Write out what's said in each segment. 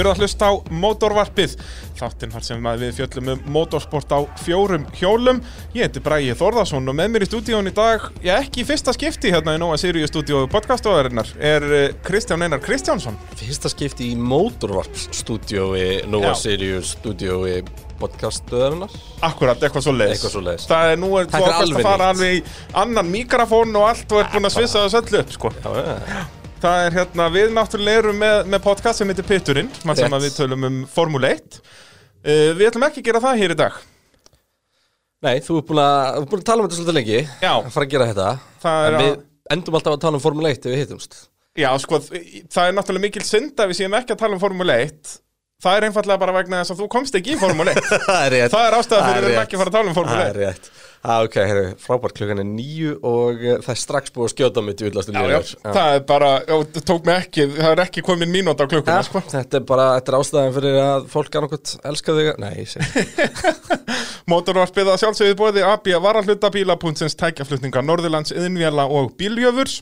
Þið eru að hlusta á Mótorvarpið, þáttinn þar sem við fjöllum um motorsport á fjórum hjólum. Ég heiti Bræði Þórðarsson og með mér í stúdíón í dag, já ekki í fyrsta skipti hérna í Nóa Sirius stúdíó podcastofarinnar, er eh, Kristján Einar Kristjánsson. Fyrsta skipti í Motorvarp-stúdiói Nova Já. Sirius stúdiói podcastöðunar Akkurat, eitthvað svo leiðis. Eitthvað svoleiðis. Það er nú er þú að fara alveg í annan mikrofón og allt og er búin að svissa þess öllu upp, sko. Já, já, Það er hérna, við náttúrulega erum með, með podcast sem heitir Pitturinn, mann sem að við tölum um Formule 1. Uh, við ætlum ekki að gera það hér í dag. Nei, þú ert búin að, búin að tala um þetta svolítið lengi Já. Að fara að gera þetta. Það er En að- við endum alltaf að tala um Formule 1 ef við hittumst. Já, sko, það er náttúrulega mikil synd að við séum ekki að tala um Formule 1 Það er einfallega bara vegna þess að þú komst ekki í Formule 1 Það er rétt. Það er ástæða fyrir Það við erum ekki að fara að tala um Formule Það er 1 rétt ah, Ok, heyrðu, frábært klukkan er nýju og uh, það er strax búið að skjóta mig djúðlastu Já, já, það er bara, það tók mig ekki, það er ekki komin mínúta á klukkuna, sko. Þetta er bara, þetta er ástæðan fyrir að fólk annarkot elska þig Nei, Mótorvarpið að sjálfsögðu bóði AB varahluta bíla.sins tækjaflutninga Norðurlands, Yðnvjala og Bíljöfurs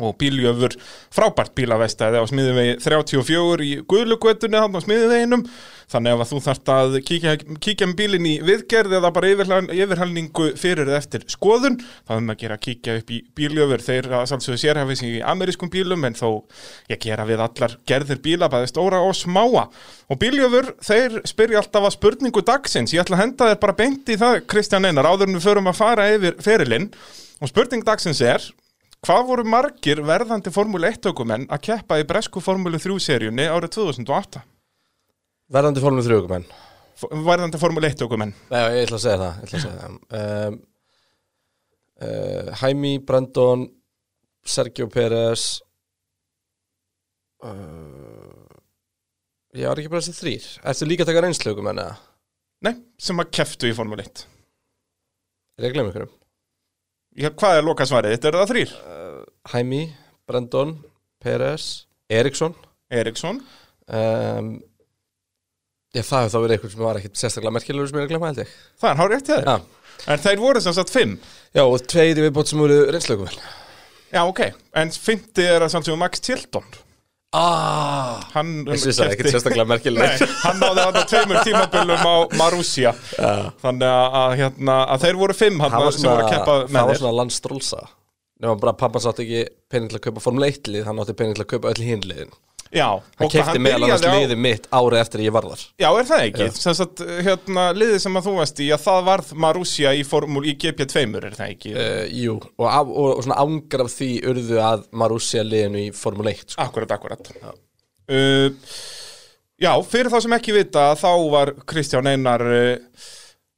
og Bíljöfur frábært bílavestæði á smiðuvegi 34 í Guðlugötunni hann á smiðuveginum þannig að þú þarft að kíkja, kíkja um bílinn í viðgerð eða bara yfirhal- yfirhalningu fyrir eða eftir skoðun þá er maður að gera að kíkja upp í Bíljöfur. Þeir að sjálfsögðu sérhafis í amerískum bílum en þó ég gera við allar gerðir bíla bæði stóra og smáa. Og Bíljöfur þeir spyrja alltaf að spurningu dagsins. Ég ætla að henda þér bara beint í það Kristján Einar áður en við förum að fara yfir ferilinn. Og spurning dagsins er Hvað voru margir verðandi Formule 1 ökumenn að keppa í bresku Formule 3 seríunni árið 2008? Verðandi Formule 3 menn F- Verðandi Formule 1 ökumenn. Nei, ég ætla að segja það, ég ætla að segja það. Um, uh, Hæmi, Brandon Sergio Pérez uh, Ég var ekki bara þessi þrýr Ertu líka að taka reynslögum en eða? Nei, sem að keftu í Formule 1. Er ég að glemma ykkurum? Já, hvað er loka svarið? Þetta eru það þrýr. Hæmi, Brandon, Pérez Eriksson Eriksson. um, Já, það hefur þá verið eitthvað sem var ekkit sérstaklega merkilegur sem ég er að glemma held ég Það er hár rétt þér. Já, En þeir voru sem sagt fimm. Já og tveir í viðbót sem voru reynslögum Já, ok. En fymti er að sannsögum Max Tilton. Ah, Hann Ég syns það ekkit sérstaklega merkilegur Nei, hann náði þarna tveimur tímaböllum á Marussia. Já. Þannig að, að, hérna, að þeir voru fimm hann var sem voru að svona, svona landstrólsa. Nema bara pappa sátt ekki pening til að kaupa Formule 1 lið, hann átti pening til að kaupa öll hinliðin Já, hann kefti meðal annars á- liðið mitt árið eftir ég var þar Já, er það ekki? Að hérna, liðið sem að þú varst í, að það varð Marussia í formúl í GP2, er það ekki? uh, Jú, og, af, og, og svona ángar af því urðu að Marussia liðinu í Formule 1 sko. Akkurat, akkurat. Já. Uh, já, fyrir þá sem ekki vita, þá var Kristján Einar, uh,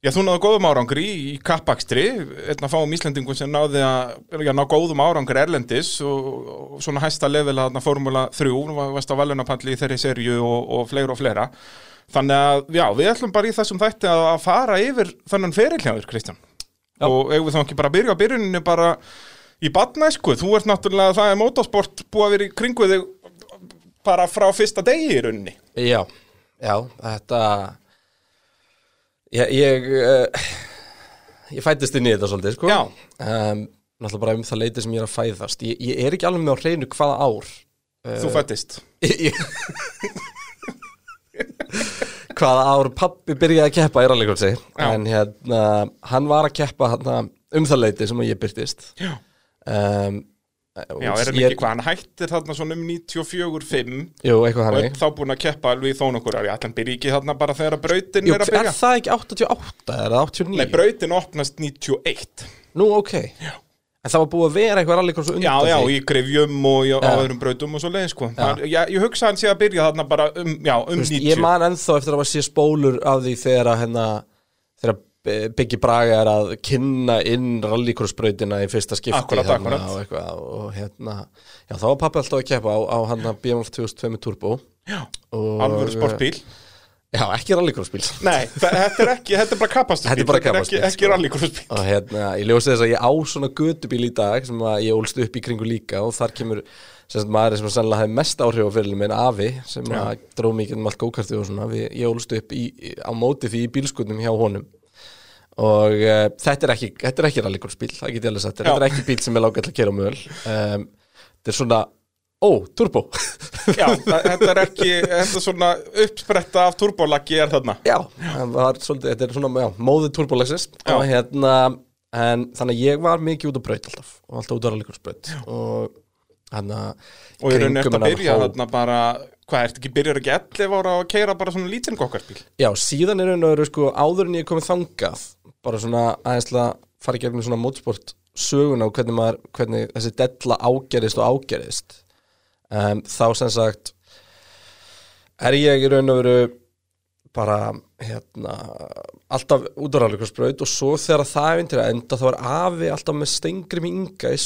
já, þú náðu góðum árangri í, kappakstri, einn að fáum Íslendingum sem náði að já, ná góðum árangri erlendis og, og svona hæsta level að formúla 3, var- varst á valunapalli í þeirri serju og, og fleira og fleira. Þannig að, já, við ætlum bara í þessum þætti að, að fara yfir þennan ferilhjáður, Kristján. Já. Og eigum við þá ekki bara byrja á byrjuninu bara í badnæsku. Þú ert náttúrulega, það er motorsport búið að vera í kringu þig bara frá fyrsta degi í rauninni. Já, já, þetta Ég ég, uh, ég fættist inn í þetta svolítið sko. Um, Náttúrulega bara um það leiti sem ég er að fæðast Ég, ég er ekki alveg með á hreinu hvaða ár Þú fættist. Ég- hvaða ár pappi byrjaði að keppa í rallycrossi Já. en hérna, hann var að keppa hérna, um það leiti sem ég byrtist Já. um, Já, er hann ekki hvað, hann hættir þarna svona um 94-5 Jú, eitthvað og er þá búin að keppa alveg í þó nokkur ári. Allan byrja ekki þarna bara þegar brautin Jú, er að er byrja. það ekki 88 eða 89? Nei, brautin opnast 91. Nú, ok Já. En það var búið að vera eitthvað rallycross undan Já, já, því í grefjum og í, á Já. öðrum brautum og svo leið, sko. Það, já, ég hugsa hann sé að byrja þarna bara um, já, um Þú veist, 90. Ég man ennþá eftir að var sé spólur af því þegar að hérna þegar Biggi Braga er að kynna inn rallycrossbrautina í fyrsta skipti Akkurat, hérna, akkurat. og, eitthvað, og hérna, já þá var pappi alltaf að keppa á, á hann að BMF 2002 með turbo Já, og, alvöru sportbíl. Já, ekki rallycrossbíl Nei, þetta er ekki, þetta er bara kapastusbíl. Þetta er bara ekki, kapastusbíl, ekki sko. rallycrossbíl. og hérna, ég ljósi þess að ég á svona gödubíl í dag sem að ég ólst upp í kringu líka og þar kemur sem sagt, maður sem sannlega hefði mest áhrif á fyrirlum minn Afi sem að dró mikið um allt gókartið og svona við, ég ólst upp í, í- á móti því í bílskutnum hjá honum og uh, þetta er ekki, þetta er ekki rallycrossbíl, það get ég alveg sagt þetta er ekki bíl sem er lágætt að kera á möl um, þetta er svona ó, turbo. Já, það, þetta er ekki, þetta er svona uppspretta af turbolaggi er þarna. Já, var svolítið, þetta er svona, já, móðið turbolexis og hérna, en þannig að ég var mikið út á braut alltaf og alltaf út á rallikursbraut og hérna Og í rauninni eftir að byrja þarna bara, hvað, ertu ekki byrjar ekki 11 ára að keira bara svona lítinn gokkarspíl? Já, síðan er raun og veru sko áður en ég er komið þangað bara svona aðeins til að fara í gegnum svona mótsport söguna og hvernig maður, hvernig þessi della ágerist og ágerist um, þá sem sagt er ég í raun og veru bara hérna alltaf út á rallikursbraut og svo þegar það er til að enda þá er afi alltaf með stengri minga í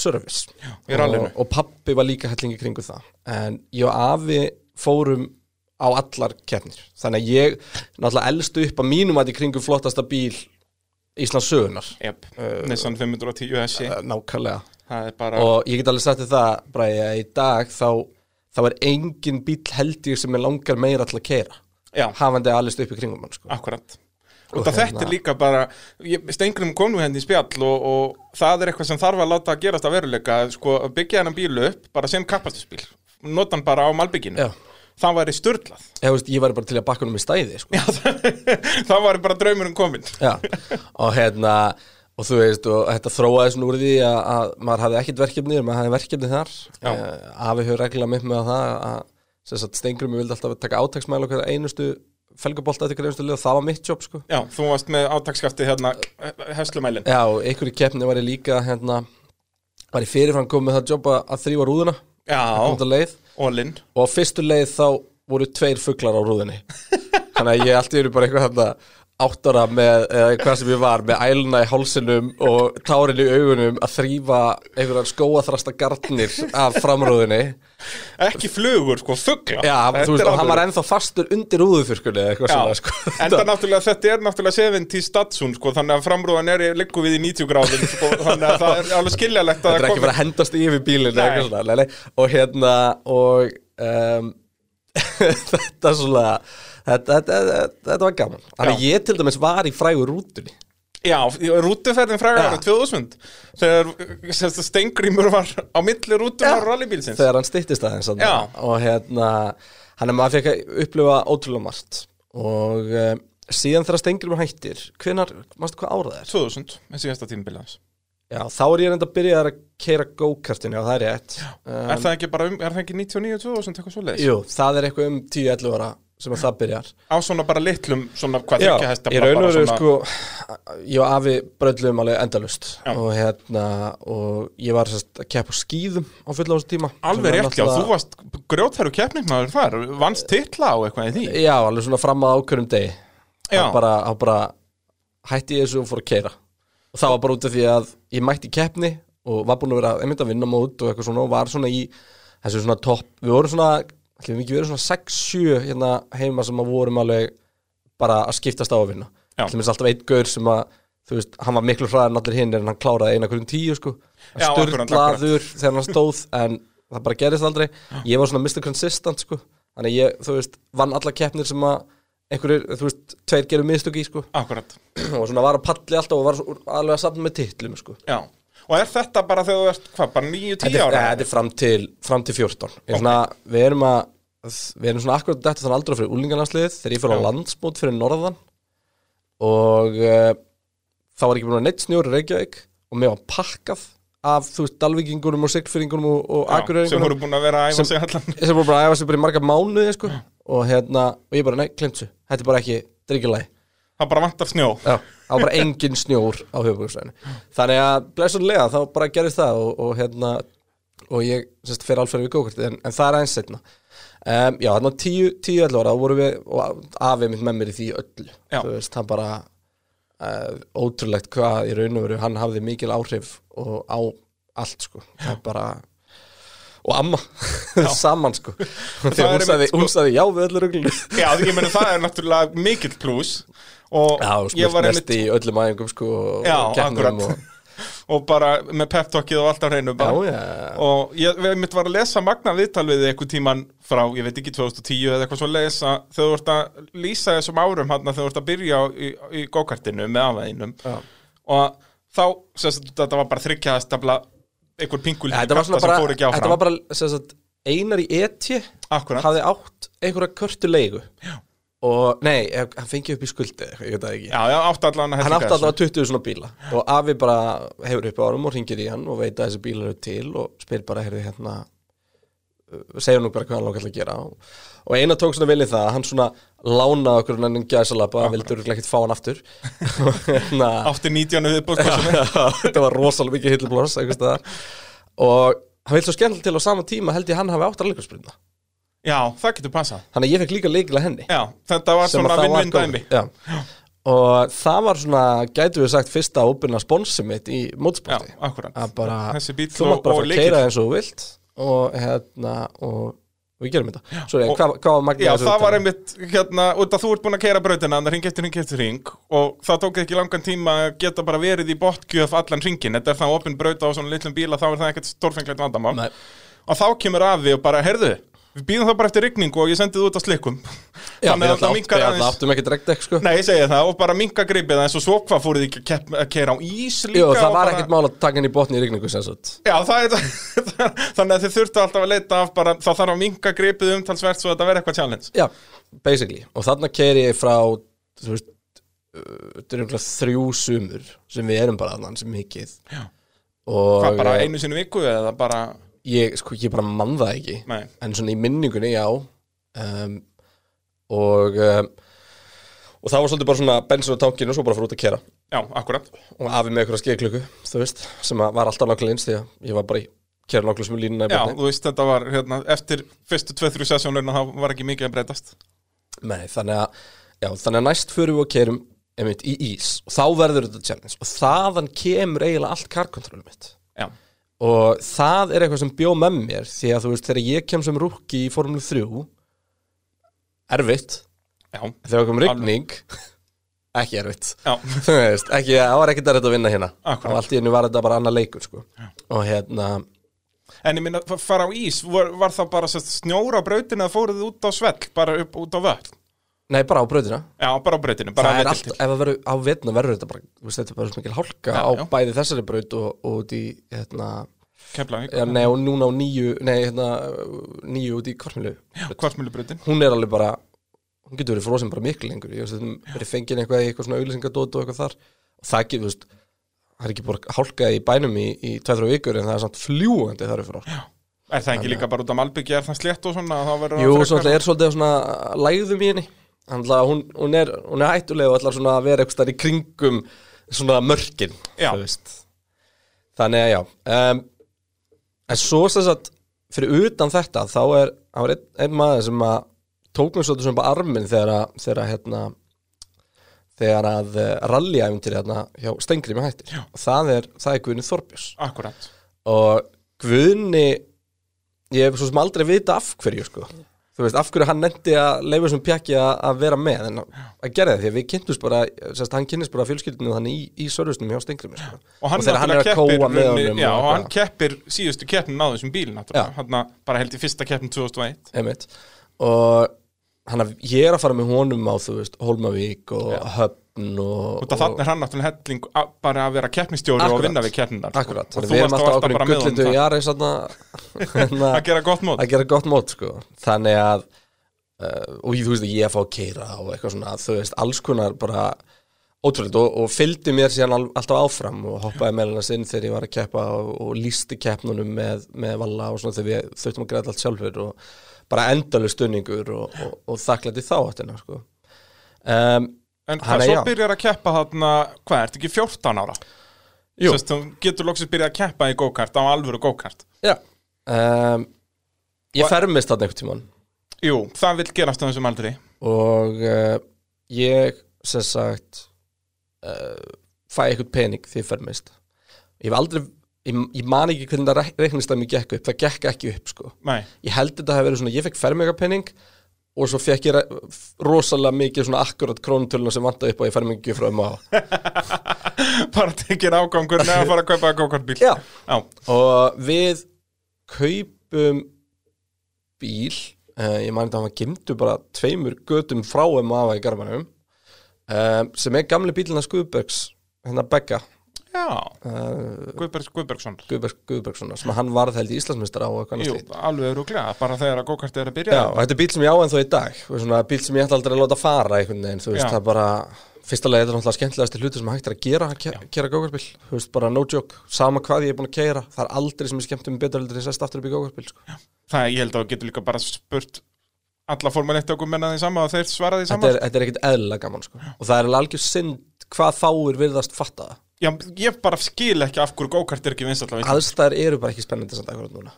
rallinu. og, og pappi var líka hellingi kringu það. En ég og afi fórum á allar keppnir. Þannig að ég náttúrulega elstu upp að mínum að í kringu flottasta bíl Íslands sögunar Jep, Nissan 510 SI, uh, nákvæmlega. Bara, og ég get alveg sagt þér það Bræði, að í dag þá, þá er engin bíl held ég sem er langar meira til að keira já, hafandi allist upp í kringum sko. akkurat. Og Og það þetta hérna- er líka bara, stengrum kom nú henni í spjall og, og það er eitthvað sem þarf að láta að gerast að veruleika, sko, byggja hennan bílu upp bara sem kapastusbíl, nota hann bara á malbygginu, Já. Það væri störtlað. ég, var bara til að bakka um í stæði sko. Já, það væri bara draumurinn kominn. Já, og hérna og þú veist, og þetta þróaði svona úr því að, að maður hafði ekkit verkefni maður hafði verkefni þar uh, Afi hefur reglulega mitt með það að Stengrum vildi alltaf taka átaksmæla okkur einustu felgabolta eftir hverju einustu lið og það var mitt jobb sko Já, þú varst með átakskafti hérna, hefslumælin. Já, og ykkur í keppni var ég líka hérna, var ég fyrirfram komið það jobb að, að þrýfa rúðuna Já, Ólinn. og á fyrstu leið þá voru tveir fuglar á rúðinni þannig að ég allt einu bara eitthvað þarna átt ára með, eða hvað sem ég var með æluna í hálsinum og tárin í augunum að þrýfa einhverjar skóaþrasta garnir af framrúðinni Ekki flugur, sko, fugla. Já, Þetta þú veist, er og hann var ennþá fastur undir rúðufyrkunni eða eitthvað svona sko. enda náttúrulega, þetta er náttúrulega 70 Statsun, sko, þannig að framrúðan er liggur við í 90 gráðum, sko, þannig að það er alveg skiljalegt að Þetta er ekki bara að hendast yfir nei. og hérna og um, þetta svona þetta, þetta, þetta, var gaman. Þannig ég til dæmis var í frægu rútunni. Já, rútuferðin frægar Já. á 2000 þegar Stengrimur var á milli rútunar og rallybílsins. Þegar hann styttist aðeins og hérna hann er maður fekk að upplifa ótrúlega margt. Og um, síðan þegar Stengrimur hættir hvenar, mástu hvað árað er? 2000, með síðasta tímabili hans. Já, þá er ég reynda að byrja að keira go-kartinu og það er rétt. Um, Er það ekki bara um, er það ekki 99 2000 eitthvað svo leis? jú, það er eitthvað um 10-11 ára sem að það byrjar Á svona bara litlum, svona hvað Já, þykja hesta í raun og veru sko ég og afi bröðlum alveg endalust Já. og hérna og ég var sérst að keppa á skýðum á fulla ásum tíma Alveg rétt, já, þú varst grjóthæru keppnismæður þar, vannst titla á eitthvað í því Já, alveg svona fram að ákveðum degi Já. þá bara, þá bara hætti ég þessu og fór að keira og það var bara út af því að ég mætti í keppni og var búin að vera einmitt að vinna mót og eitthvað svona og var svona í þessu svona topp, við vorum svona ætlum við ekki verið svona 6-7 hérna heima sem að vorum alveg bara að skiptast á að vinna. Ætlum við alltaf einn gaur sem að þú veist, hann var miklu hraðar en allir hinn en hann kláraði eina hverjum tíu sko. Akkurat, sturlaður þegar hann stóð en það bara gerist aldrei. Ég var svona Mr. Consistent sko. Þannig ég, þú veist, vann alla keppnir sem að einhverjir, þú veist, tveir gerum mistök í sko. Akkurat, og svona var að palli alltaf og var alveg að safna með titlum sko. Já Og er þetta bara þegar þú ert, hvað, bara 9-10 þetta er, ára? þetta er fram til, fram til 14 okay. svona, við erum að við erum svona akkurat þetta þannig aldrei fyrir úlingarlandsliðið þegar ég fyrir á Já. landsmót fyrir norðan og uh, þá var ekki búin að neitt snjóri Reykjavík og mér var pakkað af, þú veist, dalvíkingunum og sigtfyringunum og, og Já, sem voru búin að vera að æfa sig allan sem voru bara að æfa sig bara í marga mánuði sko. og hérna, og ég bara, nei, glemt svo þetta er bara ekki drikkilæg Það bara vantar snjó Já, það var bara engin snjór á höfubúrstæðinu Þannig að blessunlega þá bara gerist það og, og hérna og ég sérst fyrir alferði við gókartið en, en það er aðeins setna um, Já, þannig að 10-11 ára þá vorum við og afið mitt með mér í því öllu. Já. Þú veist, það bara uh, ótrúlegt hvað í raun og veru hann hafði mikil áhrif og á allt sko. Það er bara og amma saman sko. Þegar er hún sagði, sko- já við öllu ruglunu Já, því ég meni það er náttúrulega mikill pluss Og Já, ég var einmitt í öllum æfingum sko og Já, og, Og bara með peptalkið og allt á hreinu. Já. Og ég mitt var að lesa magna viðtal við þig einhvern tíman frá, ég veit ekki, 2010 eða eitthvað svo lesa Þegar þú ert að lýsa þessum árum hann þegar þú ert að byrja í, í gókartinu með afæðinum. Og þá, sérst, þetta var bara þryggjaðastafla einhver pingul þetta var bara, sagt, Einar í eti Akkurat hafði átt einhverja körtu leigu Já. Og nei, hann fengi upp í skuldi ég veit það ekki. Já, já, átti allan að hann átti allavega 20 svona bíla. Og afi bara hefur upp á árum og ringir í hann og veit að þessi bílar eru til og spyr bara, heyrði hérna uh, segja nú bara hvað hann langar að gera. Og, og eina tók svona viljið það að hann svona lánaði okkur en gæsalapa, vildi örugglega ekkert fá hann aftur. Átti 19 viðbóðskossunni þetta var rosalega mikið staðar. Og hann vil svo skemmtilega til á sama tíma held ég hann hafi átt að leikursprinda Já, það getur passað. Þannig að ég fekk líka leikila henni. Já, þetta var sem svona að það vinn-vinn dæmi Já. og það var svona gætu við sagt fyrsta óbyrna sponsi mitt í Já, mótsporti akkurat. Að bara, þú mátt bara að keira eins og þú vilt og hérna og, við gerum þetta. Sorry, og- hvað, hvað var magnið Já, þessu það var einmitt, hérna, út að þú ert búin að keira brautina þannig ring eftir ring eftir ring og það tók ekki langan tíma að geta bara verið í botgjöf allan ringin, þetta er það opin brauta á svona litlum bíla, þá er það ekkert stórfenglegt vandamál. Nei. og þá kemur afi og bara, heyrðu við býðum það bara eftir rigningu og ég sendi það út á slikkum. Já, við að alltaf minkar aðeins. áttum ekki direkt ekki sko. Nei, ég segi það, og bara minka gripið eins og svo hvað fóruð ekki að kepp- að keira á ís líka Jú, það og var bara... ekkert mál að taka henni í botni í rigningu sem sagt. Já, það er þannig að þið þurftu alltaf að leita af bara, það þarf að minka gripið umtalsvert svo að þetta verði eitthvað challenge. Já, basically. Og þarna keiri ég frá þú veist, uh, þetta er einhverja þrjú sumur sem við erum bara þannig sem mikið. Já. og Hvað, bara einu sinni í viku eða bara ég, sko, ég bara mann það ekki. Nei. en svona í minningunni, já. Um, og um, og það var svolítið bara svona bensin á tankinu og svo bara fyrir út að kera. Já, akkurat. Og afi með einhverja skeiðklukku, þú veist sem að var alltaf nákvæmlega eins því að ég var bara í kera nákvæmlega sem línuna í Já, botni þú veist, þetta var, hérna, eftir fyrstu 2-3 sessjónurinn þá var ekki mikið að breytast. Nei, þannig að, já, þannig að næst fyrir við og kerum einmitt í ís. Og þá verður þetta challenge. Og þaðan kemur eiginlega allt karkontrólum mitt. Já, og það er eitthvað sem bjó með mér því að þú veist, þegar ég kem sem rúkki í Formule 3 erfitt. Já, þegar kom rigning ekki erfitt. Veist, ekki, það var ekkert að vinna hérna. Akkurat. og allt í hennu var þetta bara annað leikur sko. og hérna, En ég minna, fara á ís, var, var það bara snjóra á brautinu eða fóruð þið út á svell, bara upp út á völl? Nei bara á brautina. Já, bara á bara það er allt, ef það verður á vetna verður þetta bara, veist, þetta er bara svo mikil hálka Já, á já. bæði þessari braut og, og út í hérna, Keflavík, já, nei, og núna á nýju nei, hérna, nýju út í kvartmilu kvartmjölubrautin hún er alveg bara hún getur verið frosin bara miklu lengur. Ég veist, þetta verið fengið eitthvað í eitthvað svona auglýsingadót og eitthvað þar. Og það getur, þú veist það er ekki bara hálka í bænum í, í 2-3 vikur en það er samt fljúandi þar Er það ekki líka bara út á Malbyggi, er það slétt og svona, verður Jú, það svo er svolítið svona lægðum í henni hún, hún, er, hún er hættulega og ætlar svona að vera eitthvað í kringum svona mörkin. Þannig að já um, En svo sem sagt fyrir utan þetta þá er, einn, einn maður sem að tók mér svolítið svona bara arminn þegar að, þegar að hérna þegar að rallyæfuntir hérna hjá Stengri með hættir og það er, það er Guðni Þorbjörns. Akkurat. Og Guðni ég hef svo sem aldrei vita af hverju sko. Þú veist, af hverju hann nefndi að leifa sem pjaki að vera með en að gera það, því að við kynntumst bara sérst, hann kynnist bara fjölskyldinu þannig í, í sörfusnum hjá Stengri sko. Og hann, þegar hann er að kóa með honum Já, og og hann eitthvað. keppir síðustu keppnin á þessum bíl, bara held í fyrsta keppnin 2001 einmitt. Og hann að, ég er að fara með honum á þú veist, Holmavík og Höfn og, þannig er hann náttúrulega helling að- bara að vera keppnistjóri og vinna við keppninar sko. Akkurat, Og við erum alltaf okkur í gullindu í hérna, Að gera gott mót að gera gott mót sko. þannig að uh, og ég, þú veist, ég að fá að keira og eitthvað svona, þú veist, alls konar bara ótrúlega og, og fylgdi mér síðan al, alltaf áfram og hoppaði með hennar inn þegar ég var að keppa og, og lísti keppnunum með, með valla og svona þegar við þurftum að greiða allt sjálfur og bara endalega stunningur og, og, og þakklætti þá áttina sko. um, En Hann hvað, svo byrjar að keppa þarna, hvað, ertu ekki 14 ára? Jú. Sest, þú getur loksins byrjað að keppa í go-kart á alvöru go-kart. Já. Um, Ég fermist þarna einhvern tímann. Jú, það vil gerast á þessum aldri. Og uh, ég sem sagt uh, fæ eitthvað pening því ég fermist. Ég hef aldrei ég, ég man ekki hvernig það reiknist að mér gekk upp það gekk ekki upp sko. Nei, ég held þetta hafi verið svona, ég fekk fermingapenning og svo fekk ég rosalega mikið svona akkurat krónutöluna sem vantaði upp og ég fermingi frá um á bara tekið ágangur með að fara að kaupa go-kartbíl Já. Já, og við kaupum bíl uh, ég þetta að hann gemdu bara tveimur götum frá um afa í Garmanum uh, sem er gamli bílina Skuðbergs hérna Begga Uh, Guðbergs Guðbergsson Guðberg Guðbergssonar sem hann varð held í Íslandsmeistar á Jú, alveg rúglega, bara þegar að gókart er að byrja. Já, og þetta er bíl sem ég á ennþá í dag. Svona bíl sem ég ætla aldrei að láta fara einhvern veginn, þú veist, Já. það er bara fyrsta leið, þetta er náttúrulega skemmtilegasti hluti sem hægt er að gera að ke- kera gókartbíl, þú veist, bara no joke sama hvað ég er búin að keira, það er aldrei sem ég skemmt um betur heldur en sest aftur upp í gókartbíl sko. Það, ég held að þú getur líka bara spurt alla Formule 1 okkur menna því sama og þeir svara því þetta, sama. er, þetta er ekkit eðlilega gaman sko. og það er alveg algjör synd hvað fáir virðast fatta það Já, ég bara skil ekki af hverju gókart er ekki vinsall á Íslandi aðstæður eru bara ekki spennandi samt akkurat núna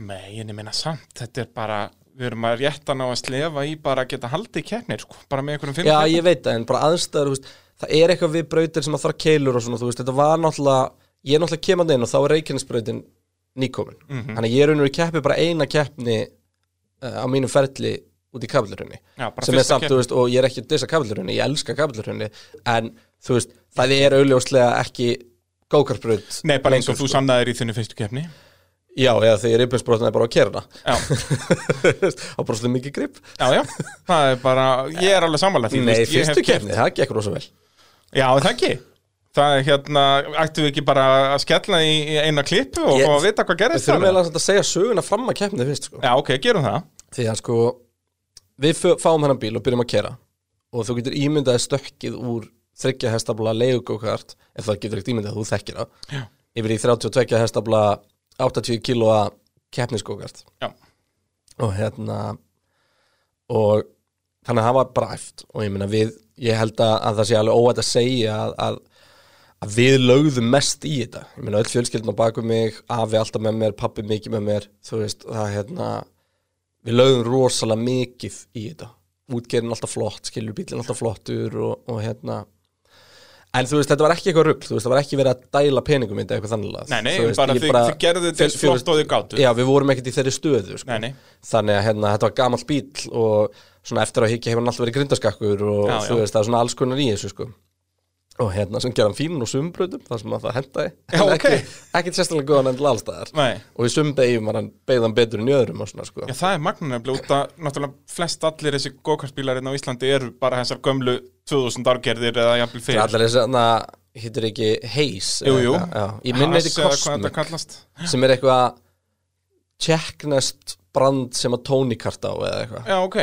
Nei, en ég meina samt, þetta er bara við erum að rétta ná að slefa í bara að geta haldið keppnir, sko, bara með einhverjum fimm Já, keppnum. ég veit það, en bara veist, það er eitthvað við brautir sem að þarf keilur og svona, þú veist, þetta var náttúrulega, ég er náttúrulega kemandi inn og þá er Reykjanesbrautin nýkomin. Mhm. Þannig að ég er raunur í keppi bara eina keppni uh, á mínum ferli út í bara Sem er samt, veist, og ég er ekki að dissa kaflurunni, ég elska kaflurunni, en þú veist, það er auðljóslega ekki gókarbraut. Nei, bara eins og þú sannaðir í þinni fyrstu keppni Já, eða þegar reyfbjörnsbrotin er bara að kera Já, á bara svolítið mikið grip. já, já, það er bara ég er alveg þú Nei, veist, fyrstu keppni, það gekk rosa vel. Já, það ekki Það er hérna, ættum við ekki bara að skella í í eina klippu og að vita hvað Við gerist þurfum þar? eiginlega samt að segja söguna fram að keppni fyrst, sko. Já, ok, gerum það Því að sko Við fáum hennan bíl og byrjum að kera Og þú getur ímyndaði stökkið úr Þryggja hestabla leigugókart Ef það getur ekkert ímyndað, þú þekkir það Já. Yfir í 32 hestabla 80 kílóa keppnisgókart. Og hérna Og þannig að það var bara æft. Og ég meina við, ég held að, að það sé alveg óætt að segja að, að, að við lögðum mest í þetta. Ég meina öll fjölskyldin á baku mig Afi alltaf með mér, pappi mikið með mér Þú veist, það hérna við lögðum rosalega mikið í þetta. Útgerinn alltaf flott, skilur bílinn alltaf flottur og, og hérna en þú veist, þetta var ekki eitthvað rugl, þú veist, það var ekki verið að dæla peningum þetta eitthvað þannig nei, nei, bara þið, gerðu þetta eins flott og þið gátu já, við vorum ekkert í þeirri stöðu sko. Nei, nei, þannig að hérna, þetta var gamall bíl og svona eftir að higgja hefur hann alltaf verið grindaskakkur og Já, þú já. veist, það er svona alls konar í þessu sko. Og hérna sem gerðan fín og sumbröðum þar sem að það hendaði Já, En ok. ekki, ekki sérstaklega góðan endla allstaðar nei. Og í sumbegjum var hann beigðan betur en í öðrum svona sko. Já, það er magna nefnilega út að náttúrulega flest allir þessi gókartbílar hérna á Íslandi eru bara þessar gömlu 2000 árgerðir eða jafnvel Það fyrir allir þess að hittur ekki já. Ég eða hvað þetta Cosmic kallast. Sem er eitthvað tjekknest brand sem að Tony kart á eða eitthvað. Já, ok.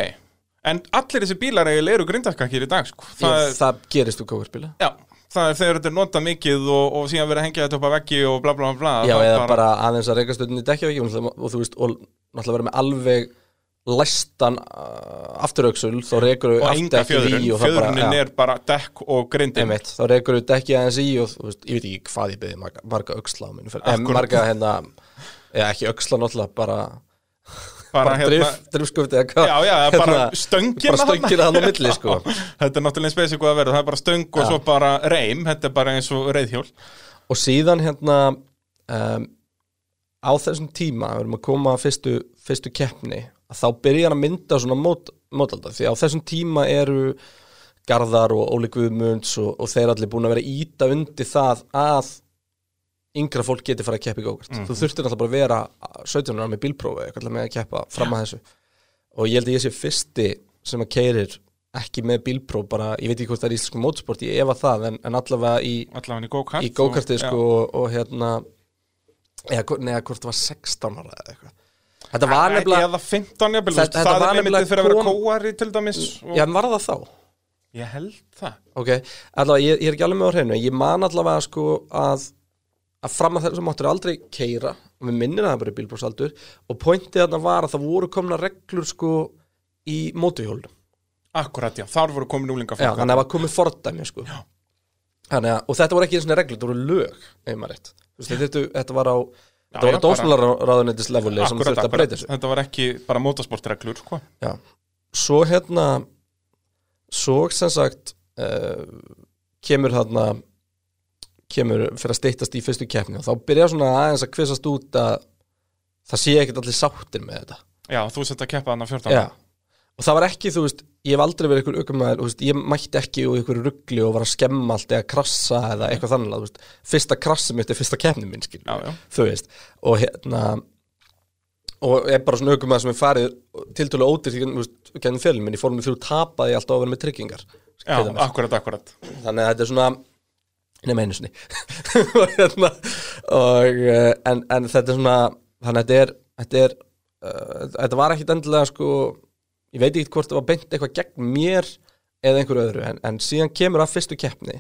En allir þessi bílar eiginlega eru grindaskakir í dag sko. það, það, er, það gerist úr kókarspila Já, það er þegar þetta er notað mikið og, og síðan verið að hengja þetta upp að veggi og bla bla bla Já, eða bara, aðeins að reyka stöðunni dekja ekki og, og þú veist, og náttúrulega vera með alveg læstan uh, afturöksul, þá reykur þau enga fjöðrun, og það bara, fjöðrunin er bara dekk og grindin. Einmitt, þá reykur þau dekki aðeins í og veist, ég veit ekki hvað ég beði marga, marga öxla á en Akkúrat. marga hérna ekki öxla náttúrulega, bara Bara, bara hérna, drif, drifskufti eða hvað? Já, já, bara Hérna, stöngina bara stöngina hann á milli, sko. Þetta er náttúrulega spesíku að vera, það er bara stöng og Já. svo bara reym, þetta er bara eins og reyðhjól og síðan hérna um, á þessum tíma við erum að koma að fyrstu, fyrstu keppni að þá byrja hann að mynda svona mót, mótalda því á þessum tíma eru Garðar og Óli Guðmunds og, og þeir allir búin að vera íta undir það að yngra fólk geti fara að keppa í gókart þú þurftir alltaf bara að vera 17 ára með bílprófi eitthvað með að keppa fram að þessu. Og ég held að ég sé fyrsti sem að keirir ekki með bílpróf bara, ég veit ekki hvort það er íslensku mótsport ég efa það, en, en allavega í Allavega í go-kart í gókartið og- sko og, og hérna eða, nei, hvort það var 16 ára eða eitthvað. Þetta var nefnilega Eða 15 jafnvel, Þetta- þetta, þetta það er myndið fyrir að vera kóari til dæmis og... já, en var það þá? Ég held það. Ok, allavega, ég, ég er ekki alveg með á hreinu ég man allavega sko að að fram að þessu máttur aldrei keira og við minnir að það bara er bílbróksaldur og pointið þarna var að það voru komna reglur sko í mótuhjólum Akkurat, já, þar voru komin úlinga já, þannig að það var komið fordæmi sko. Þannig að, og þetta voru ekki einu svona reglur, þetta voru lög ef maður rétt, þetta, þetta var á þetta var já, á dósmálaráðuneytis leveli sem Akkurat, þurfti að breyta þessu. Þetta var ekki bara motorsportreglur sko. Já, svo hérna svo sem sagt uh, kemur þarna kemur fyrir að steytast í fyrstu keppni og þá byrja svona aðeins að kvissast út að það sé ekkert allir sáttir með þetta. Já, þú sett að keppa þarna 14 Já, og það var ekki, þú veist ég hef aldrei verið ykkur aukumæður, þú veist, ég mætti ekki úr ykkur ruggli og var að skemma allt eða krassa eða eitthvað þannig, þú veist, fyrsta krassi mitt er fyrsta keppni minn, skil Já, já. þú veist, og hérna og er bara svona aukumæður sem er farið tiltölu ódýrt, þú veist, gennum fjölum minn. Í fórmið þrjú tapaði ég alltaf að vera með tryggingar Já, til akkurat, akkurat. Þannig að þetta er svona nema einu sinni. Og, hérna, og, uh, en, en þetta er svona þannig að þetta er þetta, er, uh, þetta var ekkit endilega sko ég veit ekki hvort það var beint eitthvað gegn mér eða einhverju öðru en, en síðan kemur að fyrstu keppni.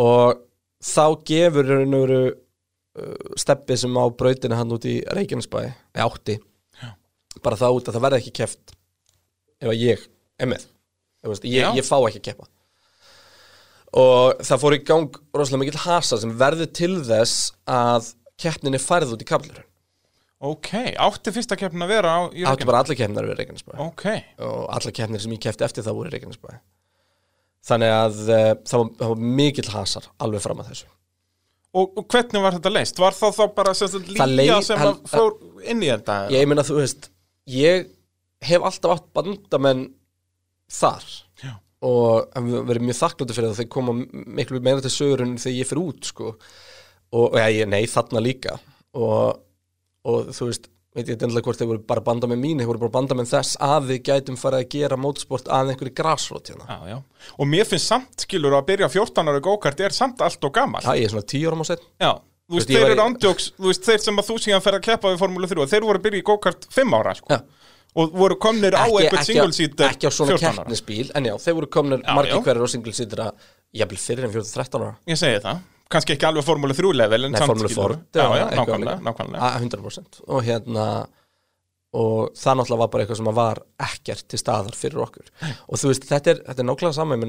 Og þá gefur raun og veru uh, steppi sem á brautinu hann út í Reykjanesbæ eða átti Já. bara þá út að það verði ekki keppt ef að ég er með. Ég, ég fá ekki að keppa og það fór í gang rosalega mikill hasa sem verður til þess að keppnin er færð út í kaplurinn Ok, átti fyrsta keppnin að vera á í áttu Reykjavík? bara alla keppnar við Reykjanesbæ Ok, og alla keppnir sem ég keppti eftir það voru í Reykjanesbæ þannig að uh, það, var, það var mikill hasar alveg fram að þessu og, og hvernig var þetta leist? Var það þá bara sagt leið- sem hann- að fór inn í þetta? ég meina þú veist ég hef alltaf átt bandamenn þar. Og verið mjög þakkláttur fyrir það þeir koma miklu meira til sögurinn þegar ég fyrir út sko. og, ja, ég, nei, þarna líka og, og þú veist veit ég endilega hvort þeir voru bara bandamenn mín þeir voru bara bandamenn þess að við gætum farið að gera mótsport að einhverju grasrót hérna. Já. Og mér finnst samt, skilur, að byrja 14 ára gókart er samt allt og gammal. það er svona tíu árum á setn Já. Þú veist, þeir eru ándjóks, þú veist, þeir sem að þú síðan fer að keppa við Formúlu 3 og þeir voru að byrja í gókart 5 ára, sko. Og voru komnir á eitthvað single seater ekki á svona 14 ára. keppnisbíl en já, þeir voru komnir margir hverjir á single seater að jafnvel fyrir en 14-13 ára Ég segi það. Kannski ekki alveg Formúlu 3 level, en samt Formule skilurðu. 4 Já, eða já, eitthvað nákvæmlega, líka. nákvæmlega. A- 100% og hérna og það náttúrulega var bara eitthvað sem var ekkert til staðar fyrir okkur og þú veist, þetta er, þetta er nákvæmlega saman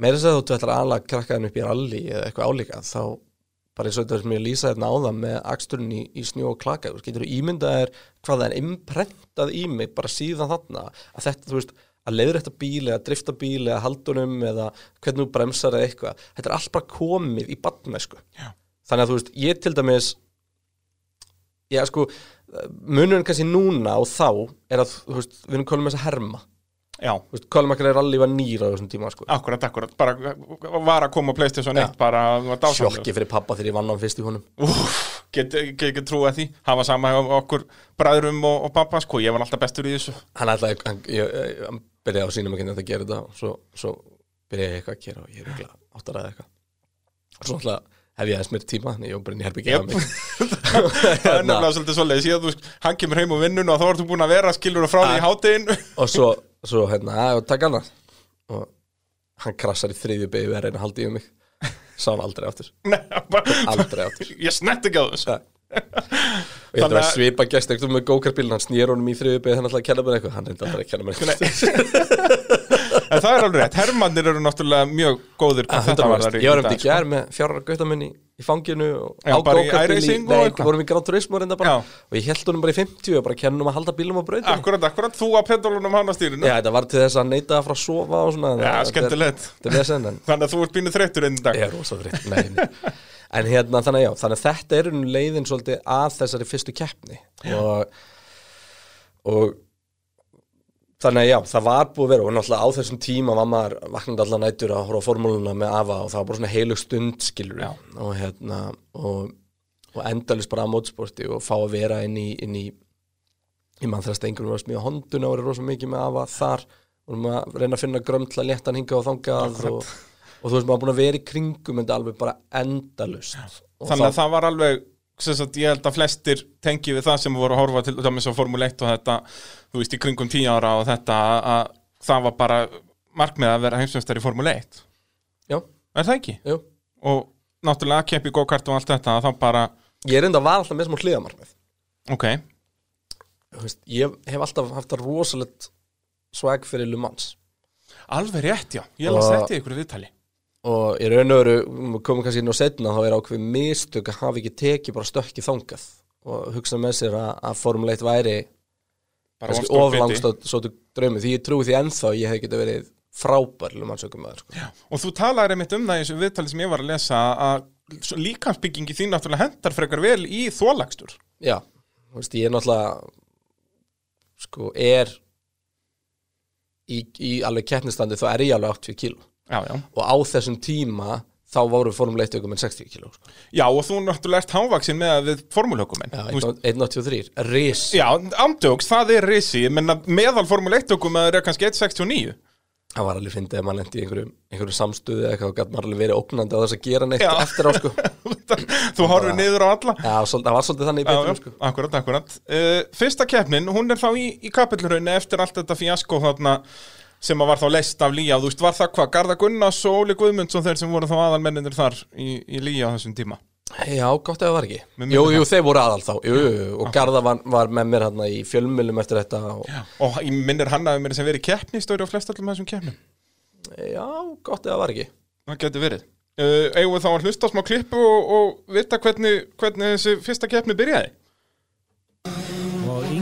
meira þess að þú ætlar aðalega krakkaðin upp í rally eða eitthvað álíka þá bara eins og þetta sem ég lýsa hérna áðan með aksturinn í, í snjó og klaka þú getur ímyndað er hvað það er imprentað í mig bara síðan þarna? Að þetta, þú veist, að leiður þetta bíl eða drifta bíl eða haldunum eða hvernig þú bremsar eða eitthvað þetta er allt bara komið í badnesku Já. þannig að þú veist, ég til dæmis já sko munurinn kannski núna og þá er að, þú veist, við erum kolum þess að herma Kolum ekki rally var nýra á þessum tíma sko. Akkurat, akkurat. Bara var að koma á Playstation 1 bara, það var dásamlegur. sjokki fyrir pappa þegar ég vann á hann fyrst í honum. Úff, get get ekki trúa því. Hafa sama hjá okkur bræðrum og, og pappa sko, ég var alltaf bestur í þessu. Hann ætlaði, hann, ég, ég, hann byrjaði á sínum að þetta að gera þetta og svo, svo byrjaði ég eitthvað að gera og ég er ekki átt að ræða eitthvað. Og svo alltaf hef ég aðeins mér tíma þannig ég var bara inn í herbyggi Jep. það er nefnilega svolítið svoleiðis. Ég, þú, hann kemur heim úr vinnun og þá ertu búin að vera skilur og frá því í hátinn og svo, svo hérna, að takk annað. Og hann krassar í þriðju beigju að reyna að halda í um mig. Sá hann aldrei áttur aldrei áttur ég snett ekki á þessu. Og ég Þannig að svipa gest ekkert með gókarbílinn, hann snýr honum í þriðju beigju þannig að kenna mér eitthvað, hann reyndi aldrei að kenna mér eitthvað en það er alveg rétt, hermannir eru náttúrulega mjög góðir hvað þetta varðar í ég var um í gær með fjárara gauta minn í, fanginu og Já, á bara í go-kartbíl iRacing og nei, eitthvað? vorum í Gran Turismo reynda bara. Já. og ég held honum bara í 50 og bara kennum að halda bílum á brautinu Akkurat, akkurat, þú að pendulunum hann á stýrinu. Já, þetta var til þess að neita að frá að sofa og svona Já, skemmtilegt. Þannig að þú ert bínu þreyttur einn dag. Ég er rosa þreytt Nei, nei. En hérna, þannig já, þannig að þetta er nú leiðin svolítið að þessari fyrstu keppni. Og, og þannig að já, það var búið að vera og náttúrulega á þessum tíma var maður vaknandi allan nættur að horfa á formúluna með afa og það var bara svona heilug stund skilur Já. og hérna og, og endalist bara á mótsporti og fá að vera inn í, inn í ég mann þess að einhvern var að smíða honduna og verið rosa mikið með afa þar. Og maður reyna að finna grömtla léttan hinga og þangað og, og þú veist maður búin að vera í kringum þetta alveg bara endalust Þannig að það var alveg sagt, ég held að flestir tengi við það sem voru að horfa til dæmis á Formule 1 og þetta, þú veist, í kringum 10 ára og þetta að, að það var bara markmið að vera heimsveistar í Formule 1 já, Er það ekki? jú. Og náttúrulega að keppi go-kart og allt þetta þá bara, ég er enda að var alltaf með smá hliðamarkmið ok. Veist, ég hef alltaf haft það rosalegt swag fyrir Le Mans. Alveg rétt, já, ég að Og- setja ykkur í viðtali og í raun og veru, við komum kannski inn á setna þá er ákveð mistök að hafa ekki tekið bara stökki þangað og hugsa með sér að, að Formule 1 væri kannski of stór biti. oflangstótt svo draumi því ég trúi því ennþá að ég hef getið verið frábær Le Mans ökumæður sko. Og þú talaðir einmitt um það í þessu viðtali sem ég var að lesa að líkansbyggingi þín náttúrulega hendar frekar vel í þólagstur Já, þú veist, ég er náttúrulega sko, er í, í alveg keppnistandi þá er ég alveg 80 kíló Já, já. Og á þessum tíma þá voru Formule 1 ökum en 60 kíló sko. Já, og þú náttúrulega ert hávaksin með Já, 183, ris Já, andjóks, það er risi menna meðal Formule 1 okkur með er kannski 1.69 Það var alveg fyndið að maður lendi í einhverju, einhverju samstöðu eða eitthvað og gætt maður alveg verið ógnandi á þess að gera neitt Já. eftir á sko. Þú horfir niður á alla. Já, það var svolítið þannig í beitum sko. akkurat, akkurat. Uh, Fyrsta keppnin, hún er þá í, í kapillraunni eftir allt þetta fíasko þarna sem að var þá leist af Lía, þú veist, var það hvað Garða Gunnars og Óli Guðmundsson þeir sem voru þá aðalmenninir þar í, í Lía á þessum tíma? Já, gott ef það var ekki. Jú, jú, þeir voru aðal þá. Jú, jú, og Garða var, var með mér hérna í fjölmjölum eftir þetta og, og minnir hann að mér sem verið keppni stóri á flest allum þessum keppnum? Já, gott ef það var ekki. Það getur verið. Uh, eigum við þá að hlusta á smá klippu og, og vita hvernig, hvernig þessi fyrsta keppni byrjaði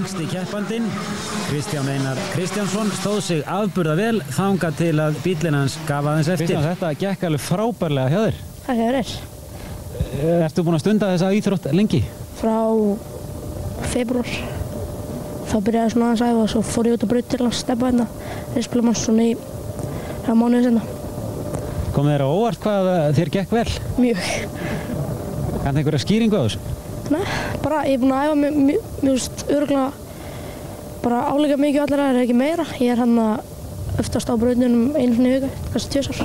yngsti keppandinn, Kristján Einar Kristjánsson, stóð sig afburða vel þanga til að bílinn hans gaf aðeins eftir. Kristján, þetta gekk alveg frábærlega hjá þér. Takk fyrir. Ertu búinn að stunda þessa íþrótt lengi? Frá februar. Þá byrjaði svona aðeins að æfa og svo fór ég út á braut til að steppa hérna. Spila mann svona í það mánuði senna. Komið þér á óvart hvað eh, þér gekk vel? Mjög. Kanntu einhverja skýringu á þessu? Nei, bara ég er búinn að æfa mjög, mjög veist, örgulega bara áleika mikið allir aðeins, ekki meira. Ég er hann að öftast á brautinum einu svona í viku, kannski tjósar.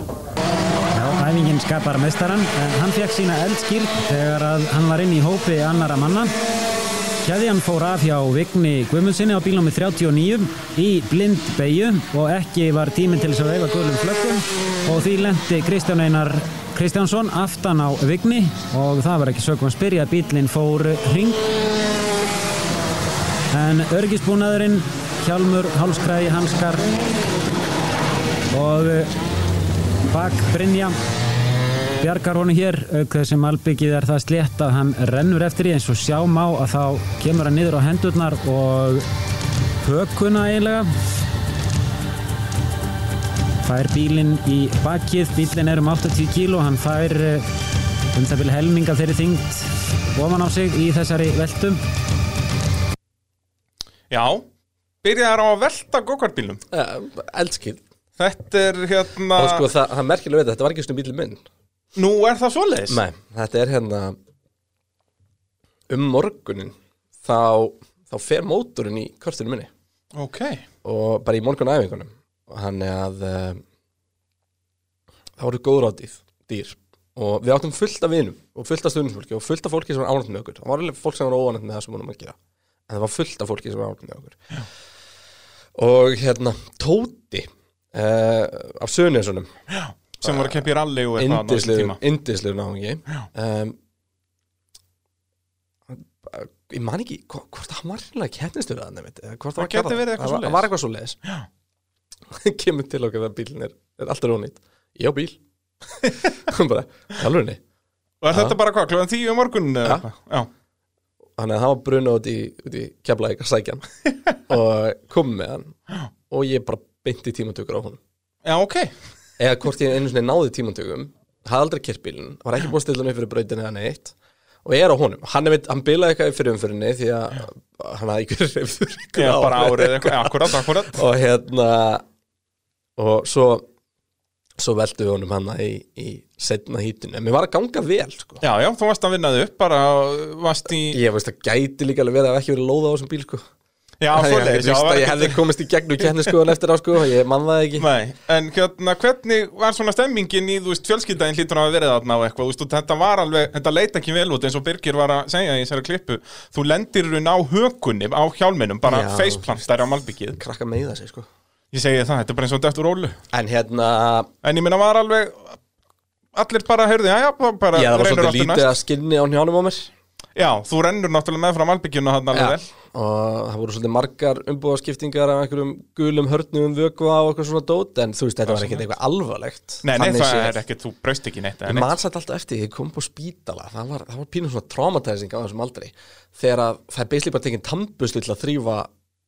Já, æfingin skapar mestaran, en hann fekk sína eldskýrn þegar að hann var inn í hópi annara manna. Kjæðjan fór af hjá Vigni Guðmundsinni á bílnum 39 í blind beigju og ekki var tíminn til þess að veifa gulum flöggum og því lendi Kristján Einar Kristjánsson aftan á Vigni. Og það var ekki sögum að spyrja bílinn fór hring. En örgisbúnaðurinn hjálmur, hálskræði, hanskar og bakbrynja bjargar honum hér auk þess sem albyggið er það slétt að hann rennur eftir í. Eins og sjá má að þá kemur hann niður á hendurnar og hökuna eiginlega fær bílinn í bakið. Bílinn er um 80 kíló. Hann fær eh, um það vil helming af þeirri þyngd ofan á sig í þessari veltum Já, byrjaði á að velta gokartbílum ja, Eldskil Þetta er hérna Og sko, það, það merkilega við þetta, þetta var ekki svona bílum minn. Nú er það svoleiðis? Nei, þetta er hérna um morgunin þá, þá fer mótorinn í körtunum minni. Ok, og bara í morgunæfingunum. og hann er að uh, það voru góður á dýr, og við áttum fullt af vinum og fullt af stundisfólki og fullt af fólki sem var ánægt með okkur. Það var alveg fólk sem var óanægt með það sem vorum að gera. En það var fullt af fólki sem var ánægt með okkur. Já. og hérna Tóti uh, af Söniðssonum sem voru að keppa í rally og eitthvað indislegur náðungi um, ég man ekki hvo- hvort hann var keppnistur að hvort Það það var eitthvað svo leiðis kemur til okkar þegar bílinn er, er alltaf rónýtt. Ég á bíl. Hún bara, alveg Og er þetta bara hvað, kljóðan tíu um morgun Ja. Já, þannig að það var bruna út í, í keflaðið að sækja hann. Og kom með hann. Og ég bara beinti tímatökur á honum. Já ok. Eða hvort ég einu sinni náði tímantökum hafði aldrei kert bílinn, var ekki búin að stilla upp fyrir brautinni eða neitt og er á honum, hann, veit- hann bilaði eitthvað fyrir umfyrinni því að hann hafði verið reyfður Já, bara árið akkurat, akkurat. Og hérna og svo svo veldu við honum hann í, í setna hítinu, en mér var að ganga vel sko. Já, já, þú varst að vinna þig upp bara varst í ég veist að gæti líka alveg verið að ekki verið lóða á þessum bíl sko. Já, svoleiðis, ég, já, hefði komist í gegnum kenniskoðan eftir á sko, ég man það ekki Nei, en hérna, hvernig var svona stemmingin í, þú veist, fjölskyldaðin hlýtur að verið þarna og eitthvað, þú veist, þetta var alveg, þetta leit ekki vel út eins og Birgir var að segja í þessari klippu, þú lendir raun á hökunni, á hjálminum, bara Já. faceplantar á malbyggið. krakka meiða sig sko. Ég segi það, þetta er bara eins og deftur rólu. en hérna, En ég minna var alveg, allir bara, heyrðu, já, já, bara ég það var svolítið lítið að skinni á njánum á mér Já, þú rennur náttúrulega með frá malbygginu hann alveg vel. Og það voru svolítið margar umbúðaskiptingar af einhverjum gulum hörnum um vökva og eitthvað svona dót en þú veist, þetta var ekkert eitthvað alvarlegt. Nei, nei, það er ekkert, þú braust ekki neitt. Ég man satt alltaf eftir, ég kom på spítala það var, var pínum svona traumatizing á þessum aldrei þegar að það er beislega bara tekinn tambusti til að þrýfa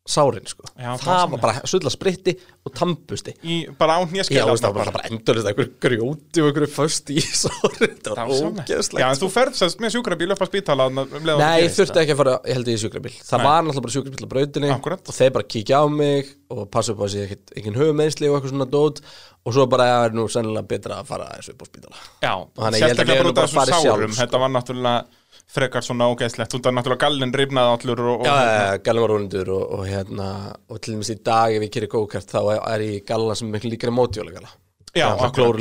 sárin sko. Já, það var bara sulla spritti og tambusti Í, bara á veist, það var bara, bara endurist einhver grjóti og einhverju föst í sárin. Það var ógeðslegt Já, en þú ferð sérst með sjúkrabíl upp á spítala um Nei, ég þurfti ekki að fara, ég held ég í sjúkrabíl. Það Nei. var náttúrulega bara sjúkrabíl á brautinni Akkúrat. Og þeir bara kíkja á mig Og passa upp á sig engin höfumeðsli og eitthvað svona dót. Og svo bara er nú sennilega betra að fara þessu upp á spítala. Já, sérstaklega bara út af sjálf, sárum. sko. Þetta var náttúrulega frekar svona ógeðslegt Þú er náttúrulega gallin rifnaði allur og, og Já, ja, gallan var rundur og, og hérna og til dæmis í dag ef ég kýri go-kart þá er, ég galla sem er miklu líkari mótjóla galla Já, það akkurat.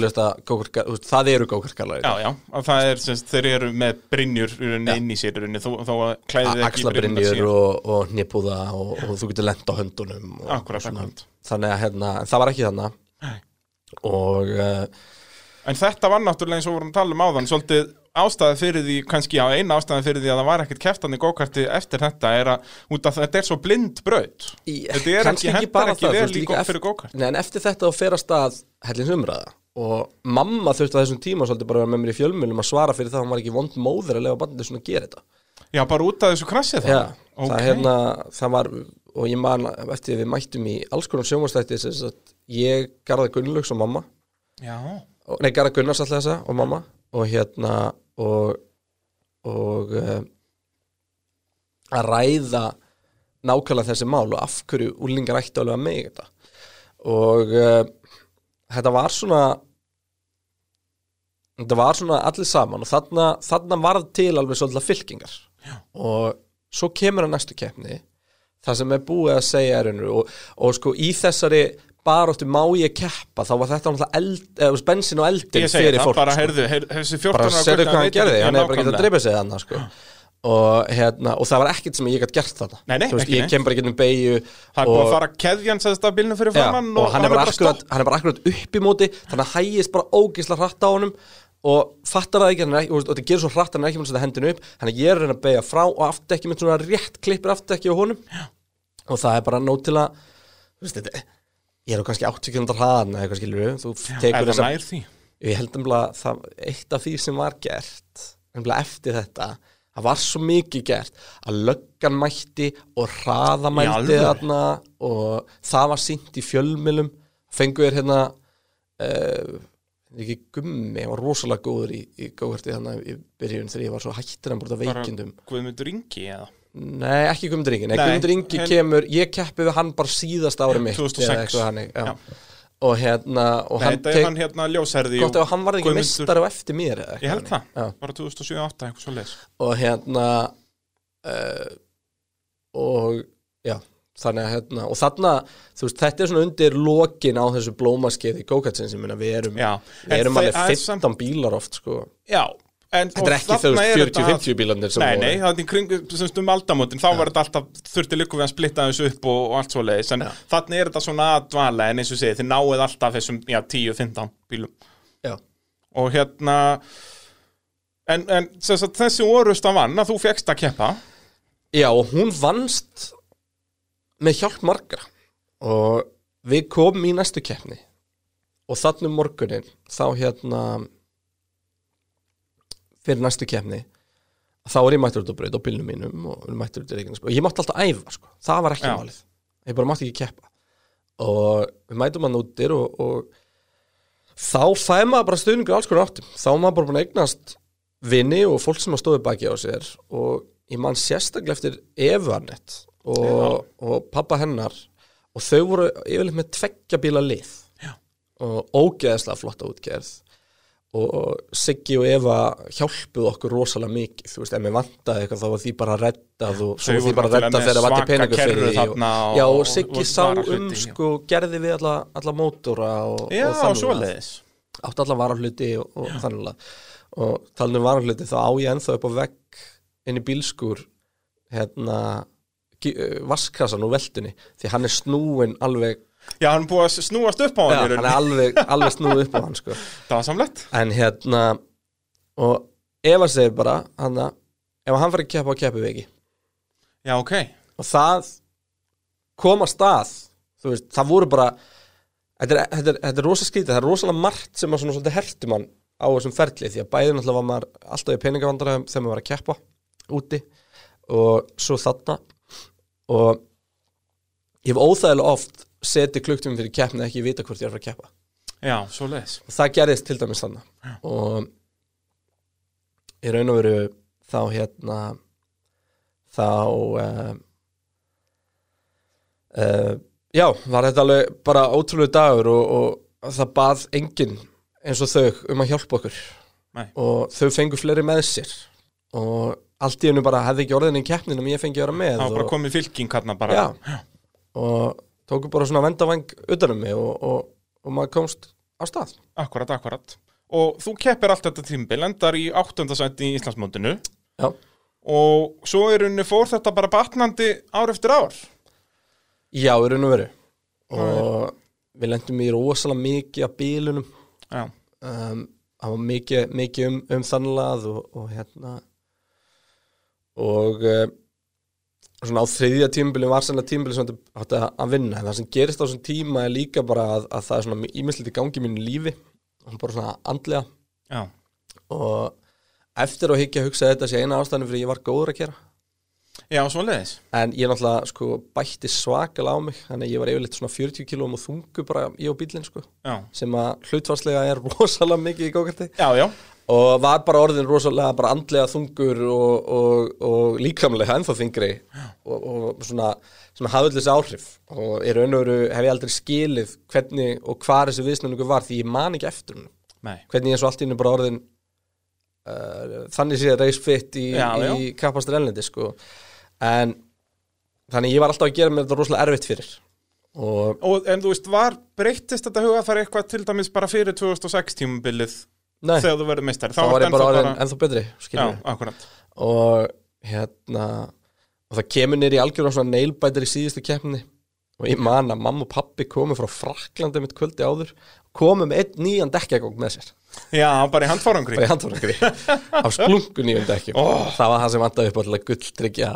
veist, það eru go-kart gallar Já, já, og það er, semst, þeir eru með rauninni inn í sér þó, þó að klæðið ekki axlabrinjur og, og nýpúða og, og þú getur lent á höndunum og, Akkúrat, og svona. akkúrat. þannig að hérna, það var ekki þannig Nei. og uh, En þetta var náttúrulega eins og vorum að tala um áðan svolítið ástæði fyrir því, kannski á eina ástæði fyrir því að það var ekkert keftan í gókarti eftir þetta er að, út af þetta er svo blind braut. Í, Þetta er ekki, ekki hendar ekki það, vel líka fyrir gókart Nei, en eftir þetta þá fer að stað hellins umræða og mamma þurfti á þessum tíma svolítið bara að vera með mér í fjölmjölum að svara fyrir það að hún var ekki vond móður að lega bandið svona að gera þetta. Já, bara út af þessu krassið Já, Ok. það hérna, það var og ég man eftir að við mættum í alls Já, og, nei, garði Gunnars alltaf þessa og mamma. Og hérna og, og uh, að ræða nákvæmlega þessi mál og af hverju úlingar ætti alveg að mig þetta og uh, þetta var svona þetta var svona allir saman og þarna, þarna varð til alveg svolítið fylkingar Já. og svo kemur að næstu keppni það sem er búið að segja er og, og sko í þessari baróttu má ég keppa? Þá var þetta náttúrulega eld, eða, bensin og eldin fyrir fólk bara sko. heyrðu, heyrðu, þessi 14 bara ára serðu hvað hann gerði, hann hefði bara getað að dreipa sig þannig sko. og, hérna, og það var ekkert sem ég gætt gert þarna. Nei, nei, Þú veist, ekki ég kem bara getið um beigju er búið að fara keðjan Já, framann og hann er bara hann er bara akkurat upp í móti þannig að hægist bara ógisla hratt á honum og fattar það ekki, hann ekki og og þetta gerir svo hratt, hann er ekki með að setja hendinu upp hann er að reyna að beigja frá og aftekki með svona rétt klippir aftekki á honum. Og það er bara nót til að þú veist, þetta, ég er á kannski 80 km hraðan eða eitthvað skilur við, þú tekur þess því? ég held um að það, eitt af því sem var gert um eftir þetta það var svo mikið gert að löggan mætti og hraða alvöru? þarna og það var sínt í fjölmilum fengu þér hérna uh, ekki gummi, hann var rosalega góður í, í góðhverti þannig í byrjun þegar ég var svo hættur hann bara Bara veikindum Guðmundur Ingi eða? Nei, ekki Guðmundur Ingi, nei, Guðmundur Ingi en- kemur ég keppi við hann bara síðast ári mitt 2006. eða eitthvað hannig, já. Já. og hérna og Nei, hann þetta er hann hérna ljósherði gott ef hann varði ekki Guðmundur- mistari á eftir mér Ég held það, þannig. Bara 2007-2008 eitthvað svo leis og hérna uh, og já þannig að hérna og þarna þú veist þetta er svona undir lokin á þessu blómaskeiði gókatsins ég meina við erum Já, við erum alveg er 15 samt- bílar oft sko Já, en þetta er ekki þetta- 40-50 bílarnir sem Nei, voru. nei, það er í kringu, semst um aldamótin þá var þetta alltaf, þurfti líka við að splitta þessu upp og, og allt svo leiðis, en þannig er þetta svona að dvala, en eins og segið, þið náið alltaf þessum, já, 10-15 bílum. Já, og hérna en, en sem sagt, þessi orust að vann að þú fegst að keppa. Já og hún vannst með hjálp margra. Og við komum í næstu keppni. Og þannig um morgunin þá hérna fyrir næstu keppni þá er ég mættur út á braut á bílnum mínum og mættur út í Reykjanes og ég mátti alltaf æfa sko. það var ekki Já. málið, ég bara mátti ekki keppa og við mætum hann útir og, og þá fæði maður bara stuðningur alls konar áttum þá maður bara búin að eignast vini og fólk sem að stóði baki á sér og ég man sérstaklega eftir Evu Annett og, og pappa hennar og þau voru yfirleitt með tveggja bíla lið Já. og ógeðslega flotta útgerð og Siggi og Eva hjálpuð okkur rosalega mikið. Þú veist, ef mér vantaði eitthvað þá var því bara reddað og svo Þau var því bara reddað náttúrulega þegar það með vanti peningu svaka fyrir því og, já, og Siggi sá um sko, gerði við alla, alla mótora og, Já, og þannig svo að- leiðis átti allar varahluti og, og þannig að og talandi um varahluti þá á ég ennþá upp á vegg inn í bílskur hérna uh, vaskrassan úr veldunni því hann er snúin alveg Já, hann er búið að snúast upp á já, hann í hann er alveg, alveg snúið upp á hann sko. Það var samlegt. En hérna og Eva segir bara hann að ef hann fyrir að keppa á ekki Já, ok. Og það kom að stað þú veist, það voru bara þetta er, þetta er, þetta er rosa skrítið, það er rosalega margt sem að svona svolítið herti mann á þessum ferli því að bæði náttúrulega var maður alltaf í peningavandræðum þegar maður var að keppa úti og svo þarna. Og ég hef óþægilega oft setið klukktum fyrir keppni ekki vita hvort ég er að fara að keppa. Já, svo leiðis og það gerðist til dæmis þannig og í raun og veru þá hérna þá uh, uh, já, var þetta alveg bara ótrúlega dagur og, og það bað enginn eins og þau um að hjálpa okkur. Nei. og þau fengu fleiri með sér. Og allt í hennu bara hefði ekki orðin í keppnin um ég fengi að vera með Það var bara og, komið fylking hérna bara. Já, og tóku bara svona vendavang utanum mig og, og, og maður komst á stað. Akkurat, akkurat. Og þú keppir allt þetta tímbil, endar í áttundasætti í Íslandsmótinu. Já, Og svo er unni fór þetta bara batnandi ár eftir ár. Já raun og veru. Og við lendum í rosalega mikið af bílunum. Já, um, það var mikið, mikið um, um þannlað og, og hérna. Og uh, svona á þriðja tímabili var sannlega tímabili sem þetta að- að vinna. En það sem gerist á þessum tíma er líka bara að, að það er svona ímyndslítið í gangi í mínu lífi. Og bara svona andlega. Já, og eftir að higgja að hugsa að þetta sé eina ástæðan fyrir ég var góður að gera já, svo leiðis en ég náttúrulega sko bætti svakalega á mig þannig að ég var yfirleitt svona 40 kílóum og þungu bara ég og bílinn sko Já, sem að hlutfarslega er rosalega mikið í gókarti já, já, og var bara orðin rosalega bara andlega þungur og, og, og líkamlega ennþá þingri og, og svona sem hafði allir þessi áhrif. Og í raun og veru hef ég aldrei skilið hvernig og hvað þessi viðsnöningu var því ég man ekki eftir hún nei. Hvernig ég svo allt í hennu bara orðin uh, þannig sé reis fitt í, Já, já. í kapastur ennlendi sko en þannig ég var alltaf að gera mér þetta rosalega erfitt fyrir. Og Og en þú veist, var breyttist þetta hugafæri eitthvað til dæmis bara fyrir 2006 tímabilið nei, þegar þú verður meistari? Þá var ég bara orðin ennþá betri Já, og hérna og það kemur nýr í algjörðan svona neilbætir í síðustu keppni. Og ég man að mamma og pappi komu frá Fraklandi mitt kvöldi áður komu með einn nýjan dekkjagók með sér. Já, bara í handfárangri bara í handfórangri á splungu nýjum dekkjum. Oh. það var það sem vandaði upp á að gulltryggja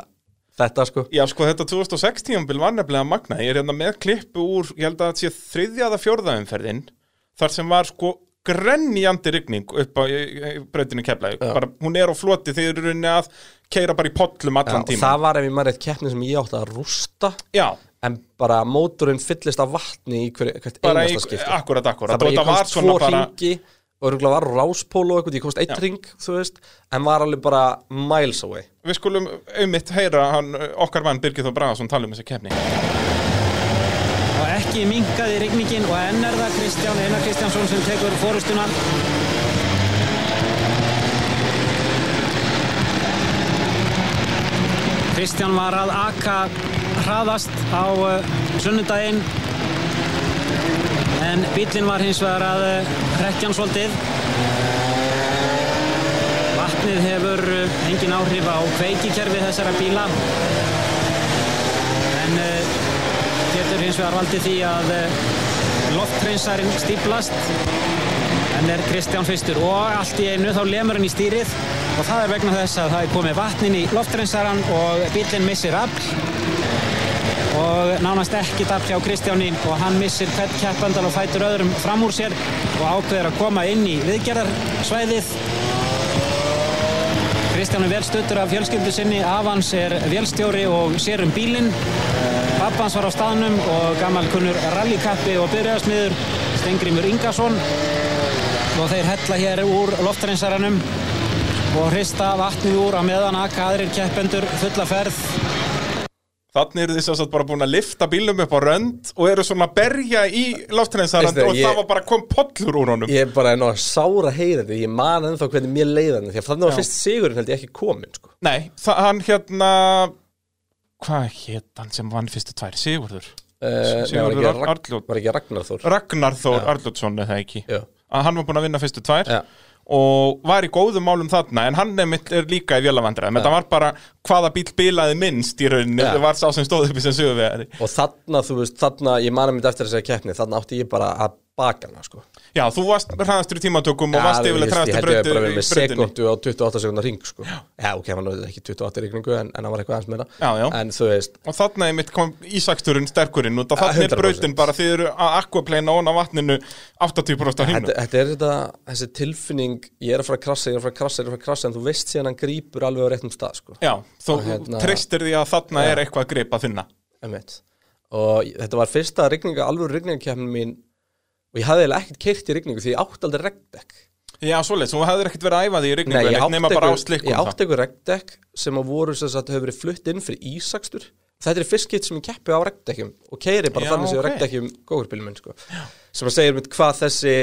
þetta sko. Já, sko, þetta 2006 tímabil var nefnilega magna Ég er hérna með klippu úr, ég held að þetta sé þriðjaða fjórðaumferðin Þar sem var sko grenjandi rigning upp á keflaði bara, Hún er á floti þegar eru runni að keira bara í pollum allan tíma það var ef ég maður eitt keppni sem ég átti að rústa Já, en bara mótorinn fyllist af vatni í hver, hvert bara einasta skipti. akkurat, akkurat. Það bara ég komst tvo bara ringi og örgulega var ráspól og eitthvað, ég komst eitt Já. ring þú veist, en var alveg bara miles away Við skulum auðmitt heyra hann, okkar mann Birgir Þó Bragason tala um þessa kefni Og ekki minkaði rigningin og enn er það Kristján Einar Kristjánsson sem tekur fórustuna. Kristján var að aka hraðast á uh, sunnudaginn en bílinn var hins vegar að uh, hrekkjan svolítið. Vatnið hefur uh, engin áhrif á kveikikerfi þessara bíla. En uh, getur hins vegar valdið því að loftreynsarinn stíplast en er Kristján fyrstur og allt í einu þá lemur hann í stýrið. Og það er vegna þess að það er komið vatnin í loftreynsarinn og bílinn missir afl og nánast ekki afl hjá Kristjáni og hann missir hvern keppandal og fætur öðrum fram úr sér og ákveður að koma inn í viðgerðarsvæðið Kristján er vel stuttur af fjölskyldu sinni, Avans er vélstjóri og sér um bílinn. Pappans var á staðnum og gammal kunnur rallykappi og byrjaðasmiður Stengrimur Ingarsson og þeir hella hér úr loftreinsaranum og hrista vatnið úr á meðan akka aðrir keppendur fulla ferð. Þannig eru þið svo bara búin að lifta bílum upp á rönd og eru svona að berja í loftrensarand Veistu, og ég- það var bara kom pollur úr honum ég er bara enn á að sára heyra þetta ég man ennþá hvernig mér leiðan því að þannig var fyrst sigurinn held ég ekki komin sko. Nei, hann hérna hvað hétt hann sem vann fyrstu tvær? Sigurður? uh, nei, var, Sigurður ekki Ar- Ragn, Arnljót. var ekki Ragnar Þór Ragnar Þór Arljótsson eða ekki Já. að hann var búin að vinna fyrstu tvær Já. Og var í góðum málum þarna en hann nefnitt er líka í vélavandræðum. Þetta var bara hvaða bíl bilaði minnst í rauninni, Já. það var sá sem stóð upp í sem söguvegari og þarna, þú veist, þarna ég manna mitt eftir þessari keppni, þarna átti ég bara að baka hana sko. Já, þú varst hraðastur í tímatökum og varst ég, yfirlega ég held hraðastur ég hef bara brautu verið í með brautinni sekundu á 28 sekundar ring sko. já. ok, hann var ekki 28 rigningu en, en hann var eitthvað aðeins meira Já, já. en þú veist, Og er mitt kom ísaksturinn sterkurinn og þarna er 100%. brautin bara þið eru að aquaplana ón á vatninu 80% af hínu þetta, þetta er þetta þessi tilfinning, ég er að fara að krassa ég er að fara að krassa, ég er að fara að krassa en þú veist síðan hann grípur alveg á réttum stað sko. Já, þú Og hérna- treystir því að Já. er eitthvað að gripa þinna Einmitt. og þetta var fyrsta alveg rigningakefnin mín og ég hafði eiginlega ekkert keirt í rigningu því ég átti aldrei regndekk Já, svoleiðis, þú hefðir ekkert verið að æfa því í Nei, rigningu ég en átti á einhver- ég átti eitthvað regndekk sem að voru sem sagt hefur verið flutt inn fyrir ísakstur. Þetta er fyrst skipt sem ég keppi á regndekkjum og keiri bara Já, þannig sem ok. okay. regndekjum góðurbílum minn sko. sem að segja mitt hvað þessi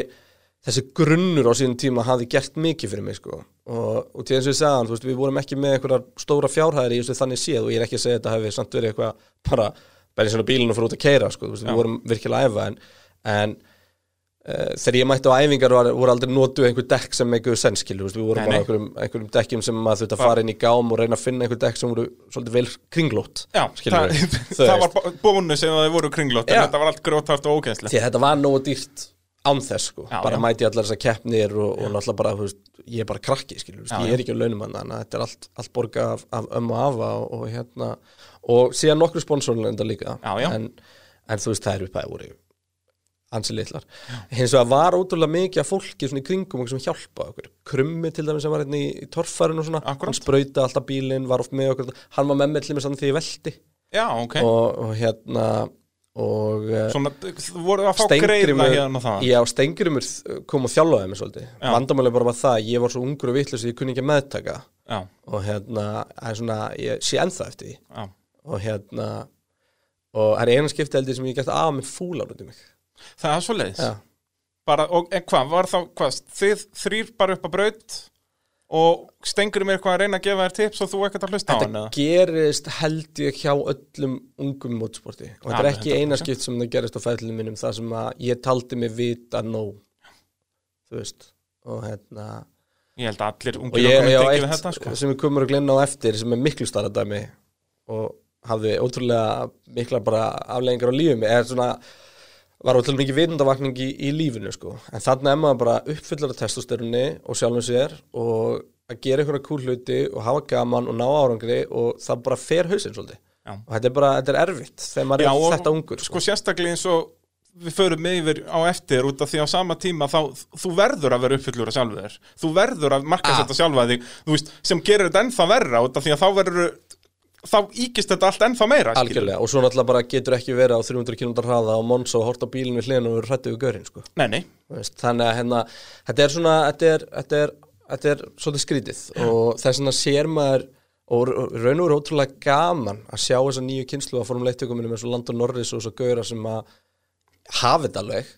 þessi grunnur á sínum tíma hafði gert mikið fyrir mig sko. Og, og til eins og ég sagði, þú veist, við vorum ekki með einhverjar stóra fjárhæðir í þannig séð og ég er ekki að segja að þetta hefði samt verið eitthvað bara, bara í svona bílinu fyrir út að keira sko, við vorum virkilega að æfa en, en þegar ég mætti á æfingar var, voru aldrei notuð einhver dekk sem einhver senskilu, við vorum bara einhverjum, einhverjum dekkjum sem maður þurfti að fara inn í gám og reyna að finna einhver dekk sem voru svolítið vel kringlót Já, það, það var bónus ef það voru kringlótt en þetta var allt grótart og ógæðslegt því þetta var nógu dýrt án þess sko, bara já. mæti allar þessar keppnir og, og náttúrulega bara, veist, ég er bara krakki skilur, veist, Já, ég er ekki á launum hann þannig að þetta er allt, allt borga af, af ömmu afa og, og hérna, og síðan nokkru sponsorlenda líka. Já. En, en þú veist, það er upphæði voru ansi litlar. Hins vegar var ótrúlega mikið af fólki svona í kringum okkur sem hjálpa okkur. Krummi til dæmis sem var hérna í, torfærun og svona Akkúrat. hann sprauta alltaf bílinn, var oft með okkur. Hann var með með til mér þannig því ég velti. Já, ok. Og, og hérna og eh, Svona, þú voru að fá greiða hérna það Já, Stengrimur kom og þjálfaði mig svolítið. Já. Vandamáli bara var það, ég var svo ungur og vitlis ég kunni ekki að meðtaka. Já, og hérna, það er svona, ég sé ennþá eftir því. Já. Og hérna og það er eina skipti heldur sem ég gæti af með fúlar út í mig Það er svo leiðis og, En hvað, var þá, hvað, þið þrýr bara upp á braut og stengur mér eitthvað að reyna að gefa þér tips og þú ekkert að hlusta á hann þetta eða? gerist held ég hjá öllum ungum mótsporti og þetta er ekki 100%. eina skipt sem það gerist á fæðlunum mínum það sem að ég taldi mig vita nóg þú veist og hérna Ég held að allir og ungir okkur ég ekki eitt þetta sko. sem við komum að glenna á eftir sem er miklu starra dæmi og hafði ótrúlega mikla bara afleggingar á lífum er svona var ótrúlega mikið vitundavakning í, í lífinu sko. en þannig er maður bara uppfyllar af testosterunni og sjálfum sér og að gera einhverja kúl hluti og hafa gaman og ná árangri og það bara fer hausinn svolítið Já. og þetta er bara, þetta er erfitt þegar maður Já, er þetta ungur sko sérstaklega eins og við förum með yfir á eftir út af því á sama tíma þá þú verður að vera uppfyllur að sjálfu þér þú verður að marka Ah. þetta sjálfa þig veist, sem gerir þetta ennþá verra út af því að þá verður þá íkist þetta allt ennþá meira algjörlega og svo náttúrulega bara getur ekki verið á 300 km hraða og Monsa og horta á bílinn við hliðin og verður hrættið við görinn sko. Nei, nei, veist, þannig að hérna, þetta er svona þetta er, þetta er, þetta er svolítið skrítið. Og þess vegna sér maður og raun og veru ótrúlega gaman að sjá þessa nýju kynslu að formuleitt tökuminu með svo Landon Norris og svo gauðra sem að hafa þetta alveg.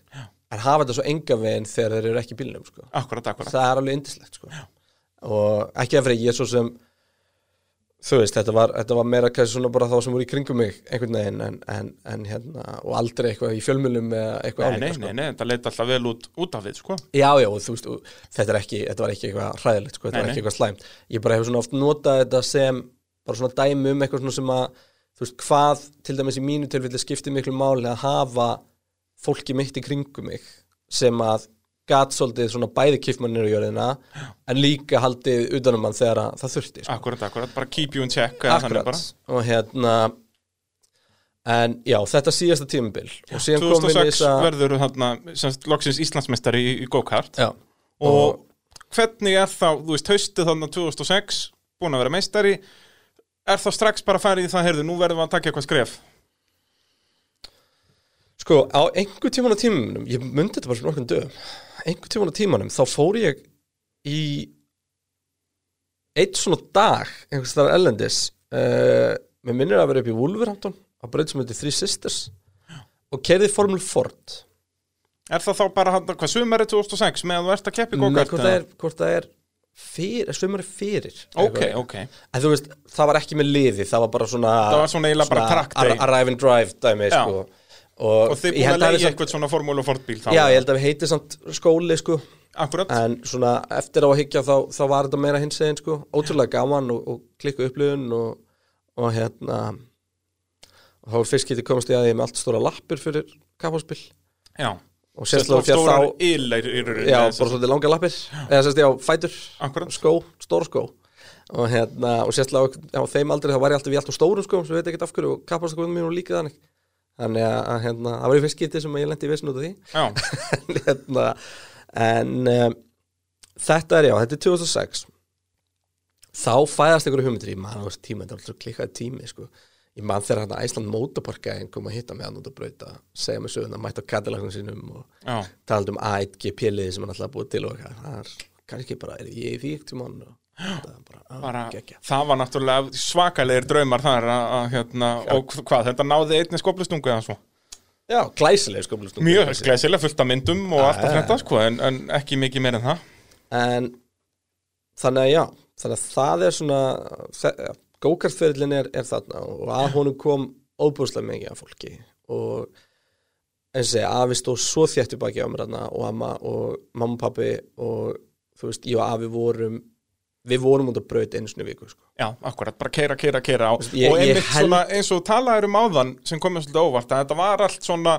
En hafa þetta svo enga veginn þegar þeir eru ekki í bílnum sko. akkurat, akkurat. Það er alveg indislegt sko. og ekki að fyrir ég svo sem þú veist, þetta var, þetta var meira kannski svona bara þá sem voru í kringum mig einhvern veginn en, en, en hérna, og aldrei eitthvað í fjölmjölum eða eitthvað Nei, nei, álíka, sko. nei, nei, þetta leit alltaf vel út út af við, sko. Já, já, og þú veist, og þetta, ekki, þetta var ekki eitthvað hræðilegt, sko, þetta Nei, var ekki eitthvað slæmt. Ég bara hefur svona oft notað þetta sem bara svona dæmi um eitthvað svona sem að þú veist, hvað til dæmis í mínu tilfelli skiptir miklu máli að hafa fólki mitt í kringum mig sem að gat svolítið svona bæði kiffmannir í jörðina en líka haldið utanum hann þegar að það þurfti sko. Akkurat, akkurat, bara keep you in check Akkurat, og hérna en já, þetta síðasta tímabil. Og síðan kom við 2006 þessa verður þarna semst, loksins Íslandsmeistari í, í go-kart. Já, og hvernig er þá, þú veist, haustið þannig 2006 búin að vera meistari er þá strax bara að fara í það, heyrðu, nú verðum við að taka eitthvað skref? Sko, á einhver tíman á tímanum, ég myndi þetta bara fyrir nokkurn dögum, einhver tíman á tímanum, þá fór ég í eitt svona dag, einhvers staðar ellendis, uh, mér minnir að vera upp í Wolverhampton, á braut sem heitir Three Sisters, og kerði Formule Ford. Er það þá bara, hann, hvað, sumari 2006 með að þú ert að keppi Nei, go-kart? hvort það er, hvort það er fyrir. Ok, eitthvað. ok, En veist, það var ekki með liði, það var bara svona... Það var svona eiginlega bara ar- Arrive and drive dæmi, Já. sko. Og, og þið búin að leiði eitthvað svona formúlu fortbíl þá? Já, ég held að við heitið samt skóli, sko. Akkurat, En svona eftir á að higgja þá, þá var þetta meira hins eginn sko, ótrúlega gaman og, og klikku upplifun og, og hérna og þá var fyrst getið komast í að ég með allt stóra lappir fyrir kapáspil já. Og Sérst sérstaklega stórar þá yleir í rauninni já, bara svolítið langa lappir. Eða sérst já, fætur, Akkurat. skó, stór skó. Og hérna, og sérstaklega á þeim aldrei þá var ég alltaf þannig að að, hérna, það var í fyrst getið sem að ég lendi í vissin út af því. En, hérna, en um, þetta er já, þetta er 2006 þá fæðast einhverju hugmyndir. Ég man á þessu tíma, þetta var alltaf klikkaði tími sko. ég man þegar hann Æsland Motorparkæðin kom að hitta mig hann út að brauta segja mig söguna, mæta á Cadillacum sínum og já, talandi um A1GP-liði sem hann alltaf búið til og það er kannski bara, er ég í því ekkert tíma og er bara, bara, það var náttúrulega svakalegir draumar þar að, hérna, og hvað, þetta náði einni skoplustungu eða svo? Já, glæsileg skömmlustúku mjög glæsilega fullt af myndum og allt já, þetta sko, en, en ekki mikið meir en það. En þannig að já Þannig að það er svona Gókartferðlin er, er þarna og að honum kom óbúslega mikið af fólki og eins og segja, afi stóð svo þéttu baki á mér og amma og mamma og pappi og þú veist, ég og afi vorum við vorum út að braut einu sinni í viku sko. Já, akkurat, bara keira, keira, keira á Ég- og einmitt held- svona eins og talaður um áðan sem komið svolítið óvart að þetta var allt svona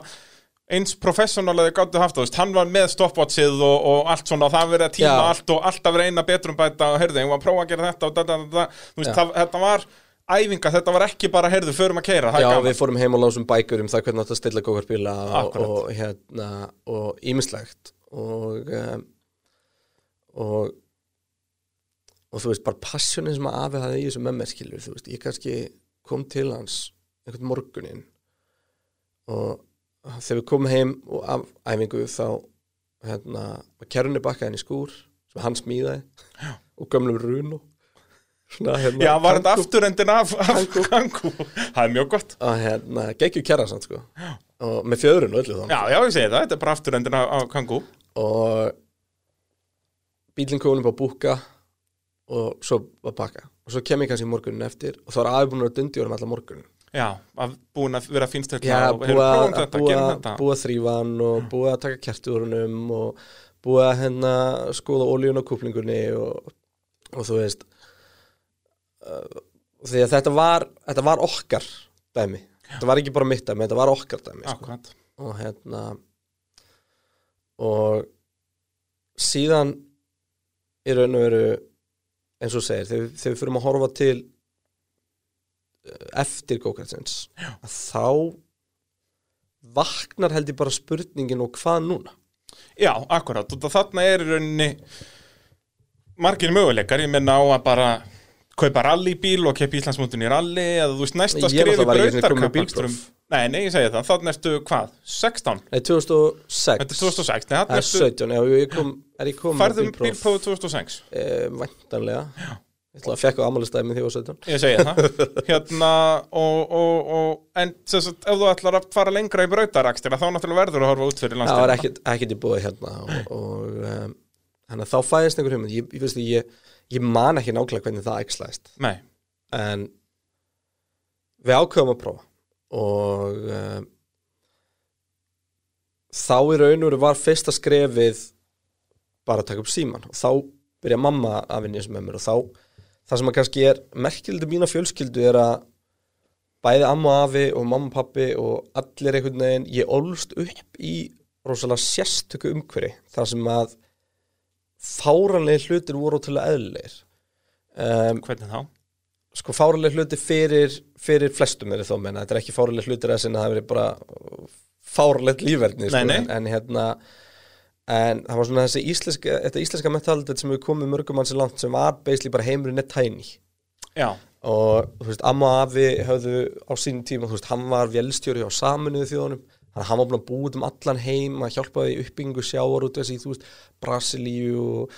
eins professional að þið gáttu haft þú veist, hann var með stopwatchið og, og allt svona og það verið að tíma Já. allt og alltaf verið eina betrum bæta og heyrðu, ég var að prófa að gera þetta og da, da, da, þú veist, það, þetta var æfinga, þetta var ekki bara, heyrðu, förum að keira, Já, við fórum heim og lásum bækur um það hvernig að stilla gókartbíla og, Akkurat. og hérna og ímislegt og um, og og þú veist, bara passionin sem að afi hafði í þessu með mér skilur, þú veist, ég kannski kom til hans einhvern morgunin og þegar við komum heim og af æfingu þá hérna, var kerrunni bakkaðin í skúr sem hann smíðaði Já. og gömlum runu svona, hérna, Já, var þetta afturendin af, af kangu Það er mjög gott. Og hérna, geggju kjæra samt sko. Og með fjöðrun og öllu þannig Já, já, ég segi það, þetta er bara afturendin af, kangu og bílinn komin upp á búka og svo var pakka og svo kem ég kannski morgunin eftir og þá var aðeins búin að dundi um alla morgunin Já, að búin að vera fínst Já, búið að, að, að þrýfa hann og búið að taka kertuðurunum og búið að hérna skoða ólíun á kúplingunni og, og þú veist uh, því að þetta var þetta var okkar dæmi. Þetta var ekki bara mitt dæmi, þetta var okkar dæmi sko. Og hérna og síðan í raun og veru eins og segir, þegar, þegar við fyrir að horfa til eh, eftir gókartsins þá vaknar held ég bara spurningin og hvað núna? Já, akkurat, og þarna er í rauninni margir möguleikar, ég menna á að bara kaupa rallybíl og keipa Íslandsmótun í rally eða þú veist næsta Ég skrif náttúrulega í var ekki einu sinni kominn með brautarkappakstrum bílpróf. Nei, nei, ég segi það, þannig ertu hvað? 16? Nei, 2006 Þetta er 2006, nei, Það þannig er ertu 17, já, ég kom, er ég kom færðum bílprófið 2006 eh, Væntanlega. Já. Ég ætla að fekk á ammálistæmi því var 17 Ég segi það. Hérna, og, og, og en sem sagt, ef þú ætlar að fara lengra í brautarakstina þá náttúrulega verður að horfa út fyrir Það var landstina ekkert, ekkert í búið hérna og, og um, að þá fæðist einhver hugmynd. Ég, ég, ég, ég man ekki nákvæmlega hvernig það æxlaðist. Nei, en við ákveðum að prófa. Og um, þá í raun og veru var fyrsta skrefið bara að taka upp síman og þá byrja mamma að vinna þessu með mér. Og þá það sem að kannski er merkildi mína fjölskyldu er að bæði amma og afi og mamma og pappi og allir einhvern veginn, ég ólst upp í rosalega sérstöku umhverfi þar sem að fáranlega hlutir voru til að eðlir um, hvernig þá? sko fáraleg hluti fyrir, fyrir flestum er þó menna, þetta er ekki fáraleg hlutir að sinna það verið bara fáralegt lífverðni sko. En, en hérna en það var svona þessi íslenska þetta íslenska mentalitet sem við komum mörgum mann sér langt sem var basically bara heimurinn er tæni Já, og þú veist, amma afi höfðu á sínum tíma, þú veist, hann var vélstjóri á saminuðu þjóðunum, hann hann var búin að búið um allan heim að hjálpaði í uppbyggingu sjávar út þessi, þú veist, Brasilíu og,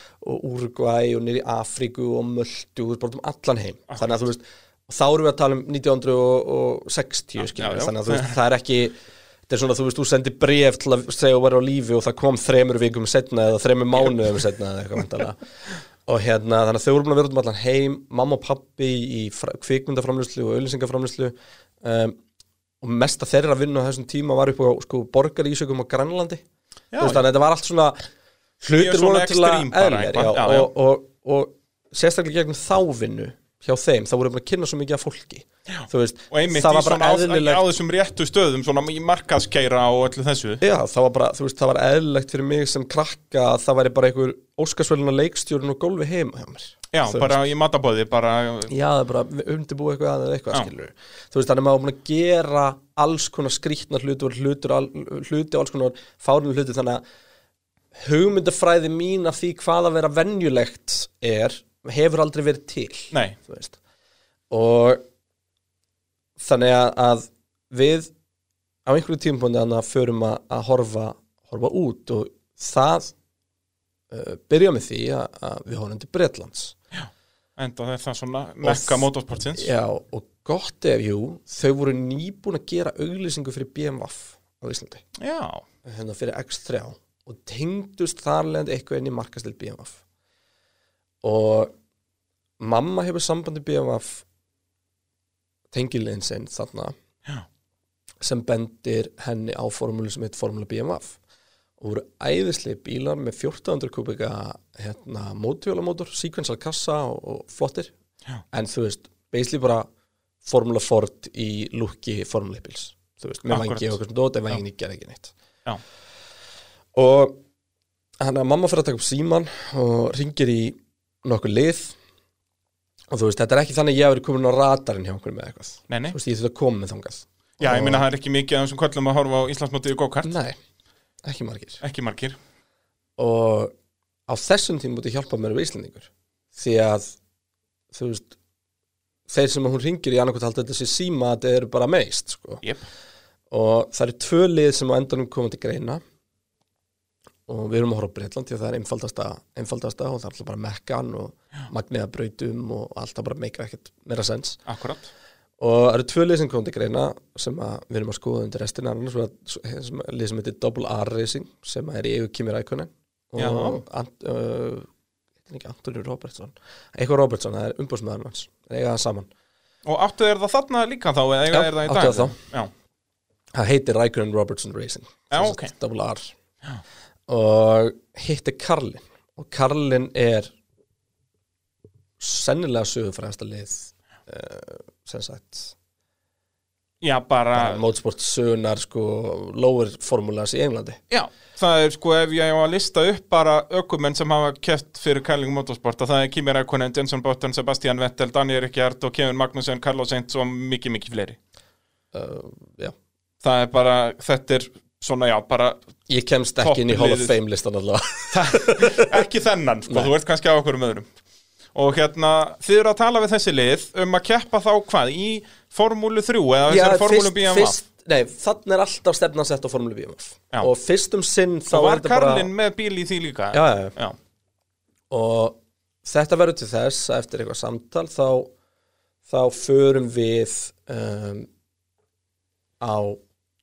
Uruguay og nýri Afríku og Möldu, þú veist, bara um allan heim. Þannig að þú veist, þá erum við að tala um 1960, skilur já, já. þannig að þú veist, það er ekki þetta er svona, þú veist, þú sendir bref til að segja að vera á lífi og það kom þremur vikum setna eða þremur mánuðum setna eða eitthvað og hérna, þannig að þau voru búin að vera út um allan heim mamma og pappi í fra- kvikmyndaframlýslu og auðlýsingaframlýslu um, og mesta þeirra vinnu á þessum tíma var upp á sko, borgarísökum á Grænlandi. Þannig að þetta var allt svona hlutir svona eðlir já, já, og, og, og sérstaklega gegnum þá vinnu hjá þeim, þá voru búin að kynna svo mikið af fólki. Veist, og einmitt í svona bara á, á þessum réttu stöðum svona í markaðskeira og öllu þessu. Já, það var bara, þú veist, það var eðlilegt fyrir mig sem krakka að það væri bara einhver óskarsvöluna leikstjórun og gólfi heima hjá mér Já, Þú bara í matabóði, bara Já, það er bara undirbúið eitthvað að eða eitthvað skilur Þú veist, þannig að maður búin að gera alls konar skrýtnar hlutur, hlutur al, hluti og alls konar fárinu hluti þannig að hugmyndafræði mín af því hvað að vera venjulegt er, hefur aldrei verið til Nei, veist. Og þannig að, við á einhverju tímpúndi þannig að förum að, að horfa, horfa út og það uh, byrja með því að, að við horfum til Bretlands enda það er það svona mekka motorsportsins. Já, og gott ef, jú, þau voru nýbúin að gera auglýsingu fyrir BMW á Íslandi. Já, hérna fyrir X3 og tengdust þar leðandi eitthvað inn í markastil BMF og mamma hefur sambandi BMF tengiliðin sinn þarna Já. sem bendir henni á formúlu sem heit formúla BMF og voru æðislega bílar með 1400 kubika hérna, mótvíólamótor, sequential kassa og, og flottir. Já. en þú veist, basically bara formúla Ford í lukki formúla bíls þú veist, með vangi og eitthvað dót en vangin ekki gerði ekki neitt. Já. og hann að mamma fyrir að taka upp síman og ringir í nokkuð lið. Og þú veist, þetta er ekki þannig að ég hafi verið komin á radarinn hjá okkur með eitthvað. Nei, nei. Þú veist, ég þurfti að koma með þangað. Já, ég Og- meina það er ekki mikið af þessum köllum að horfa á Íslandsmótið í go-kart. Nei, ekki margir. Ekki margir. Og á þessum tíma múti hjálpa mér við Íslandingur því að þú veist þeir sem hún ringir í annarkvæmt halda þetta sé síma að þetta eru bara meist sko. Jep, og það eru tvö lið sem á endanum koma til greina. Og við erum að horfa á Breitland því að það er einfaldasta, einfaldasta og það er alltaf bara mekkan og magniða brautum og alltaf bara meika ekkert meira sens. Akkurat og það eru tvö lið sem koma til greina sem við erum að skoða undir restina annars sem- lið sem heitir Double R Racing sem er í eigu Kimi Rækonen Já. og uh, heitir Antoni Robertson eitthvað Robertson, það er umbúrsmæðan hans það eiga það saman Og áttu er það þarna líka þá Já, er áttu dag? það þá. Já, það heitir Rækonen Robertson Racing Já, sem ok. sagt Double R og hitt er Karlin og Karlin er sennilega sögufræðasta lið sem sagt já bara, mótsport sögunar sko lower formulas í Englandi Já, það er sko ef ég á að lista upp bara ökumenn sem hafa keft fyrir Kæling Motorsport að það er Kimi Rækonen, Jenson Button, Sebastian Vettel, Daniel Ricciard og Kevin Magnussen, Carlos Sainz og mikið, mikið fleiri. uh, já. Það er bara, þetta er svona, já, bara ég kemst ekki inn í Hall of. Fame listan allavega ekki þennan, sko, þú ert kannski á okkur um öðrum. Og hérna, þið eru að tala við þessi lið um að keppa þá hvað, í Formúlu 3 eða þessari Formúlu BMF? nei, þannig er alltaf stefnan sett á Formule BMF Já. og fyrst um sinn þá er var þetta bara Karlin með bíl í því líka? já, já, og þetta verður til þess að eftir eitthvað samtal þá, þá förum við um, á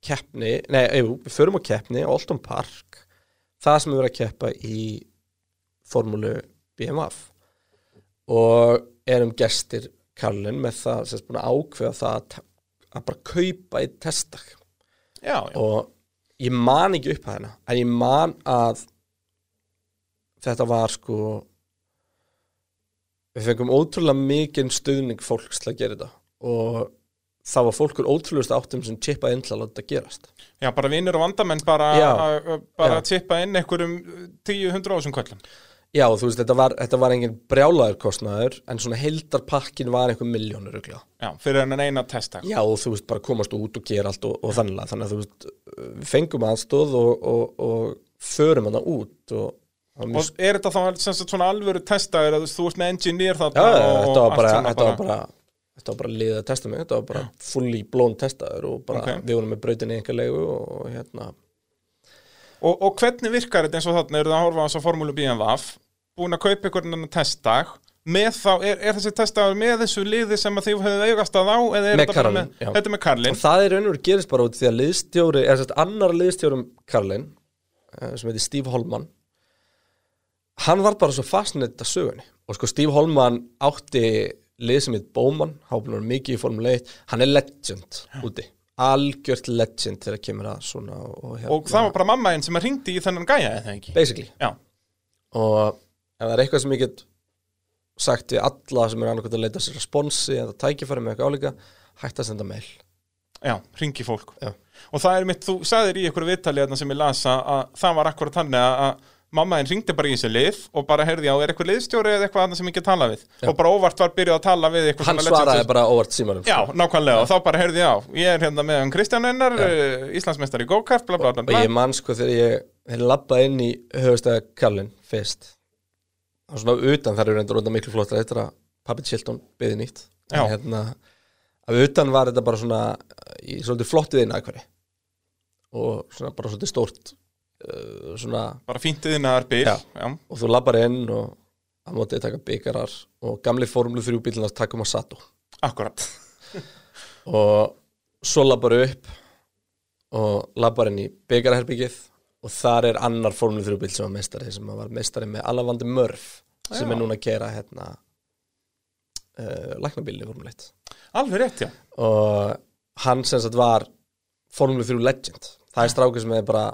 keppni, nei, við förum á keppni á Alton Park það sem við verðum að keppa í formúlu BMF og erum gestir Karlin með það sem er búin að ákveða það að, bara kaupa í testdag Já, já. og ég man ekki upp að hérna en ég man að þetta var sko við fengum ótrúlega mikinn stuðning fólks til að gera þetta og það var fólkur ótrúlegust áttum sem chippaði inn til að láta þetta gerast Já, bara vinnur og vandamenn bara, Já. bara Já. að tippa inn einhverjum 10-100 ásum köllum. Já þú veist þetta var, þetta var engin brjálaður kostnaður en svona heildarpakkin var einhver miljónur öglega Já, fyrir hennan eina testa. já og þú veist bara komast út og gera allt og, og þannig þannig að þú veist við fengum aðstóð og, og, og förum hana út og, er þetta þá sem sagt svona alvöru testaður að þú ert með engineer þarna Já, já, og þetta var allt bara, svona þetta var bara þetta var bara liðið að testa mig, þetta var bara fully blown testaður og bara Ok. við vorum með brautinni einhver leigu og hérna og, og hvernig virkar þetta eins og þarna, eru það að horfa á þess að formúlu BMWF, búin að kaupa einhvern annan testdag, með þá, er, er þessi testaður með þessu liði sem þið hefðu eigast að á, eða er Með þetta Karlin, með, já. þetta er með Karlin? og það er veru gerist bara út því að liðstjóri eða sérst annar liðstjórum Karlin eh, sem heitir Steve Holman hann var bara svo fastnett að sögunni og sko Steve Holman átti lið sem heit Bowman, háblunar mikið í Formule 1 hann er legend úti algjört legend þegar kemur að svona og, hérna, Og það var bara mamma einn sem að ringdi í þennan gæja, eða ekki? basically Já, og ef það er eitthvað sem ég get sagt við alla sem er annarkvæmt að leita sér responsi eða tækifæri með eitthvað álíka hægt að senda mail já, ringi fólk. Já. Og það er mitt, þú sagðir í einhverju viðtali þarna sem ég lasa að það var akkurat að- að mamma einn ringdi bara í þessi lið og bara heyrði á, er eitthvað liðstjóri eða eitthvað annað sem ég get tala við? Og bara óvart var byrjuð að tala við hann svaraði bara óvart símanum Já, sko. nákvæmlega, og þá bara heyrði ég á Ég er hérna með hann Kristján Einar, uh, Íslandsmeistar í go-kart, bla bla bla, og ég man sko þegar ég ég labbaði inn í höfustæða Kallin fyrst og svona utan þar eru reyndur undan miklu flottar eftir að Pappi Chilton byði nýtt. Já. en hérna að utan var þetta bara svona í svolítið flottið inn aðkværi og svona bara svolítið stórt uh, svona Bara fíntið inn að bíl Já. Já. og þú labbar inn og að mótið taka byggarar og gamli formlu þrjú bílunars takum að Sato Akkurat og svo labbar upp og labbar inn í byggarherbyggið og þar er annar Formule 3 bíl sem var meistari sem var meistari með Alavandi Mörf sem Já. er núna að gera hérna uh, læknabílinni Formule 1 Alveg rétt, já og hann sem sagt var Formule 3 legend það er strákur sem er bara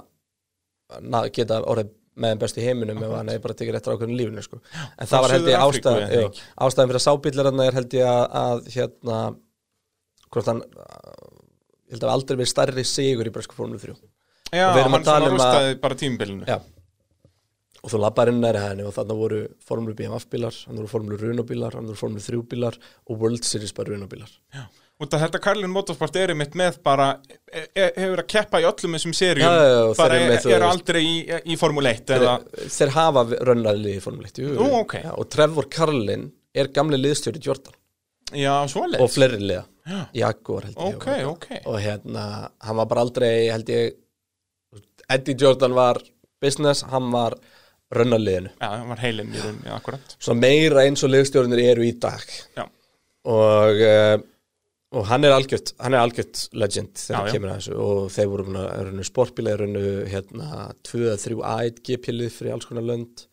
geta orðið með þeim best í heiminum ef hann er bara tekið réttur ákveðinu lífinu sko. en það var held ég Suður-Afríku, ástæð, eða jú, ekki? ástæðan fyrir að sábílarna er held ég að, að hérna hvort hann ég held að aldrei verið stærri sigur í bresku Formule 3 Já, hann svona um að- rústaði bara tímbilinu Já. og þú labbar inn næri henni og þarna voru Formule BMF bílar, hann voru Formule Runo bílar hann voru Formule 3 bílar og World Series bara Runo bílar Út af þetta Karlin Motorsport er einmitt með bara e e hefur að keppa í öllum þessum Já, já, já, bara þeir er, þú er aldrei í, í Formule 1 eða, þeir, þeir hafa rönnaðli í Formule 1 jú. Nú, ok. Já, og Trevor Carlin er gamli liðstjóri Jordan. Já, og svoleiðis fleiri liða Jaguar held ég Ok, og, ok. og hérna, hann var bara aldrei held ég Eddie Jordan var business, hann var rönnaliðinu Já, hann var heilinn í rauninni, akkurat. Svo meira eins og liðstjórnir eru í dag. Já, og uh, og hann er algjört hann er algjört legend þegar Já, hann já. kemur að þessu. Og þeir voru runnu sportbíla runnu hérna 2-3 ætt GP-lið fyrir alls konar lönd.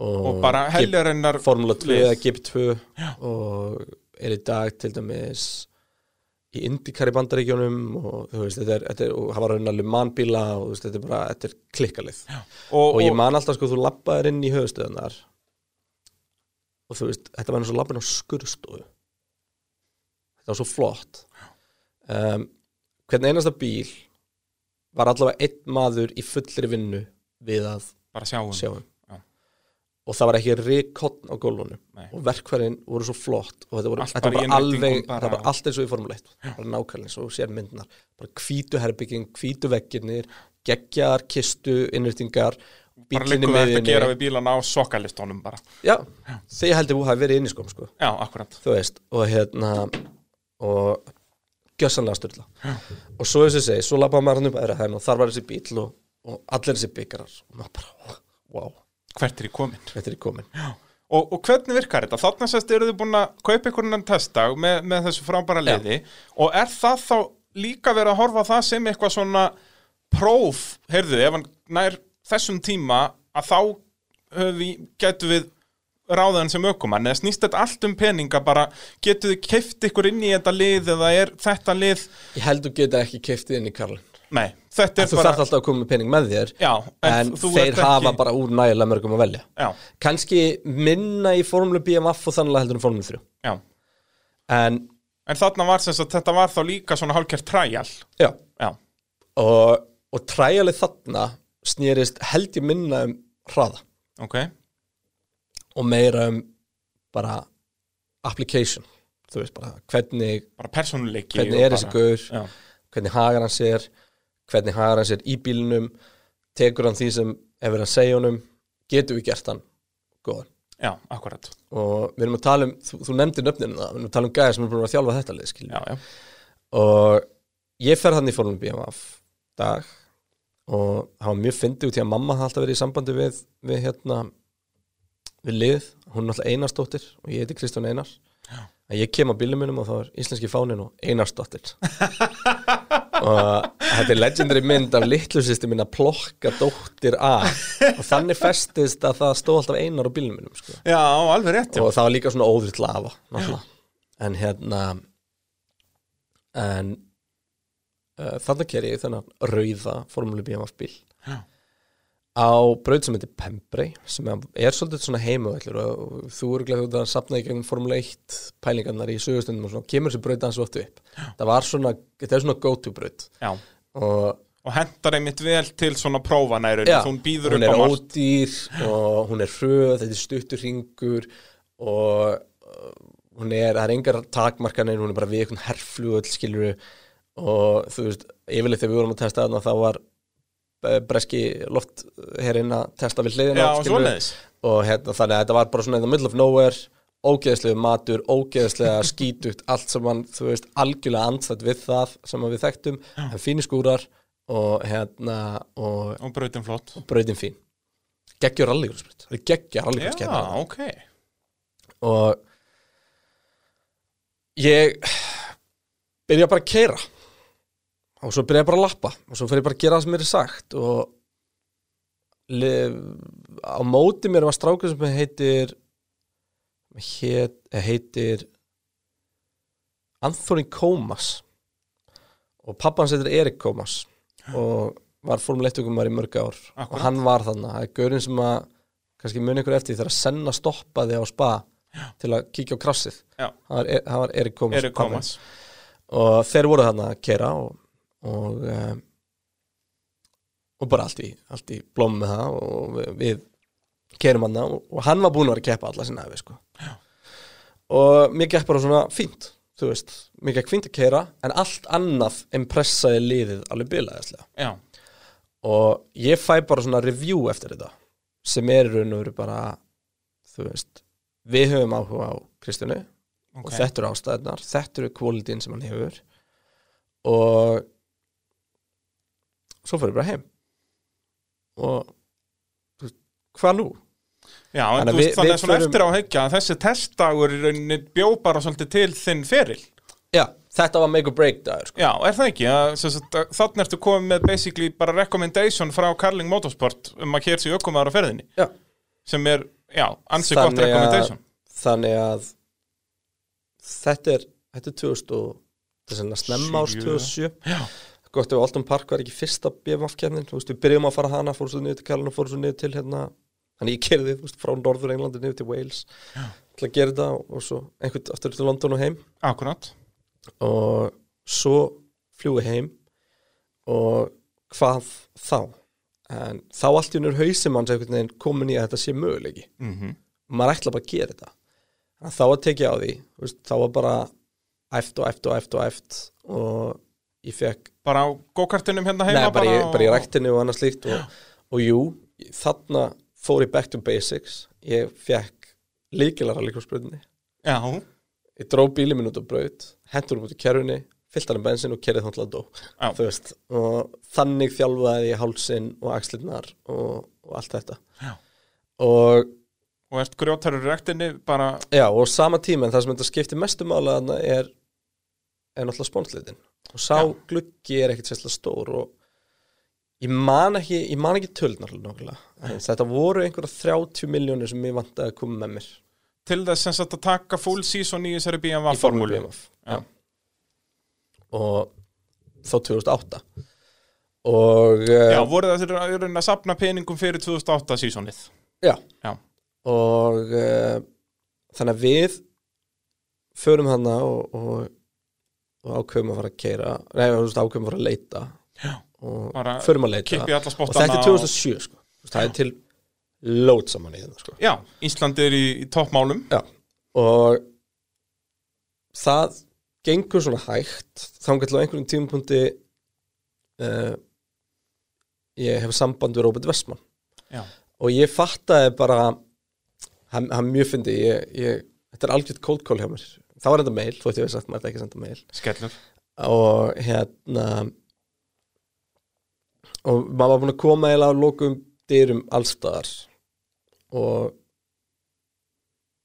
Og, og bara heljarinnar Formula 2 lið. eða GP2 og er í dag til dæmis í Indikar í bandaríkjónum og þú veist, þetta er, þetta er og hafa raunalegu mannbíla og veist, þetta er bara, þetta er klikkalið. Og, og ég man alltaf sko, þú labbaðir inn í höfustöðunar og þú veist, þetta var eins og labbin á skurðstofu þetta var svo flott. Um, hvern einasta bíl var allavega einn maður í fullri vinnu við að bara sjáum sjá um. Já. og það var ekki ríkotn á gólunum Nei. og verkfærin voru svo flott og þetta, voru, Allt þetta var alveg bara- það var allt eins og í Formule 1 bara nákvæmlega þú sér myndinar bara hvítu herbygging, hvítu veggirnir geggjar, kistu, innrýtingar bara líkum við þetta að gera við bílana á sokkalistónum bara. Já, þegar ég held að þú hafi verið inn í skóm sko, Já, akkurat. Þú veist og hérna og gjössanlega styrla og svo þess að segja, svo labbaði maður hann upp aðra hæðin og þar var þessi bíl og, og allir þessi byggarar. Og maður bara, wow, Hvert er í komin þetta er í komin Og, og hvernig virkar þetta? Þarna sérst eru þið búin að kaupa einhvern veginn testdag með, með þessu frábæra liði. Og er það þá líka verið að horfa það sem eitthvað svona próf, heyrðu, ef hann nær þessum tíma að þá getum við ráðan sem ökumann, eða snýst þetta allt um peninga? Bara, getur þið keift ykkur inn í þetta lið eða er þetta lið Ég held þú geta ekki keiftið inn í Karlin nei, þetta er Þú bara þarf alltaf að koma með pening með þér já, en, En, þú þeir hafa ekki, bara úr nægilega mörgum að velja. Já, Kanski minna í formule BMF og þannig heldur en formule 3 já, En, en þarna var sem sagt, þetta var þá líka svona hálfkjart træjal já. Já, Og, og træjalið þarna snýrist held ég minna um hraða. Ok Og meira um bara application. Þú veist bara hvernig, bara persónuleiki hvernig er þessi gaur? já, Hvernig hagar hann sér? Hvernig hagar hann sér í bílnum? Tekur hann því sem verið að segja honum? Getum við gert hann góðan? Já, akkurat. Og við erum að tala um, þú, þú nefndir nöfninu það, við erum að tala um gæðir sem er búin að þjálfa þetta lið, skiljum. já, já, Og ég fer hann í fórlum BMF dag og það var mjög fyndið út í að mamma hafði alltaf verið í sambandi við, við hérna, við lið, hún er alltaf Einarsdóttir og ég heiti Kristján Einar. Að ég kem á bílum minum og það var íslenski fánin og Einarsdóttir. og þetta er legendary mynd af litlu sýsti mín að plokka dóttir af og þannig festist að það stóð alltaf Einar á bílum minum, sko já, alveg rétt já. og það var líka svona óðritt lafa en hérna en uh, þarna ker ég þennan rauða formúli BMF bíl Já. Á braut sem heitir Pembrey sem er, er svolítið svona heimavellur og þú eru glæðið að sapna í gegnum formúli 1 pælingarnar í sögustundum og svona kemur þessi braut hans oft upp. Það var svona, þetta er svona go-to braut. Og og hendar einmitt vel til svona rauninni, hún býður hún upp er á margt. ódýr og hún er hröð, þetta er stuttur ringur og uh, hún er, það er engar takmarkanir hún er bara við einhvern herflugull skilur og þú veist, yfirleitt þegar við vorum að testa þarna þá var breski loft herinn að testa við hliðina og hérna, þannig að þetta var bara svona in the middle of nowhere ógeðslega matur, ógeðslega skítugt allt sem hann, þú veist, algjörlega andstætt við það sem við þekktum. En fínir skúrar og hérna og og brautin flott. Brautin fín. Geggjur rallygrúsbreyt, það er geggja já, rallygrúsbreyt ok. Og ég byrja bara að keira og svo byrjaði ég bara að lappa. Og svo fyrir ég bara að gera það sem mér er sagt. Og li, á móti mér var strákur sem heitir heit, heitir Anthony Comas. Og pappa hans heitir Erik Comas. Og var formuleittökum í mörg ár. Akkúrat. og hann var þannig, það er gaurin sem að kannski muni ykkur eftir þegar Senna stoppaði á spa til að kíkja á krassið. Já. hann var, E- var Erik Comas og þeir voru þarna að kera og og, um, og bara allt í, allt í blóm með það og við, við kerum hann og, og hann var búinn að vera að keppa alla sinna sko. og mér gekk bara svona fínt þú veist, mér gekk fínt að kera en allt annað impressaði liðið alveg bilaðislega. Já, og ég fæ bara svona review eftir þetta sem er raun og veru bara þú veist, við höfum áhuga á Kristjánu ok. og þetta eru ástæðnar, þetta eru kvalitín sem hann hefur. Og svo fyrir bara heim og veist, hvað nú? Já, en þú að veist þannig að svona eftir á að hekja að þessi testdagur í rauninni bjó bara svolítið til þinn feril Já, þetta var make or break dagur sko. Já, er það ekki? Að, að Þannig ertu komið með basically bara recommendation frá Carling Motorsport um að hér sé ökkumæður á ferðinni Já. sem er, já, ansi gott að- recommendation þannig að þetta er þetta er 2000 og er sennilega snemma árs Sjö. 2007 Já, gott ef Alton Park var ekki fyrsta BMF-kefnin þú veist, við byrjum að fara hana, fórum svo niður til Kallin og fórum svo niður til hérna þannig ég kerði, þú veist, frá Norður Englandi niður til Wales til að gera þetta og, og svo einhvern aftur til London og heim. Akkurat. Og svo fljúi heim og hvað þá? En þá allt í unur hausum hans einhvern veginn komin í að þetta sé möguleiki. Mm maður ætla bara að gera þetta. Að þá að tekja á því veist, þá var bara æft og æft og æft og æft og ég fekk Bara á go-kartinum hérna heima Nei, bara, í, og- bara í ræktinu og annað slíkt og, og jú, þarna fór ég back to basics. Ég fekk líkilara líkvarsbröðinni Já, ég dró bílið minn út á braut hendur um út í kerfunni, fyllt hann um bensin og kerið til að dó þú veist, og þannig þjálfaði ég hálsin og axlirnar og, og allt þetta. Já. og og ert grjótarur í rektinni bara, já, og sama tíma en það sem þetta skiptir mestu mála þarna er er náttúrulega spónslitin og sá Já. gluggi er ekkit sérslega stór og ég man ekki ég man ekki töldnar nokkulega en þetta voru einhverja 30 miljónir sem ég vant að koma með mér til þess að taka full season í þessari BMW BMF Já. og þá 2008 og Já, já, voru það þeirra að sapna peningum fyrir 2008 seasonið já. Já. og uh, þannig að við förum hana og, og, og ákveðum að fara að keira nei, þú veist, ákveðum að fara að leita Já. og förum að leita og þetta er 2007 sko. Þú veist, það er til lót saman í þetta sko. Já, Ísland er í, í toppmálum Já, og það gengur svona hægt þannig til á einhverjum tímapunkti uh, ég hef samband við Robert Westman Já. og ég fattaði bara hann, hann mjög fyndi ég, ég, þetta er algjört cold call hjá mér þá var þetta mail, þótt ég hef sagt maður þetta ekki að senda mail. Skellur. Og hérna og maður var búin að koma eða á lokum dyrum allstaðar og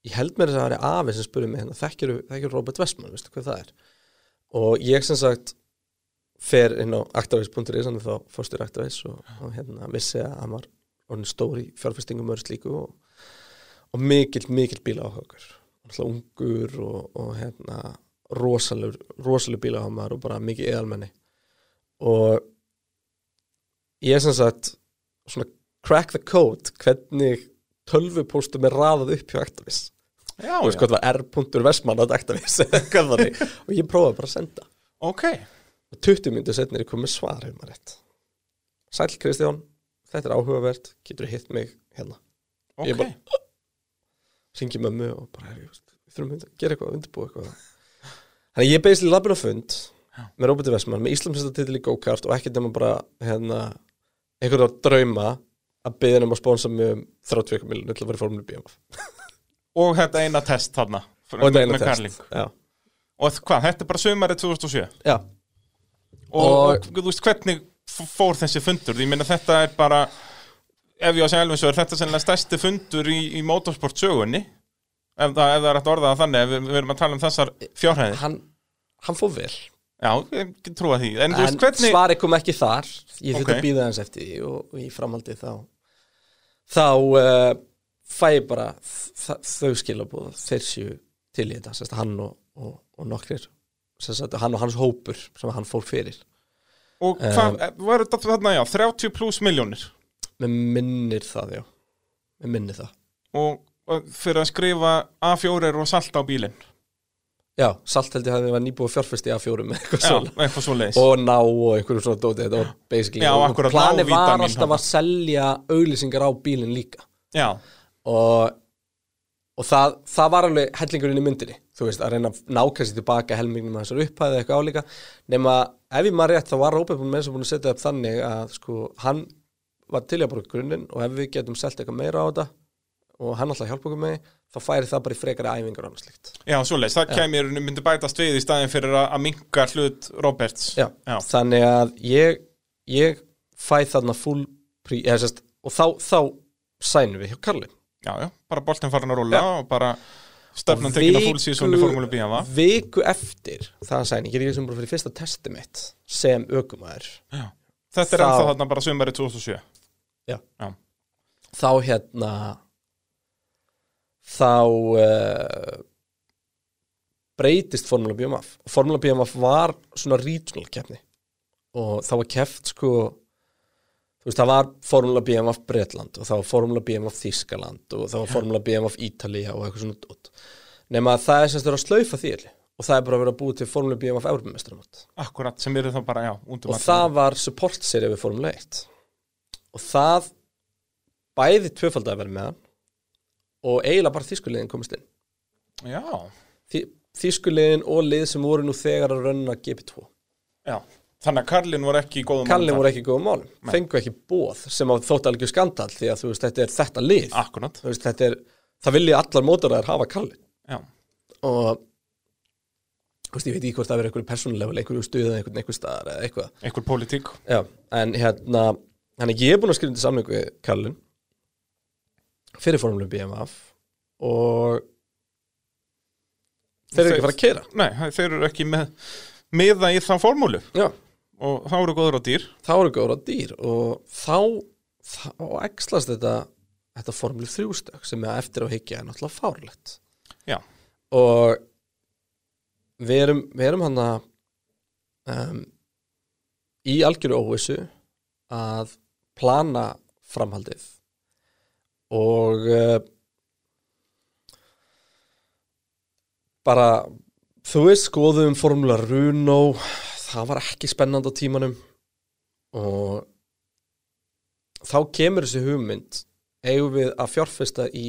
ég held mér þess að það er afi sem spurði mig hérna, þekkjur, Robert Westman, veistu hvað það er? Og ég sem sagt fer inn á actavis.is þannig þá fórstur actavis og, og hérna vissi að hann var orðin stór í fjárfestingum og, og mikill, mikill bíla áhugur alltaf ungur og, og hérna rosalur, rosalur bíla og bara mikið eðalmenni og ég sem sagt svona crack the code hvernig tölvupóstum er raðað upp hjá Actavis. Já, og sko það var r.versmann að Actavis eða hvað þannig. Og ég prófaði bara að senda. Ok. Og 20 minnir setnir ég komið svar hefur maður rétt. Sæl Kristján, þetta er áhugavert. Getur hitt mig hérna? Ok, Ég bara- ringi mömmu og bara "Herri, við þurfum að gera eitthvað, undirbúa eitthvað. Þannig ég beisli labbin á fund með Róberti Vestmann, með Íslamsista titil í go-kart og ekkert nema bara hérna, einhverja drauma að byggja um að sponsa mig um 30 miljonir til að vera í formule BMF og þetta eina test þarna og þetta eina með test já. Og hvað, þetta er bara sömarið 2007 já, og, Og- og þú veist hvernig fór þessi fundur, ég meina þetta er bara ef ég á að segja alveg svo er þetta sennilega stærsti fundur í, í motorsport sögunni. Ef það, ef það er hægt að orða það þannig ef við, við erum að tala um þessar fjárhæðir. Hann, hann fór vel. Já, ég trúa því. En, en hvernig svari kom ekki þar. Ég þurfti Ok. að býða hans eftir og, og í framhaldi þá þá uh, fæ ég bara þau skilabóð þeir séu til í þetta sérst, hann og, og, og nokkrir. Sérst, hann og hans hópur sem hann fór fyrir. Og hvað, var þetta þarna, já, 30 pluss miljónir með minnir það já. Með minnir það. Og, og fyrir að skrifa A4 og salta á bílinn. Já, salt held ég að það var nýbúið fjárfesti að fjórum með eitthvað Já, svona eitthvað svo leiðis og ná og einhverjum svona dóti þetta var basically Já, og akkurat, planið ná var alltaf að selja auglýsingar á bílinn líka. Já, og, og það, það var alveg hellingurinn í myndinni þú veist, að reyna að sér tilbaka helmingnum að þessar upphæði eitthvað álíka. Nema ef ég maður rétt þá var búin með þess að búin að setja upp þannig að sko hann var til að bara grunninn og ef við getum selt eitthvað meira á þetta og hann alltaf hjálpa okkur með þá færi það bara í frekari æfingar og annað slíkt. Já, svo leiðis, það kemur myndi bætast við í staðin fyrir að, minka hlut Roberts. Já, Já. þannig að ég, ég fæ þarna full prí, eða sérst, og þá, þá sænum við hjá Karlin já, já, bara boltin farin að rúlla og bara stefnan tekin að full season í Formule B va? viku eftir það sæning, ég er ekki sem bara fyrir fyrsta testi mitt sem ökumæður Já. Þetta er Þá- ennþá þarna bara sumari 2007 Já. Já. þá hérna þá uh, breytist Formula BMF Formula BMF var svona regional keppni. Og það var keft sko þú veist það var Formula BMF Bretland og það var Formula BMF Þískaland og það var Formula BMF Ítalía og eitthvað svona dót. Nema að það er semst verið að slaufa því og það er bara verið að búið til Formula BMF Evropamestramót Akkurat, sem eru þá bara, já, um og það var support serið við Formule 1 og það bæði tvöfald að vera með hann og eiginlega bara þýskuliðin komist inn. Já, Þý, þýskuliðin og lið sem voru nú þegar að rönna GP2 já. Þannig að Karlin voru ekki í góðum Kallin málum voru ekki í góðum málum, fengu ekki bóð sem að þótt alveg skandal því að þú veist þetta er þetta lið. Akkurat, Þú veist, þetta er, það vilja allar mótoræðar hafa Kallin já. Og þú veist, ég veit ekki hvort það verið einhverju persónulega einhverju stuð eða einhvern einhver staðar eða eitthvað. Einhver pólitík. Já, en hérna Þannig ég er búin að skrifa til samling við Kallin fyrir formulum BMF og þeir eru ekki að fara að keira Nei, þeir eru ekki með miða í þá formúlu. Já, og þá eru góður á dýr. Þá eru góður á dýr og þá, þá ekslast þetta þetta formlu þrjústök sem er eftir á higgja er náttúrulega fárlegt. Já, og við erum, við erum hann að um, í algjöru óvissu að plana framhaldið. Og uh, bara þú veist skoðum formula Runo það var ekki spennandi á tímanum. Og þá kemur þessi hugmynd eigum við að fjárfesta í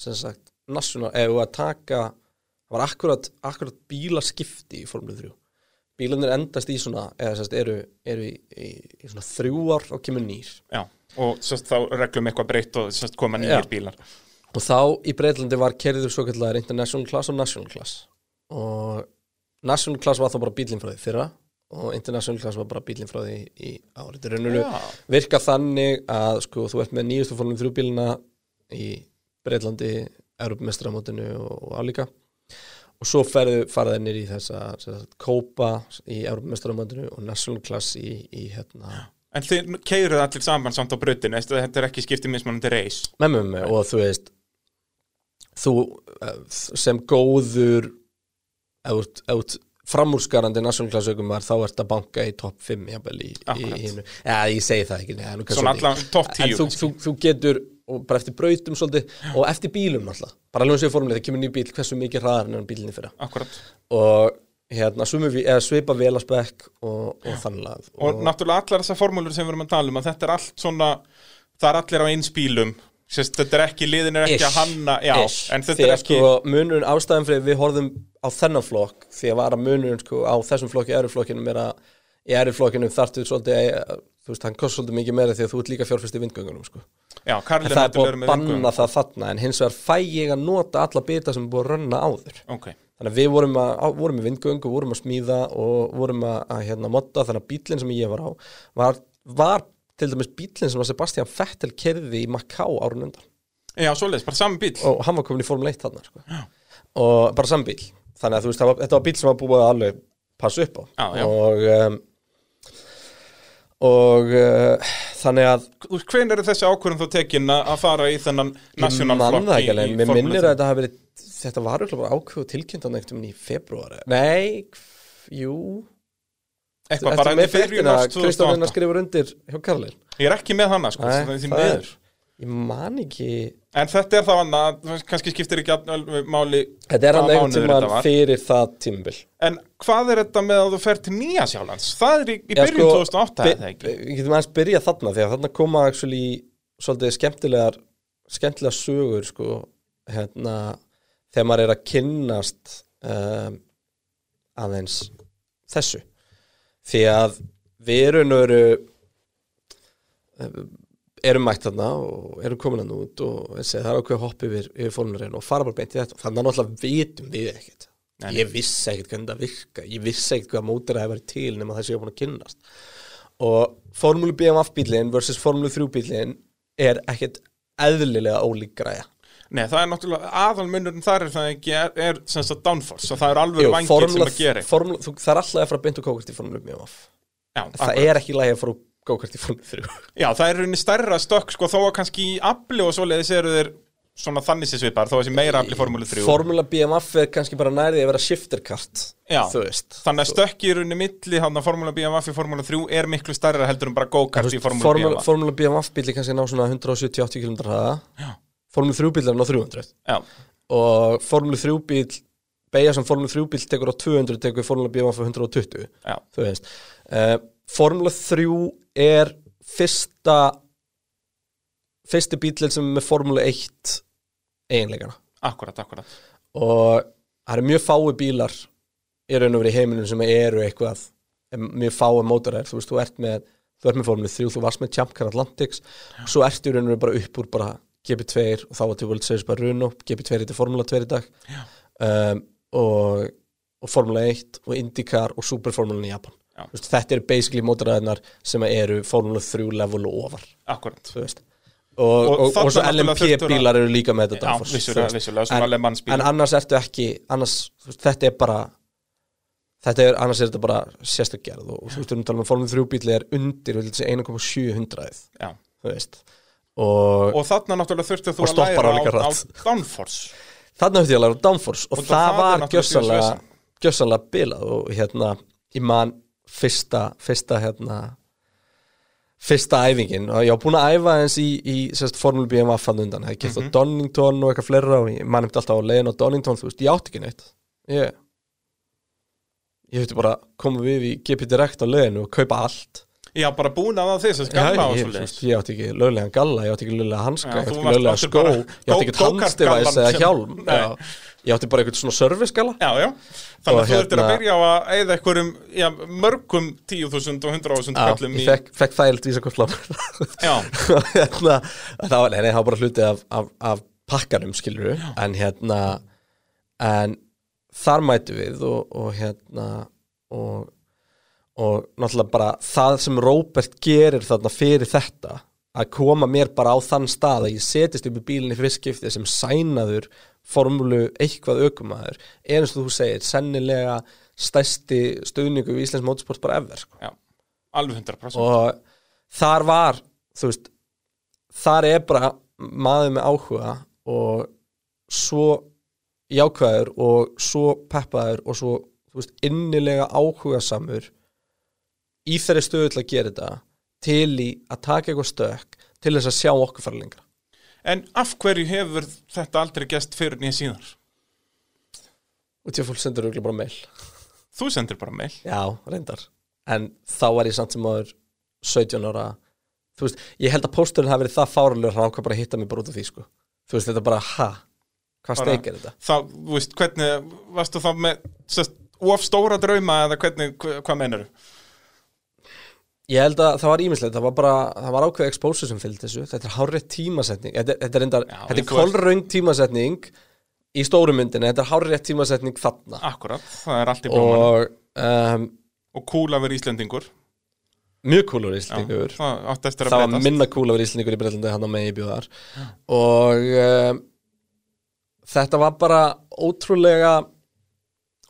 sem sagt national, eigum við að taka það var akkurat, akkurat bílaskipti í Formule 3 bílarnir endast í svona eða sagt eru, eru í, í, í svona þrjú ár og kemur nýr. Já Og sérst þá reglum eitthvað breytt og sérst koma Já. nýjir bílar. Og þá í Breitlandi var kerður svo kallar international class og national class. Og national class var þá bara bílinn frá því fyrra og international class var bara bílinn frá því í árið Já. virka þannig að sko þú ert með nýjustu fórnum þrjúbílina í Breitlandi Europamestramótinu og, og álíka og svo ferðu faraði nýr í sem sagt, Kópa í Europamestramótinu og national class í, í hérna En þið keiruð allir saman samt á brautin Þetta er ekki skiptið mismunandi reis. Með með með og þú veist þú eh, sem góður ef þú ert- ef þú ert framúrskarandi nationalklassaukumar þá ert að banka í topp 5 jafnvel í, í Akkurat. hinu. Ja, ég segi það ekki Svona allan topp 10 en þú, þú, þú getur og bara eftir brautum svolítið og eftir bílum náttúrulega bara alveg séu formulega, það kemur nýr bíl hversu mikið hraðar en bílinni fyrra Akkurat og hérna við- svipa vel að spekk og, og þannig að Og náttúrulega allar þessar formúlur sem við erum að tala um að þetta er allt svona það er allir á eins bílum Sérst, þetta er ekki, liðin er ekki Ish. að hanna Já, Ish. en þetta því er ekki sko munurinn ástæðan fyrir við horfðum á þennan flokk því að var að munurinn sko á þessum flokki eru flokkinum er að í eru flokkinum þartu svolítið þú veist, hann kost svolítið mikið meira því að þú ert líka fjárfæst í vindgöngunum sko. Já, en það er búið að banna það þarna en hins vegar fæ ég að nota alla bita sem er búið að rönna áður. Ok, þannig að við vorum, að, vorum í vindgöngu, vorum að smíða og vorum að, að hérna modda þannig að bílinn sem ég var á. Var, var til dæmis bílinn sem Sebastian Vettel kerði í Macau árun undan. Já, svoleiðis, bara sami bíl og hann var komin í Formule 1 þarna sko. og bara saman bíl þannig að þú veist, var, þetta var bíl sem var búið að alveg passa upp á. Já, já. og um, og uh, þannig að Hven er þessi ákvörðum þú tekin að að fara í þennan ég national man flokk það í, ekki alveg, í mér minnir 3? að þetta hafi verið þetta var ákveð og tilkynnt á nefntum í februar nei, jú. Eitthvað bara enn fréttina, nátt Kristofina 2008 skrifur undir hjá Karlin Ég er ekki með hana sko, miður. ég man ekki En þetta er þá annað, kannski skiptir ekki alveg máli þetta er hvaða einhvern var. fyrir það tímabil En hvað er þetta með að þú fer til Nýja Sjálands? Það er í, í Já, byrjun sko, 2008 Bi- eða ekki? Við getum aðeins byrjað þarna því að þarna koma actually svolítið skemmtilegar skemmtilegar sögur sko hérna þegar maður er að kynnast um, aðeins þessu því að við erum veru erum mætt þarna og erum komin hann út og það er ákveð hopp yfir, yfir fórnurinn og fara bara beint í þetta. Þannig að náttúrulega vitum við ekkert. Nei. ég vissi ekkert hvernig það virka ég vissi ekkert hvað mótur það hefur verið til nema þessi ég er búin að kynnast. Og Formúlu BMF bílinn versus Formúlu 3 bílinn er ekkert eðlilega ólík græja. Nei, það er náttúrulega aðalmunurinn þar er það ekki er, er sem sagt downforce og það er alveg Jú, vangir sem að gera formúla, þú, það er alltaf að fara beint og kókast í Formúlu BMF Já, það akkurat. er ekki lægi að fara kókast í Formúlu 3 Já, það er rauninni stærra stökk sko, þó að kannski í afli og svoleiðis eru þeir svona þannig sér svipar, þó að þessi meira afli Formúlu 3 Formúla BMF er kannski bara nærið að vera shifterkart Já, þú veist. þannig að stökki í rauninni milli hann að Formúla BMF í Formúla 3 er miklu stærra heldur en bara go-kart í Formúla, BMF Formúla BMF bíli kannski ná svona 170-80 km hraða. Formúlu 3 bíl er ná 300 Já, og Formúlu 3 bíl beigja sem Formúlu 3 bíl tekur á 200 tekur Formúla BMF á 120 já, þú veist. Uh, Formúla 3 er fyrsta fyrsti bílinn sem er með Formúlu 1 eiginleikana. Akkurat, akkurat. Og það eru mjög fái bílar í raun og verið heiminum sem eru eitthvað mjög fái mótoræðir, þú veist, þú ert með þú ert með Formule 3, þú varst með Champ Car Atlantics svo ertu í raun og verið bara upp úr bara GP2 og þá var til World Series bara Runo GP2 er til Formula 2 í dag. Um, og, og Formula 1 og IndyCar og Superformula í Japan Veist, þetta eru basically mótoræðinar sem eru Formula 3 level og ofar. Veist. Og, og, og, þarna svo LMP bílar eru líka með þetta Já, vissulega, vissulega, svona En- Le Mans bílar. en annars ertu ekki annars, þetta er bara þetta er, annars er þetta bara sérstakgerð og þú veist, við erum talað um Formule 3 bíli er undir, vil þessi 1,700 Já. þú veist. Og, Og þarna náttúrulega þurftu þú Og að á læra á, á downforce. Þarna höfði ég að læra downforce og, Og það, það er var gjössanlega gjössanlega bilað og hérna ég man fyrsta fyrsta hérna fyrsta æfingin. Og ég var búin að æfa eins í, í sérst, Formule BMF fann undan, hefði kert Mhm. á Donington og eitthvað fleira og man eftir alltaf á leiðin á Donington þú veist, ég átti ekki neitt. Ég ég höfði bara koma við í GP Direct á leiðinu og kaupa allt. Já, bara búin að það þess að skamma og ég, svoleiðis. ég, átti ekki löglegan galla, ég átti ekki löglega hanska, ég átti ekki löglega skó ég átti ekki go-kart-gallann eða hjálm ég átti bara eitthvað svona serviskalla Já, já. Þannig að þú þurftir að hérna- byrja á að eða einhverjum já, mörgum 10.000 og 100.000 Já, kallum ég í... fekk, fekk þægild vísakortlán Já, hérna, það var, nei, það var bara hluti af, af, af pakkanum, skilur en hérna en þar mætu við og, og hérna og, og náttúrulega bara það sem Róbert gerir þarna fyrir þetta að koma mér bara á þann stað að ég setist upp í bílinni fyrst skiptið sem sænaður formúlu eitthvað aukumæður er eins og þú segir, sennilega stærsti stöðningu í Íslands mótorsport bara ever sko. Já, alveg 100% og þar var þú veist þar er bara maður með áhuga og svo jákvæður og svo peppaður og svo veist, innilega áhugasamur í þeirri stöðu til að gera þetta til í að taka eitthvað stök til þess að sjá okkur fara lengra En af hverju hefur þetta aldrei gest fyrir nýja síðar? og til að fólk sendur auðvitað bara mail Þú sendir bara mail Já, reyndar En þá var ég samt sem áður 17 ára Þú veist, ég held að pósturinn hafi verið það fáralegur hann ákvað bara að hitta mig bara út af því sko Þú veist, þetta bara, ha? Hvað steik er þetta? Þá, þú veist, hvernig, varstu þá með sest, of stóra drauma eða hvernig, hva- hvað meinar Ég held að það var ímislegt, það var bara það var ákveð exposure sem fylgd þessu. Þetta er hárrétt tímasetning. Þetta, þetta er, reyndar, Já, þetta er kolröng tímasetning í stóru myndinni, þetta er hárrétt tímasetning þarna. Akkurat, það er allt í blóman og, um, og cool að vera Íslendingur. mjög kúlur Já, íslendingur Það átti eftir að það var minna kúl að vera íslendingur í Breitlandi hann á megi bjóðar og um, þetta var bara ótrúlega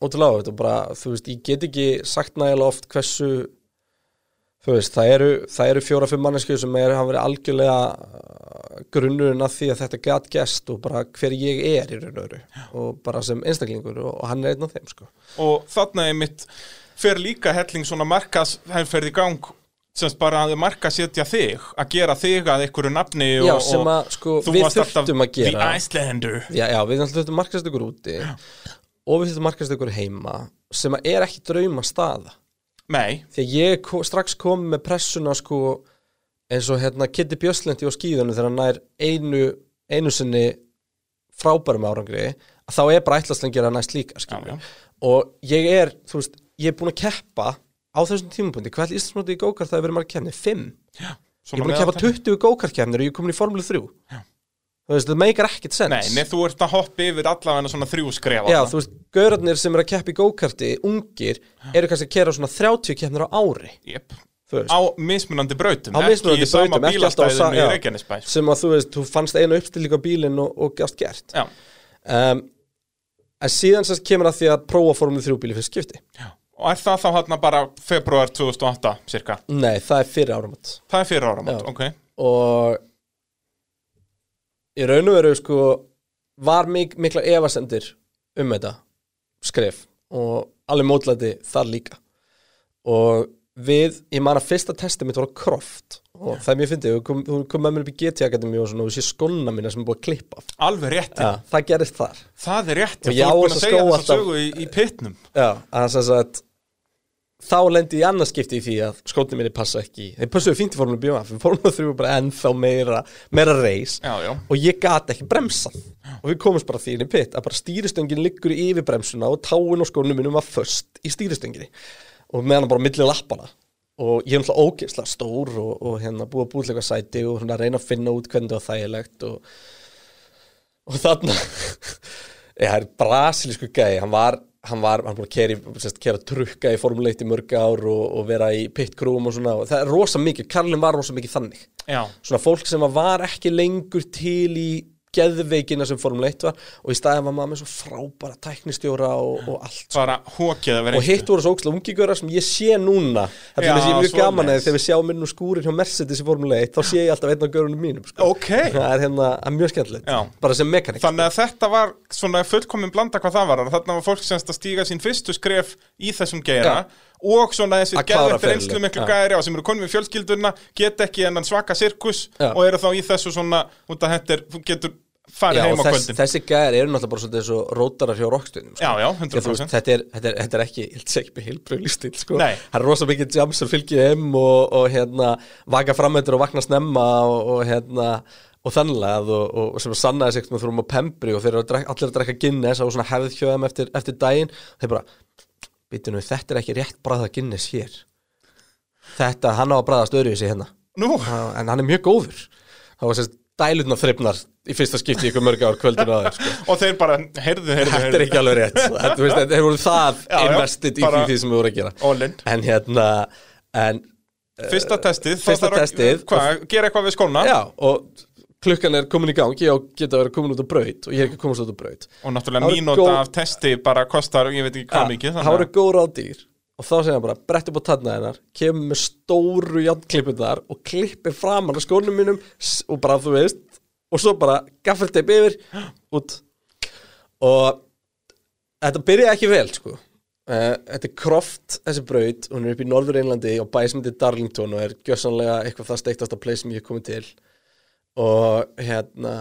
ótrúlega áhugavert og bara, þú veist, ég get ekki sagt nægilega oft hversu þú veist, það eru, eru fjóra-fimm mannesku sem er, hafa verið algjörlega uh, grunnurinn að því að þetta gat gest og bara hver ég er í raun og öru og bara sem einstaklingur og, og hann er einn af þeim, sko. Og þarna er mitt fer líka helling svona markas herrferð í gang semst bara að marka setja þig að gera þig að einhverju nafni og, Já, sem að, sko, við þurftum að gera. The Icelander. Já, já, við þurftum markast ykkur úti og við þurftum markast ykkur heima sem að er ekki drauma staða Nei, því að ég ko, strax kom með pressuna sko eins og hérna Kitty Björslendi á skíðunum þegar hann nær einu, einu sinni frábærum árangri að þá er bara ætlast að næst líka. Já, já. og ég er, þú veist, ég er búin að keppa á þessum tímapunkti, hvað er Íslandsmóti í gókart það hefur verið margir kemni? Fimm? já Ég er búin að keppa 20 gókartkefnir og ég er komin í Formule 3 Já. Þú veist, það meikar ekkert sens. Nei, nei, þú ert að hoppa yfir allavega svona þrjú skref Já, þú veist, gaurarnir sem er að keppa í gókarti ungir, eru kannski að kera svona 30 keppnir á ári. Veist, Á mismunandi brautum Á mismunandi Ekki í sama brautum, ekki alltaf á sa- bílastæðinu í já. Reykjanesbæ. sem að þú veist, þú fannst einu uppstilling á bílinn og, og gast gert. Já, um, En síðan sérst kemur að því að prófa Formule 3 bíli fyrir skipti. Já. Og er það þá hérna bara februar 2008 cirka? Nei, það er fyrir áramönd Það er fyrir áramót, Já. ok. Og í raun og veru sko var mik mikla efasendir um þetta skref og alveg mótlæti þar líka. Og við, ég man að fyrsta testi mitt var á Croft og það er mjög fyndið, þú kom, kom með mér upp í GT Akademi og svona og þú sé skóna mína sem er búið að klippa. Alveg rétt, ja, það gerist þar. Það er rétt Og Þú ert búin að segja þessa alltaf- sögu í, í pitnum. Já, að þess að þá lendi ég annars skipti í því að skótni minni passa ekki. Þeir passuðu fínt í Formule BMF við 3 var bara ennþá meira meira já, og ég gat ekki bremsa og við komumst bara því inn í pitt að bara stýristöngin liggur yfir bremsuna og táin og skónum minnum var föst í stýristönginni og meðan bara milli lappana og ég er náttúrulega ógeðslega stór og, og hérna búið að búið eitthvað sæti og svona reyna að finna út hvernig það var þægilegt og, og þarna ég, það er brasilísku gæði hann var, hann var, hann búin að kera, sérst, kera trukka í formuleitt í mörg ár og, og vera í pitkrúum og svona. Og það er rosa mikið, Karlin var rosa mikið þannig. Já. Svona fólk sem var ekki lengur til í geðveikina sem Formule 1 var og í staðin var maður með svo frábæra tæknistjóra og, og allt sko. Bara hókið að vera og hitt voru svo ókslega ungigöra sem ég sé núna. Þetta Já, er þessi mjög gaman eða þegar við sjáum inn úr skúrin hjá Mercedes í Formule 1 þá sé ég alltaf einn af görunum mínum sko. Ok, það er hérna er mjög skemmtilegt Já. bara sem mekanik þannig að þetta var svona fullkomin blanda hvað það var. Þarna var fólk semst að stíga sín fyrstu skref í þessum geira og svona þessi Að geðvægt reynslu miklu gæri á sem eru konum við fjölskylduna get ekki enn svaka sirkus Já. og eru þá í þessu svona út að þetta er, getur farið heim og á þess, kvöldin þessi gæðar eru náttúrulega bara svolítið svo rótarar hjá rockstunum sko. Já, já, Því að þú 100% veist, þetta, er, þetta, er, þetta er ekki, stíl sko. Það er rosa mikið jams sem fylgir heim og, og hérna, vaka framöndur og vakna snemma og, og hérna og þannlega og, og sem að sannaði sig með þrjum á pembri og þeir eru að allir að drekka Guinness og svona hefð hjöðum eftir, eftir daginn þeir bara, býtu nú, þetta er ekki rétt bræða Guinness hér. Þetta, hann á að bræðast öðru í sig hérna. Nú, en hann er mjög góður. Það var sérst dælutna þrifnar í fyrsta skipti ykkur mörg ár kvöldinu aðeins sko. og þeir bara, heyrðu, heyrðu, þetta er ekki alveg rétt. Þetta, veist, hefur voru það invested í bara- því, sem við vorum að gera. All-in en hérna en, Fyrsta testið, þá fyrsta þarf að- testið. Hvað, gera eitthvað við skóna. Já, og klukkan er komin í gang ég á geta verið komin út á braut og ég er ekki komast út á braut. Og náttúrulega mínúta góð- af testi bara kostar, ég veit ekki hvað mikið það voru góð ráð dýr. Og þá segja hann bara, brett upp á tanna hennar kemur með stóru játtklippundar og klippir framan á skónum mínum og bara, þú veist, og svo bara gaffelteip yfir, út. Og þetta byrjaði ekki vel, sko. Uh, þetta er Croft, þessi braut hún er upp í Norður Einlandi á bæ sem heitir Darlington og er gjössanlega eitthvað það steiktasta place sem ég hef komið til og hérna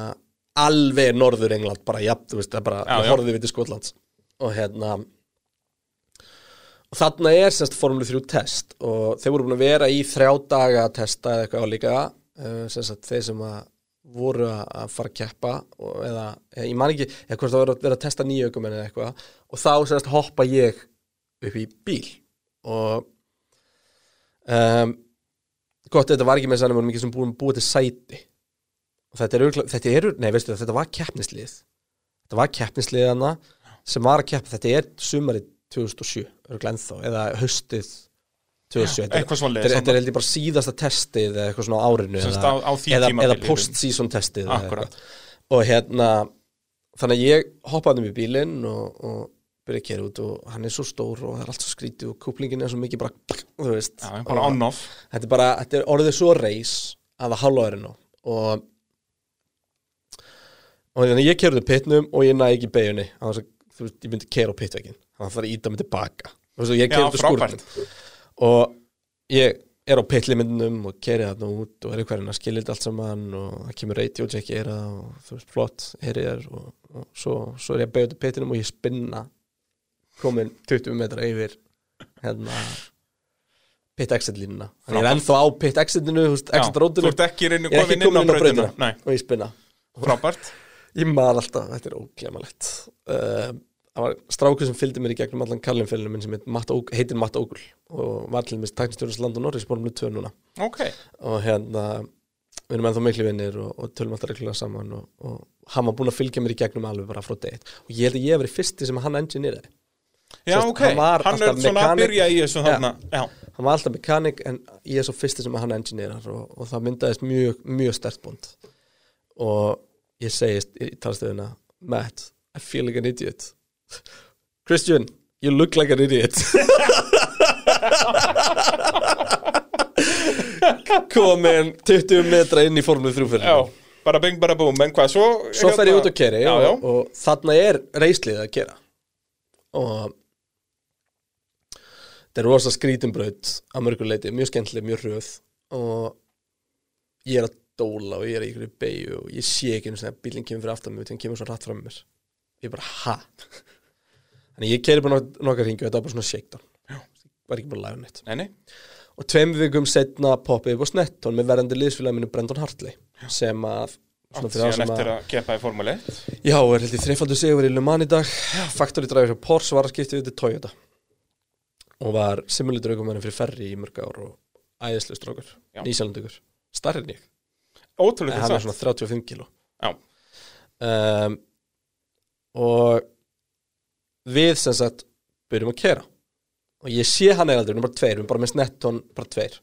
alveg Norður England, bara jafn, þú veist, það er bara, horfði við til Skotlands. Og hérna og þarna er semst Formule 3 test. Og þeir voru búin að vera í þrjá daga að testa eða eitthvað líka. Uh, semst þeir sem að voru að fara að keppa og, eða, eða, ég man ekki, eða hvort það voru að vera að testa nýju ökumenn eða eitthvað. Og þá semst hoppa ég upp í bíl. Og um, gott, þetta var ekki með sannum mikið sem búin búið til sæti þetta er, örugglega- þetta er, nei veistu þetta var keppnislið. Þetta var keppnisliðana sem var að keppa, þetta er sumarið 2007, örgulega ennþá eða haustið 2007 Þetta er- eitthvað svoleiðis, þetta er- þetta samt. held ég bara síðasta testið eða eitthvað svona á árinu eða, á- á eða, eða post-season testið og hérna þannig að ég hoppaði um í bílinn og, og byrja að kera út og hann er svo stór og það er allt svo skrítið og kúplingin er svo mikið bara þú veist, Já, bara þetta er bara, þetta er orðið svo reis að það hálfa er nú. Og og þannig að ég kerði pitnum og ég næði ekki beigunni þannig að ég myndi kera á pittveikin þannig að það er að íta mig tilbaka. Og ég kerði frábært. skúrnum. og ég er á pitlimindunum og keri þarna út og er að skilja þetta allt saman og það kemur radio check í era og þú veist, flott, heyri þér og, og svo, svo er ég að beigja út í pittinum og ég spinna komin 20 metra yfir hérna pit exit línuna. Þannig ég er ennþá á pit exitinu þú veist, Já, exit Þú rótinu ert ekki ég er komin inn á Nei, og ég spinna. Frábært ég man alltaf, þetta er óglemalegt uh, það var strákur sem fylgdi mér í gegnum allan Kallinfélunum minn sem heit Matt Óg- heitir Matt Ógul og var til mér tæknistjórnins land og Norris bólum við tvö núna. Ok, og hérna við erum ennþá miklu vinnir og, og tölum alltaf reglulega saman og, og hann var búinn að fylgja mér í gegnum alveg bara frá date og ég held að ég hef verið fyrsti sem hann engineeraði. Já Sest, ok. hann Hann er svona að mechanic. byrja í þessu þarna. Já, hann var alltaf mekanik en ég er svo fyrsti sem hann engineerar og, og það myndaðist mjög, mjög stert búnd og ég segist í talstöðuna Matt, I feel like an idiot. Christian, you look like an idiot. Komin 20 metra inn í formlu þrjúfyrir já Bara bing, bara búm, en hvað, svo svo fer ég út og keri Já, já, og, og þarna er reyslið að gera. Og þetta er rosa skrítumbraut að mörgur leiti, mjög skemmtileg, mjög hröð. Og ég er að dóla og ég er í ykkur beigju og ég sé ekki einu sinni að bílinn kemur fyrir aftan mig þegar hann kemur svo rætt fram mér. Ég er bara, ha? Þannig ég keri bara nok nokkar ringi og þetta var bara svona shakedown. Já. var ekki bara lægur neitt. Nei, nei. Og tveim vikum setna poppið upp á Snetton með verðandi liðsfélagi minu Brendon Hartley sem að svona Átt fyrir það síðan eftir að að keppa í Formule 1 Já, er held ég þreifaldur sigur í Le Mans í dag. Factory driver hjá Porsche var að skipta við til Toyota. Og var simulator aukumæðin fyrir ferri í mörg ár og æðislega strókur, Já. nýsjálfandugur starri en ég, en Ótrúlega hann er þess svona 35 kíló. Já, um, og við sem sagt byrjum að kera. Og ég sé hann eða aldrei, við erum bara tveir, við erum bara með snetton bara tveir.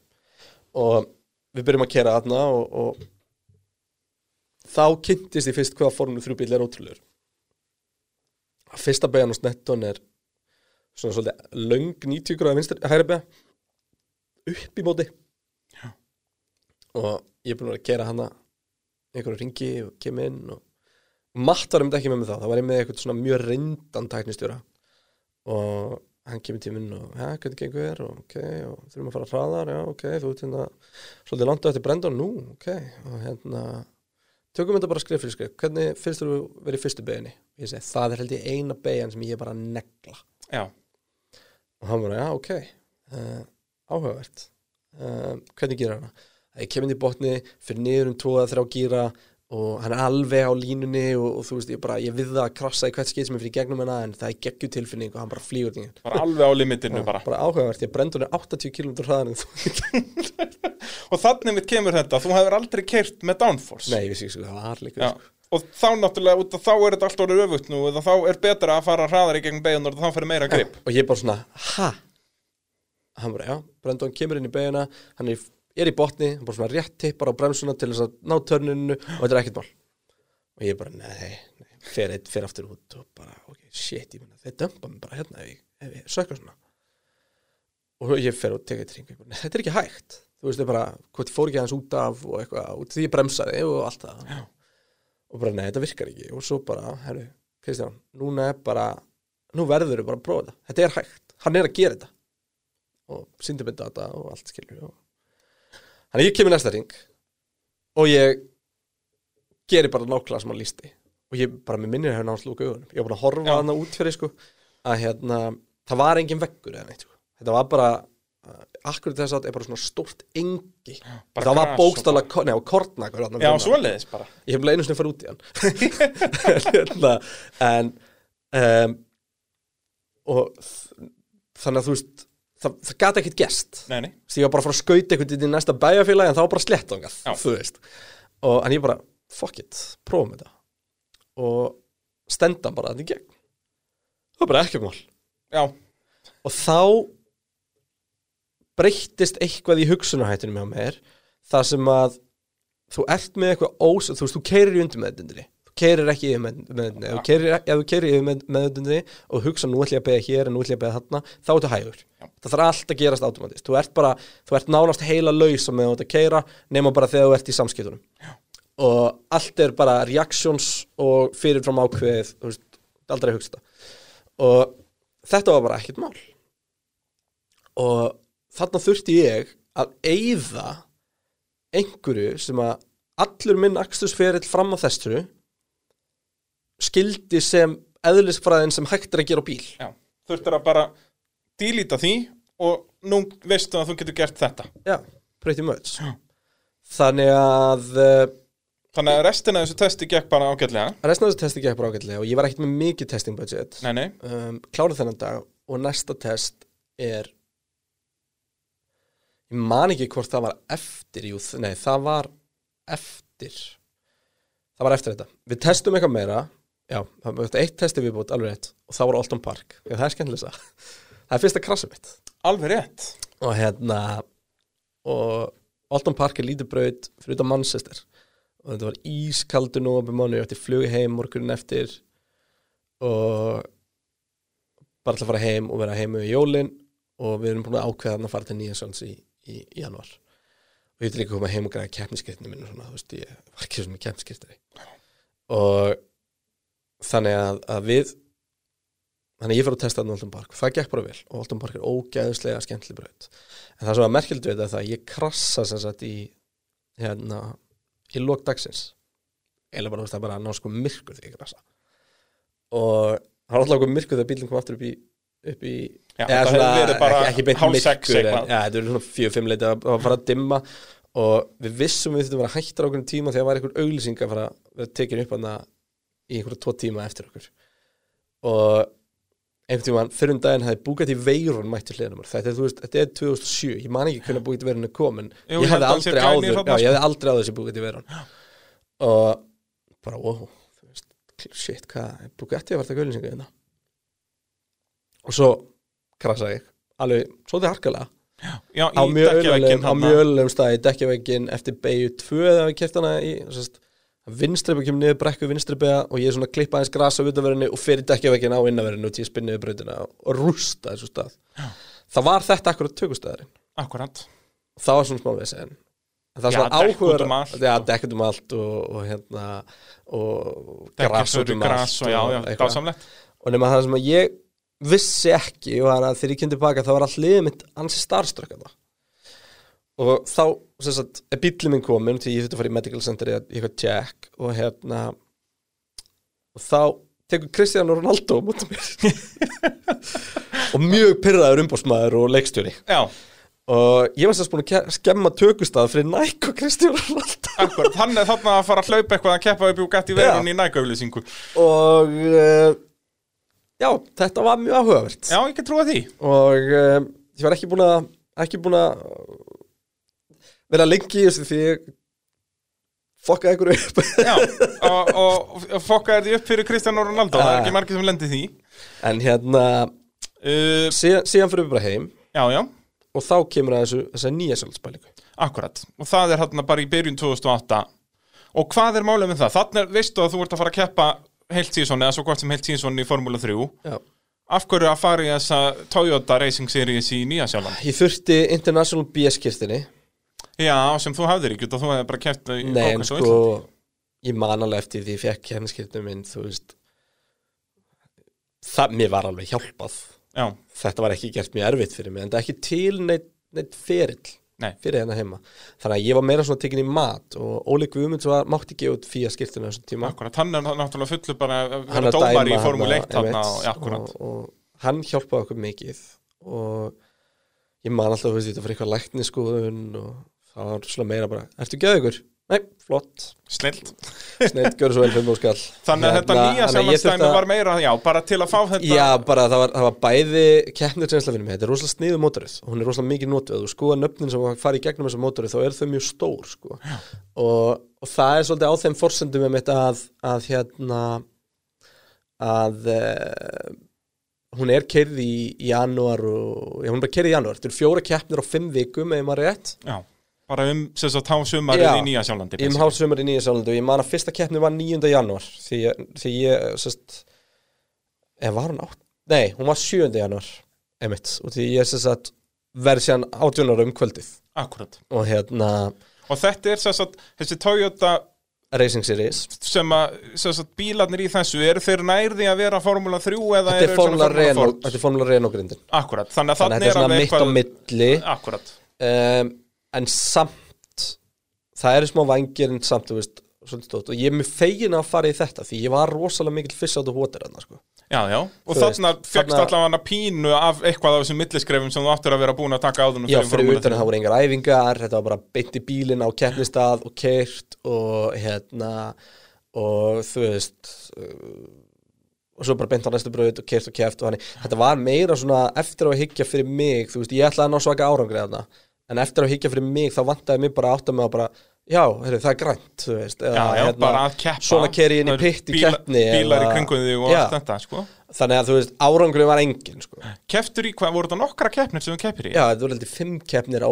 Og við byrjum að kera þarna og, og þá kynntist ég fyrst hvaða formule þrjúbíl er ótrúlegur. Að fyrsta beigjan á snetton er svona svolítið löng 90 gráða vinstur hægri beigja upp í móti. Já. og ég er búin að kera hana. Einhverju ringi og kem inn og Matt var einmitt ekki með mig þá, það var ég með eitthvað svona mjög reyndan tæknistjóra. Og hann kemur tíminn og ja, hvernig gengur þér? Og ok, og þurfum að fara hraðar. Já, ok, þú ert hérna svolítið langt á eftir Brendon, nú, ok og hérna, tökum þetta bara skrif fyrir skrif hvernig finnst þú verið í fyrstu beginni ég segi, það er held ég eina begin sem ég bara negla. Já, og hann bara, já, ok uh, áhugavert. Uh, hvernig gera hana? Ég kem inn í botni, fyrir niður um 2-3 gíra og hann er alveg á línunni og, og þú veist, ég bara, ég við það að krassa í hvert skeitt sem er fyrir gegnum hennar en það er geggju tilfinning og hann bara flýgur þingin bara alveg á limitinu bara bara. áhugavert, ég brendur henni 80 km þú Og þannig mitt kemur þetta, þú hefur aldrei keirt með downforce. Nei, ég vissi ekki, sko, það var Já, sko. og þá náttúrulega, út af þá er þetta allt orðið öfugt nú þá er betra að fara hraðar í gegn beigunar og þá fyrir meira grip. og ég bara svona, ha? Hann bara, já, Brendon kemur inn í beiguna hann er, er í botni, bara svona rétt tippar á bremsuna til þess að ná törninu og þetta er ekkert mál. Og ég bara, nei, nei fer, eitt, fer aftur út og bara, ok, shit ég menna, þeir dömpa mig bara hérna ef ég, ef ég sökka svona. Og ég fer og teka eitt ring nei, þetta er ekki hægt. Þú veist, ég bara, hvort fór ekki hans út af og eitthvað, út því ég bremsaði og allt það. Já. og bara, nei, þetta virkar ekki. Og svo bara, herru, Kristján núna er bara, nú verður við bara að prófa þetta, þetta er hægt, hann er að gera þetta. Og síndi með data og allt skilur og... þannig að ég kemur næsta ring og ég geri bara nákvæmlega sem hann lísti og ég bara með minnir hefur náttúrulega lúka augunum ég var bara að horfa Já. hana út fyrir sko að hérna, það var engin veggur eða neitt sko. þetta var bara uh, akkur þess að þetta er bara svona stórt engi bara það var gras og bókstaflega, ko- nei, og kornakur þarna Já, framan. svoleiðis bara ég hef bara einu sinni farið út í hann Hérna, en um, og þannig að þú veist það, það gæti ekkert gest Nei, nei, Þess, ég var bara að fara að skauta eitthvað í næsta bæjarfélagi en þá var bara slett ángað, þú veist. Og en ég bara, fuck it, prófum þetta. Og stenda bara þetta í gegn. Það var bara ekki mál. Já, og þá breyttist eitthvað í hugsunarhættunum hjá mér þar sem að þú ert með eitthvað ós þú veist, þú keirir í undir með þetta þú keirir ekki yfir með, með, ef þú keirir, yfir með, meðutundinni og hugsa nú ætlum ég að beða hér en nú ætlum ég að beða þarna þá ertu hægur, það þarf allt að gerast automatist. Þú ert bara, þú ert nánast heila laus með þú ert að keira, nema bara þegar þú ert í samskiptunum. Já. og allt er bara reactions og fyrirfram ákveðið, þú veist, aldrei hugsa þetta. Og þetta var bara ekkert mál. Og þarna þurfti ég að eyða einhverju sem að allur minn axtusferill fram á þessu skildi sem eðlisfræðin sem hægt er að gera á bíl. Já, þurftir að bara dílíta því og nú veistu að þú getur gert þetta. Já, pretty much. Já. Þannig að uh, Þannig að restina af þessu testi gekk bara ágætlega. Restina af þessu testi gekk bara ágætlega og ég var ekkert með mikið testing budget. Nei, nei. Um, Klárið þennan dag og næsta test er Ég man ekki hvort það var eftir jú, Nei, það var eftir. Það var eftir þetta. Við testum eitthvað meira Já, það var eitt testi við búið alveg rétt. Og það var Alton Park. Það er skemmtilega það er fyrsta krasum mitt. Alveg rétt. Og hérna og Alton Park er lítið braut fyrir utan Manchester. Og þetta var ískaldur nú á byrjum mánu, ég ætti flug heim morgunin eftir. Og bara að fara heim og vera heim með jólin. Og við erum búin að ákveða að fara til Nýjasons í, í, í januar og ég ætti líka að koma heim og græða keppniskriftinu minn og svona, þú veist, ég var ekki svona keppniskriftari og þannig að, að við þannig að ég fyrir að testa þetta á Alton Park. Það gekk bara vel og Alton Park er ógæðislega skemmtileg braut. En það sem var merkildu við þetta að ég krassa sem sagt í hérna, í lók dagsins. Eða bara, það er bara ná sko myrkur þegar ég krassa. Og það var alltaf okkur myrkur þegar bílinn kom aftur upp í upp í, já, eða svona, ekki, beint myrkur þetta verður svona fjög-fimm leiti að, að fara að dimma. Og við vissum við þetta var að hættra okkur tíma þegar það var einhver auglýsing að fara að tekin upp hana í einhverja tvo tíma eftir okkur. Og einhvern tíma fyrir um daginn hefði búið til veirun mætti hliðanumar þetta, þetta er 2007, ég man ekki hvernig búið til veirun er komin Jú, ég hefði aldrei áður já, ég hefði aldrei áður sem búið til veirun og bara wow shit, hvað, búið til að verða gauðlýsingu hérna? Og svo krasa ég. Alveg, svo þetta er harkalega. Já, á mjög öllum staði dekkjavegin eftir beigju 2 þegar við kæft hana í vinstripa kemur niður brekku vinstripa og ég er svona að klippa aðeins grasa á utanverðinu og fyrir dekkjavegin á innanverðinu og tíu spinniði bröðina og rústa þessu stað. Já. það var þetta akkurat tökustæðarinn Akkurat og það var svona smá við segja það var svona áhugur Já, dekkut um allt og, og hérna og gras út um allt og nema það sem að ég vissi ekki og þannig að þegar ég kemur tilbaka þá var all liðið mitt ansi starströkk og þá sagt, er bílið minn komin til ég þurfti að fara í medical center í eitthvað check og hérna og þá tekur Cristiano Ronaldo mútið mér. Og mjög pyrraður umbósmaður og leikstjóri. Já. og ég var sérst búin að skemma tökustað fyrir Nike og Cristiano Ronaldo. Þannig er þarna að fara að hlaupa eitthvað að keppa upp gætt í verðun í Nike-auðlýsingu og uh, já, þetta var mjög áhugavert. Já, ég kan trúa því. Og uh, ég var ekki búin að ekki búin að vera lengi í þessu því fokkaði ykkur upp. Já, og, og, og fokkaði því upp fyrir Cristiano Ronaldo, það er ekki margir sem lendir því. En hérna uh, síðan, síðan fyrir við bara heim. Já, já. Og þá kemur það þessu, nýja sjálfspælingu Akkurat, og það er hérna bara í byrjun 2008 Og hvað er málið með það? Þannig veistu að þú ert að fara að keppa heilt sísón eða svo gott sem heilt sísón í Formula 3 Já. af hverju að fara í þessa Toyota Racing Series í Nýja Sjálfland Ég þurfti International BS-kistinni Já, sem þú hafðir ekki og þú hefði bara kæft í Nei, en sko, ég man alveg eftir því ég fekk kærnskiptum minn, veist. Það, mér var alveg hjálpað. Já. þetta var ekki gert mjög erfitt fyrir mig en það er ekki til neitt, neitt ferill Nei. fyrir hérna heima. Þannig að ég var meira svona tekin í mat og Óli Guðmunds var mátti gefa út fýja skiptinu þessum tíma. Akkurat, hann er náttúrulega fullu bara að vera dómar í Formule 1 hana, og, og hann hjálpaði okkur mikið og ég man alltaf að þetta fyrir eitthvað lækniskoðun og það var svona meira bara Ertu gæðið ykkur? Nei, flott. Snilt Snilt, gjör svo vel fyrir múskall Þannig að þetta hérna, nýja samanstæmi var meira, já, bara til að fá þetta Já, bara það var, það var bæði keppnir sem ég Þetta er rosalega sniðu mótorið og hún er rosalega mikið notuð. Og sko að nöfnin sem fari í gegnum þessa mótorið þá er þau mjög stór sko. og, og það er svolítið á þeim forsendum með mitt að, að hérna að uh, hún er kerð í, janúar og já, hún er bara kerð í janúar. Þetta eru fjóra keppnir á fimm vikum eða maður rétt. Já bara um sem sagt há sumarið Já. í Nýja Sjálandi Ég um hálfsumar í Nýja Sjálandi og ég man að fyrsta keppni var 9. janúar því, því ég sest, eða var hún átt? Nei, hún var 7. janúar einmitt, og því ég að verði 18 ára um kvöldið Akkurat og hérna Og þetta er sagt, þessi Toyota Racing Series sem að bílarnir í þessu, eru þeir nærði að vera Formula 3 eða Þetta er Formula Formula Renault grindin Akkurat, þannig að Þannig að er alveg mitt á milli Akkurat um, En samt Það eru smá vangir en samt, veist og ég er mjög fegin að fara í þetta því ég var rosalega mikil fiss á þetta enna sko. Já, já, og þarna fegst allavega pínu af eitthvað af þessum milliskrefum sem þú áttur að vera búin að taka áðunum Já, fyrir utan að það voru engar æfingar þetta var bara beint í bílinn á keppnistað og keirt og hérna og þú veist uh, og svo bara beint á næstu bröð og keirt og keft og hann þetta var meira svona eftir á að hyggja fyrir mig þú veist, ég ætlaði að ná svaka árangri þarna en eftir að hyggja fyrir mig þá vantaði mig bara að átta mig að bara já, heyrðu, það er grænt þú veist, eða, Já, já, að keppa. Svona keri inn í pitt í keppni Bílar í eða- kringum þig og allt þetta, sko. Þannig að þú veist, árangri var engin sko. Keftur í hvað, voru þetta nokkra keppnir sem þú keppir í? Já, þetta voru heldur fimm keppnir á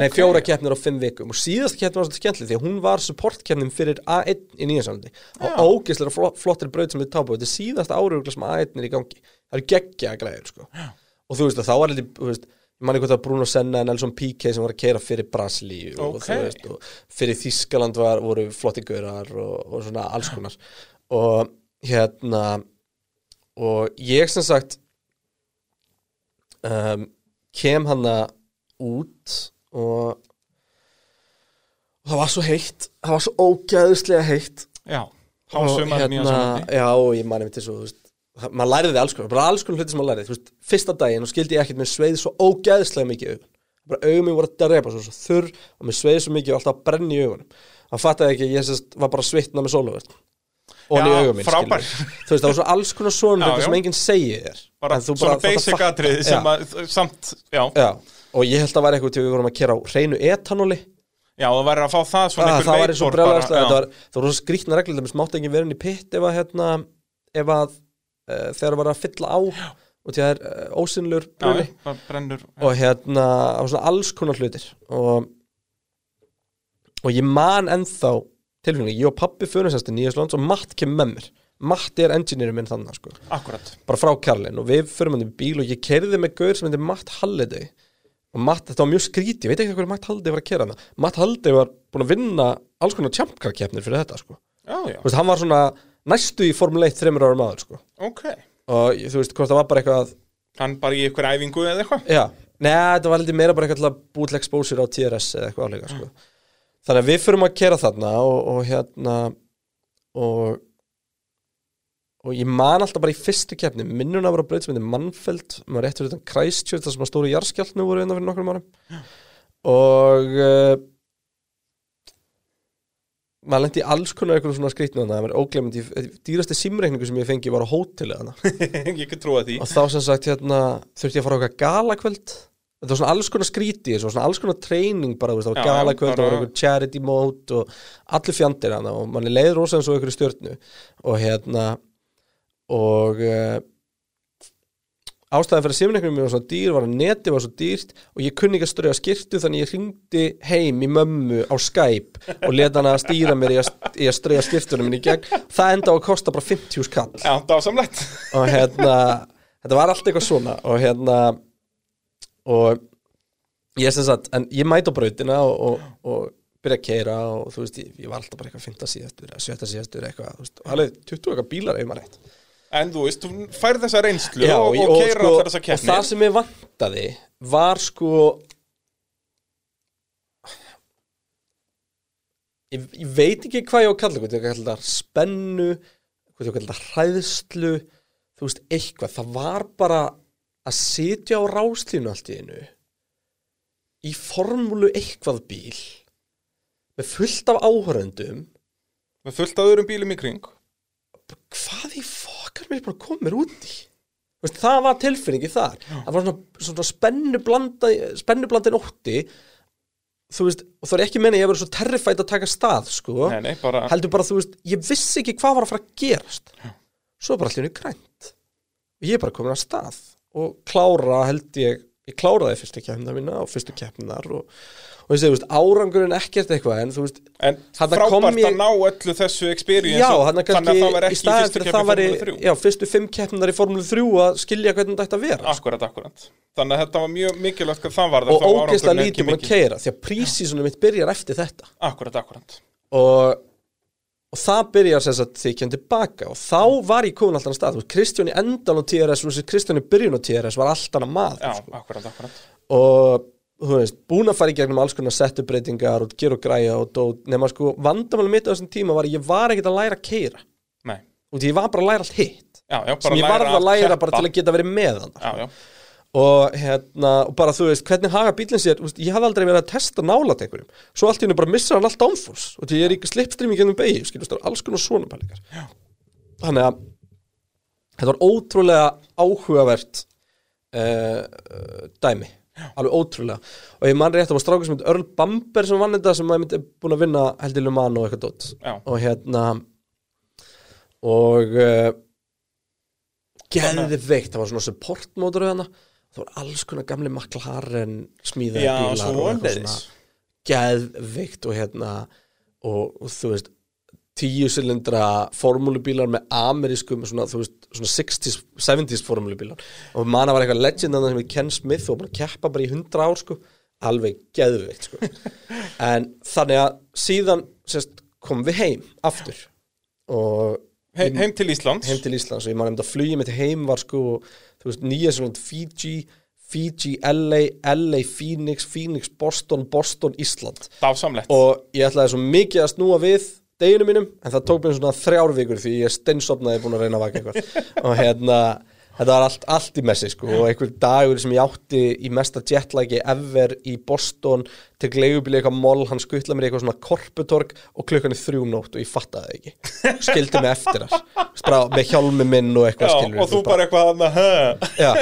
Nei, Ok. fjóra keppnir á fimm vikum. Og síðasta keppnir var svolítið skemmtileg því að hún var supportkeppnin fyrir A1 í Nýjasálandi á ógeðslega fl flottir braut sem við tápa þetta er síðasta árugla sem A1 er í gangi. Það eru geggja græður sko. og þú veist að þá var heldur þú veist, ég manni það var Bruno Senna en Nelson Piquet sem var að keira fyrir Brasilíu og, Ok. þú veist, og fyrir Þískaland var, voru flotti gaurar og, og svona alls konar. Og hérna og ég sem sagt um, kem hana út og, og það var svo heitt það var svo ógæðuslega heitt. Já, og hásumar Nýja Sjálandi já og ég manni mitt svo þú veist, maður læriði alls konar, bara alls konar hluti sem maður læriði veist, fyrsta daginn og skildi ég ekkert með sveið svo ógæðislega mikið í augun. Bara augun mér voru að drepa svo, svo þurr og mér sveið svo mikið og alltaf að brenna í augunum. Það fattaði ekki, ég sérst, var bara svitna með sólavörn og í Já, augun mín þú veist, það var svo alls konar svona Já, sem enginn segir þér. Bara svona basic Já. sem að, samt, já. Já, og ég held að var eitthvað til við vorum að kera á hreinu etanóli Já, það væri að fá það svona einhver það var eins og já. það var, það var svo skrýtna reglur það mátti ekki vera inn í pitt ef að hérna, ef að uh, þegar var að fylla á og því það er uh, ósynlur Já, bruni bara brennur og hérna, það var svona alls konar hlutir. Og og ég man ennþá tilfengi, ég og pappi fyrir sérst í Nýjaslands og Matt kemur með mér. Matti er engineerinn minn þannig sko. Bara frá Karlin og við fyrir í bíl og ég kerði með gaur sem heitir Matt Halliday. Og Matt, þetta var mjög skríti, ég veit ekki hvað Matt Halliday var að kera hana Matt Halliday var búin að vinna alls konar champcar-keppnir fyrir þetta sko. Já, já, veist, hann var svona næstu í Formule 1 þreymur ára maður sko. Ok. Og þú veist, hvort það var bara eitthvað Hann bara í ykkur æfingu eða eitthvað? Já, neða, þetta var heldur meira bara eitthvað til exposure á TRS eða eitthvað álega sko. Þannig að við fyrir að kera þarna og, og hérna og og ég man alltaf bara í fyrstu keppni minnuna var að breyta sem heitir Mannfeld maður rétt fyrir þetta Christchurch þar sem að stóru jarðskjálfnu voru einna fyrir nokkrum árum. Og uh, maður lendi í alls konar eitthvað svona skrýtnu þannig að það var óglemandi dýrasti simreikningu sem ég fengi var á hóteli og þá sem sagt hérna þurfti ég að fara á eitthvað galakvöld. Þetta var svona alls konar skríti þessu, svona alls konar treyning bara, það var já, galakvöld, það var eitthvað charity mode og allir fjandir hana og manni leiði rosa eins og einhverju stjörnu. Og hérna og uh, ástæðan fyrir að simreiknum mér var svo dýr var að neti var svo dýrt og ég kunni ekki að ströða skirtu þannig ég hringdi heim í mömmu á Skype og leta hana að stýra mér í að, í að ströða skirtunum minni í gegn það enda á að kosta bara 50 skall Já, dásamlegt og hérna þetta var allt eitthvað svona og hérna og ég sem sagt, en ég mæti á brautina og, og, og byrja að keira og þú veist, ég, ég var alltaf bara eitthvað 5. síðastur eða 7. síðastur eitthvað, þú veist, og alveg 20 eitthvað bílar En þú veist, þú færð þessa reynslu Já, og, og keira sko, og það sem ég vantaði var sko ég, ég veit ekki hvað ég á að kalla hvað ég á að kalla spennu hvað ég á að kalla hræðslu þú veist, eitthvað, það var bara að sitja á ráslínu allt í einu í formúlu eitthvað bíl með fullt af áhöröndum Með fullt af öðrum bílum í kring. Hvað í fokkar mér bara komir út í. Veist, það var tilfinningi þar. Það var svona, svona spennublanda spennublandin ótti. Þú veist, og það er ekki menni ég að vera svo terrifætt að taka stað, sko. Nei, nei, bara heldur bara, þú veist, ég vissi ekki hvað var að fara að gerast. Svo er bara allir grænt. Og ég er bara komin að stað. Og klára held ég ég kláraði fyrstu keppnina mína og fyrstu keppninar og, og þessi, þú veist, árangurinn ekkert eitthvað en þú veist, En frábært ég- að ná öllu þessu experience já, þannig að það var í ekki í fyrstu kemur það væri, Formule 3 já, fyrstu fimm keppninar í Formule 3 að skilja hvernig þetta ætti að vera Akkurat, akkurat. Þannig að þetta var mjög mikilvægt hvað það var og ógeðslega lítið búin að keira því að prísísunum mitt byrjar eftir þetta. Akkurat, akkurat. Og, og það byrjar sem sagt því ég kem tilbaka og þá var ég komin alltaf stað, þú veist, Kristján í endan á TRS og Kristján í byrjun á TRS var alltaf maður Já, sko. akkurat, akkurat. Og þú veist, búin að fara í gegnum alls konar settubreitingar og gera og græja og dót, nema sko, vandamálum mitt á þessum tíma var að ég var ekkert að læra að keira Nei, og því ég var bara að læra allt hitt. Já, já, sem ég varð að læra bara til að geta verið með hann Já, já, og hérna, og bara þú veist, hvernig haga bílinn sér, veist, ég hafði aldrei verið að testa nálat einhverjum, svo allt í hennu bara missar hann allt downforce. Og því ég er í slipstream í gennum beigi, skiljast, það er alls konar svona pælingar. Þannig að þetta var ótrúlega áhugavert uh, dæmi alveg ótrúlega. Og ég man rétt að var strákur sem heit Earl Bamber sem vann þetta sem að myndi búin að vinna heldilu mann og eitthvað dótt og hérna og uh, geðið veikt, það var svona support mótor hana, það var alls konar gamli McLaren smíðaði já, bílar leiðis geðveikt og hérna og, og þú veist tíu silindra formúlubílar með amerískum svona, þú veist, svona 60s, 70s formúlubílar og manna var eitthvað legend sem við Ken Smith og bara keppa bara í 100 ár sko, alveg geðveikt sko. en þannig að síðan sérst, kom við heim aftur. Og He, Heim til Íslands. Heim til Íslands. Og ég man nefnd að flugið mitt heim var sko, veist, nýja svona Fiji, Fiji, LA, LA, Phoenix, Phoenix, Boston, Boston, Ísland. Dásamlegt. Og ég ætlaði svo mikið að snúa við deginu mínum, en það tók mér svona þrjár vikur því ég steinsopnaði búin að reyna að vaka eitthvað. Og hérna, þetta var allt, allt í messi sko og einhver dagur sem ég átti í mesta jetlæki ever í Boston til gleigubíli eitthvað moll, hann skuttla mér eitthvað svona korputorg og klukkan er þrjúm nótt og ég fattaði það ekki. Skildi mig eftir veist, bara með hjálmi minn og eitthvað Já, skilur og þú bara eitthvað Já,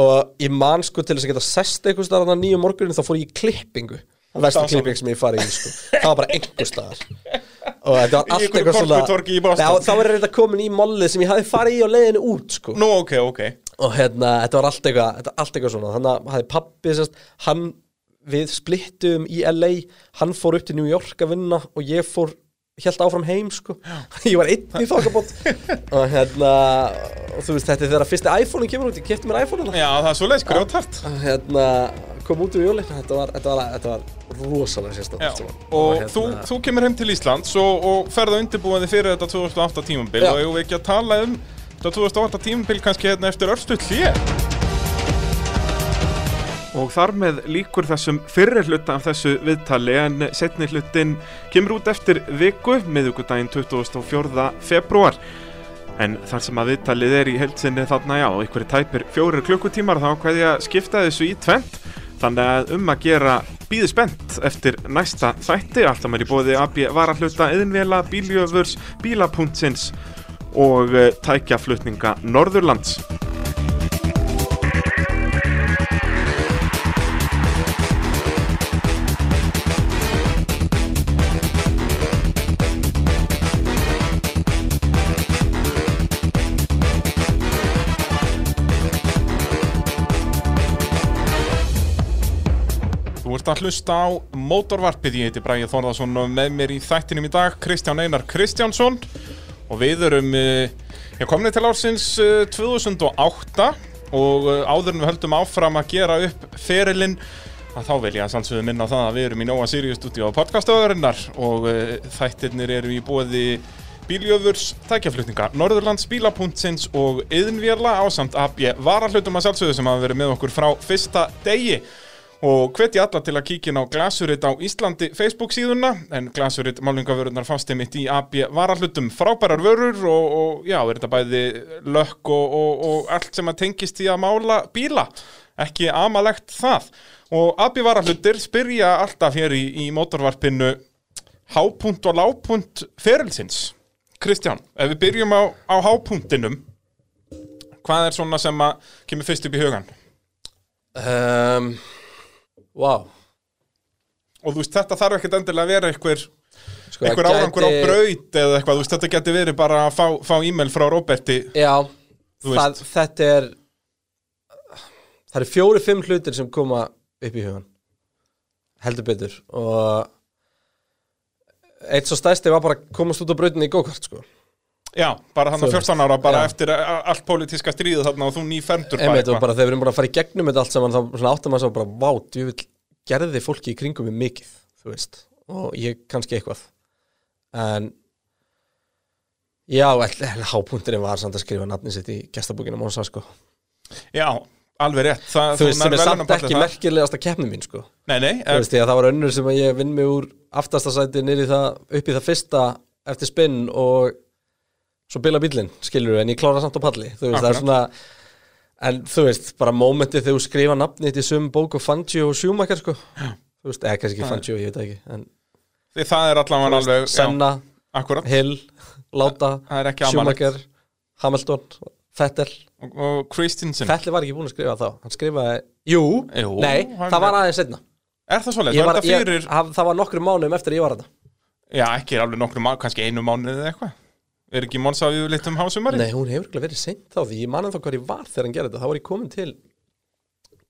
og ég man sko til þess að geta sest eitthvað þannig nýju morgunin þá fór ég klippingu versta klipping sem ég farið í sko. það var bara einhver staðar. Og þetta var allt eitthvað svona þá var þetta komin í mollið sem ég hafði farið í á leiðinu út sko. Nú, ok, ok. Og hérna, þetta var allt eitthvað, allt eitthvað svona. Þannig að hafði pappi sérst, hann við splittum í LA hann fór upp til New York að vinna og ég fór held áfram heim sko. Ég var einn í þokkabót og hérna og þú veist þetta er þegar fyrsti iPhone-in kemur út. Ég kefti mér iPhone hérna Já, það er svo leiðis grjótart hérna, kom út úr jólinn þetta var, þetta var, þetta var rosalega saman. og hérna, þú, þú kemur heim til Íslands og, og ferð að undirbúa þig fyrir þetta 2008 tímabil Já. og ég vil ekki að tala um þetta 2008 tímabil kannski hérna eftir örstuð hlýja Og þar með líkur þessum fyrri hluta af þessu viðtali en setni hlutin kemur út eftir viku, miðugudaginn 24. februar. En þar sem að viðtalið er í heilsinni þarna já, ykkur tæpir fjórir klukkutímar þá hvað ég að skipta þessu í tvent. Þannig að um að gera býðu spennt eftir næsta þætti, alltaf mér í bóði AB varahluta, yðinvela, bíljöfurs, bílapuntsins og eh, tækjaflutninga Norðurlands. Ert að hlusta á mótorvarpið, ég heiti Bræði Þórðarsson og með mér í þættinum í dag Kristján Einar Kristjánsson. Og við erum uh, komni til ársins uh, 2008 og uh, áður en við höldum áfram að gera upp ferilinn að þá vil ég að sannsögðu minna á það að við erum í Nóa Sirius stúdíu á podcastöðurinnar og þættirnir eru í bóði bíljöfurs, tækjaflutninga, Norðurlands, bílapuntsins og yðnvjörla ásamt AB varahlutum að sjálfsögðu sem hafa verið með okkur frá fyrsta degi og hvetja alla til að kíkja inn á Glasurit á Íslandi Facebook síðuna en Glasurit málingavörunar fást einmitt í AB varahlutum. Frábærar vörur og, og já, er þetta bæði lökk og, og, og allt sem að tengist í að mála bíla? Ekki amalegt það. Og AB varahlutir spyrja alltaf hér í, í mótorvarpinu hápunt og lápunt ferilsins. Kristján, ef við byrjum á, á hápuntinum hvað er svona sem að kemur fyrst upp í hugan? um, Vá. Og þú veist, þetta þarf ekkert endilega að vera einhver, sko, einhver það árangur á gæti- braut eða eitthvað, þú veist, þetta geti verið bara að fá, fá e-mail frá Róberti. Já, það, þetta er það eru fjóri, fimm hlutir sem koma upp í hugan heldur betur. Og eitt svo stæsti var bara að komast út á brautinni í gókart sko Já, bara hann Þú að veist. 14 ára, bara Já. eftir allt pólitíska stríðu þarna og þú nýfermdur Einmitt, og bara þegar við erum bara að fara í gegnum þetta allt saman þá áttum maður svo bara, vá, djúvill gerði fólki í kringum við mikið, þú veist og ég kannski eitthvað en já, hápunkturinn var samt að skrifa nafni sitt í gestabókina Mósa, sko Já, alveg rétt Það, þú veist, sem er samt ekki þar. merkilegasta keppni mín, sko Nei, nei, þú veist, að það var önnur sem að ég vinn mig úr aftasta sæti í það, upp í það fyrsta eftir spinn og svo bila bílinn, skilur en ég klára samt á palli, þú veist, það er Akkurat. svona en þú veist, bara mómentið þegar þú skrifa nafnið til sum bók og Fangio og Schumacher, sko. Þú veist, eða kannski ekki Fangio, ég veit það ekki en því það er allavega alveg Senna, já, Akkurat, Hill, Láta það er ekki amalegt Schumacher, Hamilton Vettel, og, og Christensen. Vettel var ekki búin að skrifa þá. Hann skrifaði, jú, Jú, nei, hann það var aðeins setna Er það svoleiðis? Var var, þetta fyrir, það var nokkrum mánuðum eftir að ég var þetta já, ekki alveg nokkru mánu, kannski einu mánuð eða eitthvað Er ekki Monsa við litt um hásumari? Nei, hún hefur ekki verið seint þá því ég manum þá hvað ég var þegar hann gerði þetta þá var ég komin til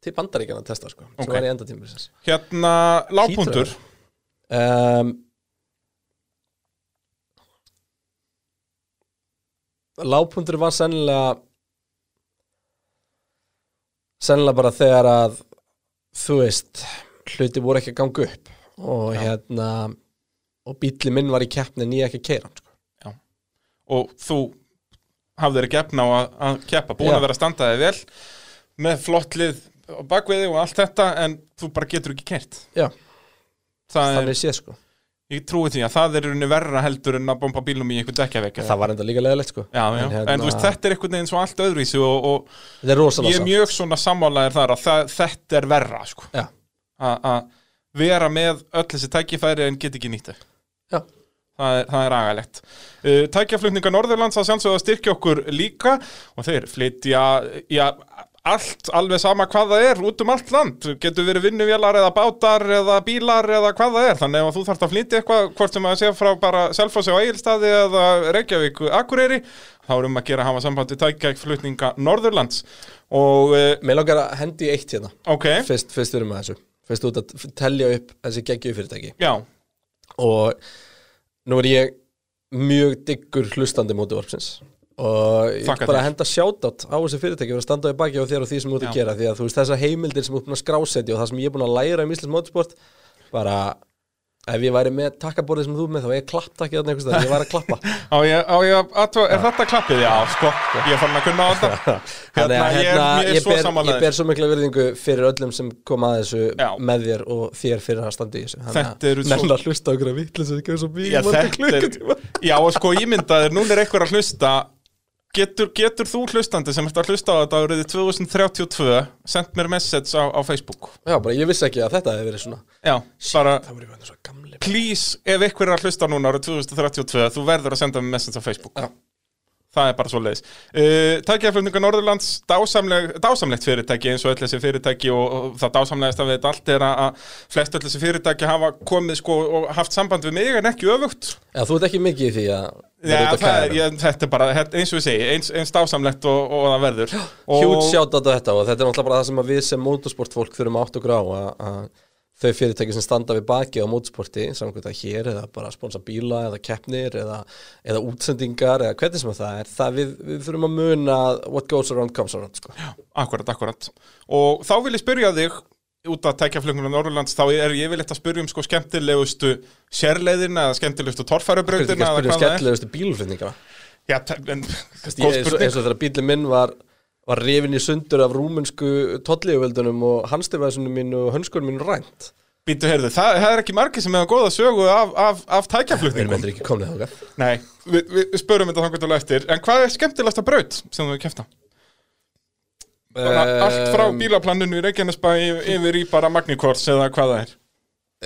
til bandaríkjana að testa sko sem Ok. var í enda tímur Hérna, lágpuntur um, Lágpuntur var sennilega sennilega bara þegar að þú veist hluti voru ekki að ganga upp og hérna og bíli minn var í keppni en ég ekki að keira sko. Og þú hafðir ekki efna á að, að keppa búin Já. að vera að standa þig vel með flott lið á bakviði og allt þetta en þú bara getur ekki kert Já, það er, þannig séð sko ég trúi því að það er unni verra heldur en að bomba bílum í einhvern dekkjavegg Það var enda líka leðilegt sko já, já. En En, hérna- þú veist, þetta er einhvern veginn svo allt öðruvísi og, og er ég er mjög svona sammálaðir þar að það, þetta er verra sko. Að vera með öll þessi tækifæri en get ekki nýtt þau Já. Það er, það er agalegt. Uh, tækjaflutninga Norðurlands að sjálfsögða styrkja okkur líka og þeir flytja já, allt, alveg sama hvað það er út um allt land. Getur verið vinnuvélar eða bátar eða bílar eða hvað það er. Þannig ef þú þarft að flytja eitthvað, hvort sem að sé frá bara Selfossi á Egilstaði eða Reykjavík Akureyri, þá er um að gera að hafa samband við tækjaflutninga Norðurlands. Og, uh, Mér langar að hendi eitt hérna ok, Fyrst, fyrst við erum með þessu Fyrst út að telja upp þessi geggju fyrirtæki já, Og nú er ég mjög diggur hlustandi mótivarpsins Og ég vil bara henda sjátt á þessi fyrirtæki og standa í baki á þér og því sem þú ert að gera Því að þú veist þessar heimildir sem þú ert búin að skrásetja og það sem ég er búin að læra um Íslands mótisport Bara ef ég væri með takkaborðið sem þú með þá ég klapptakkið þarna einhvers staðar, ég væri að klappa á ég, á ég að, er þetta klappið? Já, sko, ég farin að kunna á þetta. Þannig að ég hérna, ég er ég, ber, ég samanlegaður. ber svo mikla virðingu fyrir öllum sem kom að þessu Já. með þér og þér fyrir að standa í þessu Þetta eru svo- Nenna að hlusta okkur að vitlis að ekki svo mjög er, klukkutíma já, og sko ímyndaðir, núna er einhver að hlusta getur, getur þú hlustandi sem ert að hlusta á þetta árið 2032 sendt mér message á, á Facebook? Já, bara ég vissi ekki að þetta hefði verið svona. Já, bara please, ef einhver er að hlusta núna árið 2032, þú verður að senda mér message á Facebook. Já. Það er bara svo leiðis uh, Tækjaflutninga Norðurlands, dásamleg, dásamlegt fyrirtæki eins og öll þessi fyrirtæki og, og það dásamlegast af þetta allt er að, flest öll þessi fyrirtæki hafa komið sko og haft samband við mig en ekki öfugt. Já, þú ert ekki mikið í því að Já, vera út að kæra ég, þetta er bara, eins og ég segi, eins, eins dásamlegt og, og það verður. Og, Hjút sjátt á þetta og þetta er náttúrulega bara það sem við sem motorsportfólk þurfum átt okkur á að, að þau fyrirtæki sem standa við baki á motorsporti samkvæmt að hér eða bara sponsa bíla eða keppnir eða, eða útsendingar eða hvernig sem það er það við, við þurfum að muna að what goes around comes around sko. Akkurat, akkurat. Og þá vil ég spyrja þig út að tækja fluguna Norrlands þá er ég vil eitthvað spyrja um sko skemmtilegustu sérleiðina eða skemmtilegustu að eða hvað það er? skemmtilegustu bílflutningana Já, en, Ég, eins, og, þegar bílinn minn var var rifin í sundur af rúmensku tolliðuvöldunum og hanstyrvæðsunum mín og hönskunum mín rænt. Býtu, heyrðu, það, það er ekki margir sem hefur góða sögu af, af, af Við erum tækjaflutningum heldur ekki komnið þáka Nei, við, við spörum þetta til eftir. En hvað er skemmtilegasta braut sem þú kefta? Um, Allt frá bílaplaninu í Reykjanesbæ yfir í bara Magnikors eða hvað það er.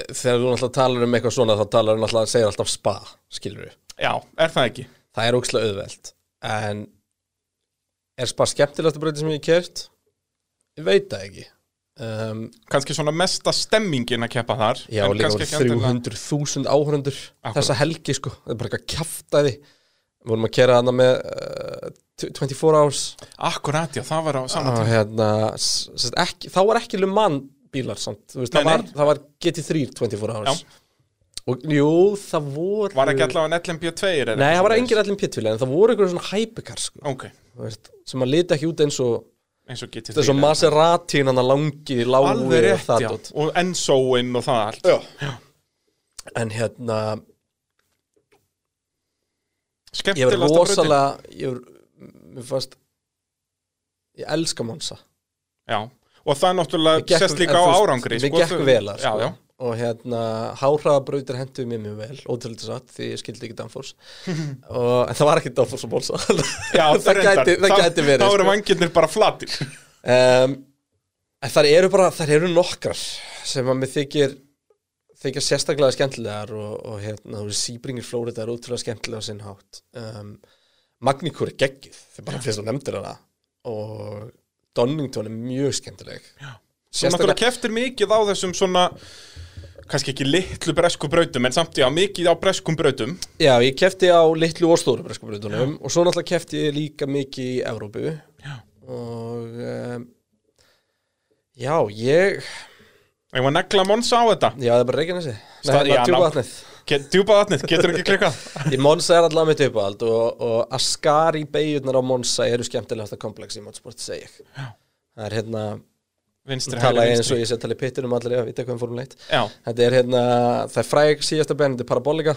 Þegar þú náttúrulega talar um eitthvað svona þá talar þú náttúrulega, segir alltaf spa skilur við, Já, er það ekki? það er ókslega auðvelt. En er spa skemmtilegasta breytið sem ég kert ég veit það ekki. Um, kannski svona mesta stemmingin að keppa þar Já, líka voru ekki endilega- 300.000 áhörundur þessa helgi sko, það er bara eitthvað kjaftaði við vorum að kera hana með uh, 24 hours. Akkurat, já, það var á saman tíma. hérna þá var ekki Le Mans bílar samt, veist, Nei, það, var, það var GT3 24 hours og jú, það voru Var ekki allavega en LMP2 er nei, það var engin allir pittvili en það voru einhverjum svona hypercar sko, Ok, þú veist, sem að lita ekki út eins og eins og GT3 þess að Maserati hann að langi lágu Alveg og rétt, það já. dót. Og Enzoin og það allt. Já. en hérna ég var Skemmtilegasta brautin. rosalega ég var, mér fannst ég elska Monsa Já, og það náttúrulega sést líka en á árangri mér sko, gekk þú- vel að, Já, sko. já, og hérna háhraðabrautir henduðu mér mjög vel ótrúlega satt því ég skildi ekki Danfors og, en það var ekki Danfors og Monsa já það, gæti, það gæti verið Þá eru sko. vangirnir bara flatir. Um, þar eru bara þar eru nokkrar sem að mér þykir þykja sérstaklega skemmtilegar og, og hérna, þú veist, Sebringir Flórida er ótrúlega skemmtilega á sinn hátt. Um, Magníkur er geggið þegar bara fyrst og nefndir hana og Donington er mjög skemmtileg. Svo náttúrulega keftir mikið á þessum svona kannski ekki litlu bresku brautum en samt já, mikið á breskum brautum. Já, ég kefti á litlu og stóru breskubrutunum og svo náttúrulega kefti ég líka mikið í Evrópu. Já. og um, já, ég Ég var negla Monsa á þetta? Já, það er bara Reykjanesi. Nei, djúpaðatnið Get- Djúpað vatnið, getur ekki klikkað? Í Monsa er allavega mitt uppáhald og, og Ascari beigjurnar á Monsa eru skemmtilegasta komplex í motorsport, segi ég. Já. Það er hérna, Vinstri, hægri, ég eins og vinstri. ég sé að tala í pittunum allir að vita hvað um fórum leitt Já, Þetta er hérna, það er fræg síðasta benn, þetta er parabolika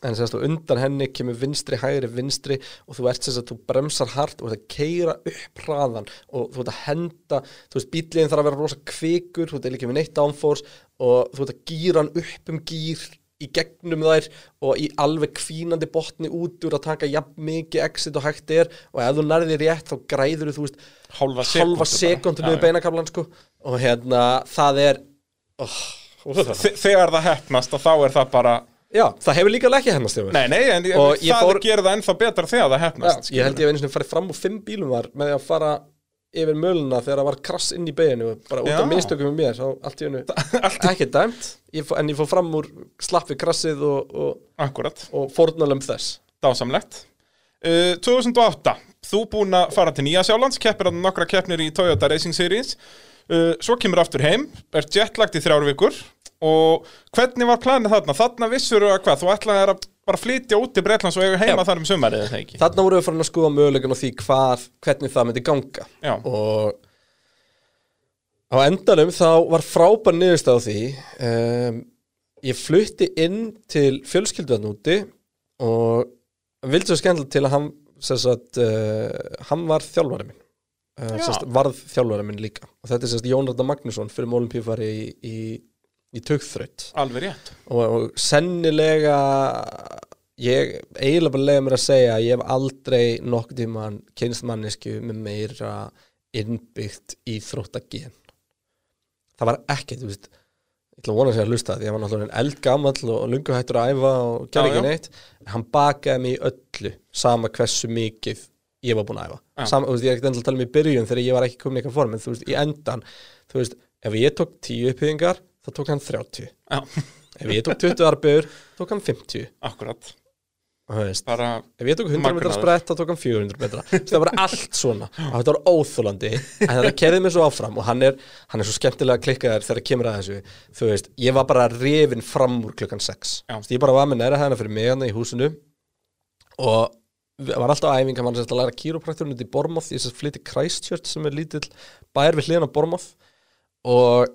en sérst og undan henni kemur vinstri, hægri, vinstri og þú ert sérst að þú bremsar hart og þú ert að keira upp hraðan og þú ert að henda, þú veist bíliðin þarf að vera rosa kvikur, þú ert ekki með neitt downforce og þú ert að gýra hann upp um gýr í gegnum þær og í alveg kvínandi botni út úr að taka jafn mikið exit og hægt er. Og ef þú nærði rétt þá græður þú veist hálfa halva sekúndu sekundu bara. með beinakablan sko. Og hérna það er oh, Þe- Þegar það hefnast og þá er það bara Já, það hefur líka ekki mér Nei, nei, en Og það fór- gerir það ennþá betra þegar það Já, hefnast ég held ég hef einu sinni farið fram úr fimm bílum var með að fara yfir möluna þegar það var krass inn í beginu bara út af mistökum með mér þá allt í hennu ekki dæmt ég en ég fór fram úr slapp við krassið og, og, og fórnalum þess. Dásamlegt. Uh, 2008, þú búin að fara til Nýja Sjálands, keppir að nokkra keppnir í Toyota Racing Series. Uh, Svo kemur aftur heim, er jetlagt í þrjár vikur. Og hvernig var planið þarna? Þarna vissur að hvað, þú ætlaði að bara flytja út til Bretlands og eiga heima Já. þar um sumarið, eða ekki? Þarna vorum við farin að skoða mögulegan á því hvað, hvernig það myndi ganga Já. og á endanum þá var frábær niðurst á því um, ég flutti inn til fjölskylduðan úti og vildi svo skemmtilegt til að hann sagt, uh, hann var þjálfari minn uh, sagt, varð þjálfari minn líka og þetta er sagt Jónarda Magnússon fyrir Mólimpífari í, í, í tugþraut. Alveg rétt. Og, og sennilega ég eiginlega bara lega mér að segja að ég hef aldrei nokkuð tíman kynst mannesku með meira innbyggt íþróttagen. Það var ekkert, ég ætla að vona að segja að hlusta því. Ég var náttúrulega eldgamall og lungu hættur að æfa og gerði ekki neitt. En hann bakaði mig í öllu sama hversu mikið ég var búin að æfa. Þú veist, ég er ekkert endilega að tala um í byrjun þegar ég var ekki komin í eitthvað form en þú veist, í endan þú veist, ef ég tók 10 uppbyggingar þá tók hann 30 Já, ef ég tók 20 arbegur, tók hann 50 akkurat. Bara, ef ég tók 100 metra Magnaður. sprett þá tók hann 400 metra. Það var allt svona. Og þetta var óþólandi en þetta kerði mig svo áfram. Og hann er, hann er svo skemmtilega klikkaður þegar kemur að þessu. Þú veist, ég var bara rifin fram úr klukkan 6 Já. Þú veist, ég bara var með næra hæðina fyrir mig hann í húsinu. Og við- var alltaf æfing hann var sérst að læra kýróprakturinn út í Bormoth ég sérst flytti Christchurch sem er lítill bær við hliðan á Bormoth og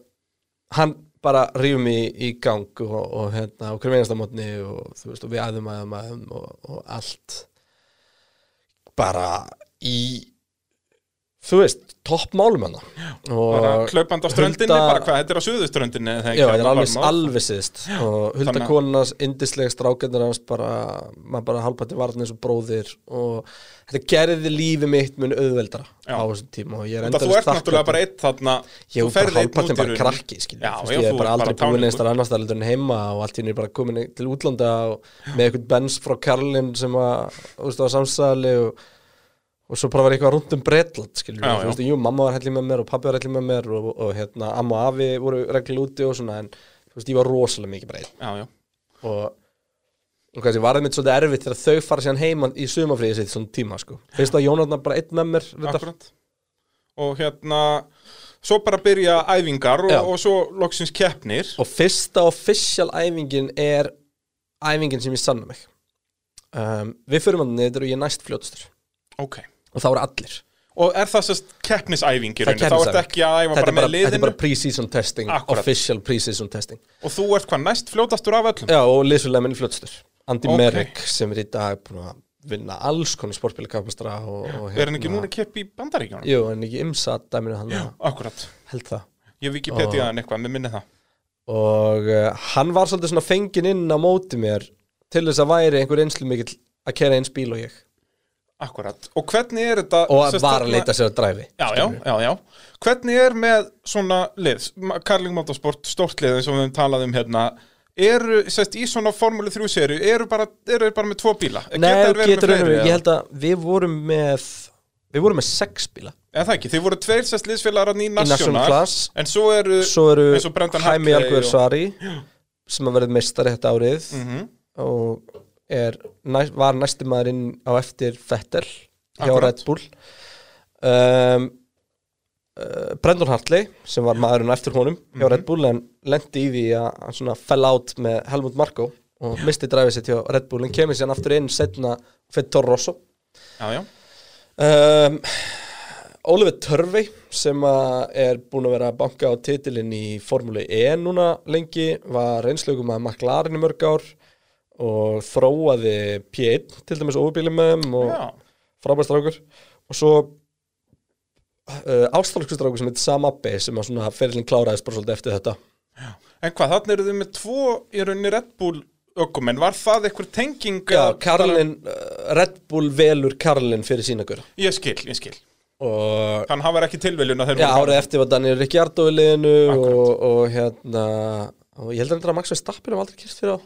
hann bara rífum mig í, í gang og, og hérna og hverjum einasta mótni og þú veist og við æðum æðum æðum og, og allt bara í þú veist, topp málum hann bara hlaupandi á ströndinni Hulda- Bara hvað, þetta er á suðuströndinni? Já, þetta er alveg, alveg síðst og hulda Þannig að- konas, indislega strákendur hans bara, maður bara halbætti varðin eins og bróðir og þetta gerði lífi mitt mun auðveldara Já. á þessum tíma og ég er Þetta þú endalaust ert náttúrulega bara eitt þarna Ég þú er bara í bara krakki. Já, Þú já, Ég þú er bara aldrei búin einstar annars staðar en heima og allt í henni bara komin til útlanda með eitthvað bens frá Karlin sem þú á samsæðali og, og svo bara var eitthvað rúnd um Bretland skilur Já, við, þú veist, jú, mamma var helling með mér og pabbi var helling með mér og, og hérna, amma og afi voru reglulega úti og svona en þú veist, ég var rosalega mikið breyð og og kannski var það mitt svolítið erfitt þegar þau fara síðan heima í sumafríði sitt svona tíma sko. Finnst það Jónatna bara einn með mér akkurat. Og hérna svo bara byrja æfingar og, og svo loksins keppnir. Og fyrsta official æfingin er æfingin sem ég sanna mig. Um, við fyrir maður niður og ég næst fljótastur. Ok og þá eru allir. Og er það sérst keppnisæfing í er rauninni, þá keppnisæfing. ekki að æfa bara er með bara, þetta er liðinu? bara pre-season testing Akkurat. official pre-season testing. Og þú ert hvað næst fljótastur af öllum? Já og liðsulega minni fljótastur. Andy Ok. Merrick sem er í dag búin að vinna alls konar sportbílakapastra og er hann ekki núna að keppa í bandaríkjónum? Jú, en ekki imsa dæminu hann akkurat, held það. Ég Wikipedia hann eitthvað, með minni það. Og uh, hann var svolítið svona fenginn inn á móti mér til þess að væri einhver einslu mikill að kera eins bíl og ég akkurat, og hvernig er þetta og var að leita sér að dræfi Já, já, já, já. Hvernig er með svona lið, Karling Motorsport, stórt lið eins og við höfum talað um hérna, eru, sérst, í svona Formule 3 seri, eru bara, eru bara með tvo bíla? Nei, Geta getur fleiri, ég held að við vorum með við vorum með sex bíla. Eða það ekki, þið voru tveir sérst liðsfélagar í National National, Class. en svo eru, svo eru eins og Brendan Jaime Hartley Alguer og- Svari sem að verið meistari þetta árið. Mhm. og er, var næsti maðurinn á eftir Vettel hjá. Red Bull. Um, uh, Brendan Hartley sem var maðurinn á eftir honum hjá Mhm. Red Bull en lendi í því að hann fell out með Helmut Marko og misti dræfið sitt hjá Red Bull en kemur sér aftur inn setna fyrir Toro Rosso. Já, já, um, Oliver Törvey sem er búin að vera að banka á titilinn í Formule E núna lengi var reynslögum að McLaren í mörg ár og þróaði P1 til dæmis óbíli með þeim og já, frábært strákur. Og svo uh, ástálsku strákur sem heitir Sam Abbe sem að svona ferillin kláraðist bara svolítið eftir þetta. En hvað, þannig eru þið með tvo í rauninni Red Bull ökumenn, var það eitthvað tenging? Já, Karlin, uh, Red Bull velur Karlin fyrir sína gura Ég skil, ég skil, og þannig hann var ekki tilviljun að þeir Já, árið eftir var Daniel Ricciardo í liðinu og, og hérna og ég heldur að Max Verstappen hef aldrei kýrst fyrir á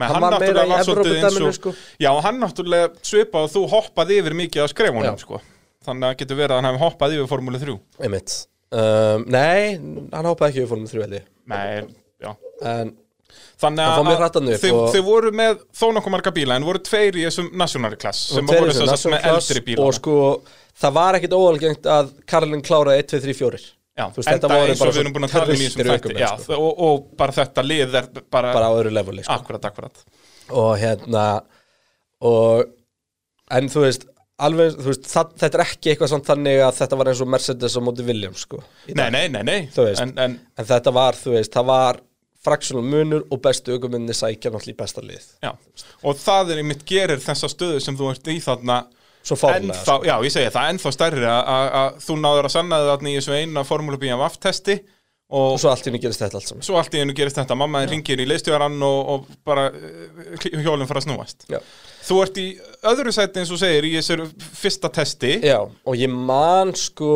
Men Hann hann, náttúrulega var svolítið eins og sko. Já, hann náttúrulega svipað og þú hoppaði yfir mikið af skrefunum sko. Þannig að getur verið að hann hefði hoppað yfir Formúlu 3 einmitt. Um, Nei, hann hópaði ekki við fórum þrjú held ég. Nei, já. En Þannig upp þið, og- þið voru með þó nokkuð marga bíla en voru tveir í þessum national class sem voru þess að með eldri bíla og sko, það var ekkit óalgengt að Karlin kláraði 1, 2, 3, 4 Já, veist, enda eins og við erum búin að tala um í þessum þætti Já, sko. og, og bara þetta lið er bara, bara á öðru leveli sko. Akkurat, akkurat og hérna og en þú veist alveg, þú veist, það, þetta er ekki eitthvað samt þannig að þetta var eins og Mercedes á móti Williams sko, Nei, nei, nei, nei Þú veist. en, en en þetta var, þú veist, það var fraksjónal munur og bestu aukuminni sækja náttúrulega í besta lið Já, og það er einmitt gerir þessa stöðu sem þú ert í þarna svo fárlega ennþá, Já, ég segi það, ennþá stærri að- þú náður að sanna þarna í þessu eina Formúlu BMF testi og, og svo allt í henni gerist þetta allt saman. Svo allt í einu gerist þetta mammaðin ringir í leistjóðarann og, og bara uh, hjólinn fara að snúast. Já. Þú ert í öðru sæti eins og segir í þessu fyrsta testi. Já, og ég man sko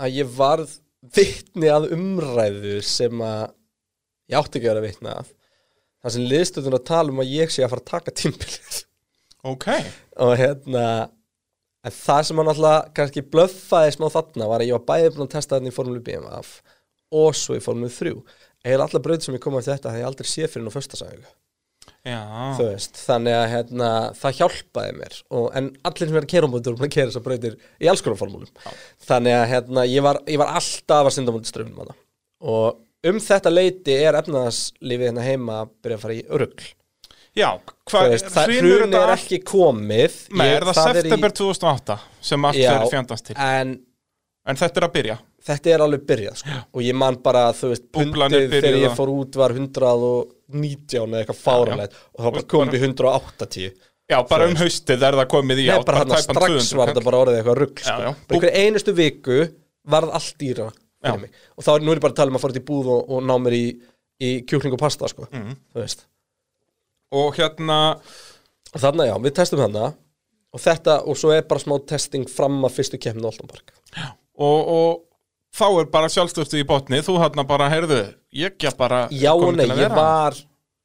að ég varð vitni að umræðu sem að ég átti ekki að vera vitni að það sem liðstöðun að tala um að ég sé að fara að taka tímbilið Ok, og hérna en það sem hann alltaf kannski blöffaði smá þarna var að ég var bæði búin að testa þarna í Formule BMF og svo í Formule 3 eða allar bröð sem ég kom eftir þetta það ég aldrei sé fyrir nú veist, þannig að hérna, það hjálpaði mér. Og, en allir sem er að kera um búin að kera þessar breytir í alls konar formúlum. Þannig að hérna, ég, var, ég var alltaf að synda mútið ströfnum og um þetta leiti er efnaðarslífið hérna heima að byrja að fara í örugl Já, Þú hvað, veist, það hrynur hrun þetta er ekki komið. Nei, Ég- er það, í- september 2008 sem allt fyrir fjandast til en En þetta er að byrja. Þetta er alveg byrjað sko. og ég man bara, þú veist, pundið þegar ég að- fór út var 119 eða eitthvað fáranlegt og það var bara upp í 180 Já, bara um haustið er það komið í Nei, átt, bara hann tæpan strax 200 var þetta bara orðið eitthvað rugg sko. bara einhver einustu viku varð allt dýra fyrir mig. Og þá er nú er bara að tala um að fara í búð og, og ná mér í, í kjúkling og pasta sko. Mhm. þú veist Og hérna, þannig já, við testum þarna. Og þetta, og svo er bara smá testing fram að fyrstu Olton Park. Og, og þá er bara sjálfstöftu í botni. Þú hérna bara, heyrðu, ég ekki bara já nei, ég var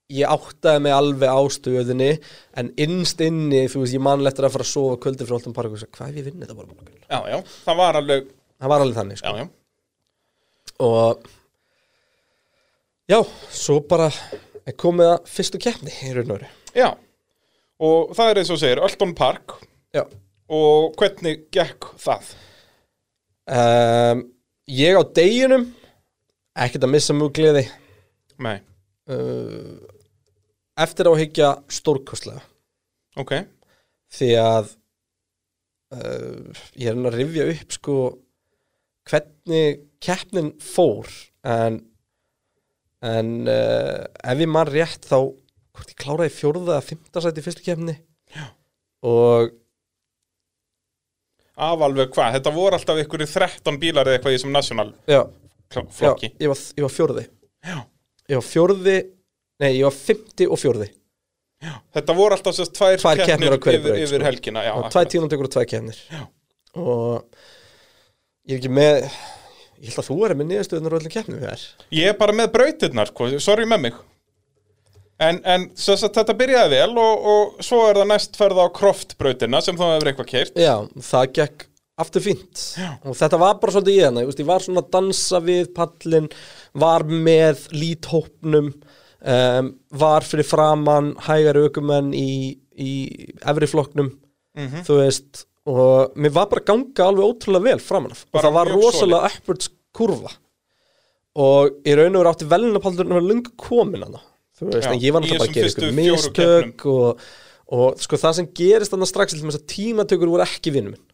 ég áttaði mig alveg á stöðinni en innst inni, þú veist, ég mann eftir að fara að sofa kvöldi Olton Park og sagði, hvað ef ég vinni þetta bara morgun?" Já, já, það var alveg það var alveg þannig, sko. Já, já, og já, svo bara er komið að fyrstu keppni í raun og veru. Já, og það er eins og segir Ölton Park. Já. Og hvernig gekk það? um, Ég á deginum ekkert að missa mjög gleði Nei, uh, eftir á að hyggja stórkostlega. Ok. Því að uh, ég er að rifja upp sko hvernig keppnin fór en en uh, ef ég mann rétt þá hvort ég kláraði fjórða að fymta sæti fyrstu keppni. Já. og Af alveg hvað, þetta voru alltaf ykkur í 13 bílar eða eitthvað í þessum national já, kl- já flokki. ég, var, ég var fjórði. Já. ég var fjórði nei, ég var fymti og fjórði. Þetta voru alltaf sérst tvær, Tvær keppnir yfir, braut, yfir sko. helgina já, og akkurat. tvær tímantökur og tvær keppnir. Og ég er ekki með ég held að þú er með niðurstöðunar og öllum keppnum er Ég er bara með brautirnar, sko, sorry með mig En, en að þetta byrjaði vel og, og svo er það næst ferða á Croft-brautina sem þá hefur eitthvað keirt Já, það gekk aftur fínt. Já. og þetta var bara svolítið í hana ég, ég var svona að dansa við pallin var með líthópnum um, var fyrir framann hægari aukumenn í, í efri flokknum. Mhm. þú veist og mér var bara að ganga alveg ótrúlega vel framan af. Og það var rosalega upwards kurva. Og í raun og veru átti velunapaldurinn að vera lungu komin hana þú veist, Já, en ég var náttúrulega bara að gera ykkur mistök og, og sko það sem gerist þannig strax til þess að tímatökur voru ekki vinnum minn.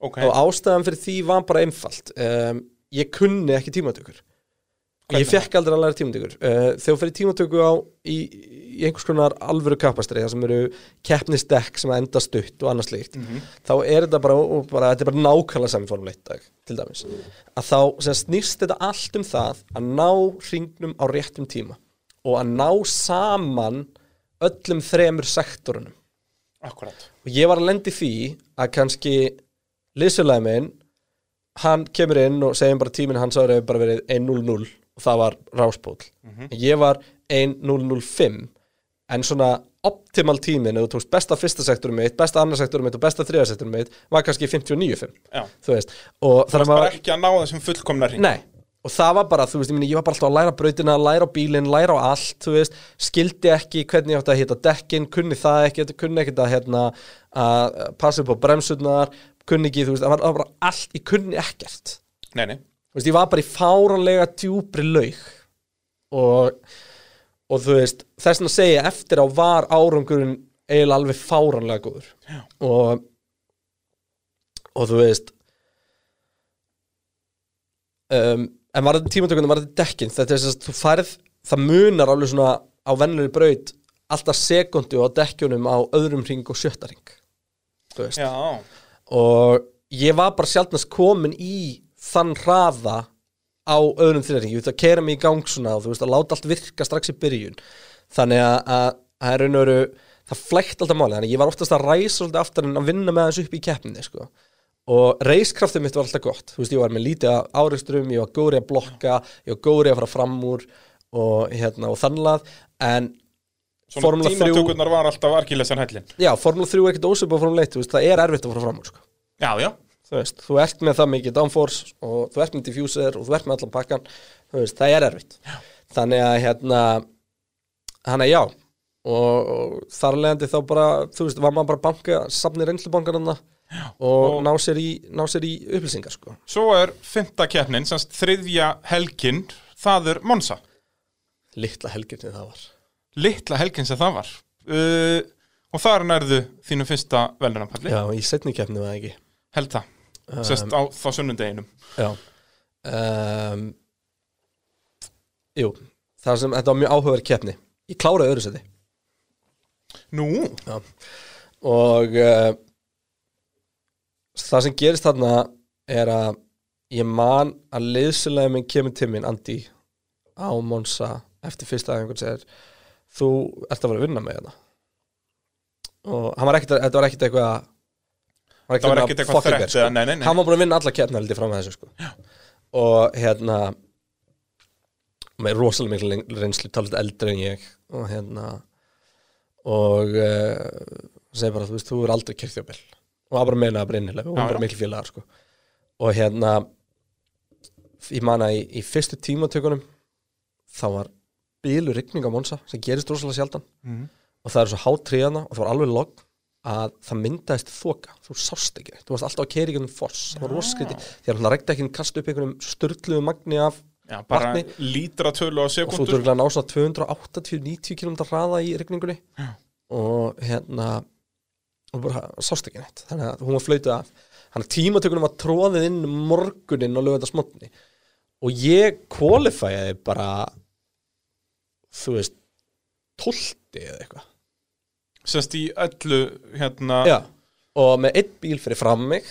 Ok, og ástæðan fyrir því var bara einfalt. Um, ég kunni ekki tímatökur. Hvernig? ég fekk aldrei að læra tímatökur. Uh, þegar fyrir tímatöku á í, í einhvers konar alvöru kappastri það sem eru keppnisdekk sem enda stutt og annars slíkt Mhm. þá er þetta bara, bara, þetta er bara nákvæmlega saman formule 1 dag til dæmis. Að þá snýst þetta allt um það að ná hringnum á réttum tíma og að ná saman öllum þremur sektorunum. Akkurat og ég var að lendi því að kannski liðsfélagi minn hann kemur inn og segjum bara tíminn hans ára hefur bara verið 1.00 og það var ráspól ég var 1.005 en svona optimal tíminn ef þú tókst besta fyrsta sektorum mitt besta annar sektorum mitt og besta þriða sektorum mitt var kannski 59.5 Já, þú veist. Og það var bara ekki að ná þessum fullkomna ring Nei, og það var bara, þú veist, ég, meni, ég var bara alltaf að læra brautina, læra á bílinn, læra á allt, þú veist, skildi ekki hvernig ég átti að hita dekkin, kunni það ekki, kunni ekki að, hérna, að passa upp á bremsurnar, kunni ekki, þú veist, það var, bara allt, ég kunni ekkert. Nei, nei, Þú veist, ég var bara í fáranlega djúpri laug. Og, og þú veist, þess að segja eftir á var árangurinn eiginlega alveg fáranlega góður. Já. Og, og þú veist, um, en var þetta tímatökunum, var þetta dekkin þetta er þess að þú færð, það munar alveg svona á vennilegri braut alltaf sekundu á dekkjunum á öðrum ring og sjötta ring þú veist, já, og ég var bara sjálfnast komin í þann hraða á öðrum þriðring, ég veit að kera mig í gang svona og þú veist að láta allt virka strax í byrjun. Þannig að, að, að er raun og veru það flækt alltaf máli, þannig að ég var oftast að ræsa svolítið aftur en að vinna með þessu upp í keppninni sko. og reiskraftið mitt var alltaf gott. Þú veist, ég var með lítið áreisturum ég var góri að blokka, ég var góri að fara fram úr og hérna og þannlað. En svona tímatökurnar var alltaf arkilesan hellin já, Formule 3 er ekkert ósöp á Formule 1 þú veist, það er erfitt að fara fram úr sko. Já, já, þú veist, þú ert með það mikið downforce og þú ert með diffuser og þú ert með allan pakkan þú veist, það er erfitt. Já. þannig að hérna hann er já. Og, og þar leðandi þá bara þú veist, var maður bara banka, safni reynslubankarna og, Og- ná sér í ná sér í upplýsingar sko. Svo er fymta keppnin, semst þriðja helgin það er Monsa litla helgirni það var. Litla helgin sem það var. Uh, og þar nærðu þínu fyrsta velunarpalli, já, í setni keppni var það ekki? Held það sest á þá sunnudeginum. Já. Um, jú það sem, þetta var mjög áhugaverð keppni. Ég kláraði öðru seti Nú, og uh, það sem gerist þarna er að ég man að liðsilega minn kemur til minn Andi á Monsa eftir fyrsta aðeins og segir þú ert að vera að vinna með þetta og var ekkert þetta var ekkert eitthvað það var ekkert eitthvað bear, sko. hann var búin að vinna alla keppna heldur fram að þessu sko. og hérna með rosalega miklu reynslu talið eldri en ég og hérna og uh, segi bara, þú veist, þú er aldrei kirkjöfbel og það bara meina það bara innilega og hún bara já. miklu félagar sko. og hérna ég man að í, í fyrstu tímatökunum þá var bílu rigning á Monsa sem gerist rosalega sjaldan og það er svo hátt tríðana og það var alveg logg að það myndaðist þoka. Þú sást ekki, þú varst alltaf að keira í einhvern foss. Það var roskriði, því að hann rekti ekki kast upp einhverjum störtluðu magni af Já, bara vatni. lítra tölu á og þú sekundur þurfti að ná svona 280-90 km hraða í rigningunni Já. og hérna og bara sást ekki neitt. Þannig að hún var flöytuð af. Að tímatökunum var tróðið inn morgunin og lögða smotni og ég kvalifæði bara þú veist tólti eða eitthvað Sest í öllu hérna Já. og með einn bíl fyrir fram mig.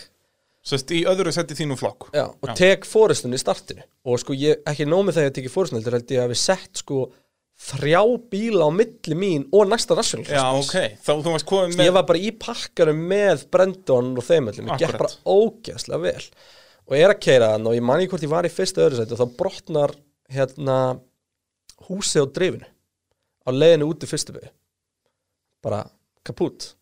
Sest í öðru seti þínum flokk. Já, og Já. tek fórustunni í startinu. Og sko ég, ekki nómið þegar ég teki fórustunni heldur held ég að við sett sko þrjá bíla á milli mín og næsta national Já, ok, þá þú varst komið Ég með var bara í pakkarum með Brendon og þeim öllum, ég gekk Akkurat. bara ógeðslega vel. Og er að keira þann og ég man ekki hvort ég var í fyrsta öðru sæti og þá brotnar hérna húsið á drifinu á leiðinu út í fyrstu byggu bara kaput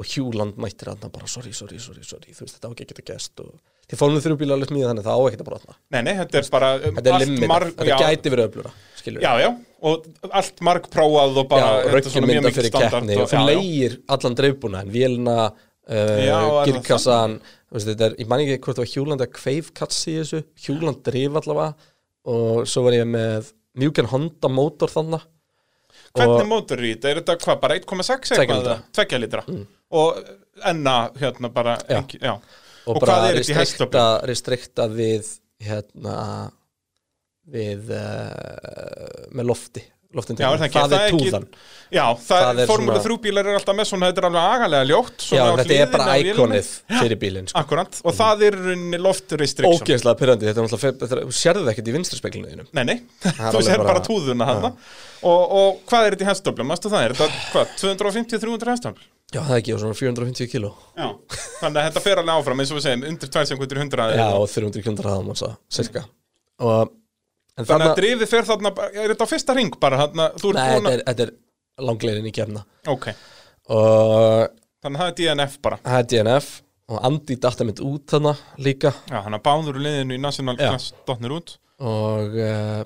og Hjúland mættir hann bara sorry, sorry, sorry, sorry, þú veist þetta á ekki að geta gæst og fórum við þrjú bíla alveg smíða þannig það á ekki að brotna. Nei, nei, þetta er bara um, þetta er limit, marg- þetta gæti verið öflura skilur Já, já, og allt marg prófað og bara er mikið fyrir keppni og já. leigir allan dreifbúna en vélina, uh, það girkassan þetta er, ég man ekki hvort það var Hjúland að kveifkatsi í þessu, Hjúland drif allavega og svo var ég með mjúkan Honda mótor þannig Hvernig mótor í þetta? Er þetta hvað, bara 1,6 Tveggja eitthvað? lítra. Mm. Tveggja litra Og enna, hérna, bara Já. engi, já. og, Og bara hvað er þetta í hestöflum? restrikta við hérna við uh, með lofti loftin Já, er það það er túðan. Já, það, Það það er Formule svona- 3 bílar er alltaf með svona, þetta er alveg agalega ljótt já, þetta er bara íkonið fyrir bílinn sko. Akkurat, og það er runni loft restriction ógeðslega pyrrandi, þetta er náttúrulega þú sérðu það ekkert í vinstri speklinu þínum Nei, nei, þú sér bara- túðuna hana og, og hvað er þetta í hestöflum? Mástu það, er þetta hvað, 250-300 hestöfl? já, það er ekki, og svona 450 kíló. Já, þannig að þetta fer alveg áfram eins og við segjum, undir 2 sekundar 100 Já, og 300 km en Þannig þarna, að drifið fer þarna, er þetta á fyrsta ring bara, þarna, nei, þetta að er, þetta er langleirin í kemna Ok, og þannig að það er DNF bara. Það er DNF og Andi datta mitt út þarna líka. Já, hann að báður liðinu í National. Class dotnir út. Og uh,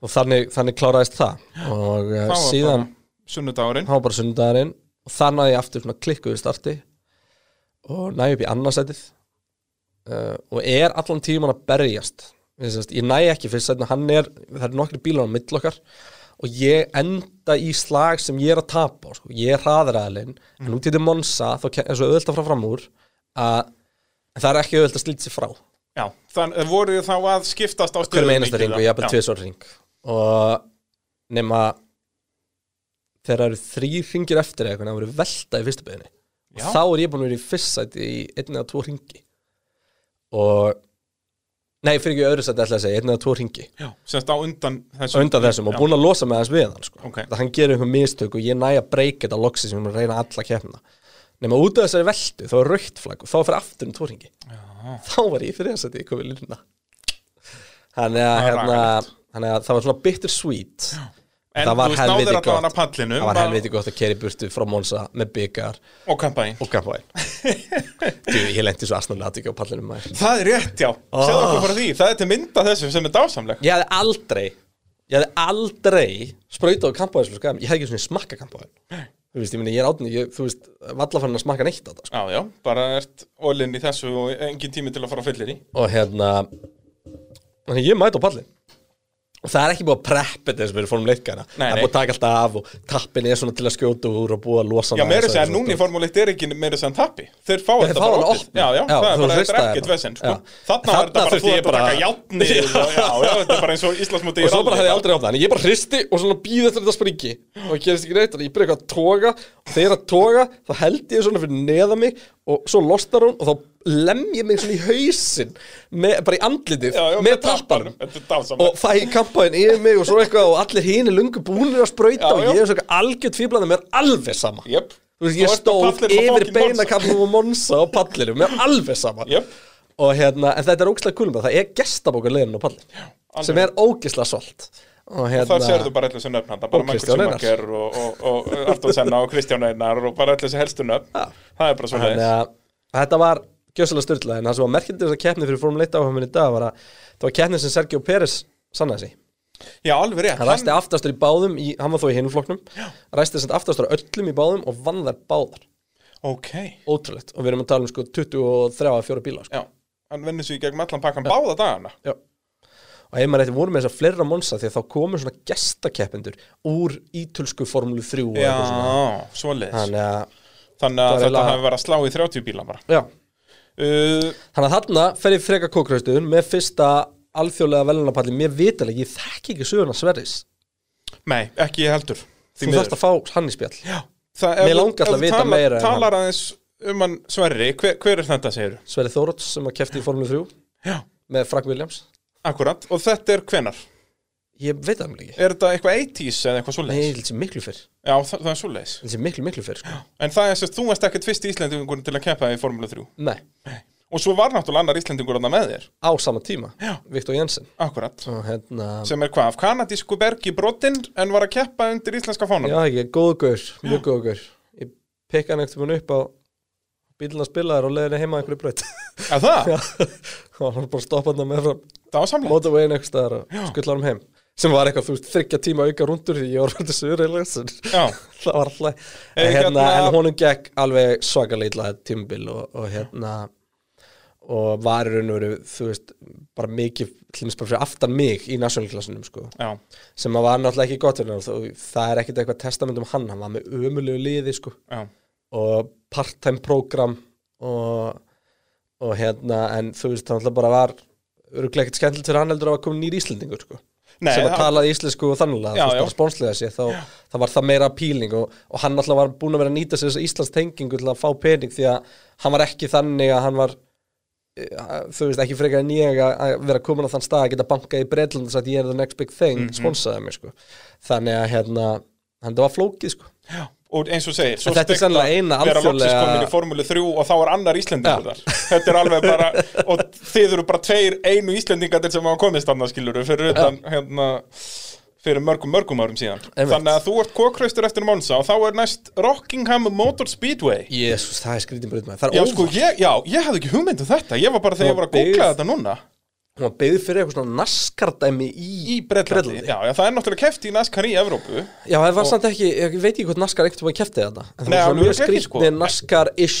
og þannig, þannig kláraðist það. Og uh, Það var síðan sunnudagurinn. Það var bara sunnudagurinn. Og þannig að ég aftur svona klikkuðu starti. Og næ upp í annarsætið uh, og er allan tíman að berjast sest, ég næ ekki fyrst sætna hann er, það er nokkri bílar á mill okkar og ég enda í slag sem ég er að tapa á, sko. ég er hraðræðalinn en út í þetta Monsa þá er svo auðvelt að fara fram úr að það er ekki auðvelt að slíta sér frá. Já, þannig voru þið þá að skiptast á hverjum einasta ring og ég hafði tvisvar ring og nema þegar það eru þrý ringir eftir eitthvað það voru velta í fyrstu beginni og þá er ég búin að vera í fyrst sæti í einn eða tvo ringi og nei, fyrir ekki öðru sæti ætla að segja, einn eða tvo ringi Já, semst á undan þessum undan þessum og Já. búin að losa með hans við hann sko. Ok. það hann gerir einhver mistök og ég næ að breyka þetta loksi sem ég mun að reyna alla keppna nema út af þessari veltu, þá er raukt flagg og þá fyrir aftur um tvo ringi þá var ég fyrir þess að ég komið línuna. Þannig að, hérna, að það var svona bitter sweet En það var helviti gott. það var helviti gott að keri burtu frá Monsa með byggar Og kampaðin og kampaðin Þú, ég lendi svo asnarlega aðtökja á pallinu maður. Það er rétt, já, segðu okkur bara því Það er til mynda þessu sem er dásamleg ég hefði aldrei ég hefði aldrei sprautað á skam, ég hefði ekki svona smakka kampaðin þú veist, ég meni, ég er átni ég, þú veist, valla fann að smakka neitt á það sko. Já, já, bara ert ólinn í þessu og engin tími til að fara fyllir í og þannig ég það er ekki búið að preppa þetta og við erum fórum leikana Nei, það er búið að taka alltaf af og tappin er svona til að skjóta úr og búið að losa Já, meira segja, og núna í svona. formúleitt er ekki meira segja tappi. Þeir fá þetta bara opna. Já, já, það er bara, þetta er ekkert vesend sko. Þarna var þetta bara, þú ég að taka og, Já, já, þetta er bara eins og Íslandsmóti og svo bara hefði ég aldrei opnað en ég bara hristi og svona býði þetta springi. Og það gerist ekki neitt og ég byrja eitthvað að toga. Og þegar að toga þá held ég svona fyrir neða mig og svo losnar hún og þá lem ég mig svona í hausinn með, bara í andlitið Já, já, með dásamleg og fæ kampaðin yfir mig og svo eitthvað og allir hinn er lungu búinir að sprauta Já, og ég er svona algjört fýblandi mér alveg sama. Þú veist, ég Þú stóð yfir beinakafnum og Monsa á pallinu, mér alveg sama. Jöp og hérna, en þetta er ógislega kulum það er gestabókar leiðin á pallin sem er ógislega svolt. Og hérna, Þar sérðu bara allir þessu nöfn bara Og Einar. Schumacher og, og, og, og Arton Senna og Kristján Einar og bara allir þessu helstu nöfn. Það er bara svo þannig að þetta var gjössalega styrla en það sem var merkjandi þess að keppni fyrir Formule 1 áhafum í dag var að það var keppni sem Sergio Pérez sannaði sig. Já, alveg rétt. Hann ræsti aftastur í báðum, í, hann var þó í hinum flokknum. Ræsti þess að aftastur á öllum í báðum og vann þær báðar, Ok, ótrúlegt. Og við erum að tala um sko 23 að fjóra bíla sko. já. Hann vinnur sig í gegnum allan pakkan báða dagana. Já. og ef maður eitthvað voru með þess að fleira monsa því að þá komu svona gestakeppendur úr ítölsku formúlu 3 og Já, svoleiðis. Þannig að, Þannig að þetta hafi verið að slá í 30 bíla bara. Já uh, þannig að þarna fer ég freka kókraustuðun með fyrsta alþjóðlega velunapalli mér vitalega, ég þekki ekki söguna Sverris. Nei, ekki ég heldur. Því þú þarfst að fá hann í spjall. Já, það, Mér þú- langar alltaf að þú vita talar- meira Talar aðeins um hann Sverri, hver, hver er þetta segir Sverri Þóróts sem að kefti í formúlu 3 Já, með Frank Williams. Akkurat Og þetta er hvenar? Ég veit það mér ekki. Er þetta eitthvað 80s eða eitthvað Nei, svoleiðis? ég held sér miklu fyrr. Já, það, það er svoleiðis. Held sér miklu, miklu fyrr sko. En það er sagt, þú varst ekkert fyrst Íslendingur til að keppa í Formule 3 Nei, Og svo var náttúrulega annar Íslendingur þarna með þér. Á sama tíma Já. Viktor Jensen. Akkurat og hérna Sem er hvað, af kanadísku bergi brotinn En var að keppa undir íslenska fánan Já, ekki, góðu gaur, mjög góðu gaur. Ég pekka hann um upp á bíluna spilaðar og leiðinni heima einhverju braut. Að það? og hann bara stoppa hann með frá Það var samlega mótavegin eitthvað staðar og skullar hann heim sem var eitthvað, þú veist, þryggja tíma auka rundur því ég var fyrir sögur eða það var alltaf en, hérna, hérna- en honum gekk alveg svakalega tímabil og, og hérna og var í raun og veru, þú veist bara mikið, dæmis bara fyrir aftan mig í nationalklassunum sko. Já, sem að var náttúrulega ekki gott og það er ekkit eitthvað testament um hann, hann var með ömulegu liði sko. Já. Og part-time program og, og hérna en þú veist, það náttúrulega bara var öruglega ekkert skemmtilegt fyrir hann heldur að koma nýr Íslendingur sko Nei, sem að það- talaði íslensku og þannig að Já, já. bara spónslega sér þá það var það meira appealing og, og hann alltaf var búin að vera að nýta sér þess Íslands tengingu til að fá pening því að hann var ekki þannig að hann var eh, þú veist ekki frekar en ég að vera komin á þann stað að geta bankað í Breitland og sagt ég er the next big thing, Mhm. sponsaði mig sko þannig að hérna hann það var flókið sko Og eins og segir, þetta er að eina alþjóðlega- komin í Formule 3 og þá er annar Íslendingur þar. Þetta er alveg bara, og þið eru bara tveir einu Íslendingatir sem hafa komist annað skiluru fyrir utan, hérna fyrir mörgum, mörgum árum síðan. Einmitt. Þannig að þú ert kókraustur eftir Monza og þá er næst Rockingham Motor Speedway Jésús, það er maður. Það Já, sko, ég, já, ég hafði ekki hugmynd um þetta. Ég var bara þegar ég var að googla þetta núna hún var byggð fyrir eitthvað svona naskardæmi í, Í Bretlandi, já, já, það er náttúrulega keft í NASCAR í Evrópu Já, það var samt ekki, ég veit ekki hvort naskar ekkert var kæftið þetta en það var svona mjög ekki, skrítið sko. naskar-ish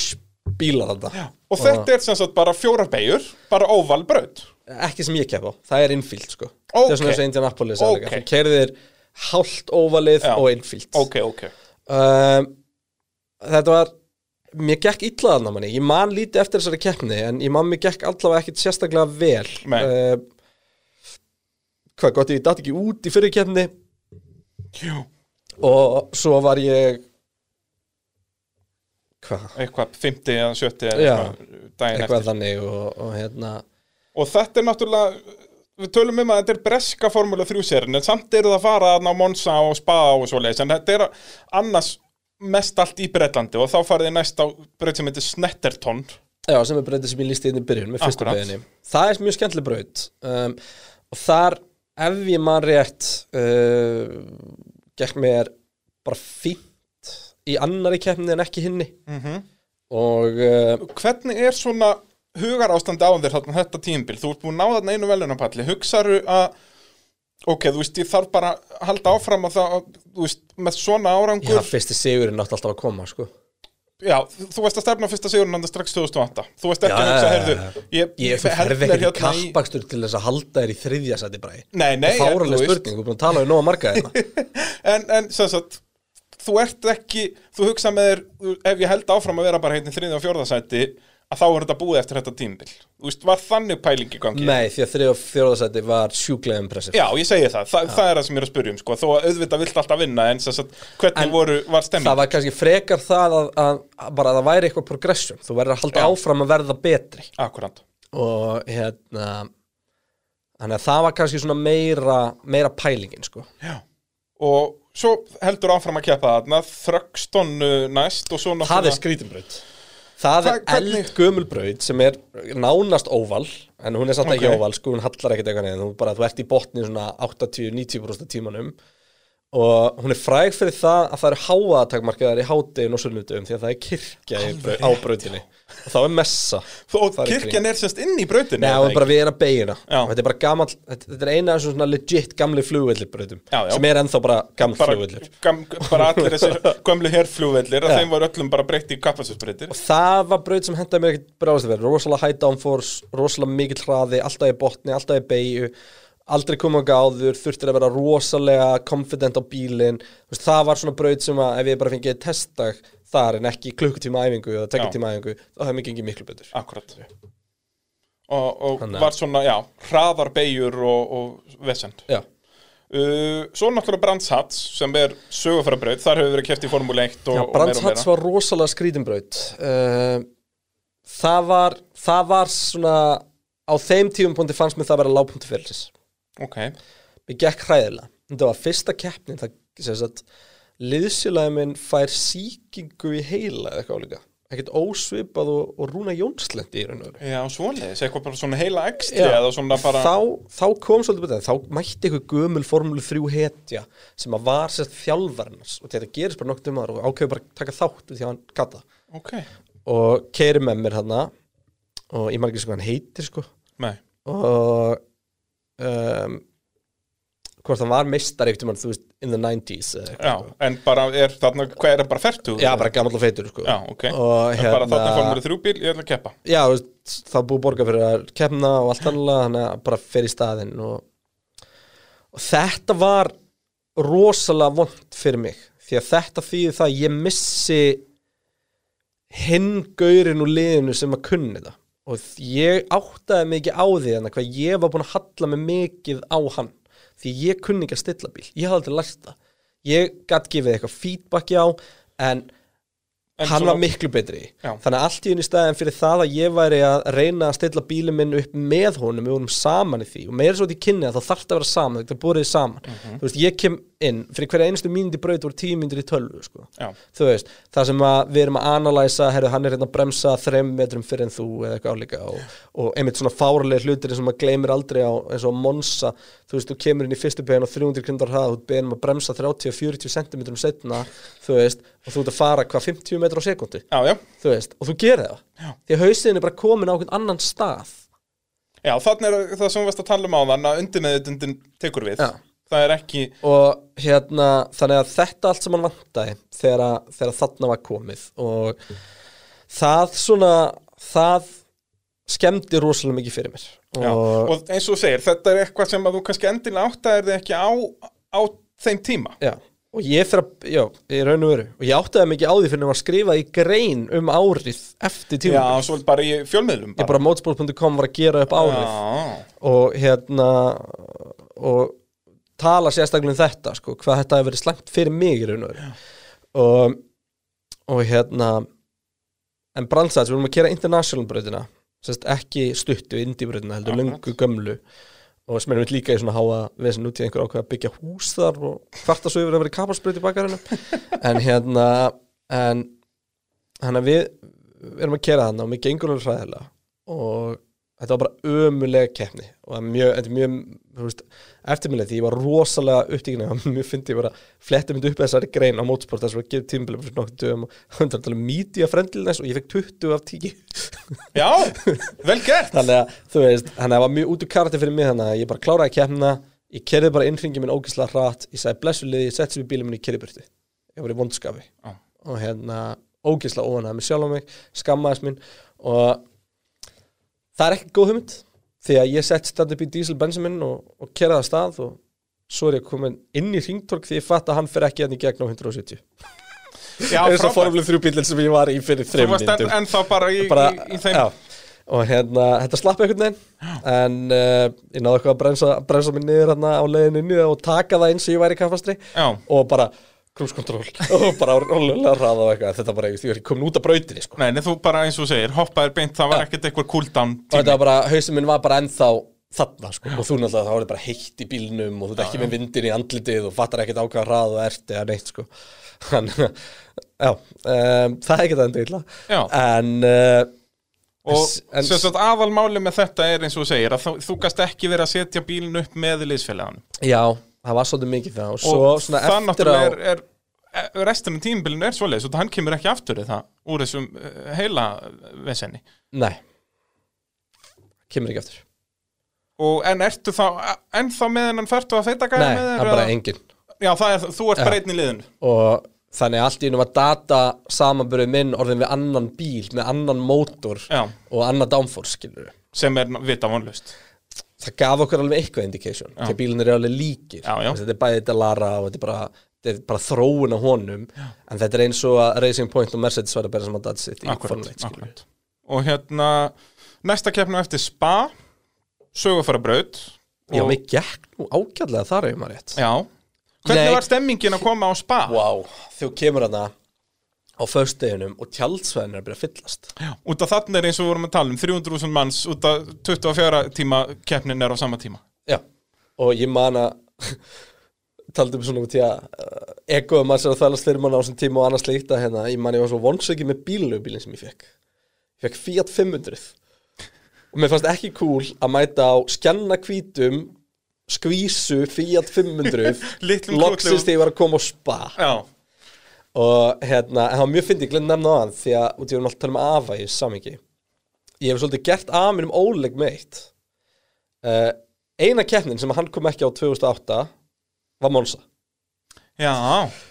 bílar þetta Og þetta er sem sagt bara fjórar beigur, bara óval braut ekki sem ég kepp á, það er innfíld sko Ok. það er svona eins og Indianapolis Ok. okay. þú kerðir hálft óvalið Já. og innfíld Ok, ok um, þetta var mér gekk illa þarna manni, ég man lítið eftir þessari keppni en ég man mér gekk allavega ekkit sérstaklega vel. Um, hvað gott ég datt ekki út í fyrir keppni. Jú, og svo var ég hvað, eitthvað 50 eða 70 eða eitthvað eitthvað þannig og, og hérna. Og þetta er náttúrulega Við tölum um að þetta er breska Formule 3 serin En samt eru það að fara þarna á Monza og Spa og svoleiðis En þetta er annars mest allt í Bretlandi Og þá farið þið næst á braut sem heitir Snetterton Já, sem er breytið sem ég lísti inn í byrjun með fyrstu Akkúrat. beginni. Það er mjög skemmtileg braut um, og þar, ef ég man rétt uh, gekk mér bara fínt í annari keppni en ekki hinni Mhm. og uh, Hvernig er svona hugar ástandi á þér þarna þetta tímbil? Þú ert búin að ná þarna einu velunapalli Hugsaru að Ok, þú veist, ég þarf bara að halda áfram að það, þú veist, með svona já, árangur fyrsti sigurinn átti alltaf að koma sko. Já, þú veist að stefna fyrsta sigurinn anda strax 2008 Þú veist ekki Já, að hugsa, já, heyrðu já. Ég, Ég ferði ekki í hérna kappakstur til þess að halda þér í þriðja sæti bræði Nei, nei, Fáraleg þú veist, spurning, er búin að tala við nóga marga hérna en, en sem sagt Þú ert ekki, þú hugsa með þér Ef ég held áfram að vera bara heitin þriðja og fjórðasæti Að þá er þetta búið eftir þetta tímbil Þú veist, var þannig pæling í gangi? Nei, því að þriðja og fjórða sæti var sjúklega impressiv Já, ég segi það, Þa, það er það sem ég er að spyrja um sko. Þó að auðvitað vilt alltaf vinna En sagt, hvernig En voru, var stemming? Það var kannski frekar það að, að, að bara að það væri eitthvað progression. Þú verður að halda Já. áfram að verða betri. Akkurant Og hérna Þannig að það var kannski svona meira meira pælingin sko. Já. Og svo heldur áfram að keppa þarna Þrögston næst og svo skrítinbraut Það er Hva- hvernig- eldgömulbraut sem er nánast óval en hún er samt ekki Ok. óval sko, hún hallar ekkert eitthvað neðan þú, ert í botni svona 80-90% af tímanum og hún er fræg fyrir það að það eru háaðatakmarkaðar í hádegin og sunnutum því að það er kirkja brau- á brautinni. Og þá er messa. Og í kirkjan er sérst inn í brautinu Nei, er það er bara við erum að beigina Já. Þetta er bara gamall, þetta, er eina af svona legit gamli flugvellir brautum Já, já. sem er ennþá bara bara, flugvellir. gam, bara allir þessi gömlu herflugvellir að Já. þeim var öllum bara breytt í kappasusbreytir og það var braut sem hendaði mér ekkert bráðast að vera rosalega high downforce, rosalega mikill hraði alltaf í botni, alltaf í beigju aldrei koma á gáður, þurftir að vera rosalega confident á bílinn. Það var svona braut sem að ef ég bara fengið testdag þar en ekki klukkutíma æfingu eða tekjutíma æfingu, þá hefði gengið miklu betur. Akkurat. Og, og að- var svona, já, hraðar beigjur og, og vesend Já, uh, Svo náttúrulega Brands Hats sem er sögufæra braut, þar hefur verið keft í Formule 1 og, Já og Brands meira og Hats meira. var rosalega skrítinbraut uh, það var það var svona á þeim tífumpunkti fannst mér það vera lágpunkti fyrirlis Ok, mér gekk hræðilega. Þetta var fyrsta keppnin það sem sagt liðsjölaði minn fær sýkingu í heila eða eitthvað álíka ekkert ósvipað og, og Rúna Jónslendi í raun og veru. Já, svoleiðis, eitthvað bara svona heila ekstri eða svona bara þá, þá kom svolítið betið, þá mætti eitthvað gömul formúlu 3 hetja sem að var sérst þjálfarnars og þetta gerist bara nokkuð um aðra og ákveður bara taka þátt því að hann gata Ok, og keiri með mér hann og ég man ekki hvað hann heitir sko. Nei. Og um, hvort hann var meistar einhvern tímann, þú veist, in the 90s eða eitthvað, Já, sko. en bara er þarna, hvað er það bara fertu? já, bara gamall og feitur sko. Já, ok, og en bara þarna hérna Formule 3 bíl, ég ætla að keppa já, það er búið borga fyrir að kemna og allt annað, hann bara fer í staðinn og, og þetta var rosalega vond fyrir mig því að þetta þýðir það að ég missi hinn gaurin úr liðinu sem að kunni þetta og ég áttaði ekki á því þannig hvað ég var búin að halla mig mikið á hann. Því ég kunni ekki að stilla bíl. Ég hafði aldrei lært það. Ég gætt gefið eitthvað feedbacki á en, En hann var miklu betri. Já. þannig að allt í unni staðin fyrir það að ég væri að reyna að stilla bílinn minn upp með honum við vorum saman í því og meira svo þetta í kynni að það þarf að vera saman er búið saman Mhm. þú veist, ég kem inn fyrir hverja einustu mínúti braut voru tíu mínútur í tölvu sko. Veist, það sem að við erum að analæsa herru, hann er hérna að bremsa þrem metrum fyrir en þú eða eitthvað álíka og, og einmitt svona fárlega hlutir sem maður gleymir aldrei á eins og Monsa, þú veist, þú kemur inn í fyrstu begin og 300 kundar hraða, þú ert beðin um að bremsa 30-40 cm setna, þú veist og þú ert að fara hvað 50 metrar á sekundu já, já. Þú veist, og þú gerir það? Já. því að hausinn er bara komin á einhvern annan stað. Já, þannig er það sem við varst að tala um á þann að undir með þetta tekur við. Já. Það er ekki, og hérna þannig að þetta allt sem hann vantaði þegar, þegar þarna var komið. Og það svona það skemmdi rosalega mikið fyrir mér. Og, og eins og þú segir, þetta er eitthvað sem að þú kannski endilega áttaðir þig ekki á, á þeim tíma. Já, og ég fyrir að já, ég raun og veru. Og ég áttaði mikið á því fyrir að var skrifað í grein um árið eftir tíma Já, svo bara í fjölmiðlum ég bara. motorsport.com var að gera upp árið. Já, og hérna og tala sérstaklega um þetta sko, hvað þetta hefur verið slæmt fyrir mig í raun og veru. Og, og hérna en brandsæts, við erum að kera international brautina sérst ekki stuttu indie-brautina heldur Akkurat. löngu gömlu og sem erum við líka í svona háa við sem nútíð einhver ákveð að byggja hús þar og hvarta svo yfir að vera kapalsbraut í bakarinu en hérna en hann að við erum að kera þarna og mér gengur alveg hræðilega. Og þetta var bara ömulega keppni og það er mjög, þetta er mjög eftirminlega því ég var rosalega upptíkina og mjög fyndi ég bara fletti myndi upp þessari grein á mótsport þess að gefa tímbilum fyrir nokkuð dögum og það var talað um media friendliness og ég fekk 20 af 10 já vel gert. Þannig að þú veist, þannig að það var mjög út úr karate fyrir mig þannig að ég bara kláraði keppnina ég kerði bara innringið minn ógislega hratt ég sagði blessu liði, ég sett sér við bílum minn í kerriburti og hérna ógislega óanaði mig sjálf á mig skammaðist minn og það er ekki góð hugmynd því að ég sett stand upp í diesel bensin minn og, og kerði það stað og svo er ég komin inn í ringtork því ég fatt að hann fer ekki hann í gegn á 170 Já, eins og frábært. formule 3 bílinn sem ég var í fyrir þreim varst en, þá bara í, bara, í, í þeim já. og hérna, þetta slapp einhvern veginn en uh, ég náði eitthvað að bremsa, bremsa mig niður hérna á leiðin inni og taka það eins og ég væri í kaffastri Já. og bara cruise control og bara rólega ræða og eitthvað. Þetta bara, ég var ekki komin út af brautinni sko. Nei, nei, þú bara eins og segir, hoppaðir beint, það var Já. ekkert eitthvað cooldown og þetta tími. var bara, hausinn minn var bara ennþá þarna sko, og þú náttúrulega þá var þetta bara heitt í bílnum og þú ert ekki með vindin í andlitið og fattar ekkert ákvæða ræð og ert eða neitt sko. Þannig að, já, um, það er það endur illa. Já. en uh, Og En- sagt aðalmáli með þetta er eins og segir að þú, þú gast ekki verið að setja bílinn upp með liðsfélaganum. Já, það var svolítið mikið það. Og svo og svona það eftir á náttúrulega er, er restin af tímabilinu er svoleiðis og hann kemur ekki aftur í það úr þessum eh, heila vesenni nei, kemur ekki aftur. Og en ertu þá en þá með hennan færtu að feita gæja nei, með það þér er bara engin já, það er, þú ert einn í liðinu. Og þannig að allt í einu var data samanbörið minn orðin við annan bíl með annan mótor já, og annan downforce skilur sem er vita vonlust það gaf okkur alveg eitthvað indication því að bílinn er alveg líkir. Já, já. þetta er bæðið Delara og þetta er bara, þetta er bara þróun á honum en þetta er eins og að Racing Point og Mercedes var að bera saman data sitt í Formule 1 skilur akkurat. og hérna næsta keppna eftir Spa sögufara braut já, mig gekk nú ágætlega þar ef maður rétt já. hvernig Nei. var stemmingin að koma á Spa wow. þú kemur hana á föstudeginum og tjaldsvæðin er að byrja að fyllast út af þarna er eins og við vorum að tala um 300.000 manns út af 24 tíma keppnin er á sama tíma Já, og ég man að taldi um svona út í að uh, egoðum að sér að þælast fyrir mann á þessum tíma og annars líkt að hérna, ég man ég var svo vonsöki með bílnöfbílinn sem ég fekk ég fekk Fiat 500 og mér fannst ekki cool að mæta á skjanna hvítum skvísu Fiat 500 Litlum loksist þegar ég var að koma á spa. Já, og hérna, en það var mjög fyndið, ég glemt nefna á hann því að út í erum alltaf að tala um í samingi ég hef svolítið gert að mér um óleg með eitt uh, eina keppnin sem hann kom ekki á 2008 var Monza já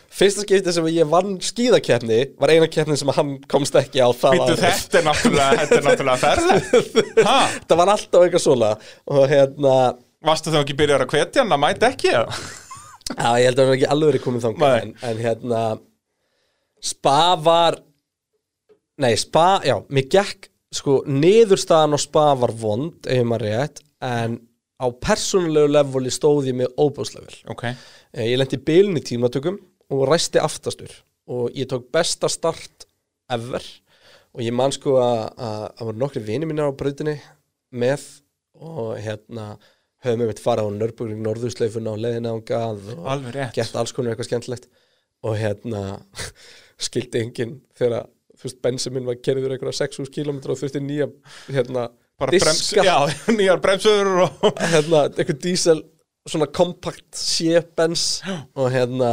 fyrsta skiptið sem ég vann skíðakeppni var eina keppnin sem hann komst ekki á það árið. þetta er náttúrulega, þetta er náttúrulega ferðið ha? það var alltaf eitthvað svona og hérna, Varstu þá ekki byrjar að hvetja hann að mæta ekki já ég held að hann ekki alveg verið komið þangað Nei. en, en hérna Spa var nei Spa, já, mér gekk sko, niðurstaðan á Spa var vond ef maður rétt, en á persónulegu leveli stóð ég með óbúslevel Ok, Eh, Ég lendi í bylun í tímatökum og ræsti aftastur og ég tók besta start ever og ég man sko að að- að voru nokkri vini mínir á brautinni með og hérna höfum við mitt farað á Nörbugring norðusleifuna og leiðina á gað og gert alls konar eitthvað skemmtilegt og hérna skildi enginn þegar veist bensin minn var kerður einhverja 600 km og þurfti nýja hérna Bara brems, já, nýjar bremsöður og hérna, eitthvað dísel svona kompakt sé-bens og hérna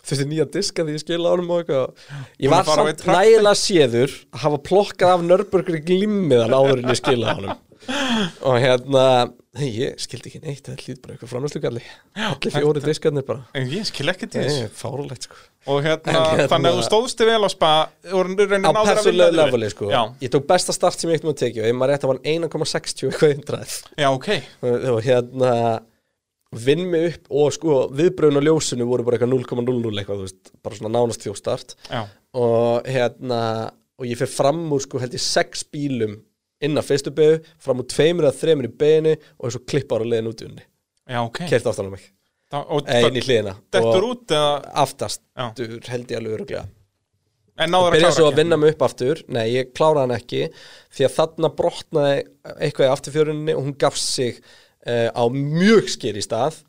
þurfti nýja diska því ég skila ánum og eitthvað. Ég var samt nægilega séður að hafa plokkað af nörbörgur í glimmiðan áður en ég skila ánum og hérna hey, ég skildi ekki neitt, það hlýt bara eitthvað framlæslugalli allir fjóri diskarnir bara. En ég skil ekki til Nei, þess fárulegt sko. Og hérna, En hérna- þannig að þú stóðst þig vel á spa og á þig leveli sko. Já, ég tók besta start sem ég eitthvað að tekið og ef maður rétt að var 1,60 eitthvað indrað já, ok. Og, og hérna vinn mig upp og sko viðbröðun á ljósinu voru bara eitthvað 0,00 eitthvað, þú veist, bara svona nánast þjóstart Já, og hérna og ég fer fram úr sko held ég sex bílum inn á fyrstu beigðu, fram úr tveimur eða þreimur í beginni og þessu klippar á leiðin út í unni. Já, ok. Kert aftan á mig, Þá- Og eða inn í hliðina dettur og út eða? aftast, Já. dur, held ég alveg öruglega En náður að byrja klára svo að keppnina. vinna mig upp aftur. Nei, ég kláraði hann ekki því að þarna brotnaði eitthvað í afturfjöruninni og hún gaf sig uh, á mjög skeri stað.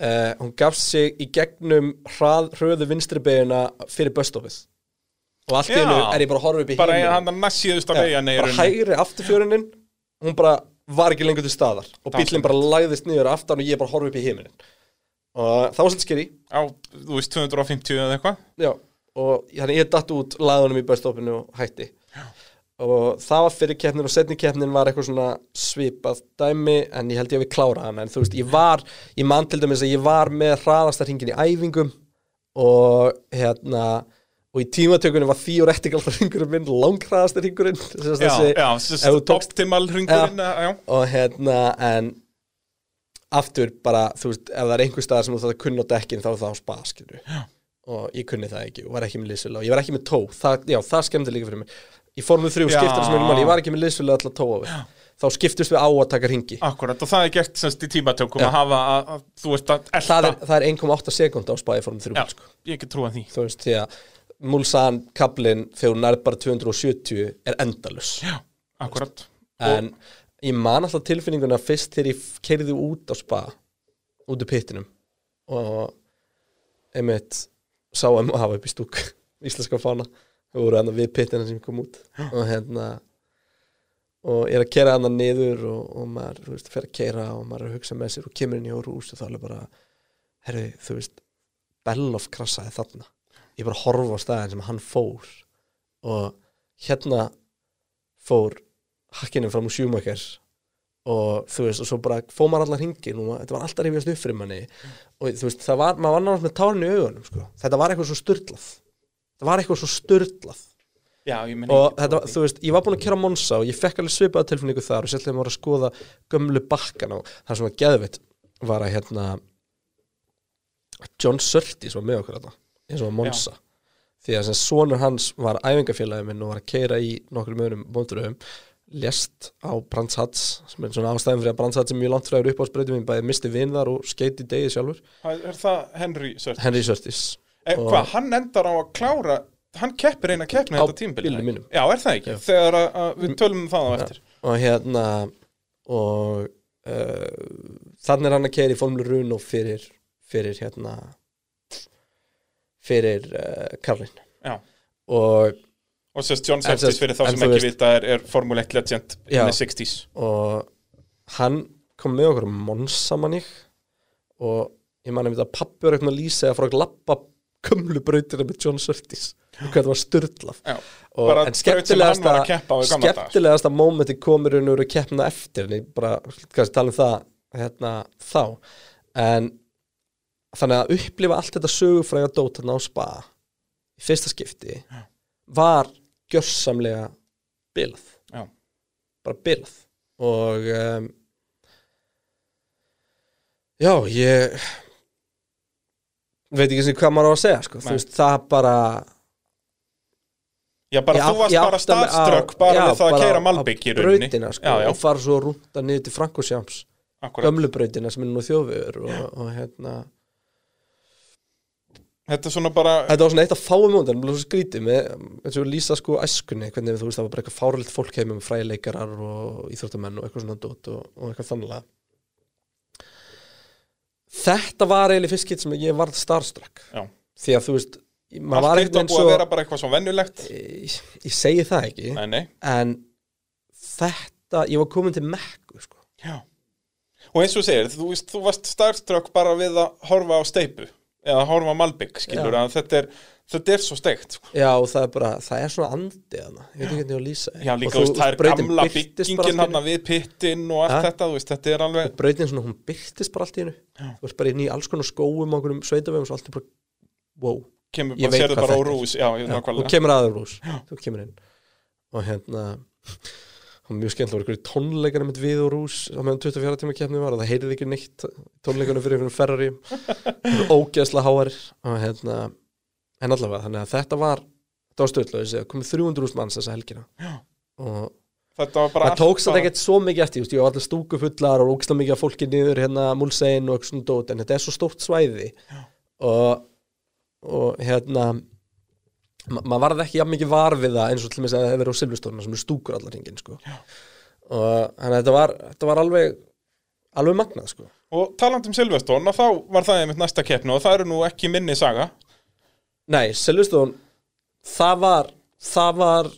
Uh, hún gaf sig í gegnum hrað, hröðu vinstri beiguna fyrir böstofið og allt í Já. hennu er ég bara að horfa upp í Bara hann að næssíðust að vega bara hægri afturfjörunin hún bara var ekki lengur til staðar. Og bílinn bara lagðist niður aftan og ég bara horfa upp í himinin og það var svolítið skeri. Á, þú veist, 250 eða eitthvað? Já, og þannig ég datt út laðunum í börstopinu og hætti. Og það var fyrir keppnin og setni keppnin var eitthvað svona svipað dæmi en ég held ég að við klára hann en þú veist, ég var, ég man til dæmis að ég var með hraðastarhingin í æfingum og hérna og í tímatökunum var því og rettigaldarhingurinn minn langhraðastarhingurinn Já, já, ef þú tókst- optimal hringurinn Já, og hérna en aftur bara, þú veist, ef það er einhver staðar sem þú þarf að kunna á dekkin þá er það á spa, skilur og ég kunni það ekki og var ekki með liðsvöla og ég var ekki með tó, það, já, það skemmdi líka fyrir mig. Í formu þrjú Já. skiptar sem ég máli, ég var ekki með liðsvöla alltaf tóa við. Þá skiptust við á að taka ringi akkurat Og það er gert semst í tímatökum Já. að hafa að, að þú veist að elta. Það er, er 1,8 sekund á spa í formu þrjú Já, sko. ég get trúið því. Þú veist, því að Mulsan kablin þegar nærð bara 270 er endalus Já, akkurat. En ég man alltaf tilfinninguna fyrst þegar ég keirði út á spa út úr pittinum og einmitt sá að hafa upp í stúk íslenska fána. Og voru hann við pittina sem kom út. Og hérna og ég er að kera hann niður og, og maður þú veist, fer að keira og maður er að hugsa með sér og kemur inn í hús og þá er bara herru, þú veist Bellof krassaði þarna ég bara horfa á staðin sem hann fór og hérna fór hakkinu fram úr sjúmakers og þú veist, og svo bara fóð maður allar hringin og þetta var alltaf rifjast upp fyrir manni. Og þú veist, það var, maður var náttúrulega með tárin í augunum sko. þetta var eitthvað svo styrlað það var eitthvað svo styrlað Já, og þetta, þú veist, ég var búin að kera Monsa og ég fekk alveg svipaða tilfinningu þar og sérlega maður að skoða gömlu bakkan og það sem var geðvitt var að hérna John Surtees var með okkur þetta eins og Monsa því að sem sonur hans var æfingafélagi minn og var að keira í nokkrum öðrum móturöfum lest á Brands Hats sem er svona ástæðum fyrir að Brands Hats er mjög langt fræður upp á spreytum minn bæði misti vinn þar og skeiti degið sjálfur. Er það Henry Sört? Henry Surtees. Eh, Hvað, hann endar á að klára Hann keppir eina keppni þetta tímbil bílnum mínum. Já, er það ekki? Þegar að, að við tölum um það á eftir. Og hérna og uh, þannig er hann að keira í Formule Runo fyrir, fyrir hérna fyrir uh, Karlin Já. Og, Og sérst John sérst- fyrir þá sem ekki veist- vita er, er Formule 1 legend in Já. the 60s og hann kom með okkur Monsa manni og ég man að pappi var eitthvað að lýsa að fara að lappa kumlu brautina með John Surtees og hvað það var bara en skemmtilegasta skemmtilegasta mómenti komur hún úr að keppna eftir. En ég bara, kannski tala um það hérna, þá. En þannig að upplifa allt þetta sögufræga dót þarna á spa í fyrsta skipti var gjörsamlega bilað. Já. bara bilað. Og um, já, ég veit ekki sem hvað maður á að segja sko. Þú veist, það bara Já, bara Ég þú varst bara starströkk bara já, við það að keira Malbygg í rauninni. brautina sko, Já, já, og fara svo rúnda niður til Frankosjáms akkurat. Gömlu brautina sem er nú þjóðvegur og, og hérna Þetta er svona bara þetta var svona eitt af fáum móndar, það var svo skrítið með, eins og lýsa sko æskunni hvernig þú veist það var bara eitthvað fáralitt fólk heim með fræleikarar og íþróttamenn og eitthvað svona dót og, og eitthvað þannlega. Þetta var eiginlega fyrst skitt sem ég varð starstruck. Já. því að þú veist maður Allt var hitt var einhvern búið að vera bara eitthvað svo venjulegt. Svo ég, ég segi það ekki Nei, nei, en þetta, ég var komin til mekku sko. já. Og eins og segir, þú, veist, þú varst starströkk bara við að horfa á steipu eða horfa á Malbygg, skilur að þetta er, þetta er svo steikt sko. já og það er bara, það er svona andi hana. ég veit ekki hvernig ég að lýsa. Já, Og líka, þú- það er gamla byggingin hann við pittin og allt þetta, þú veist, þetta er alveg og brautin svona, hún byrtist bara allt í hennu þú veist bara í alls konar skóum og einhverjum sveitavegum svo allt er bara, wow. Kemur Ég veit hvað þetta er. Já, Já, nákvæmlega. kemur aður rús, þú kemur inn. Og hérna var mjög skemmt, það var einhverju tónleikana mitt við og rús á meðan 24 tíma keppni var og það heyrði ekki neitt tónleikana fyrir einhverjum Ferrari. Ógeðsla háarir og hérna en allavega, þannig að þetta var þetta var stöðlega, þessi, komið 300 úr manns þessa helgina. Já. og Þetta var bara það tók bara- ekkert svo mikið eftir, ég var allir stúku fullar og ógislega mikið af fólki niður hérna múlsein og eitthvað svona dót, en þetta er svo stórt svæði. Og, og hérna ma maður varð ekki jafn mikið var við það eins og til með að það hefur verið á Silvestóna sem er stúkur allar hringin sko. og þannig að þetta var, þetta var alveg alveg magnað sko. Og talandi um Silvestón, og þá var það einmitt næsta keppni og það eru nú ekki minni saga Nei, Silvestón það var það var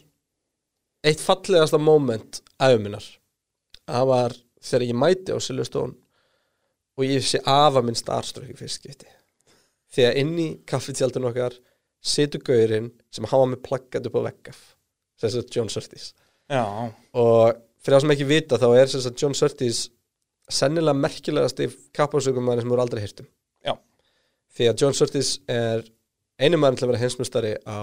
eitt fallegasta moment æfuminnar það var þegar ég mæti á Silvestón og ég sé afa minn starströkk í fyrst skipti þegar inn í kaffitjaldun okkar situr gaurinn sem hafa með plaggat upp á veggaf þess að John Surtees. Já, og fyrir það sem ekki vita þá er þess að John Surtees sennilega merkilegast í kappásökumæður sem voru aldrei hirtum. Já, því að John Surtees er einu maður til að vera heimsmyndstari á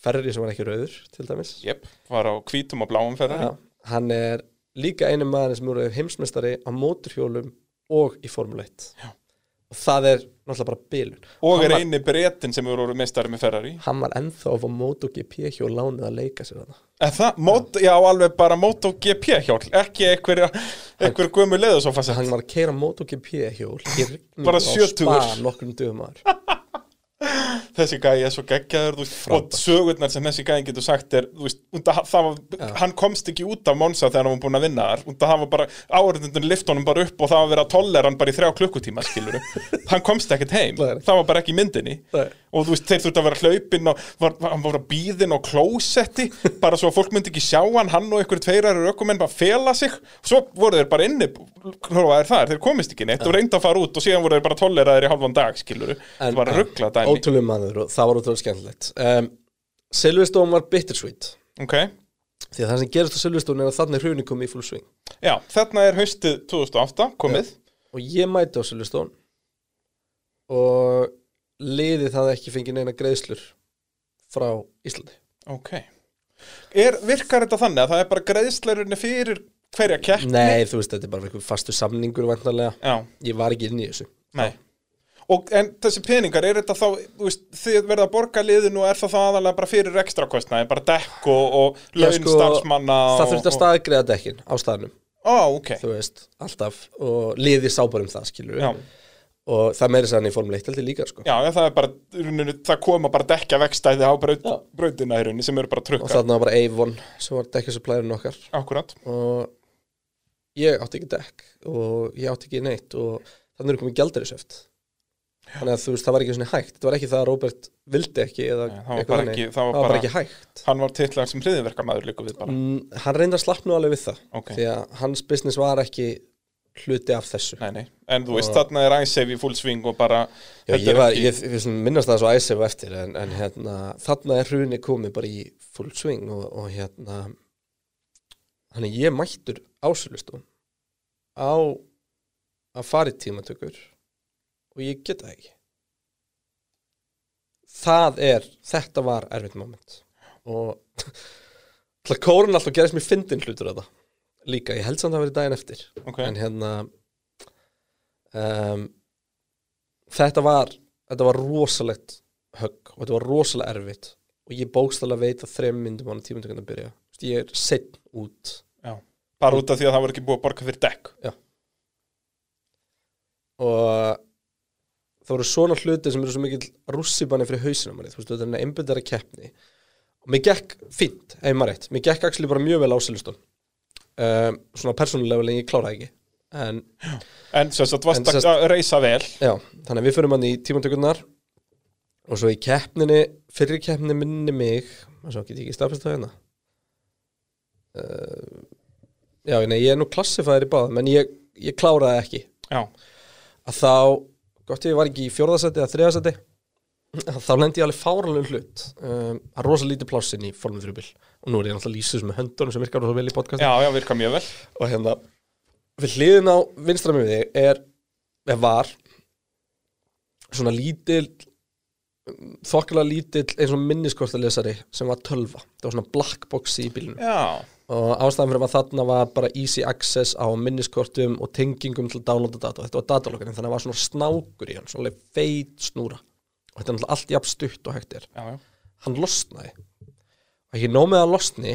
ferri sem var ekki rauður til dæmis. Jep, var á hvítum og bláum ferðar Já, hann er líka einu maður sem voru heimsmyndstari á móturhjólum og í Formule 1 Já. og það er náttúrulega bara bilun. Og er eini bretin sem eru meistari með Ferrari. Hann var ennþá að fá MotoGP hjól lánið að leika sér þarna. En það, mót, já, alveg bara MotoGP hjól Ekki einhver, einhver gömu leðusofa sett hann var að keira MotoGP hjól Bara á sjötugur. spa nokkrum dögum aður Þessi gæi er svo geggjaður veist, Og sögurnar sem þessi gæi getur sagt er veist, út að, það var, Hann komst ekki út af Monsa þegar hann var búin að vinna þar. Það var bara, áriðundin lift honum bara upp Og það var að tollera hann bara í þrjá klukkutíma Hann komst ekkert heim, það var bara ekki myndinni. Nei. og þú veist, þeir þurftu að vera hlaupinn og var, var, hann var að býðin á klósetti bara svo að fólk myndi ekki sjá hann hann og einhverju tveirar ökumenn bara fela sig. Svo voru þeir bara inni það, þeir komist ekki neitt og reynda að fara út og síðan voru þeir bara tolleraðir í halvan dag skiluru, það var ruggla dæmi Maður og það var ótrúlega skemmtilegt. Um, Silveston var bittersweet. Ok, Því að það sem gerist á Silveston er að þannig hrjúni kom í full swing. Já, þarna er haustið 2008 komið, Og ég mæti á Silveston Og liðið það ekki fengið neina greiðslur frá Íslandi. Ok. Er, virkar þetta þannig að það er bara greiðsleirinni fyrir hverja keppni? Nei, þú veist, þetta er bara fastu samningur vantarlega Já, Ég var ekki inn í þessu. Nei Og, en þessi peningar, er þetta þá, veist, þið verða að borga liðinu og er það þá aðalega bara fyrir ekstra kostnaði, bara dekk og, og laun sko, starfsmanna Það og, þurfti að staðgreða dekkin á staðnum. Ó, ok, Þú veist, alltaf. Og liðið sá bara um það, skilur já, Og það meiri sann í Formule 1 heldur líka, sko. Já, það er bara, það koma bara dekja vekstæði á braut, brautina rauninni sem eru bara Og trukkar, þarna var bara Avon sem var dekkjasupplærun okkar. Akkurat, Og ég átti ekki dekk Og ég átti ekki neitt. Og þannig er komið gjaldarisöft Þannig að þú veist, það var ekki svona hægt. Þetta var ekki það að Robert vildi ekki Eða Nei, það var bara ekki- það var það var bara bara- ekki hægt. hann var titlar sem hriðiverkamaður líka við bara, mm, Hann reyndi að slappna alveg við það ok, Því að hans business var ekki hluti af þessu. Nei, nei, en þú veist, þarna er æsef í full swing og bara, Já, ég, er var, ekki- ég, ég svona minnast það svo æsef eftir en, en hérna, þarna er hruni komið bara í full swing og, og hérna þannig ég mættur ásölustun á að fara í tímatökur og ég geta það ekki. Það er þetta var erfitt moment. Og það kórun alltaf gerist mér fyndin hlutur af það. Líka, ég held samt að það verið daginn eftir. Ok, en hérna um, þetta var þetta var rosalegt högg og þetta var rosalega erfitt. Og ég bókstæðlega veit að þrem myndum án tímundökund að byrja. Ég er setn út. Já, bara út af því að það var ekki búið að borga fyrir dekk, og það voru svona hluti sem eru svo mikill rússibanni fyrir hausina manni, þú veist, þetta er enn einbundara keppni. Og mér gekk fínt, ef maður rétt. Mér gekk actually bara mjög vel á Silveston um, svona persónulega vel en ég kláraði ekki. En en sem sagt, varst sagt- að reysa vel, Já, þannig að við fyrir mann í tímantökurnar og svo í keppninni fyrir keppninni minni mig. Og svo get ég ekki stafist það hérna. Uh, Já, nei, ég er nú klassifæður í báðum en ég, ég kláraði ekki. Já, að þá, gott ég var ekki í fjórðasæti eða þriðasæti þá lendi ég alveg fáranlega hlut. Um, að rosa lítið plássin í formið þrjúbil og nú er ég náttúrulega lýsið sem er höndunum sem virkar rosa vel í podcast já, já, virka mjög vel, og hérna við hliðin á vinstra með þig er, er var svona lítil þokkilega lítill eins og minniskortalesari sem var tölva. Það var svona black box í bílunum já, og ástæðan fyrir að þarna var bara easy access á minniskortum og tengingum til að downloada data. Þetta var datalokkarinn þannig að það var svona snákur í hann svona feit snúra. Og þetta er náttúrulega allt jafn stutt og hægt er. Já, já, hann losnaði. Og ekki nóg með að losni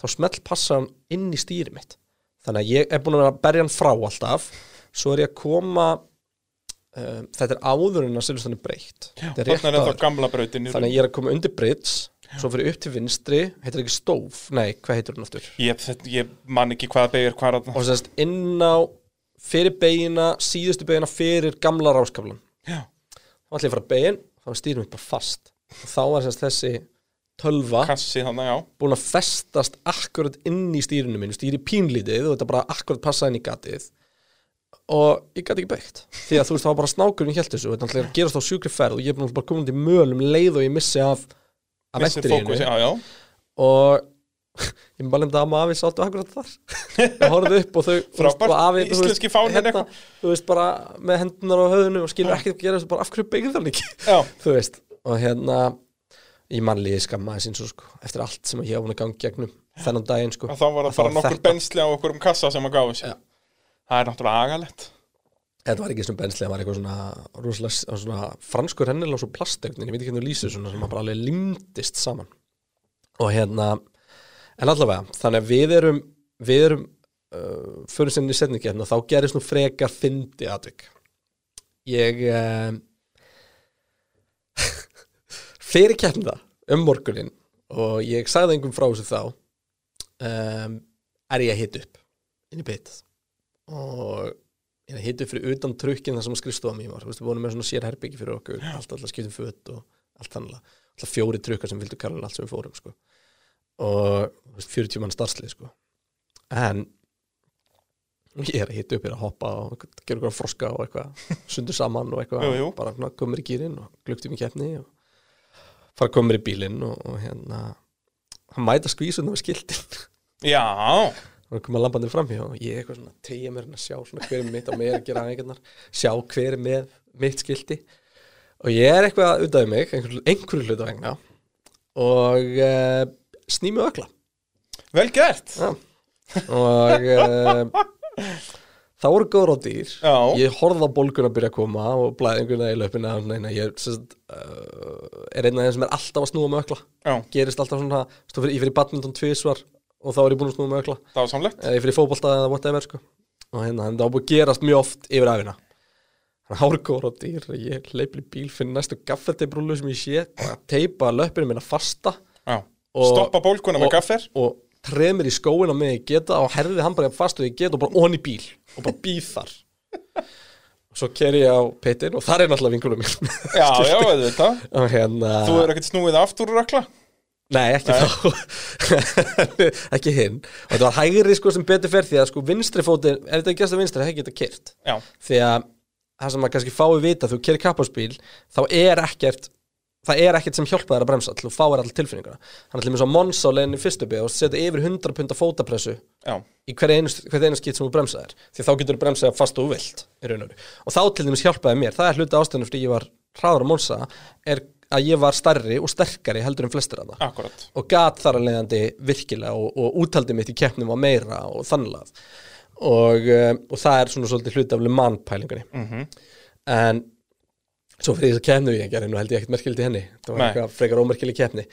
þá smell passa hann inn í stýri mitt. Þannig að ég er búin að berja hann frá alltaf. Svo er ég að koma um, þetta er áður en að Silveston er breytt. Þannig að ég er að koma undir bridge svo fyrir upp til vinstri, heitir ekki stóf? Nei, hvað heitir hann aftur? Ég, ég man ekki hvað beigir hvað er og sérst inn á fyrir beigina, síðustu beigina fyrir gamla ráskaflan Já, þá ætla ég að fara begin, þá stýrum mitt bara fast. Og þá var sérst þessi tölva kassi þannig, búin að festast akkurat inn í stýrinu mínu, stýri pínlítið og þetta bara akkurat passaði inn í gatið. Og ég gæti ekki beitt því að þú veist var bara snákurinn hélt þessu og þetta er að gerast á sjúkri ferð og ég er bara koma til mölum leið og ég missi af vetturínu fókus, já, já. Og ég bara lemdi að maður afi sáttu akkurat þar. Ég horfði upp og þau Frábært, afi, íslenski fáninn hérna, þú veist bara með hendunar á höfðinu og skilur ekkert að gera þessu bara af hverju beigir það ekki? Já, þú veist og hérna ég mannliði skammaði sín svo sko eftir allt sem ég hef búin að ganga gegnum þennan daginn sko. Og þá var það Að bara nokkur bensli á okkur um kassa sem að gáðu sér. Það er náttúrulega agalegt þetta var ekki svona bensli, það var eitthvað svona rosalega svona franskur hennilega svo plastegnin, ég veit ekki hvernig þú lýsir svona sem bara alveg limdist saman. Og hérna en allavega, þannig að við erum við erum uh, fyrir sinni setningi hérna, þá gerist nú frekar fyndi atvik. Ég uh, fyrir keppna um morgunin og ég sagði engum frá þessu þá um, er ég að hita upp inn í bit og hita upp fyrir utan trukkin þar sem skrifstofa mér var, við vonum með svona sér herbyggi fyrir okkur, allt alltaf skiptum föt og allt þannig alltaf fjóri trukkar sem vildu Karolín allt sem við fórum sko. og 40 mann starfslið sko. en ég er að hitta upp hér að hoppa og gera eitthvað froska og eitthvað sundur saman og eitthvað. Jú, jú. bara svona, komur í gýrin og glugtum í keppni og fara komur í bílinn og, og hérna hann mæta skvísundum með skiltin Já, og koma lambandi framhjá og ég eitthvað svona tegja mér hérna að sjá svona hver er mitt á mér að gera aðeingarnar sjá hver er með mitt skilti. Og ég er eitthvað auðvitað um mig einhver, einhverju hluta vegna. Og uh, snými ökla vel gert! Já. og uh, það voru góður á dýr. Já. ég horfði á bólgun að byrja að koma og blæðinguna í löpina neina, ég sest, uh, er einn af þeim sem er alltaf að snúa með ökla Já, gerist alltaf svona, ég fyrir badminton tvisvar og þá er ég búin að snúa með ökla það var samlegt eða ég fyrir fótbolta eða whatever sko. og hérna, en það var búin að gerast mjög oft yfir æfina hárgóður á dýr ég leipli bíl fyrir næstu gaffeteibrúlu sem ég sé, teipa löpinu minna fasta. Já, Og- stoppa bólkuna með og- gaffer og tremur í skóin á mig ég geta og herði hann bara fast og ég geta og bara onni bíl og bara býð þar. Og svo keri ég á pittin og þar er náttúrulega vinkunum mín Já, já, og hérna Þú er ekkert snúið aftur úr ökla Nei, ekki þá. Ekki hinn. Og þetta var hægri sko sem betur fer því að sko vinstri fótinn, ef þetta gerst að vinstri? Það geta kyrt Já, því að það sem maður kannski fái vita þú kerir kappaspíl þá er ekkert það er ekkert sem hjálpa þér að bremsa. Þú fáir alltaf tilfinninguna. Þannig að svo Mons á leiðinni fyrstu bygg og setja yfir 100 punda fótapressu já, í hver einu, hver einu skýt sem þú bremsaðir því þá getur þú bremsað fast og vilt í raun og veru. og þá til dæmis hjálpaði mér, það er hluti ástæðinu fyrir ég var hraður á Monsa er að ég var stærri og sterkari heldur en flestir að það akkurat. Og gat þar að leiðandi virkilega og, og úttaldi mitt í keppnum var meira og þannlega og, um, og það er svona svolítið hluti af Le Mans pælingunni. Mhm. en svo fyrir þess að keppnu ég gerði nú held ég ekkert merkilegt í henni. Það var eitthvað frekar ómerkileg keppni.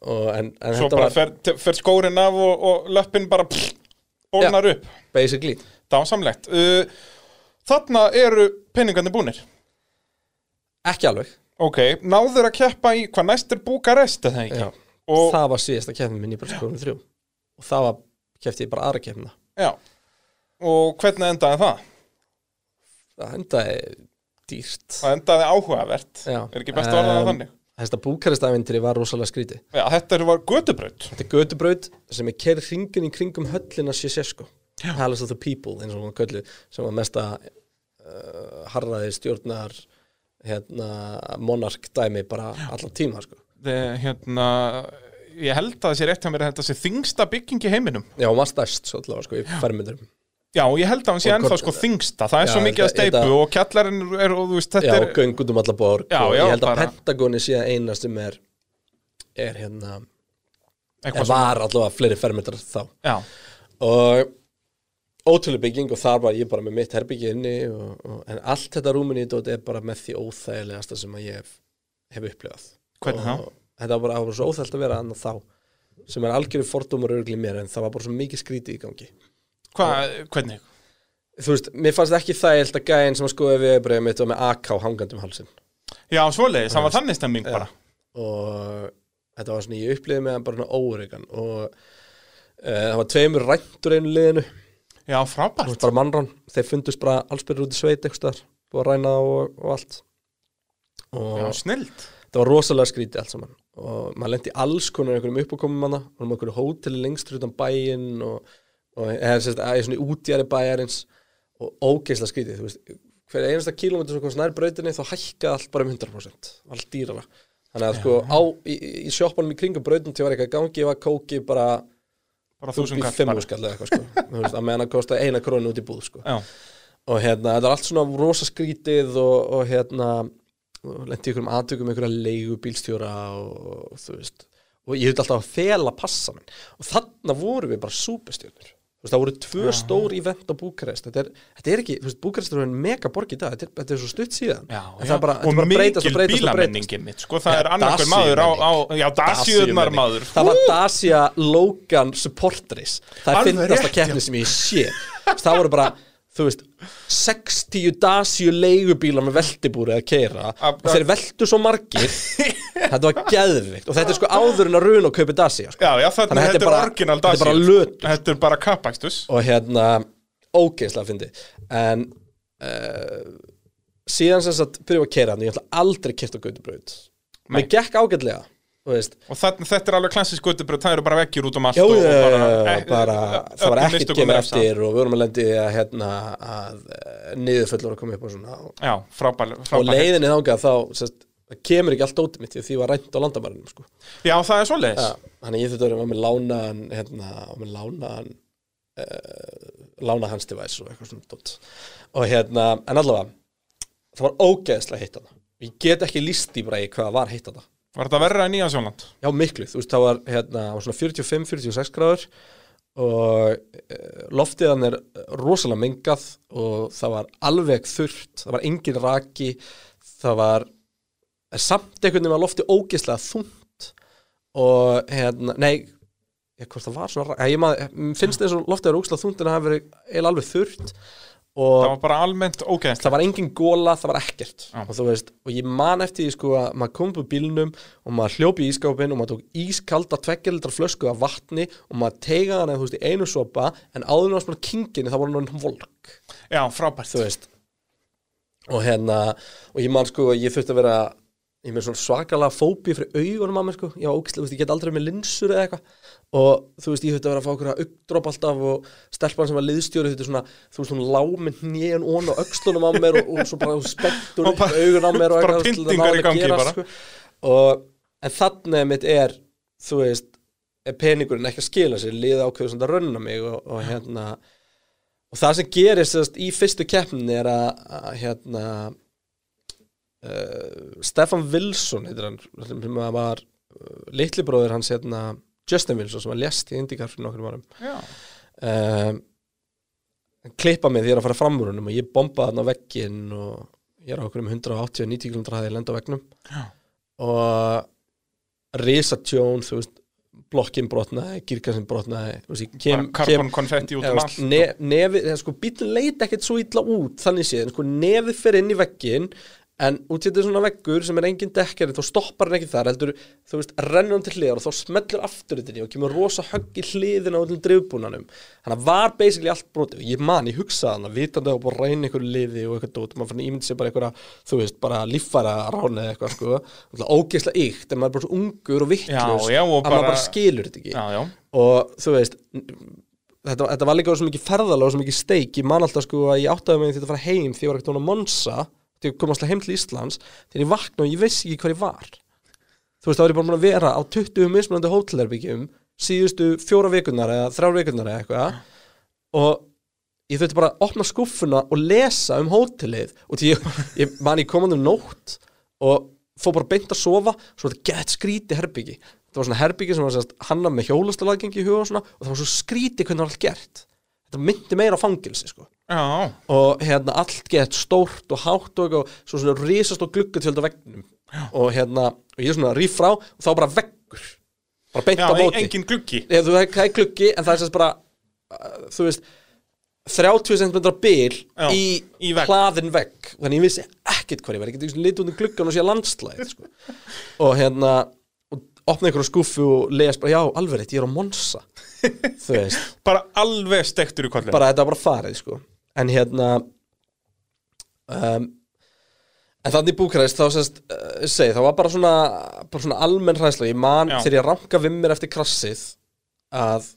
Og, en, en Svo bara var fer, fer skórin af og, og löppin bara pff, bólnar upp. basically. Það var samlegt. Uh, Þarna eru peningandi búnir. Ekki alveg Ok, náður að keppa í hvað næst er Búkarest eða ekki? Já. Og, það var síðasta keppni minn í skoðunum þrjú og það var, keppti ég bara aðra keppna já. og hvernig endaði það? það endaði dýrt Það endaði áhugavert Já. Er ekki best að orða það Um, þannig? Þetta búkaristafintri var rosalega skrítið Já, þetta var götubraut Þetta er götubraut sem er kerð hringin í kringum höllina Sjesesko Palace of the People eins og hún kölluð sem var mesta uh, harraði stjórnar hérna, monark dæmi bara allan tíma sko. Þe- Hérna, ég held að það sé rétt hjá mér að þetta sé þingsta bygging í heiminum. Já, hún var stærst svo allavega sko, í fermyndurum Já, ég held að hann sé ennþá sko þingsta Það er Já, svo mikið að steipu og kjallarinn er, og þú veist, Já, þetta og er göng út um alla borg Já, og já, ég held að bara- Pentagoni sé eina sem er er hérna eitthvað er var allavega fleiri fermyndar þá. Já, og ótrúlega bygging og þar var ég bara með mitt herbyggi inni og, og, en allt þetta rúminni er bara með því óþægilegasta sem að ég hef, hef upplifað. Hvernig þá? Og Þetta var bara, svo óþægilt að vera annað þá sem er algjöru fordómur örgli mér en það var bara svo mikið skrítið í gangi. Hvað, hvernig? Þú veist, mér fannst ekki þægilt að gæðin sem að skoða við breyðum mitt var með AK hangandi um halsinn Já, svoleiðis, það var þannig stemming bara. Og þetta var svona, ég upplifði með bara óreikan og uh, það var tveimur ræntur einu liðinu Já, frábært. Bara mannrán, þeir fundust bara allsbyrður út í sveit eitthvað búið að ræna og, og allt. Og Já, snild það var rosalega skrítið allt saman. Og maður lendi alls konar einhverjum uppákomum manna og um einhverju hóteli lengst fyrir utan bæinn og, og eða að svona útjæri bæjarins. Og ógeislega skrítið þú veist, hver einasta kílómetri sem komst nær brautinni þá hækkaði allt bara um 100% allt dýrara. Þannig að sko á, í, í sjoppanum í kringum brautin til var eitthvað í gangi var kóki bara Bara þúsund kall bara. skall eða eitthvað sko. Veist, að meðan að kosta eina krónu út í búð sko. Já, og hérna, þetta er allt svona rosa skrítið og, og hérna lendi ykkur um aðtökum ykkur að leigu bílstjóra og, og þú veist. Og ég hef alltaf að fela passa minn. Og þarna voru við bara súpestjörnur þú veist, það voru tvö stór ívent á Búkarest. Þetta er, þetta er ekki, þú veist, Búkarest er mega borg í dag, þetta er, þetta er svo stutt síðan. Já, er bara, og að mikil breytast breytast. bílamenningin mitt Sko, það Já, er annarkur Dacia maður á, á. Já, Daciuðnar maður. Það var Dacia Logan Support Race það er fyndasta rétt, keppni sem ég sé það voru bara, þú veist 60 Dacia leigubílar með veltibúri að keira og þeir veltu svo margir. Þetta var geðvikt og þetta er sko áður en að runa og kaupi Dacia sko. Já, já, Þannig þannig að þetta er bara- orginal þetta er Dacia bara lötur. Þetta er bara kappakstus og hérna ógeðslega fyndi en uh, síðan sem sagt byrjuðu að keira hann, ég ætla aldrei kert á Gautabraut mér gekk ágætlega Og þetta, þetta er alveg klassisk göttubröð, það eru bara vekkir út um allt Já, og, og já, bara, eh, bara, það var ekkert refsað. eftir og við vorum að lendi að, hérna, að niðurfullur að koma upp og svona og, Já, frábæl, og frábæl leiðinni þangað þá sest, það kemur ekki allt dótið mitt því að því var rænt á landamærunum sko. Já, það er svoleiðis. Ja, þannig að ég þurfti að vera með lánaðan hérna, með lánaðan uh, lána hans device og eitthvað svona og hérna, en allavega það var ógeðslega heitt hana ég get ekki líst í bara í hvað var heitt hana Var þetta verra en Nýja Sjónland? Já, miklu, þú veist, það var, hérna, svona 45-46 gráður og e, loftið hann er rosalega mengað og það var alveg þurrt, það var engin raki, það var samt einhvern veginn var loftið ógeðslega þungt og hérna, nei, hvort það var svona raki, ég maður, finnst þess að loftið er ógeðslega þungt en það hefur verið alveg þurrt og Það var bara almennt ógæðst það var engin góla, það var ekkert. Já. og þú veist, og ég man eftir því sko að maður kom upp úr bílnum og maður hljópi í ískápin og maður tók ískalda tveggjaldra flösku af vatni og maður teigaði hana, þú veist, í einu sopa en áður náttúrulega svona kinginni, það var hann volk. Já, frábært. Þú veist. Og hérna, og ég man sko að ég þurfti að vera ég með svona svakalega fóbi fyrir augunum að mér sko, ógislega, þú veist, ég get aldrei með linsur eða eitthvað og þú veist, ég þurfti að vera að fá okkur að uppdróp alltaf og stelpan sem var liðstjóri þetta svona, þú veist, hún lá með hnén ón og öxlunum á mér og, og svo bara spettur Og upp augun á mér og bara pyntingar það í að gangi bara. sko. og, en þannig mitt er þú veist, er peningurinn ekki að skila sér, liða ákveður svona að rönna mig og, og hérna og það sem gerist sérst, í fyrstu keppninni er að, að hérna uh, Stefan Wilson heitir hann sem var uh, litli bróður hans hérna Justin Wilson sem var lest í Indikar fyrir nokkur árum. Já, um, hann klippa mig því ég að fara fram úr húnum og ég bombaði hann á vegginn og ég er á okkur um 180-90 km hæði lenda á veggnum. Já. og risa tjón þú veist blokkin brotnaði, girkansinn brotnaði ég karbon konfetti út um allt. ne, nefið, sko bílinn leit ekkert svo illa út þannig séð, en sko nefið fer inn í veggin en út í þetta svona veggur sem er engin dekkari, þá stoppar hann ekki þar heldur, þú veist, rennur hann til hliðar og þá smellur aftur þetta og kemur rosa högg í hliðina á öllum dreifbúnanum þannig að var basically allt brotið. Og ég man, ég hugsaði hann að vitandi á bara reyna einhverju liði og eitthvað dót, maður fann ímyndi sér bara einhverja þú veist, bara líffæra ráni eða eitthvað sko, ógeðslega ykt, en maður er bara svo ungur og vittlust að maður bara- bara skilur þetta ekki. Já, já, og þú veist þetta, þetta var líka svo mikið ferðalega og svo mikið steik. Ég man alltaf sko að ég áttaði mig því að fara heim því ég var ekkert hún að Monsa því ég kom alltaf heim til Íslands þegar ég vakna og ég vissi ekki hvað ég var. Þú veist þá er ég bara búin að vera á 20 mismunandi hótelherbyggjum síðustu fjóra vikunar eða þrjár vikunar eða eitthvað. Og ég þurfti bara að opna skuffuna og lesa um hótelið. Og því ég, ég man ég komandi um nótt og fór bara beint að sofa svo þetta gett skríti herbyggi það var svona herbyggi sem var sérst hanna með hjólastalagengi í huga og og það var svo skríti hvernig það var allt gert. Þetta myndi meira á fangilsi sko já, og hérna allt gett stórt og hátt og eitthvað, svo svona risast og gluggatjöld á veggnum. Og hérna, og ég svona rýf frá og þá bara veggur. Bara beint á móti. engin gluggi. Eða, þú það er gluggi en það er sérst bara uh, þú veist 30 cm bil Já, í, í vegg. hlaðin vegg. Þannig ég vissi ekkert hvað ég var. Ég geti út um gluggan og sé landslæð sko. og hérna og opna einhverju skuffu og les bara já, alveg rétt, ég er á Monsa þú veist, Bara alveg stektur í kollin bara þetta var bara farið sko. En hérna um, en þannig í Búkaræst þá sérst, uh, segi, það var bara svona bara svona almenn hræðsla, ég man Já. þegar ég ranka við mér eftir krassið að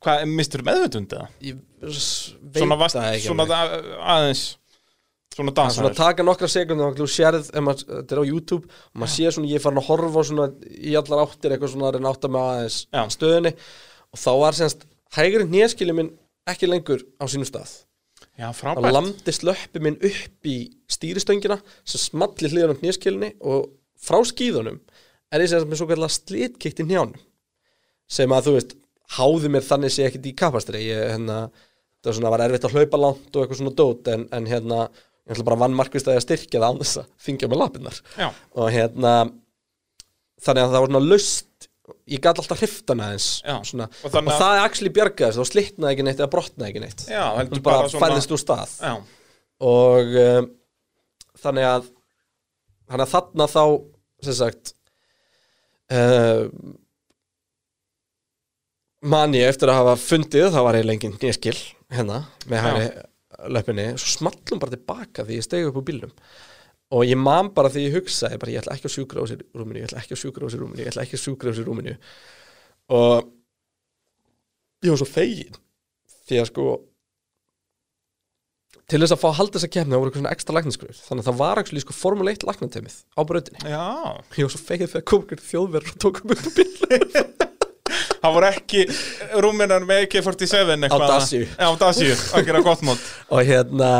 Hvað, mistur meðvutund eða? ég s- veit Svona, vast, það ekki svona alveg. að, aðeins Svona Það er svona dansaður taka nokkra sekundum og þú sérð, ef maður, þetta er á YouTube og maður sé svona, ég er farin að horfa svona í allar áttir, eitthvað svona að reyna að átta með aðeins Já. stöðunni og þá var semst hægri hnéskili minn ekki lengur á sínum stað Já, frábært. lamdi slöppi minn upp í stýristöngina sem smalli hliðan á hnéskilinni og frá skíðunum er ég sem með svo kallar slitkikt í njánum sem að þú veist háði mér þannig sé ekkit í kapastri. Ég, hérna, það var svona var erfitt að hlaupa langt og eitthvað svona dót en, en hérna ég ætla bara vann markvist að ég að styrkja það án þess að þingja með lapinnar Já, og hérna þannig að það var svona löst ég gæti alltaf hriftana eins svona, Og og, það er actually bjargaðist þá slitnaði ekki neitt eða brotnaði ekki neitt. Já, bara, bara svona færðist úr stað. Já, og um, þannig að þannig að þarna þá sem sagt um, man ég eftir að hafa fundið það var eiginlega engin nýjaskil hérna með hægri löpunni svo smallum bara tilbaka því ég stegi upp úr bílnum og ég man bara því ég hugsaði bara, ég ætla ekki að sjúkra á sér rúminu ég ætla ekki að sjúkra á sér rúminu, ég ætla ekki að sjúkra á sér rúminu og ég var svo fegin því að sko til þess að fá að halda þessa kemni það voru eitthvað svona ekstra læknisgröður þannig að það var ekki sko Formule 1 læknatemið á brautinni. Já, ég var svo fegin þegar kom ykkur þjóðverð og tókum upp á bíl. Það voru ekki rúminar með AK-47 eitthvað. Dacia. Já, á Dacia, að gera gott mót. Og hérna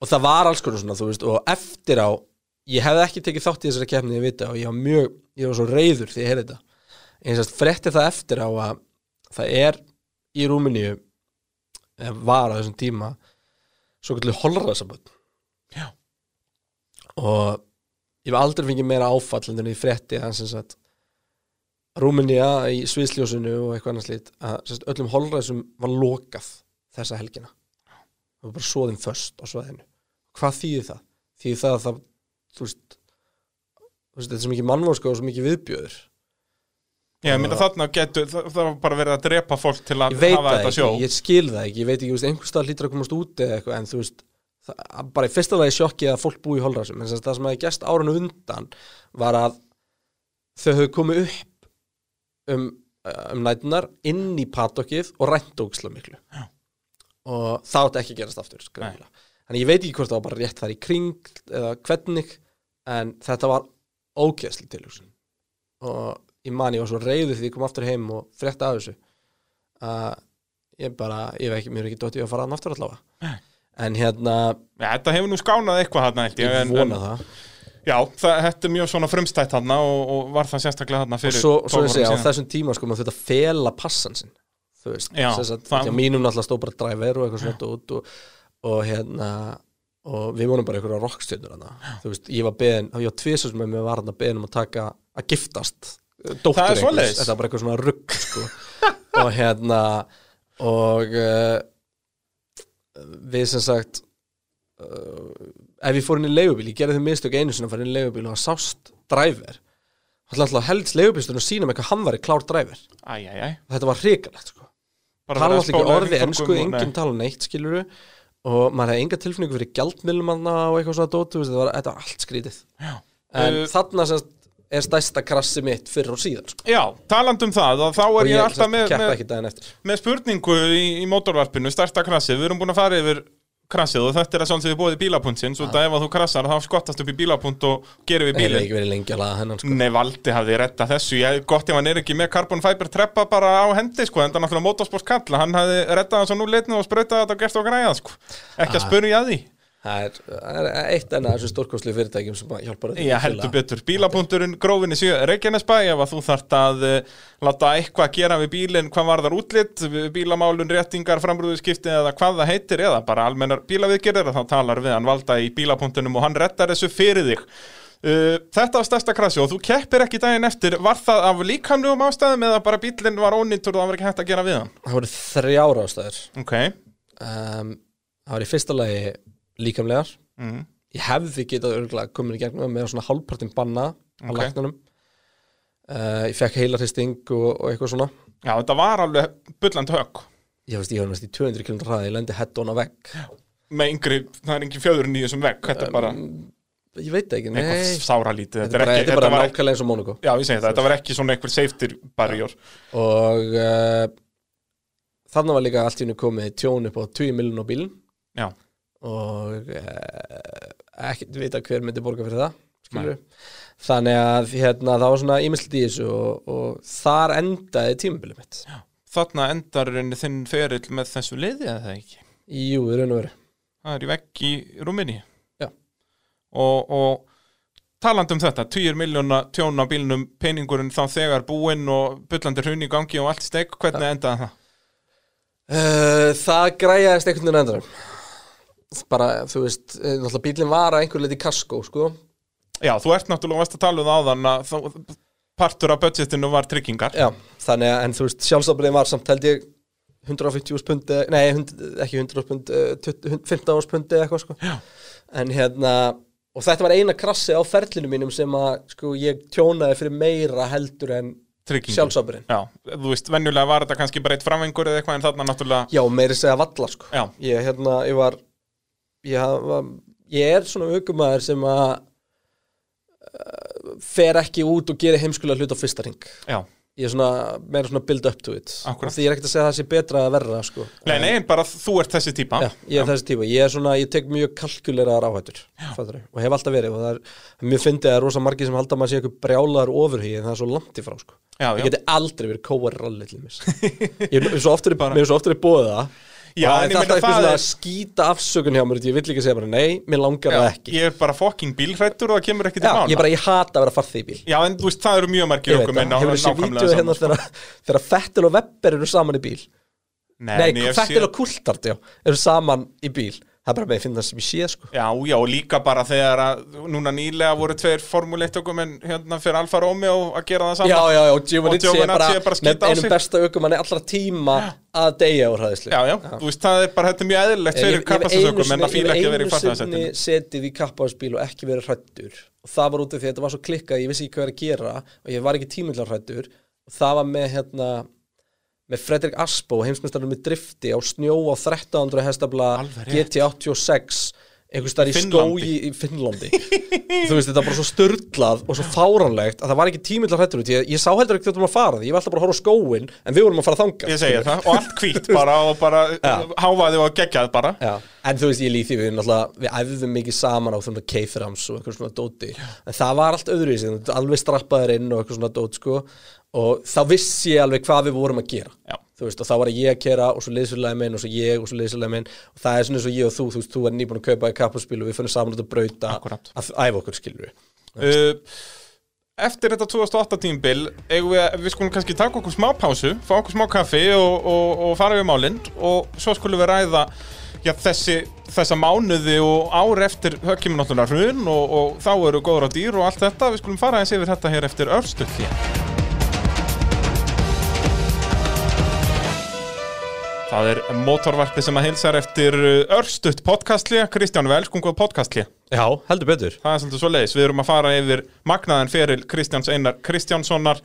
og það var alls konar svona þú veist og eftir á ég hefði ekki tekið þátt í þessari keppni ég vita og ég var mjög ég var svo reyður því ég heyrði þetta. Eins og frétti það eftir á að það er í Rúmeníu eða var á þessum tíma svo kallu holræðsaböld Já. og ég hef aldrei fengið meira áfall en því frétti að Rúmenía í sviðsljósinu og eitthvað annars lít að öllum holræðsum var lokað þessa helgina það var bara svoðin föst á svæðinu hvað þýðir það? þýðir það að það þú veist, þú veist þetta er svo mikið mannvorska og svo mikið viðbjöður Já, ég myndi þarna getur, það, það var bara verið að drepa fólk til að ég veit hafa það þetta ekki, sjó ég skil það ekki ég veit ekki, einhvers stað lítur að komast út eða eitthvað en þú veist, það, bara í fyrsta lagi sjokki að fólk búi í holræsum, en það sem hefði gæst árinu undan var að þau höfðu komið upp um, um nætunar inn í patokkið og rænt ógislega miklu Já. Og það átti ekki að gerast aftur þannig ég veit ekki hvort það var bara rétt þar í kring eða hvernig en þetta var ógeðsli tilhugsun. Og ég man ég var svo reyður því ég kom aftur heim og frétta af þessu að ég bara, ég veit ekki, mér er ekki dótt ég að fara að aftur allavega. Nei. en hérna, Já, þetta hefur nú skánað eitthvað þarna held ég vona en, það. Já, það, þetta er mjög svona frumstætt þarna og, og var það sérstaklega þarna og fyrir svo, svo 12 ég segja, á þessum tíma sko maður þetta fela passan sinn þú veist, þess að mínum náttúrulega stóð bara driver og eitthvað svona út og, og hérna og við vonum bara einhverja rockstjörnur hana. þú veist, ég var beðin, ég var tvisar sem með var hann að beðin um að taka, að giftast dóttur Það er einhvers, þetta var bara eitthvað svona rugg sko. og hérna og uh, við sem sagt uh, ef ég fór inn í leigubíl, ég gerði þau mistök einu sinni að fara inn í leigubíl og það sást driver. Það ætla alltaf helst leigubílstunum að sína með hvað hann var í klár driver. Æ, æ, æ. Þetta var hrikalegt sko Tala alltaf ekki orði ennsku, enginn tala neitt skiluru og maður hefði enga tilfinningu fyrir gjaldmiðlum og eitthvað svona dót, þú veist, þetta var, þetta allt skrítið. Já. En Uh, þarna semst er stærsta krassi mitt fyrir og síðan sko. Já, taland um það þá er ég, ég alltaf með, með, með spurningu í, í mótorvarpinu, starta krassið. Við erum búin að fara yfir krassið og þetta er að sjálfsögðu bóði bílapuntsins og það ef að þú krassar þá skottast upp í bílapunt og gerir við Ég hef bílinn ekki verið lengi að laga hennan sko. Nei, Valdi hafði retta þessu, ég gott ef hann er ekki með carbon fiber treppa bara á hendi sko, en það er náttúrulega motorsport kalla, hann hafði rettað það svo nú leitnið og sprautað þetta og gert og græða sko. ekki að Ah. spurja að því Það er, eitt enn að þessum stórkostlu fyrirtækjum sem að hjálpar öllum Já, að heldur betur, bílapunkturinn grófinni sjö Reykjanesbæ, ef að þú þart að uh, láta eitthvað gera við bílinn, hvað var þar útlitt bílamálun, réttingar, framrúðuskipti eða hvað það heitir, eða bara almennar bílaviðgerðir, þá talar við hann valda í bílapunktunum og hann rettar þessu fyrir þig. Uh, þetta var stærsta krassi og þú keppir ekki daginn eftir. Var það af líkamlegum ástæðum eða bara bílinn var ónýttur og það var ekki hægt að gera við hann? Það voru þrjára ástæður. Ok, um, Það var í fyrsta lagi líkamlegar. Mm. Ég hefði getað örgulega komin í gegnum með svona hálfpartin banna á Ok. læknunum uh, Ég fekk heilarhisting og, og eitthvað svona. Já þetta var alveg bulland högg. Ég veist, ég var næst í 200 km hraði, ég lendi head on á vegg. Með yngri, það er engin fjöðurinn í þessum vegg þetta er bara Ég veit ekki, nei. eitthvað sáralítið Þetta bara, þetta er bara nákvæmlega eins og Monaco já ég segi það, þetta var ekki svona einhver safety barrier. Og uh, þannig var líka allt í hennu komið tjón upp á 20 miljon á bílinn já, og uh, ekkert vita hver myndi borga fyrir það skilur þannig að hérna, það var svona ímyndslít í þessu og, og þar endaði tímabilið mitt. Þarna endar þinn ferill með þessu liði eða það ekki? Jú, í raun og veru. Það er í vegg í Rúminni Já. og, og talandi um þetta, 10 miljóna tjón á bílnum, peningurinn þá þegar búinn og bullandi hrun í gangi og allt steik, hvernig endaði það? uh, Það græjaðist einhvern veginn endur bara, þú veist, eh, náttúrulega bílinn var að einhver leiti í kaskó, sko. Já, þú ert náttúrulega varst að tala um það áðan að þá, partur af budgetinu var tryggingar. Já, þannig að, en þú veist, sjálfsafbriðin var samt held ég 150 pundi, nei, 100, ekki 100 pundi, 15 pundi eitthvað, sko. Já. En hérna, og þetta var eina krassi á ferlinu mínum sem að, sko, ég tjónaði fyrir meira heldur en sjálfsafbriðin Já, þú veist, venjulega var þetta kannski bara eitt framvengur eða eitthvað en þarna náttúrulega Já, meiri segja valla, sko. Já, Ég, hérna, ég var, ég ég er svona aukumæður sem að uh, fer ekki út og gerir heimskulega hlut á fyrsta ring Já, ég er svona, meira svona build up to it Akkúrat. og því ég er ekkert að segja að það sé betra að verra sko. nei, nei, en bara þú ert þessi típa Já, ég er þessi típa, ég er svona, ég tek mjög kalkuleraðar áhættur og hef alltaf verið og það er, mér fyndi að rosa margir sem halda að maður sé eitthvað brjálaðar ofurhugi en það er svo langt í frá sko. Já, ég já. geti aldrei verið kóar ralli til mér ég er svo oftur, mér er Já, það er alltaf eitthvað svona að skýta afsökun hjá mér ég vill ekki segja bara nei, mér langar Já, það ekki. ég er bara fokking bílhrættur og það kemur ekki til Já, mála ég bara, ég hata að vera farþið í bíl. Já, en þú veist, það eru mjög margir okkur hefur þessi vídeo hérna þegar, Fettel og Webber eru saman í bíl? Nei, Nei, séð- og já, eru saman í bíl Það er bara með að finna það sem ég sé, sko. Já, já, og líka bara þegar að núna nýlega voru tveir Formule 1 okkur en hérna fyrir Alfa Romeo að gera það saman Já, já, já, og Giovinazzi er bara, er bara með einum besta aukumanni allra tíma að deyja úr hæðislu Já, já, þú veist, það er bara, þetta er mjög eðlilegt fyrir kappastasökum en að fíla ekki að vera í Ég hef einu sinni setið í kappasbíl og ekki verið hrættur og það var út af því að þetta var svo klikkað ég vissi ekki hvað er að gera og ég var ekki tímillar hrættur og það var með hérna með Fredrik Aspo, heimsmyndstarinn með drifti á snjó á 1300 hestabla Alveg rétt. GT86 einhvers staðar í skói í Finnlandi. Þú veist þetta var bara svo störtlað og svo fáránlegt að það var ekki tímillar hrættur út. Ég, ég sá heldur ekki þetta um að fara því. Ég var alltaf bara að horfa á skóin en við vorum að fara segja það, og allt hvít bara og bara háfaði og geggjað bara. Já, en þú veist, ég líði því við náttúrulega, við æfðum mikið saman á svona keiframs og eitthvað svona dóti. En það var allt öðru í sig, alveg strappaður inn og eitthvað svona dót, sko. Og þá vissi ég alveg hvað við vorum að gera. Já. Þú veist, og þá var ég að kera og svo liðsfélagi minn og svo ég og svo liðsfélagi minn. Og það er svona eins og ég og þú, þú veist, þú er nýbúin að kaupa í kappaspíl og við fyrir saman út að brauta Akkúrat. að æfa okkur, skilur við uh, Eftir þetta 2008 tímbil við, við skulum kannski taka okkur smá pásu fá okkur smá kaffi og, og, og fara við málinn og svo skulum við ræða já, þessi, þessa mánuði og ár eftir höggimur náttúrulega hrun og, og þá eru góður á dýr og allt þetta. Við skulum fara eins yfir þetta hér eftir örstuð Það er mótorvarpi sem að hilsar eftir örstuðt podcastli Kristján Velskum góð podcastli Já, heldur betur Það er svolítið svo leiðis. Við erum að fara yfir magnaðan feril Kristjáns Einar Kristjánssonar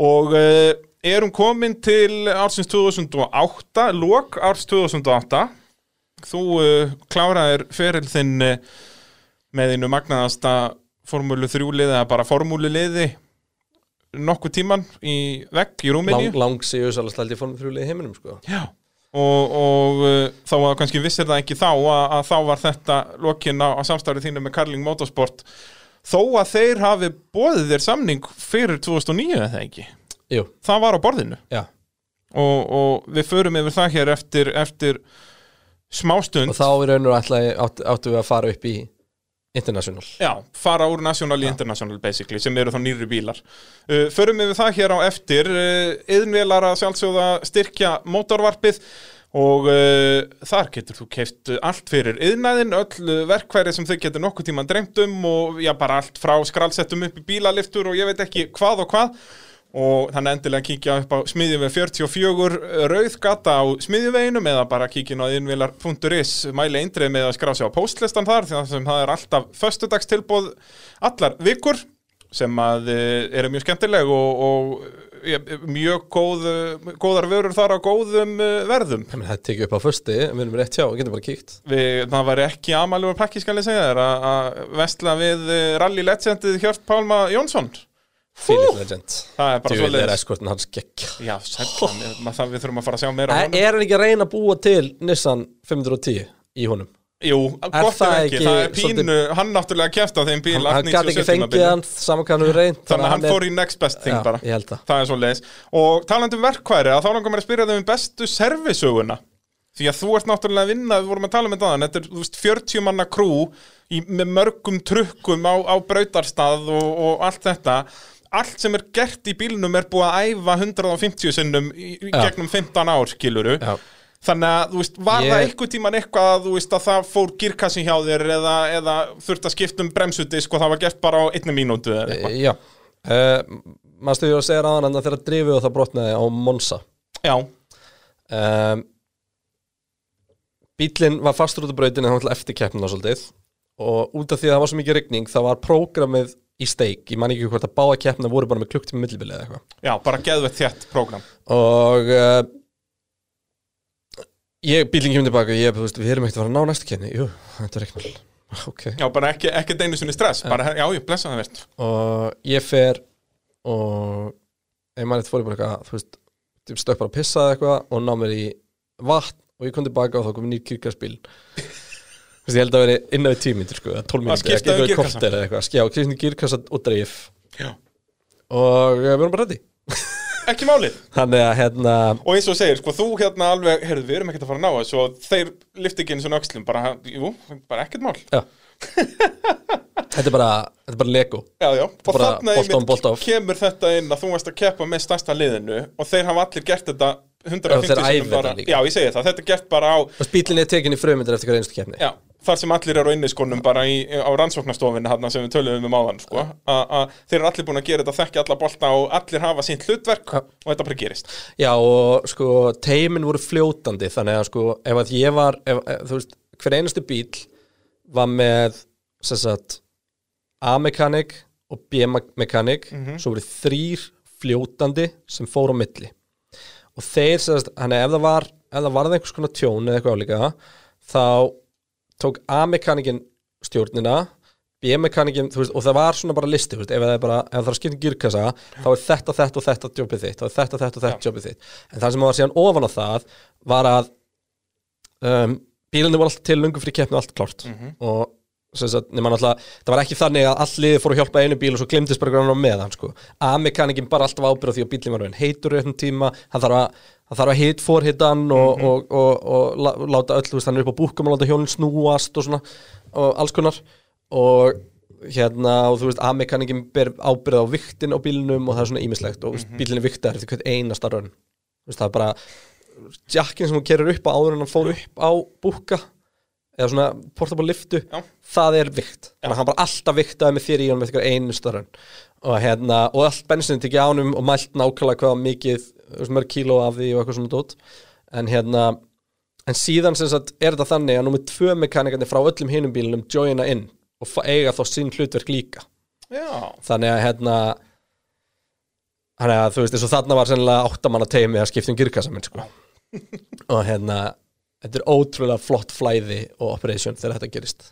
og uh, erum komin til ársins 2008, lok árs 2008. Þú uh, kláraðir feril þinn uh, með einu magnaðasta formúlu þrjúliði eða bara formúluliði nokkuð tíman í vegg í Rúmeníu. Lang, lang séu sælast held ég fórum þrjúlega í heiminum, sko Já og, og uh, þá að kannski vissir það ekki þá að, að þá var þetta lokin á, á samstærið þínu með Carling Motorsport. Þó að þeir hafi bóðið þér samning fyrir 2009 eða ekki? Jú, það var á borðinu? Og, og við förum yfir það hér eftir, eftir smástund. Og þá í raun og áttu, áttu við að fara upp í International. Já, fara úr national í international basically, sem eru þá nýri bílar. Uh, Förum við það hér á eftir. Uh, Yðnvélar að sjálfsögða styrkja mótorvarpið og uh, þar getur þú keift allt fyrir yðnaðin, öll verkværi sem þau getur nokkuð tíma dreymt um og já, bara allt frá skralsettum upp í bílaliftur og ég veit ekki hvað og hvað og þannig endilega kíkja upp á smiðjuveg 44 rauðgata á smiðjuveginum eða bara kíkja inn á innvilar.is mæli eindrið með að skrá sig á postlistan þar því að það er alltaf föstudagstilbóð allar vikur sem að eh, eru mjög skemmtileg og, og ja, mjög góð, góðar vörur þar á góðum eh, verðum. Það er tekið upp á fösti, við erum rétt hjá, við getum bara kíkt. Við, það var ekki amaljóður pakki skal ég segja þér að- að vestla við eh, rally legendið Hjört Pálma Jónsson Philip Legend það er bara svo er leiðis eskortin hans geggja Já, sætlan, það við þurfum að fara að sjá meira af honum. Er hann ekki að reyna að búa til Nissan 510 í honum? Jú, gott ef það ekki, ekki það er pínu, svolítið- hann náttúrulega kæft á þeim bíl allt hann gæti ekki 97 fengið tímabilið. hann saman hvað hann hefur reynd Þannig að hann fór í next best thing Já, bara. ég held það. Það er svo leiðis Og talandi um verkværi, að þá langar mér að spyrja þau um bestu servisöguna. Því að þú ert náttúrulega að vinna, við vorum að tala um þetta aðan Þetta er, þú veist, 40 manna krú í, með mörgum trukkum á, á brautarstað og, og allt þetta Allt sem er gert í bílnum er búið að æfa 150 sinnum í, í gegnum 15 ár, skiluru Já. Þannig að, þú veist, var Ég- það einhvern tíman eitthvað að, þú veist, að það fór girkassin hjá þér eða, eða þurft að skipta um bremsudisk og það var gert bara á einni mínútu eða eitthvað? Já. Uh, Manstu ég að segja ráðan en þegar drifið og það brotnaði á Monza. Já, um, Bílinn var fastur út á brautinu eftir keppnuna svolítið. Og út af því að það var svo mikið rigning þá var prógramið í steik. Ég man ekki hvort að báða keppna voru bara með klukktíma millibili eða eitthvað. Já, bara geðvett þétt prógram. og uh, ég, bílinn kemur tilbaka ég, þú veist, við erum ekkert að fara að ná næstu kenni jú, þetta er ekki ok. Já, bara ekki, ekki einu sinni stress bara, já, ég blessa það verðt og ég fer og ef maður eitthvað fór ég bara eitthvað þú veist, ég stökk bara að pissa eða eitthvað og ná mér í vatn og ég kom tilbaka og þá kom nýr kirkarspil ég held að veri innan við tímyndir sko, eða 12 Að mínútur, skipta ekki um eitthvað gírkassa. korter eða eitthvað, já, skipta girkassa og dreif. Já. og eh, við erum bara reddi Ekki málið. Þannig að hérna, Og eins og segir, sko, þú hérna alveg, heyrðu, við erum ekkert að fara að ná þessu og þeir lifti ekki eins og öxlum, bara, jú, bara ekkert mál. já. Þetta er bara, þetta er bara Lego. Já, já, og bolt on, einmitt kemur þetta inn að þú varst að keppa með stærsta liðinu og þeir hafa allir gert þetta 150 Já, þeir æfa sinnum bara. Já, ég segi það, þetta er gert bara á, og bílinn er tekin í frumyndir eftir hver einstu kefni já, þar sem allir eru á inniskonum bara í, á rannsóknarstofinni hann sem við töluðum um áðan, sko, að þeir eru allir búin að gera þetta, þekkja alla bolta og allir hafa sínt hlutverk Já. og þetta bara gerist. Já og sko teimin voru fljótandi þannig að sko ef að ég var ef, þú veist, hver einustu bíl var með sem sagt A-mekanik og B-mekanik svo voru þrýr fljótandi sem fór á milli og þeir sem sagt, hann ef það var ef það varði einhvers konar tjón eða eitthvað álíka þá tók A-mekanikin stjórnina B-mekanikin, þú veist, og það var svona bara listi, þú veist, ef það er bara, ef það er að skipta um girkassa þá er þetta, þetta og þetta jobbið þitt þá er þetta, þetta og þetta jobbið þitt. En það sem var síðan ofan á það var að um, bílunni var alltaf til lungu fyrir keppni og allt klárt. Og sem sagt, nema náttúrulega, það var ekki þannig að all liði fór að hjálpa einu bíl og svo glimtist bara grann á meðan sko. A-mekanikin bara alltaf ábyrða því að bílinn var heitur í öllum tíma, hann þarf að hann þarf að hit forhitan og, og, og, og, lá- láta öll, hann er upp á búkum og láta hjónin snúast og svona og alls konar. Og hérna, og þú veist, A-mekanikin ber ábyrða á viktin á bílnum og það er svona ímislegt og mm -hmm. bílinn er viktar eftir hvert einasta raun það er bara jakkin sem hún kerir upp á áður en hann fór upp á búka eða svona portable liftu Já. það er vikt, þannig að hann bara alltaf viktaði með þér í honum eftir einu starran og hérna, og allt bensin tekið ánum og mælt nákvæmlega hvað mikið mörg kíló af því og eitthvað svona dót. En hérna en síðan sem sagt er þetta þannig að númer tvö mekanikarnir frá öllum hinum bílunum joina inn og eiga þá sín hlutverk líka. Já, þannig að hérna þannig að þú veist, eins og þarna var sennilega áttamanna teimi að skipta um girkassa minn sko. og hérna þetta er ótrúlega flott flæði og operation þegar þetta gerist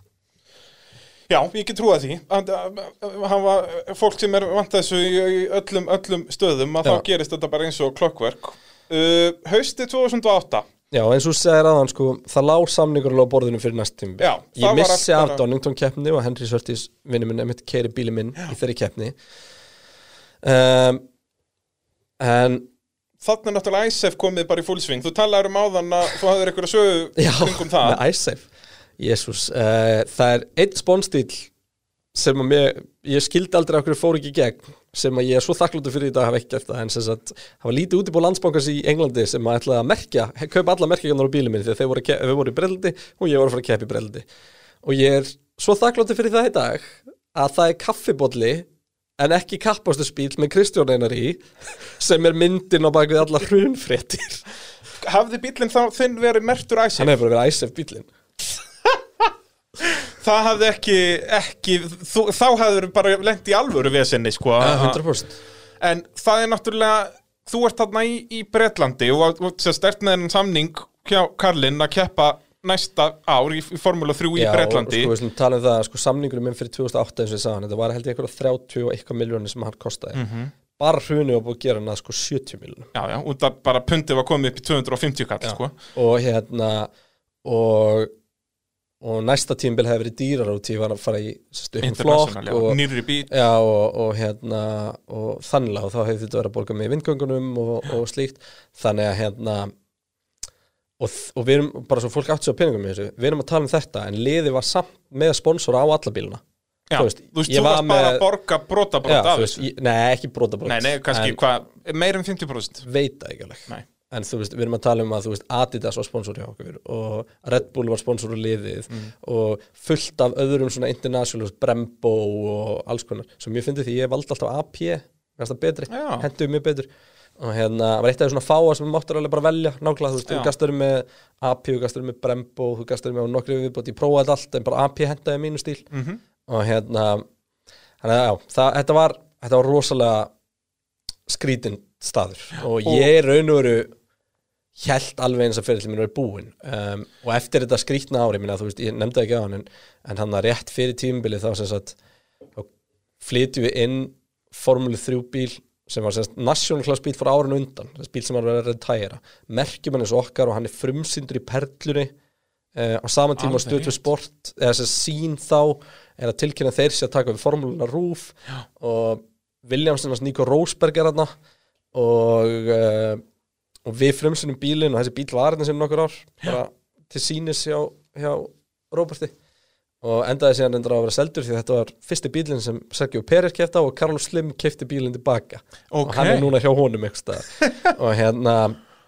já, ég get því. Að að- að hafa fólk sem er vant þessu í, öllum, öllum stöðum að Já. þá gerist þetta bara eins og klokkverk uh, Hausti 2008 Já, eins og segir aðan sko, það lá samningur á borðinu fyrir næst tími Já, Ég var missi af bara- Donington keppni og Henry Sörtis vinnu minn emitt keiri bíli minn í þeirri keppni. Um, En Þannig er náttúrulega ISF komið bara í fullsving Þú talaður um áðan að þú hafðir eitthvað sögu Já, kringum það. með iSafe Jésús, uh, það er einn spónstíl sem að mér, ég skildi aldrei okkur fór ekki í gegn sem að ég er svo þakkláttur fyrir í dag að hafa ekki gert það en sem sagt, það var lítið útibú landsbankars í Englandi sem að ætlaði að merkja, kaupa alla merkjagarnar á bílum minn því að þeir voru, við voru í breldi og ég voru að fara að keppa í breldi og ég er svo þakkláttur fyrir það í dag að það er kaffibólli en ekki kappastu spíl með Kristján Einar í sem er myndin á bakvið alla hrunfréttir. Hafði bílinn þá þinn verið mertur ISF? hann hefur verið æsef bílinn Það hafði ekki, ekki þú, Þá hafður bara lent í alvöru vesenni sko, að- 100% En það er náttúrulega Þú ert þarna í, í Bretlandi og þú stert með enn samning hjá Karlinn að keppa næsta ár í, í Formula 3 í Já, Bretlandi. og sko, við slum tala um það, sko, samningurum minn fyrir 2008 eins og ég sagði hann, þetta var held ég eitthvað 30 og eitthvað miljónir sem hann kostaði. Mhm. bara hruni og búið að gera hann að sko 70 miljónum Já, já, út að bara pundið var komið upp í 250 kall sko. og hérna og, og næsta tímbil hefði verið dýrar út í var að fara í sérstu, flokk og, já, og, og hérna og þannig og þá hefði þetta verið að borga með vindgöngunum og, og slíkt. Þannig að hérna og, og við erum bara svo fólk sér á peningum í þessu við erum að tala um þetta en liði var samt með sponsora á alla bíluna Já, þú veist, þú veist, þú var varst bara að borga brota Já, brota af þessu. nei, ekki brotabrót Nei, nei, kannski en, hvað, meir en 50% veit það ekki alveg. Nei. En þú veist, við erum að tala um að veist, Adidas var sponsor hjá okkur og Red Bull var sponsor á liðið Mm. og fullt af öðrum svona international, Brembo og alls konar, sem ég fyndi því ég valdi alltaf AP, það betri Já. henduðu mjög betur og hérna, var eitt af því svona fáa sem við máttur alveg bara velja nákvæmlega, þú veist, Já. þú gastur með AP, þú gastur með Brembo, þú gastur með á nokkri viðbót, ég prófaði allt, en bara AP hendaði mínu stíl Mhm. og hérna að já, það, þetta var þetta var rosalega skrítin staður og ég raun og veru held alveg eins að fyrir minn er búinn. Um, og eftir þetta skrítna ári minna, þú veist, ég nefndi ekki á hann en, en hann að rétt fyrir tímabilið þá sem sagt flytjum við inn Formule 3 bíl sem var semst national class bíl frá árun undan þess bíl sem var að retæra merkjum hann eins og okkar og hann er frumsyndur í perlunni uh, á saman tíma á við sport eða að sín þá er að tilkynna þeir að taka við formúluna rúf og Williamson og Nico Rosberg er hann og uh, og við frumsynum bílinn og þessi bíl var hérna sem nokkur ár bara til sínis hjá, hjá Roberti og endaði síðan endur á að vera seldur því þetta var fyrsti bílinn sem Sergio Pérez kefti á og Carlos Slim kefti bílinn tilbaka. Og Ok. hann er núna hjá honum og hérna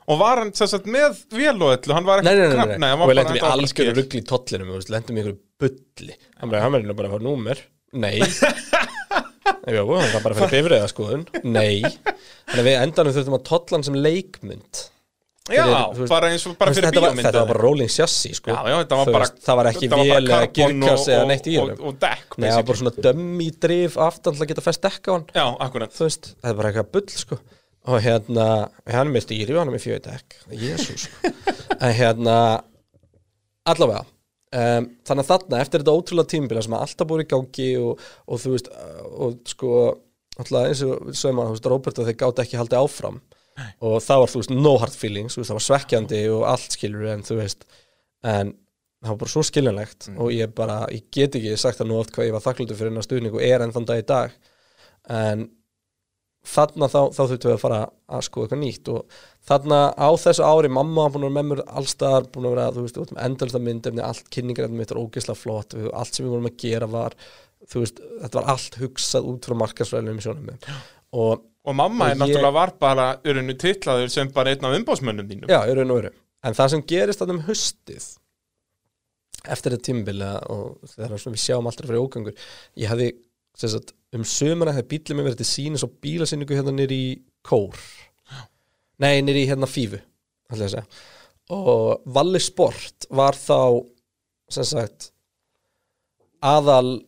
Og var hann sagt með vél og öllu, hann var ekki nei, nei, nei, og við lendum í algjörðu skil. ruggli í tollinum við lendum í einhverju bulli. Hann verður bara að fá númer. Nei Jú, var bara að fara bifriða skoðun. Nei, þannig að við endanum þurftum að tollan sem leikmynd. Já, fyrir, bara eins og bara fyrir þetta var, bíómynd þetta var bara rolling chassis sko. Já, já, þetta var bara veist, það var ekki vél eða girkass eða neitt í dekk, Nei, það var bara svona dömmi drif aftan til að geta fest dekka á hann. Já, akkurat. Þú veist, það er bara eitthvað bull sko. Og hérna, hann með stýri og hann með fjöðu dekk, jésús sko. en hérna allavega um, þannig að þarna, eftir þetta ótrúlega tímabila sem að alltaf búið í gangi og, og þú veist, og sko alltaf eins og við sögum að, þú veist, Robert og þeir gátt ekki haldið áfram. Og það var, þú veist, no hard feelings, veist, það var svekkjandi og allt skilur en þú veist en það var bara svo skiljanlegt og ég bara, ég get ekki sagt það nú oft hvað ég var þakklútur fyrir hennar stuðning og er enn þann dag í dag. En þarna þá, þá þurftum við að fara að skoða eitthvað nýtt og þarna á þessu ári mamma búin að vera með mér allstaðar búin að vera, þú veist, endalsta myndefni allt kynningarefni mitt er ógeðslega flott allt sem við vorum að gera var þú veist, þetta var allt hugsað út frá markasræðinum sjónum og Og mamma Og er ég- náttúrulega var bara urinu titlaður sem bara einn af umbásmönnum þínum Já, raun og veru. En það sem gerist þarna um haustið eftir þetta tímabili og þegar við sjáum alltaf fyrir ógangur ég hefði sem sagt, um sömuna hefði bílið mér verið til sínis og bílasynningu hérna nýr í Kór Nei, nýr í hérna Fífu og Valli Sport var þá sem sagt aðal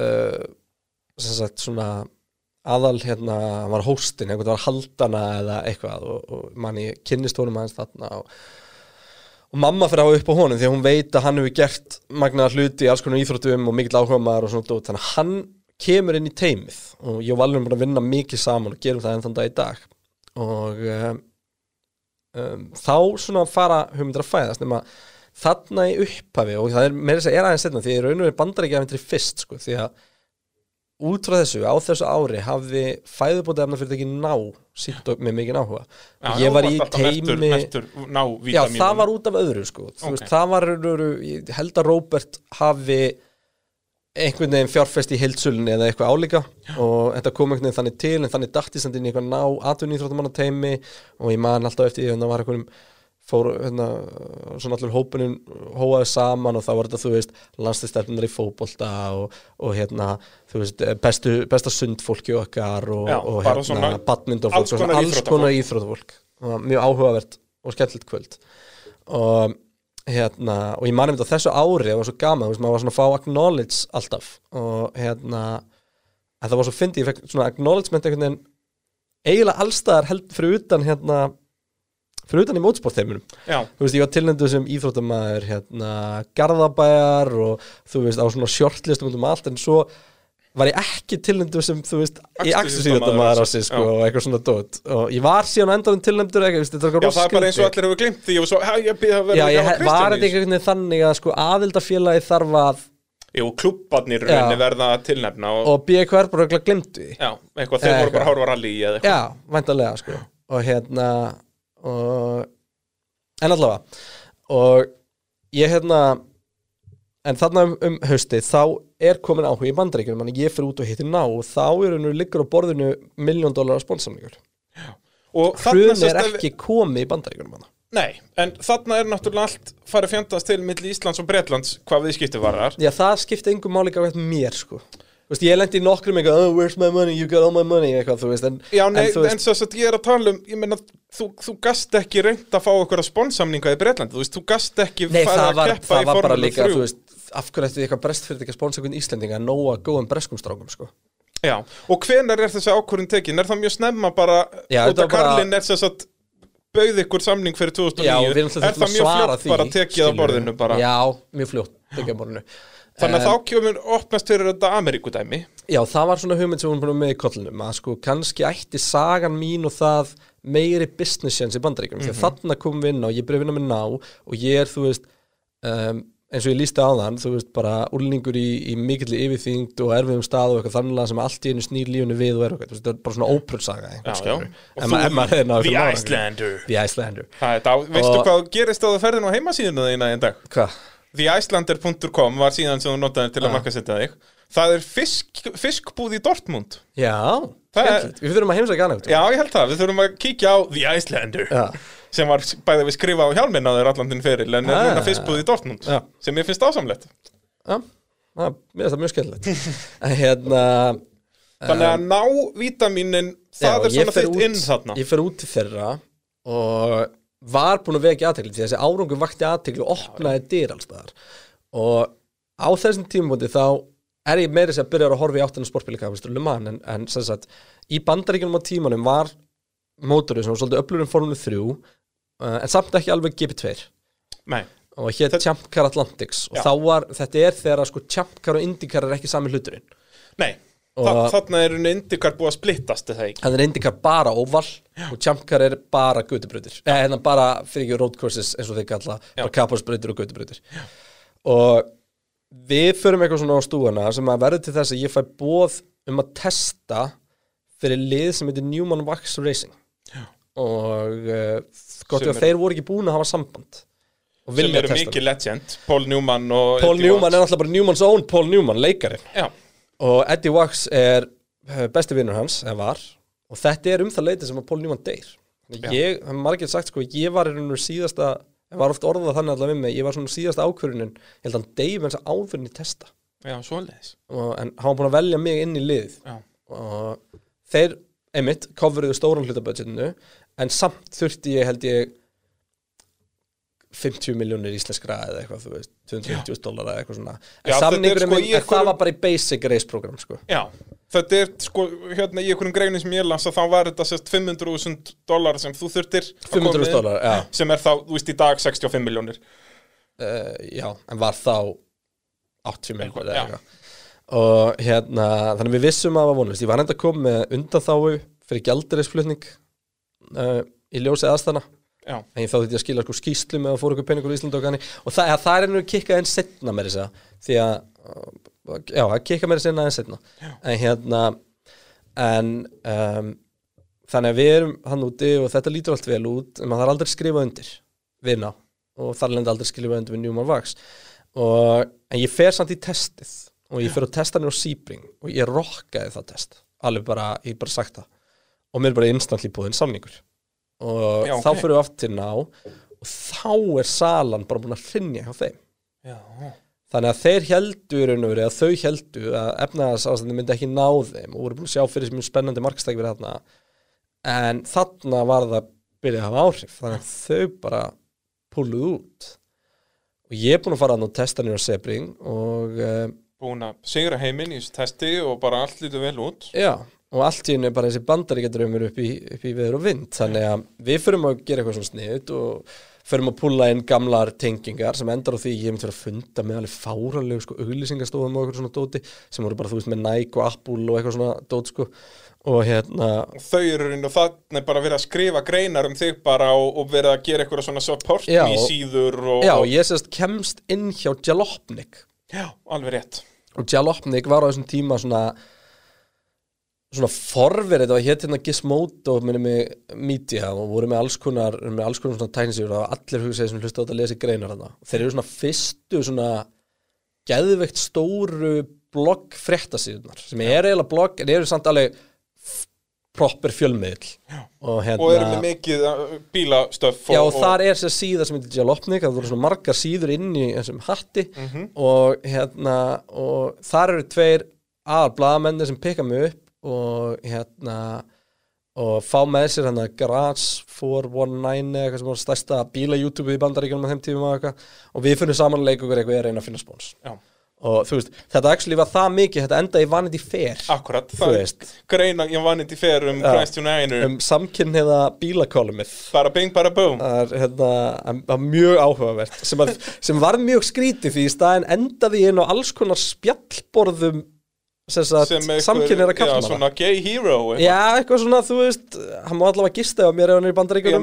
uh, sem sagt svona aðal hérna, hann var hóstin einhvern var haldana eða eitthvað og, og manni kynnist honum aðeins þarna og, og mamma fyrir að hafa upp á honum því að hún veit að hann hefur gert magnaða hluti í alls konar íþróttum og mikill áhuga maður og svona dót. Þannig að hann kemur inn í teimið og ég og Valur erum búin að vinna mikið saman og gerum það enn þann dag í dag og um, um, þá svona fara hugmyndir að fæðast nema þarna í upphafi og það er meira þess að er aðeins setna því raun og veru bandar ekki aðeins fyrst sko, því að út frá þessu, á þessu ári hafði fæðubóta efna fyrir ekki ná sínt og með mikið áhuga Já, ég var í teimi merktur ná já, það var út af öðru sko. Þú Ok. veist, það var, ég held að Róbert hafi einhvern veginn fjárfest í heildsölunni eða eitthvað álíka. Og þetta kom einhvern veginn þannig til en þannig datti samt inn í eitthvað ná atvinnýþróttamanna teimi og ég man alltaf eftir því að það var einhverjum fór hérna, svona allur hópunin hóaði saman og þá var þetta þú veist landslistefnunar í fótbolta og, og hérna þú veist bestu, besta sundfólki okkar og, Já, og hérna badmyndofólk alls konar íþróttafólk. mjög áhugavert og skemmtilegt kvöld. Og hérna og ég mani þetta á þessu ári það var svo gaman, þú veist, maður var svona að fá acknowledge alltaf og hérna það var svo fyndið, ég fekk svona acknowledgement einhvern veginn eiginlega allstaðar held fyrir utan hérna fyrir utan í mótsportheiminum þú veist, ég var tilnendur sem íþróttamæður hérna, Garðabæjar og þú veist, á svona shortlistum út um allt en svo var ég ekki tilnendur sem, þú veist, í akstursíþróttamæður á sig, sko, já. og eitthvað svona dót og ég var síðan endanum tilnendur eitthvað, veist, þetta er já eitthvað það er bara eins og allir hefur glimt því var svo, hæ, ég býði að vera Já, ég var þetta einhvern veginn þannig að sko aðildafélagi þarf að Jú, klubbarnir Já. rauninni verða að tilnefna og, og BKR bara eitthvað glemdu því já, eitthvað, þeir voru bara eitthvað. horfa á rally eða eitthvað Já, en en er komin áhuga í bandaríkjunum en ég fyrir út og hitti ná og þá er hennu liggur á borðinu miljón dólar sponsamningur Og þarna hrun er ekki komið í bandaríkjunum hana. Nei, en þarna er náttúrulega allt farið fjandast til milli Íslands og Bretlands hvað við skipti varar Já, það skipti engum máli gafið mér sko. Veist, ég lendi í nokkrum eitthvað, oh, where's my money, you got all my money eitthvað, þú veist, en, Já, nei, en en, veist, svo að ég er að tala um, ég meina, þú, þú gast ekki reynd að fá okkur að sponsamninga í Bretlandi, þú veist, þú gast ekki Nei, farið það að var, keppa það í var bara líka, 3. þú veist, af hverju ætti eitthvað brest fyrir ekki að sponsa einhvern Íslendinga? Að nóa góðum breskum strákum, sko. Já, og hvenar er þessi ákvörðin tekin? Er það mjög snemma bara, Já, út þetta af var bara- Karlin er þess að bauð ykkur samning fyrir 2009 Já, við erum er það mjög fljótt bara tekið á skilurðu. borðinu bara? Já, mjög fljótt tekið á borðinu. Þannig að þá kemur opnast fyrir þetta Ameríkudæmi. Já, það var svona hugmynd sem hún búin með í kollinum að sko kannski ætti sagan mín og það meiri business chance í bandaríkjum því að þarna komum við inn á, ég byrja að vinna með ná og ég er, þú veist um, eins og ég lísti á þann, þú veist bara úlningur í, í mikill yfirþyngd og erfiðum stað og eitthvað þannig sem allt í einu snýr lífunu við og er veist, það er bara svona ópröldsaga en maður þú- hefði náðu The. Icelander. The Icelander. Er þetta, veistu Og- hvað gerist á það ferðin á heimasíðinu þína í dag? Hvað? TheIcelander.com var síðan sem þú notaði til að Ah. markasetja þig. Það er fisk, fiskbúð í Dortmund. Já, Það er- við þurfum að heimsækja einhvern Já, ég held það, við þurfum að kíkja á The Icelander. Já. Sem var bæðið við skrifa á hjálminn á þeir allan þinn feril en er Ah. núna fiskbúð í Dortmund Já. sem ég finnst ásamlegt Já, það, mér finnst það mjög skemmtilegt En hérna Þannig að ná vítaminin það Já, er svona út- inn þarna Ég fer út til þeirra og var búin að vekja aðtekli því þessi árangur vakti aðtekli og opnaði dyr alls staðar og á þessum tímabóti þá er ég meiri sem að byrja að horfa í áttina sportbílikapistur Luman en, en sem sagt í bandaríkjunum á tímanum var mótorið sem var svolítið öflurinn formule 3 uh, en samt ekki alveg GP2 Nei, og hétt Champ Car Atlantics. Og Já. þá var, þetta er þegar sko Champ Car og IndyCar er ekki sami hluturinn. Nei. Þarna er unni indikar búið að splittast það ekki? Þannig er IndyCar bara óval og Champcar er bara götubrautir. Eða hérna bara fyrir ekki road courses eins og þeir kalla bara kapasbrautir og götubrautir. Og við förum eitthvað svona á stúana sem að verður til þess að ég fæ bóð um að testa fyrir lið sem heitir Newman Wax Racing. Já. og uh, gott að er- þeir voru ekki búin að hafa samband og sem eru mikið legend Paul Newman og Paul Eddie Newman er Watts. náttúrulega bara Newmans own Paul Newman, leikarinn. Já, og Eddie Wax er eh, besti vinnur hans, eða var. Og þetta er um það leiti sem að Paul Newman deyr. Já. ég, hann margir sagt sko ég var og veru síðasta, ég var oft orðað þannig allavega við mig, ég var svona síðasta ákvörunin ég held að hann deyf eins að áfyrin í testa. Já, svoleiðis. Og, en hann var búin að velja mig inn í lið Já, og þeir, einmitt, coveruðu stóran hlutabudgetinu en samt þurfti ég held ég 50 miljónir íslenskra eða eitthvað, þú veist 250 dólar eða eitthvað svona. En Já, samningurinn sko minn, einhverjum- það var bara í basic race program sko. Já Þetta er sko, hérna í einhverjum greinin sem ég las að þá var þetta sérst 500.000 dólar sem þú þurftir að koma 500 með, dólar, já, sem er þá, þú veist, í dag 65 miljónir uh, já, en var þá 80 miljónir eða eitthvað. Og hérna, þannig við vissum að það var vonlist ég var enda að koma með undanþáu fyrir gjaldirisflutning uh, í ljósi aðstæðna. Já, en ég þá þetta að skila sko skýslu með að fóra ykkur peningur í Ísland og kanni og það, það er ennur kikkað enn setna með þess að því að já, það kikka með þess enn setna en hérna en um, þannig að við erum hann úti og þetta lítur allt vel út en maður þarf aldrei að skrifa undir við ná og þar lendi aldrei að skrifa undir við Newman Wax og, en ég fer samt í testið. Og ég fer að testa hann á Sebring. Og ég rokkaði það test. Alveg bara, ég bara sagt það og mér er bara instantly búinn samningur. Og Já, þá ok. fyrir við aftur til ná og þá er salan bara búin að hrinja hjá þeim. Já, þannig að þeir heldu í raun og verið að þau heldu að efnaðarsástandi myndi ekki ná þeim og voru búin að sjá fyrir sem mjög spennandi markstæk verið þarna. En þarna var það byrjað að hafa áhrif þannig að þau bara púluð út. Og ég er búin að fara að nú testa nýra Sebring og uh, búin að sigra heiminn í þessu testi og bara allt lítur vel út. Já, og allt í henni bara þessi bandaríkjadrömmur upp upp í veður og vind. Þannig að við förum að gera eitthvað svona sniðut og förum að púla inn gamlar tengingar sem endar á því ég myndi vera að funda með alveg fáralegu sko auglýsingastofum og eitthvað svona dóti sem voru bara þú veist með Nike og Apple og eitthvað svona dót sko. Og hérna þau eru inn og þannig bara verið að skrifa greinar um þig bara og, og verið að gera eitthvað svona support Já, í síður og, já, og, ég sérst kemst inn hjá Jalopnik. Já, alveg rétt. Og Jalopnik var á þessum tíma svona svona forverið, þetta var hétt hérna Gizmodo minni með media og voru með alls konar, með alls konar svona tæknisíður og allir hugsaði sem hlusta á þetta að lesa í greinar þarna. þeir eru svona fyrstu svona geðveikt stóru blogg fréttasíðunar sem er eiginlega blogg en eru samt alveg proper fjölmiðl og hérna og eru með mikið uh, bílastöff Já, og þar er sér síða sem heitir Jalopnik, það voru svona margar síður inn í þessum hatti. Og hérna, og þar eru tveir aðal blaðamenni sem pikka mig upp og hérna og fá með sér hérna Garage 419 eða eitthvað sem var stærsta bíla YouTube í bandaríkjunum á þeim tímum og eitthvað. Og við finnum saman að leika okkur eitthvað að reyna að finna spóns og þú veist, þetta actually var það mikið þetta enda í Vanity Fair Akkurat, Þú það veist. er greina ég vanið í fer um Christ United um samkynniða bílakolumið. Bara bing bara boom. Það er hérna, mjög áhugavert sem, að, sem var mjög skrítið því í staðin endaði ég inn á alls konar spjallborðum einhver- samkynniðra já, kallmanna svona gay hero eitthvað. Já, eitthvað svona, þú veist, hann má allavega gista á mér ef hann er í bandaríkunum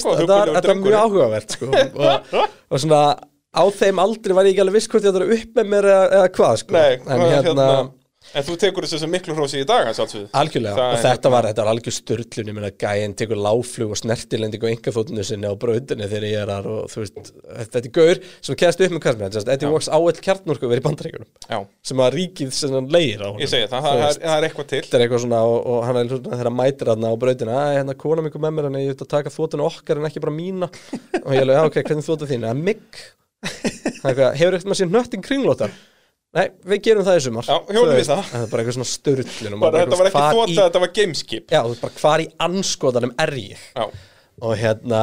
sko, þetta, er mjög áhugavert, sko, og, og svona, á þeim aldrei var ég ekki alveg viss hvort ég ætla að vera upp með mér eða, eða hvað, sko, en hvað, hérna, En þú tekur þessu sem miklu hrósi í dag að sjálfsögðu. Algjörlega, Það og er þetta hérna- var, þetta var algjör störtlun, ég meina, gæinn tekur láflug og snertilending og engaþóttinu sinni á braudinni þegar ég er þar og þú veist, þetta er gaur sem kæðast upp með kastmið, þetta er Walks á all kjartnorku verið í bandaríkunum, Já, sem að ríkið sem hann leir á honum. ég segi það, það, er, það er eitthvað til. Þetta er eitthvað svona og, og hann er svona þegar hann mætir hann á brautina að hérna kona mig með mér en ég ætla að taka þvotinu okkar en ekki bara mína. Og ég hefur eitthvað með sér nöttin kringlóta nei, við gerum það í sumar. Já, hjólum Þú við það. það er bara eitthvað svona störtlun bara, Þetta var ekki þvota, þetta var gameskip já, bara hvar í anskotanum er ég? Já, og hérna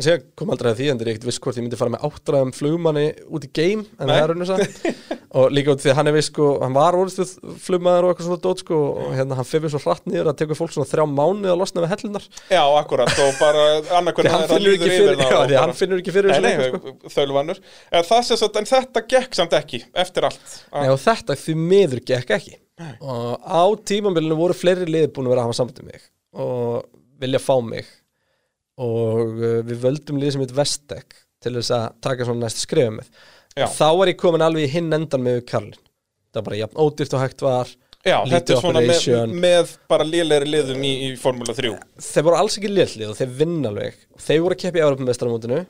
Sér kom aldrei að því, en það er ekkert viss hvort ég myndi fara með áttræðum flugmanni út í game en Nei. það er rauninu satt og líka út því að hann er viss sko, hann var orðstuð flugmaður og eitthvað svona dót sko og hérna hann fyrir svo hratt niður að tekur fólk svona þrjá mánuð að losna við hellunar. Já, akkurat og bara annarkvörn því hann finnur ekki fyrir, já, því hann finnur ekki fyrir þessu sko. þölvanur En það en þetta gekk samt ekki Eftir allt. Nei, og þetta því miður gekk ekki. Og á tímambilinu voru fleiri liði búin að vera að hafa samband um mig og vilja fá mig og uh, við völdum liði sem heit Vestek til þess að taka svona næstu skrifa með. Þá var ég komin alveg í hinn endan með Karlin það var bara jafn ódýrt og hægt var Já, þetta er svona með, með bara lélegri liðum í, í Formula 3 þeir voru alls ekki lillið og þeir vinna alveg. Þeir voru að keppa í Evropamestaramótinu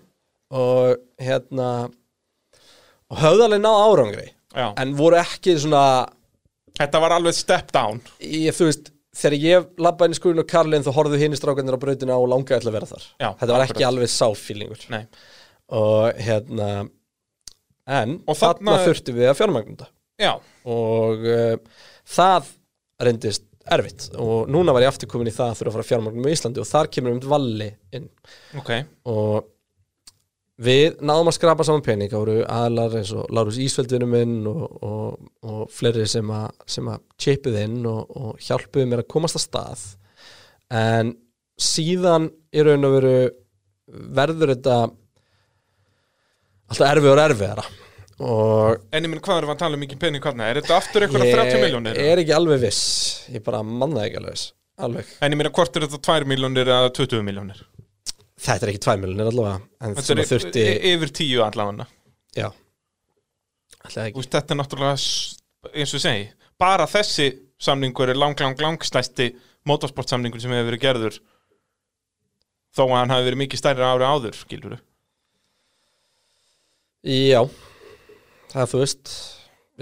og hérna og höfðu alveg ná árangri Já, en voru ekki svona þetta var alveg step down. Ég, þú veist, þegar ég labbaði inn í skurðin og Karlin þá horfðu hinn í strákarnir á brautina og langaði til að vera þar. Já, þetta var akkurat. ekki alveg sáfílingur Nei, og hérna en Og þarna þarna- þurftum við að fjármagnum þetta. Já, og uh, það reyndist erfitt. Og núna var ég aftur komin í það að þurfa að fara fjármagnum í Íslandi og þar kemur um valli inn. Ok. Og við náðum að skrapa saman pening það voru aðlar eins og Lárus Ísveldinu minn og, og, og fleiri sem að, sem að chipuð inn og, og hjálpuðu mér að komast að stað en síðan í raun og veru verður þetta alltaf erfið og erfiðara En ég minn, hvað erum við að tala um mikið pening hvernig? Er þetta aftur eitthvað 30 miljónir? ég er ekki alveg viss ég bara manna ekki alveg viss alveg. En ég meina, hvort er þetta 2 miljónir eða 20 miljónir? Þetta er ekki 2 miljonir allavega en Þetta er þurfti yfir 10 allavega. Já. Úst, Þetta er náttúrulega, eins og segi Bara þessi samningur er lang, lang, lang stæsti motorsportsamningur sem hefur verið gerður Þó að hann hafi verið mikið stærri ári áður, skilur já. Það er þú veist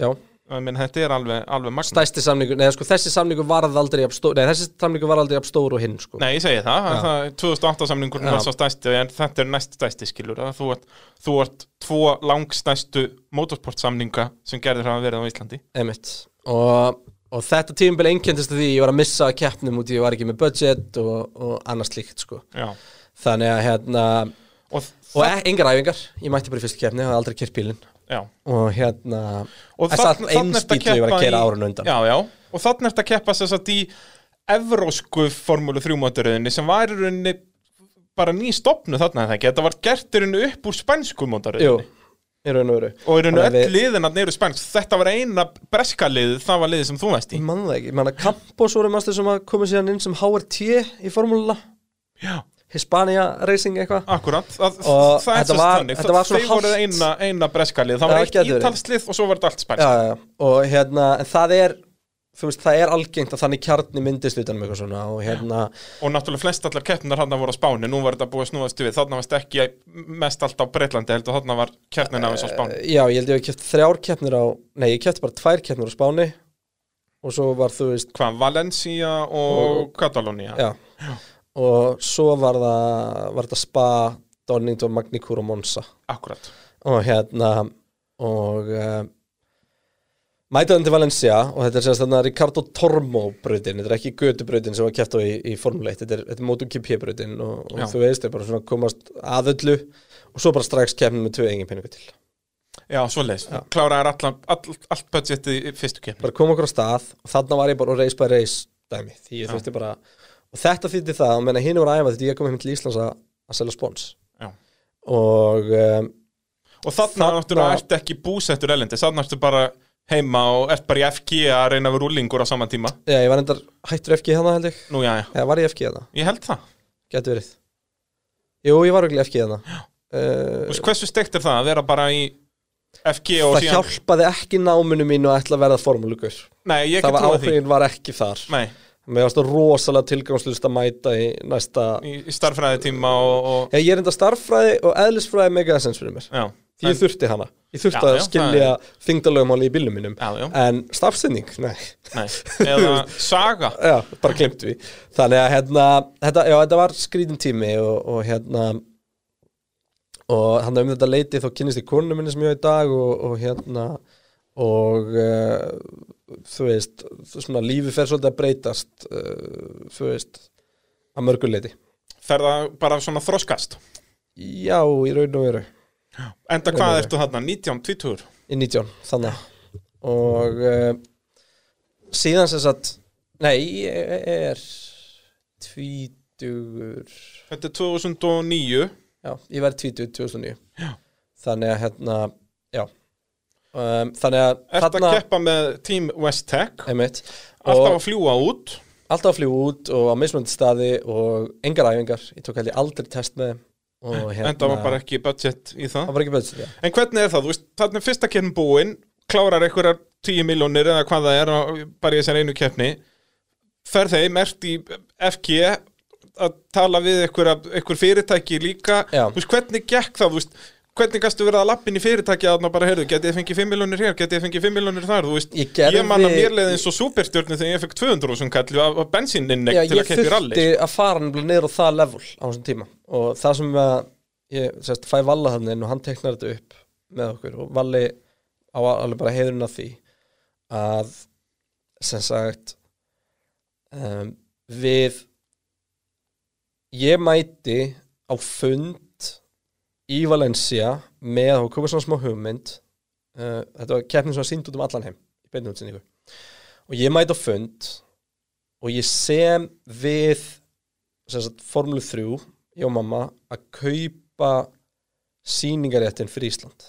já Menn þetta er alveg, alveg magna stæsti samningur, neða sko þessi samningur varð aldrei stór, nei þessi samningur var aldrei jafn stór og hinn sko. Nei, ég segi það, Já. það 2008 samningur var svo stæsti en þetta er næst stæsti skilur að þú ert, þú ert tvo langstæstu motorsportsamninga sem gerðir hafa verið á Íslandi. Og, og þetta tímabil einkendist því ég var að missa keppnum út ég var ekki með budget og, og annars slíkt sko. Þannig að hérna og, og e engar æfingar, ég mætti bara í fyrstu keppni hafði aldrei kert bílinn já. og hérna og bíll og ég var að árinu undan. Já, já, og þannig ertu að keppa þess að í evrósku formúlu 3 mótaröðinni sem var í rauninni bara ný stopnu þarna en það ekki, þetta var gert í rauninni upp úr spænsku mótaröðinni í og í rauninni öll liðin að neyru spænsk. Þetta var eina breska liðið, það var liðið sem þú veist í. Campos voru maður sem að koma síðan inn sem HRT í formúluna. Já, Hispania Racing eitthvað. Akkurat að, Og það þetta var- þannig, þetta var svona þeir voru hálft- eina, eina breska lið, það var Já, eitt ítalslið og svo var þetta allt já, já, já. og hérna, en það er þú veist, það er algengt að þannig kjarni myndist utanum eitthvað svona og hérna og náttúrulega flest allar keppnar hann voru á Spáni. Nú var þetta búið að snúast við, þarna varst ekki mest allt á Breitlandi heldur, þarna var keppnin þess á Spáni. já, ég held ég hef kæft þrjár keppnir á nei, ég kæfti bara tvær keppnir á Spáni. Og svo var þú veist hvað, Valencia og, Og- Katalónia já, og svo var það var þetta Spa, Donington, Magnicur og Monza. Akkurat og hérna og uh, mætaðan til Valencia og þetta er sérst þarna Ricardo Tormo brautin, þetta er ekki götubrautin sem var kæft á í, í Formule 1, þetta er, er MotoGP brautin og, og þú veist, þetta er bara svona komast að öllu. Og svo bara strax keppnum með tvö engin peningu til. Já, svoleiðis, kláraðar all, all, allt budgetið í fyrstu keppni. Bara kom okkur á stað og þarna var ég bara race by race dæmi, því ég þurfti bara og þetta þýtti það, og menna hinn voru að æfa því ég kom heim til Íslands að, að selja spons. Já. og um, Og þarna Þarna- náttúrulega ertu ekki búsettur elendis, þarna ertu bara heima og ert bara í FG að reyna að vera rúlingur á saman tíma. Já, ég var endar hættur FG hérna held ég. Nú, já, já, eða var ég FG hérna, ég held það. Getur verið. Jú, ég var ekki FG hérna Þú uh, veist, hversu steikt er það að vera bara í FG og það síðan hjálpaði ekki náminu mínu að ætla að verða formúlugur Nei, ég það ekki var trúið því. áhrifin var ekki þar. Nei, mér varst það rosalega tilgangslust að mæta í næsta í, starffræði tíma og, og ég er enda starffræði og eðlisfræði mega essens fyrir mér. Já, ég en- þurfti hana. Ég þurfti Já, að já, skilja þingdalögumáli í bílum mínum. En starfsending, nei. Nei, eða saga. Já, bara glemt við þannig að hérna, þetta, já, þetta var skrítin tími og, og hérna og hann um þetta leiti þá kynnist ég konu minni sem ég á í dag og, og hérna og uh, þú veist, svona lífi fer svolítið að breytast uh, þú veist að mörgu leiti Fer það bara svona þroskast? Já, í raun og veru. Enda hvað ertu þarna, 19, 20 í 19, þannig. Og uh, síðan sem sagt nei, er tvítugur. Þetta er 2009 já, ég verði tvítug 2009 já. þannig að hérna um, þannig að Ertu að keppa með Team West Tech? Einmitt, Alltaf að fljúa út? Alltaf að fljúa út og á mismunandi staði og engar æfingar, ég tók held ég aldrei test með hérna Enda var bara ekki budget í það. Það ekki böðsett, já. En hvernig er það, veist, þarna er fyrsta keppnin búin Klárar einhverjar 10 miljónir eða hvað það er bara í þessar einu keppni. Fer þeim, ert í FG að tala við einhver, fyrirtæki líka. Veist, hvernig gekk það, þú veist Hvernig gastu verið að lappin í fyrirtæki að bara, heyrðu, getið fengið 5 miljónir hér, getið fengið 5 miljónir þar, þú veist, Ég ég man að mér leiði eins og superstjörni þegar ég fekk 200 sem kallu af, Já, til að ég keppa í rally. þurfti að fara nefnilega niður á það level á þessum tíma og það sem að ég sérst, fæ Valla þannig inn og hann teknar þetta upp með okkur og Valli á alveg bara heiðurinn af því að sem sagt um, við ég mæti á fund í Valencia með að koma svona smá hugmynd uh, þetta var keppnin sem var sínd út um allan heim í beinni útsinningu og ég mæti á fund og ég sem við sem sagt, Formule 3 ég og mamma að kaupa sýningaréttin fyrir Ísland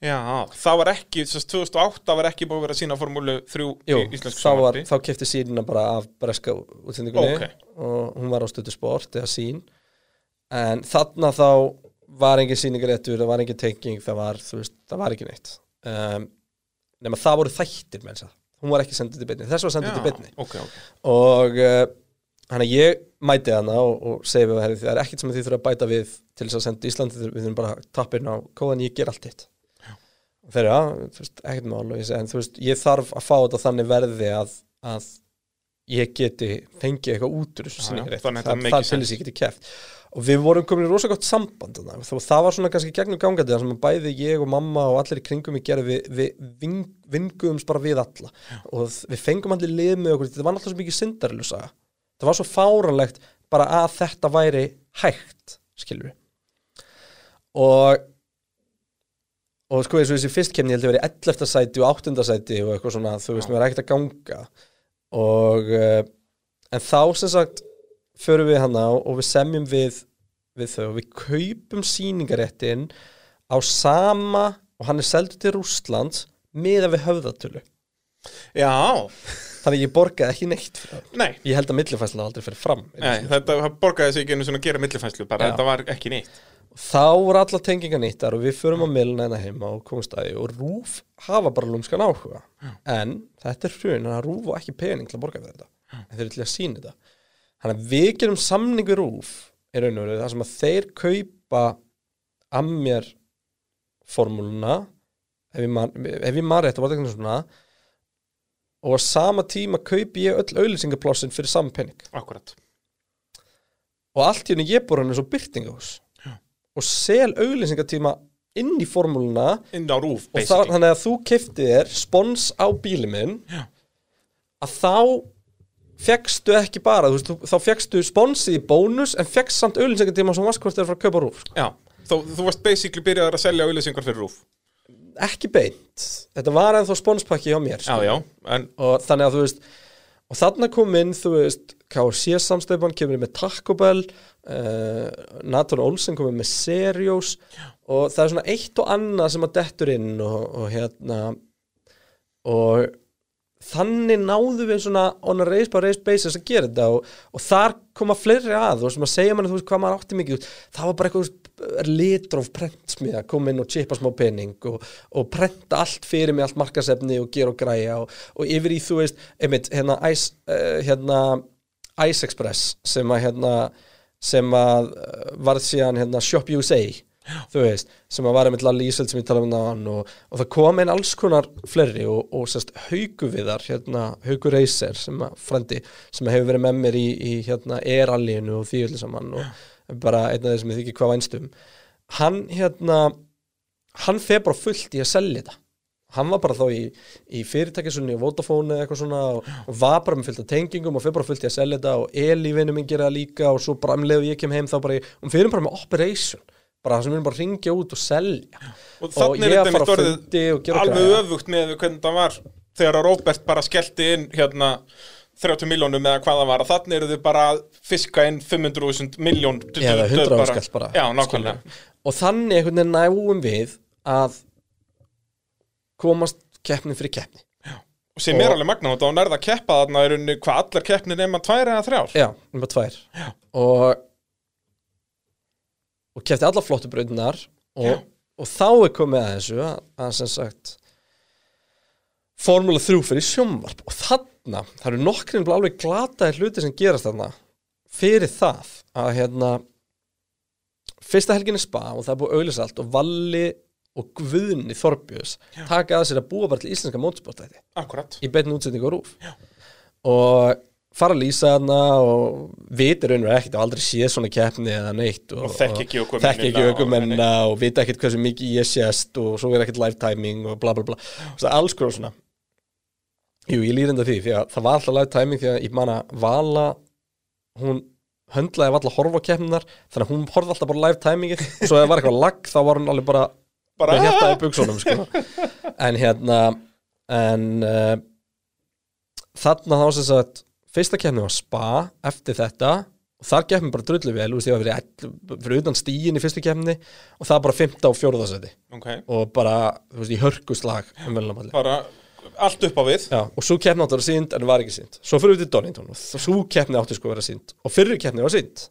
Já, það var ekki, þess að 2008 var ekki búið að vera sína formúlu 3 Jú, í var, sjónvarpi. þá kefti sínina bara af breska útsendingunni Ok. og hún var á stötu sport eða sín en þarna þá var engin sýningaréttur, það var engin tenging það var, þú veist, það var ekki neitt. Um, nema það voru þættir með þess að hún var ekki sendið til beinni, þess var sendið til beinni. ok, ok. og uh, hann að ég mæti hana og, og segi við herri, það er ekkert sem þið þurfa að bæta við til þess að senda Íslandi, við þurfum bara að tappa inn á kóðan, ég ger allt hitt. Eru, já, þú veist, ekkert mál. Og ég segi, en þú veist, ég þarf að fá þetta þannig verði að, að ég geti fengið eitthvað út úr þessu Já, já, sýningarétt, þannig að það, til þess ég geti keft og við vorum komin í rosa gott samband þarna. og það var svona kannski gegnum gangandi sem að bæði ég og mamma og allir í kringum ég gerði við, við ving, vinguðumst bara við alla. Og við fengum allir lið með okkur. Þetta var náttúrulega svo mikið syndarillusa það var svo fáranlegt bara að þetta væri hægt skilur við. Og og sko eins og þessi fyrstkemni ég held að vera í 11. sæti og 8. sæti og eitthvað svona þú veist, mér er ekkert að ganga og uh, en þá sem sagt förum við hana og við semjum við við þau og við kaupum sýningaréttin á sama og hann er seldur til Rússland miða við höfðatölu. Já, þannig ég borgaði ekki neitt nei, ég held að millifæsla aldrei fyrir fram. Nei þetta borgaði sig ekki einu svona að gera millifæslu bara, Já. þetta var ekki neitt. Þá voru allar tengingar nýttar og við förum að milna hérna heima og komumstæði og Rúf hafa bara lúmskan áhuga. En þetta er hrun, að Rúf og ekki pening til að borga fyrir þetta. En þeir eru til að sína þetta. Þannig að við gerum samning við Rúf í raun og veru þar sem að þeir kaupa að mér formúluna ef ég ég man rétt, það var þetta eitthvað svona og á sama tíma kaupi ég öll auðlýsingaplássin fyrir saman pening. Akkurat. og allt í henni ég bor hann eins og byrtingahús og sel auglýsingatíma inn í formúluna Inn á rúf, og þá, basically. þannig að þú kefti þér spons á bíli minn Já. að þá fegstu ekki bara, þú veist, þú- þá fegstu sponsið í bónus en fegst samt auglýsingatíma sem varst hvort þér frá að kaupa rúf sko. Já, þú, þú varst basically byrjaðar að selja auðlýsingar fyrir rúf. ekki beint þetta var ennþá sponspakki hjá mér Já, sko. já, en og þannig að þú veist og þarna kom inn, þú veist KC samstöfan kemur með Taco Bell uh, Nathan Olsen komið með Seriós og það er svona eitt og annað sem að dettur inn og, og hérna og þannig náðu við svona on a race by race basis að gera þetta og, og þar koma fleiri að og sem að segja manni þú veist hvað maður átti mikið það var bara eitthvað litróf prentsmiða koma inn og chipa smá pening og, og prenta allt fyrir mig allt markasefni og gera og græja og, og yfir í þú veist einmitt hérna Ice, uh, hérna, Ice Express sem að hérna sem að uh, varð síðan hérna Shop USA þú veist, sem að var einmitt Lalli Íseld sem ég tala um náðan og, og það kom einn alls konar fleiri og, og sérst hauguviðar, hérna Haugur Reiser sem að frendi, sem að hefur verið með mér í, í hérna Erallínu og því öllu saman og bara einn af þeir sem ég þykir hvað vænstum hann hérna hann fer bara fullt í að selja þetta. Hann var bara þá í, í fyrirtækisunni og Vodafone eða eitthvað svona og, og var bara með fullt af tengingum og fyrir bara fullt í að selja þetta og Eli vinnu minn gera líka og svo bara um leið og ég kem heim þá bara, og fyrir bara með operation. Bara það sem við erum bara að ringja út og selja. Og er ég að fara orðið fundi og gera alveg öfugt með hvernig það var þegar að Róbert bara skellti inn hérna 30 miljónum eða hvað það var. Að þannig eru þau bara að fiska inn 500.000 miljón Eða 100 áskall bara. Já, og þannig einhvern veginn náum við að komast keppni fyrir keppni. Og sem er Og- alveg magna og þá nærða að keppa þarna er unni hvað allar keppnir nema tvær eða þrjár. Já, bara tvær. Já. og og kefti alla flottu brautunar Já. og, og þá er komið að þessu að, að sem sagt Formúla 3 fyrir sjónvarp. Og þarna, það eru nokkrin alveg glataði hluti sem gerast þarna fyrir það að hérna fyrsta helgin er spa og það er búið auðlýsa allt og Valli og Guðni Þorbjörns taka að sér að búa bara til íslenska mótsportætti Akkurat. Í beinni útsendingu á rúf og fara að lýsa hana og vitir raunverð ekkert og aldrei séð svona keppni eða neitt Og þekki ekki ökumennina þekki ekki og- ökumennina og, vita ekkert hversu mikið ég sést og svo er ekkert live timing og bla bla bla. Alls konar svona Jú, ég lýr enda því því að það var alltaf live timing því að ég man að Vala hún höndlaði alltaf að keppninar þannig að hún horfði alltaf bara live timingið og svo ef það var eitthvað lag þá var hún alveg bara Bara hértaði buksunum sko. en hérna en uh, þarna þá sem sagt fyrsta keppni var spa eftir þetta og þar keppni bara drullu vel var fyrir, ell- fyrir utan stíin í fyrstu keppni og það bara 15 og 4. seti Ok, og bara, þú veist, í hörkuslag bara allt upp á við. Já, og svo keppni átti að vera sínd en var ekki sínd svo fyrir við til Donington og svo keppni átti sko að vera sínd og fyrir keppni var sínd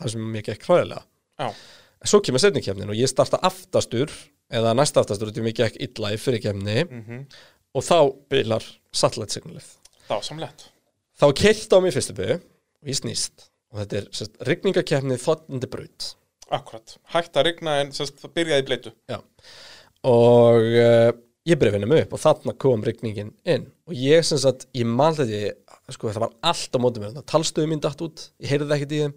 það sem mér gekk hræðilega. En svo kemur setni keppnin og ég starta aftastur eða næsta aftastur því mér gekk illa í fyrir keppni. Mhm. og þá byrjar satellite signalið. Var samlegt. Þá keilt á mig fyrstu byrju og ég snýst. Og þetta er sérst, rigningakeppni þottandi braut. Akkurat, hægt að rigna en sérst, það byrjaði í bleitu. Já. og uh, ég byrja að vinna mig upp og þarna kom rigningin inn. Og ég sem sagt, ég man þetta sko það var allt á mótum mér. Talstöðu mín datt út, ég heyrði ekkert í þeim.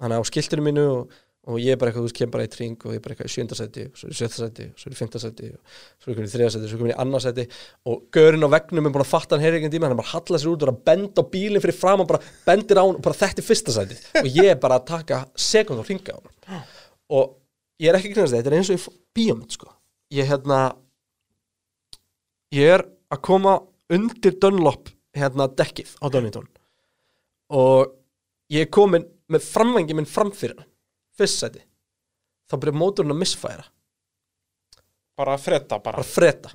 Þannig á skiltinu mínu og, og ég bara eitthvað, þú veist, kem bara í tring og ég bara eitthvað í sjöndasæti og svo er í sjöndasæti og svo er í fimmtasæti og svo er ég í þriðasæti, svo er ég í annarsæti og gaurinn á vegnum er búin að fatta hann heyri ekki tíma hann er bara að halla sér út og er að benda á bílinn fyrir fram og bara bendir á hann og bara þetta er fyrsta sæti og ég er bara að taka sekund og ringa á hann. Og ég er ekki knæðast þetta er eins og í bíómynd sko. Ég hérna ég er að koma undir Dunlop hérna dekkið á Donington og ég er komin með framvengi minn framfyrir hann fyrst sæti. Þá byrja mótorinn að misfæra Bara að fretta bara. Bara freta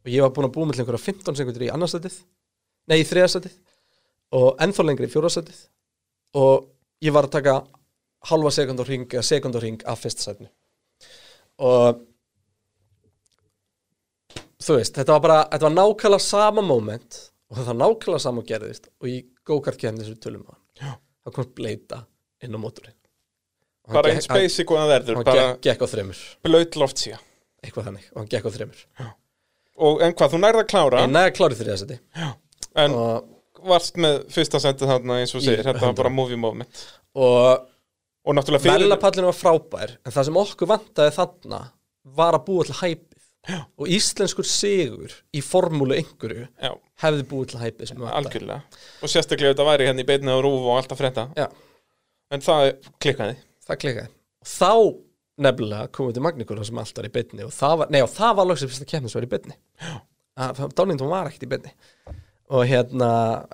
og ég var búin að búa með einhverja 15 sekundur í annarsætið nei í þriðarsætið og ennþá lengri í fjórasætið og ég var að taka halva sekund á ring eða sekund á ring af fyrsta sætinu. Og þú veist, þetta var bara þetta var nákvæmlega sama moment og þetta var nákvæmlega sama gerðist og í go-kart kemni þessu tölum á hann þá kom bleita inn á hann Bara eins basic og það verður Bara gekk, á þremur. blaut loftsía. Eitthvað þannig og hann gekk á þremur. Og en hvað, þú nærði að klára? En næði klárið þriða seti. En og varst með fyrsta sendið þarna eins og segir Þetta var 100. bara movie moment. Og Og náttúrulega fyrir Velapallinu var frábær en það sem okkur vantaði þarna var að búa til hæpið og íslenskur sigur í formúlu einhverju Já, hefði búið til við vantaði. algjörlega. Og sérstaklega þetta væri hérna í beinni á rúf og allt að Já, En það klikkaði. Það klikkaði. Og þá nefnilega komið til Magnikur sem allt var í beinni og það var, nei og það var loksins fyrsta keppni sem var í beinni. Donington var ekkert í beinni. Og hérna,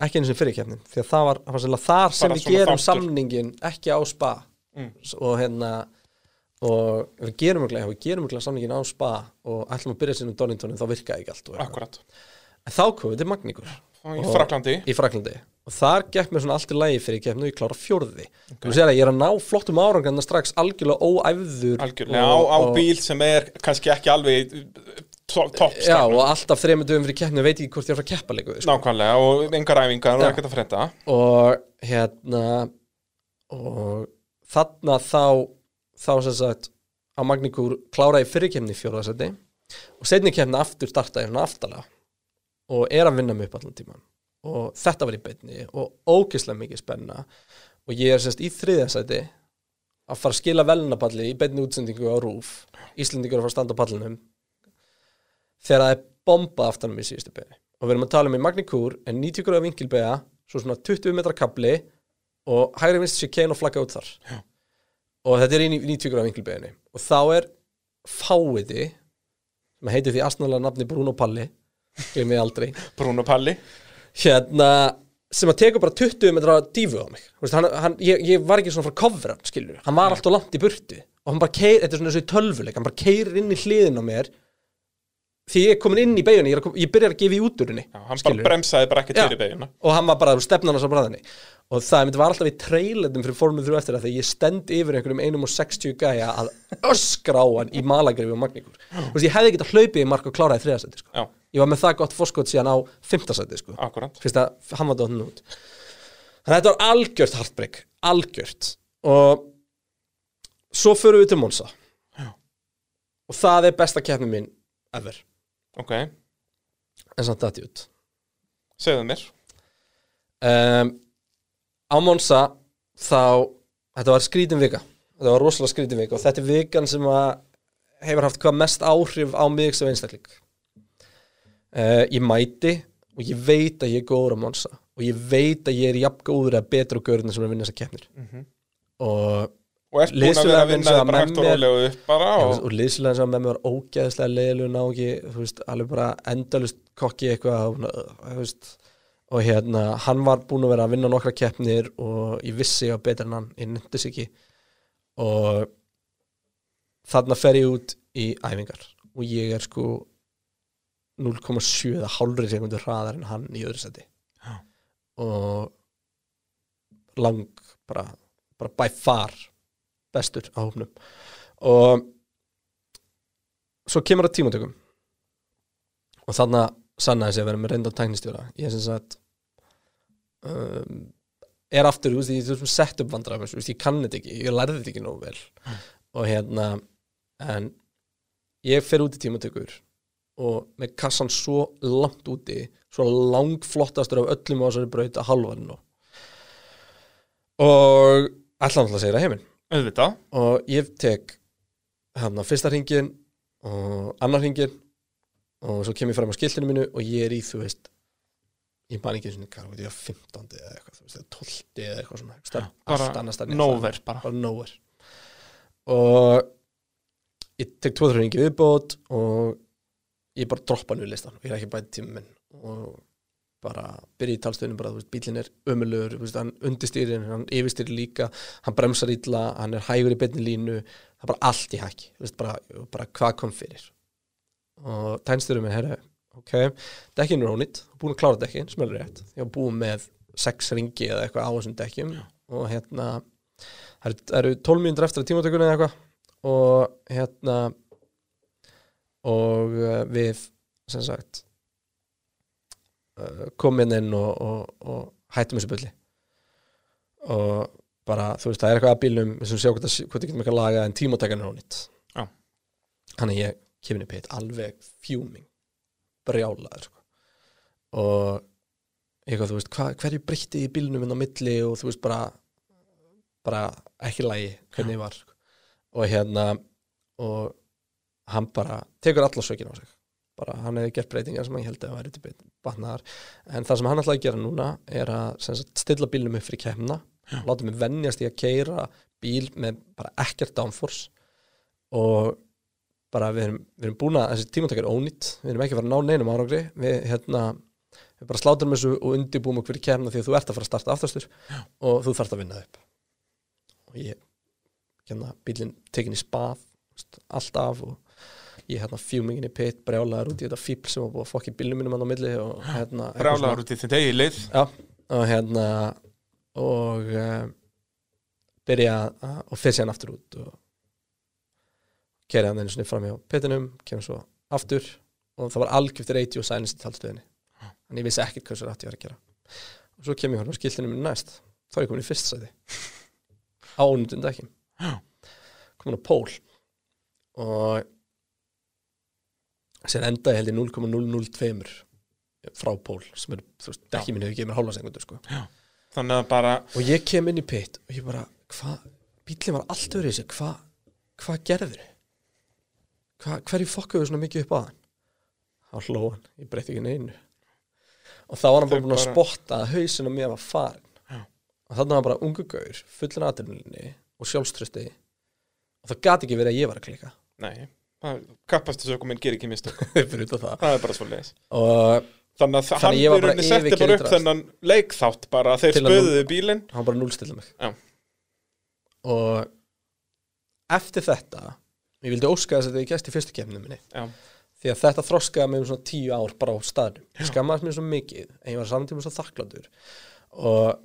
ekki einu sem fyrir keppnin því að það var, það var þar sem Bara við gerum þáttur. samningin ekki á spa. Og hérna og við gerum ekki, við gerum ekki samningin á spa og ætlum að byrja sinni Doningtonin þá virkaði ekki allt og. Akkurat. En þá komum við til Magnikur Og í Og- Fraklandi í Fraklandi og þar gekk mér svona allt í lagi fyrir keppni og ég klára fjórði. Þú sér að ég er að ná flottum árangarna strax algjörlega óæfður Algjörlega á, á og- bíl sem er kannski ekki alveg to- topp Já, og alltaf þreymur dögum fyrir keppni veit ég hvort ég er að keppa leiku sko. Nákvæmlega og engar æfingar og ekkert að frétta. Og hérna og þarna þá þá sem sagt á Magníkur kláraði fyrir keppni í fjórðarsæti og setni keppni aftur startaði svona aftalega og er að vinna mig upp allan tíman og þetta var í beinni og ógeðslega mikið spenna. Og ég er semst í þriðarsæti að fara að skila velnapalli í beinni útsendingu á rúf Íslendingur að fara að standa á pallinum þegar það er bomba aftanum í síðustu beigni og við erum að tala um í Magníkur en 90 gráða vinkilbega svo svona 20 metra kabli og hægri vinst sér kein og flagga út þar. Já. Og þetta er í 90 gráða vinkilbeginni og þá er fáiði sem heitir því astnalega nafni Bruno Palli glemir aldrei. Bruno Palli. Hérna sem að tekur bara 20 metra dífu á mig. Veist, hann, hann, ég, ég var ekki svona frá hann skilur, hann var alltaf langt í burtu. Og hann bara keir, þetta er svona þessu tölvuleik hann bara keirir inn í hliðin á mér. Því ég er komin inn í beginni ég, ég byrjar að gefa í úturinni hann bara bremsaði bara ekkert Já. fyrir beiguna og hann var bara stefnan á bræðinni og það myndi var alltaf í trailetum fyrir formið þrjú eftir það þegar ég stend yfir einhverjum einum og 60 gæja að öskra á hann í malagrifi og magníkur veist ég hefði getað hlaupið í mark og kláraði þriðasæti sko. Ég var með það gott fórskot síðan á fimmtasæti sko. fyrst að hann var dóttin út. Þannig að þetta var algjört hartbreyk algjört. Og svo förum við til Monsa Já. og það er besta keppni mín ever. Ok, en samt dætti út. Segðu mér. Um, á Monsa þá þetta var skrítin vika. Þetta var rosalega skrítin vika og þetta er vikan sem að hefur haft hvað mest áhrif á mig sem einstakling. Uh, ég mæti og ég veit að ég er góður á Monsa og ég veit að ég er jafn góður eða betur á görðinu sem er að vinna þessa keppnir. Og Og að vera Liðsfélaginn að vinna sem bara að og með mér- og og liðslega sem með mér var ógeðslega leiðilegu ná ekki, þú veist, alveg bara endalust kokki eitthvað og, þú veist, og hérna, hann var búinn að vera að vinna nokkra keppnir og ég vissi að betur en hann, ég nefndis ekki. Og þarna fer ég út í æfingar og ég er sko 0,7 eða hálfri sekundur hraðar en hann í öðru seti. Já. og lang bara, bara by far bestur á hópnum. Og svo kemur það tímatökum. Og þarna sannaði sig að vera með reyndan tæknistjóra. Ég sem sagt um, er aftur, þú veist, ég veist, sett upp vandræðum, þú veist, ég kann þetta ekki, ég lærði þetta ekki nógu vel. Og hérna en ég fer út í tímatökur og með kassan svo langt úti svo langflottastur af öllum á þessari braut að halvarinn og ætla hann að segja það heiminn auðvitað. Og ég tek hérna fyrsta hringin og annar hringin og svo kem ég fram á skiltinu mínu og ég er í, þú veist ég man ekki svona, hvað veit ég, 15. eða eitthvað, þú veist, eða 12. eða eitthvað svona einhvers staðar, allt annars staðar. Nóver bara bara nowhere og ég tek tvo þrjá hringi viðbót og ég bara droppa við listan og ég er ekki bæti tíma minn og bara byrja í talstöðunum bara, þú veist, bílinn er ömulur, þú veist, hann undistýrir hann yfirstýrir líka, hann bremsar illa hann er hægur í beinni línu það er bara allt í hækki, þú veist, bara, bara hvað kom fyrir og tænstöðurum minn, herra, ok dekkin er ónýtt, búin að klára dekkin, smelur rétt. Ég var búin með sex ringi eða eitthvað á þessum dekkjum. Og hérna það eru, það eru 12 mínútur eftir að tímatökunni eða eitthvað. Og hérna og uh, við sem sagt uh, komum inn inn og, og, og hættum þessu bulli. Og bara, þú veist, það er eitthvað að bílnum við sem sjá hvort það það getum eitthvað laga en tímatækan er ónýtt. Já. þannig ég í pitt alveg fjúming brjálaður sko. og eitthvað, þú veist, hva, hverju breytti í bílnum inn á milli og þú veist, bara bara ekki lægi hvernig ég var sko. og hérna og hann bara tekur alla sökin á sig. Bara hann hefði gert breytingar sem ég held að væri til batnaðar. En það sem hann ætlaði að gera núna er að sagt, stilla bílnum upp fyrir kemna láta mig venjast í að keira bíl með bara ekkert downforce. Og bara við erum, við erum búin að þessi tímatak er ónýtt, við erum ekki að fara að ná neinum árangri við hérna við bara slátum þessu og undirbúum okkur í kemna því að þú ert að fara að starta aftastur og þú þarft að vinna upp. Og ég hérna bílinn tekin í spað allt af og ég hérna fjúmingin í pitt, brjálaður út í þetta fíbl sem var búið að fokki bílnum minnum hann á milli hérna Brálaður út í þitt eigi lið. Já, og hérna og uh, byrja og fyrir síðan aftur út og kerja hann einu sinni fram hjá pittinum, kemur svo aftur og það var algjörður 80 og sænist í talstöðinni. Þannig ég vissi ekkert hvað svo rætt ég var að gera. Og svo kemur ég hann á skiltinu minni næst. Þá er ég komin í fyrst sæti. Á ónutund ekki komin á pól. Og sér endaði held ég 0,002 frá pól sem er, þú veist, ekki minn hefur gefið mér hálfa sekundur sko. Bara og ég kem inn í pitt og ég bara, hvað, bílinn var allt öðru í sig, hvað hva gerður hva, hverju fokkuðu svona mikið upp á hann? Hann, ég breytti ekki neinu og þá var hann bara búin að bara- spotta að hausinn á mér var farin Já. og þannig var hann bara ungu gaur fullin aðdurninni og sjálfströsti og það gati ekki verið að ég var að klika. Nei, kappastu sökuminn gerir ekki mistök. Fyrir það. Það er bara svo leiðis og Þannig að hann bara rauninni setti bara upp þennan leikþátt bara að þeir að spöðuðu bílinn. Hann bara núlstilla mig. Já. og eftir þetta ég vildi óska þess að ég gæst í fyrstu kemninu minni. Já, því að þetta þroskaði mig um svona tíu ár bara á staðnum, ég skammaðist mér svo mikið en ég var samtíma svo þakkláttur og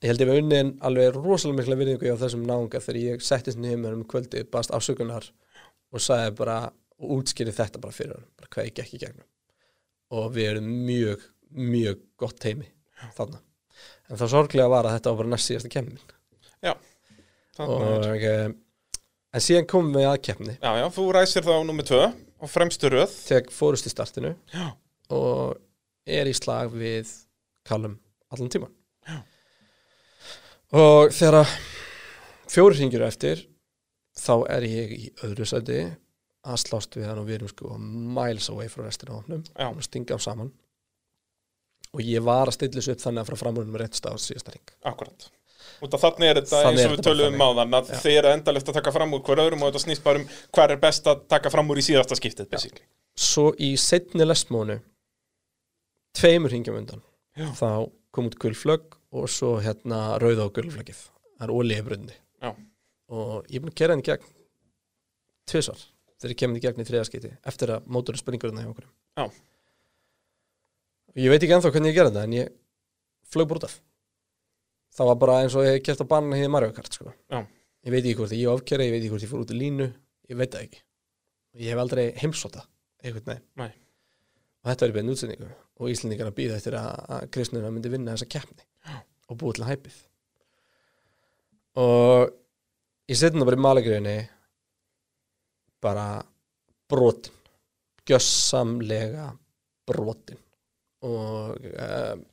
ég held ég við unnin alveg rosalega mikla virðingu á þessum náunga þegar ég settist niður um kvöldi, baðast afsökunar og sagði bara og útskýri þetta bara fyrir hann, bara hvað ég gekk í gegnum. Og við erum mjög mjög gott heimi þarna. En það sorglega var að þetta var bara næst síðasta þannig er og en síðan komum við að kemni Já, já, þú ræsir þá nummer tvö og fremstu röð. Tek fórust í startinu Já. og er í slag við Callum allan tíman Já. og þegar fjóri hringjur eftir þá er ég í öðru sæti. Að slást við hann og við erum sko miles away frá restina á honum. Já. og stinga á saman. Og ég var að stilla þessu upp þannig að frá framrunum rétt stað á síðasta Út af þannig er þetta eins og við töluðum á þann að þið eru endalist að taka fram úr hver öðrum og þetta snýst bara um hver er best að taka fram úr í síðasta skiptið basically. svo í setni lesmónu tveimur hingjum undan Já. þá kom út gulflögg og svo hérna rauða á gulflöggið það er Já. og ég er búin að gera henni gegn tvisvar þegar ég kemur í gegn í þriðaskiti eftir að mótorinn springur hérna hjá okkur Já. og ég veit ekki ennþá hvernig ég gera þetta en ég flög bara út af það var bara eins og ég hef gert á banan hér Mario Kart sko. Ég veit ekki hvort ég ofkera ég veit ekki hvort ég fór út í línu ég veit það ekki ég hef aldrei Nei. og þetta er bein útsendingu og Íslendingar að býða eftir að, að Kristnuna myndi vinna þessa keppni Já. og búið til hæpið og ég seti það bara í malegriðinni bara brotin gjössamlega brotin og um,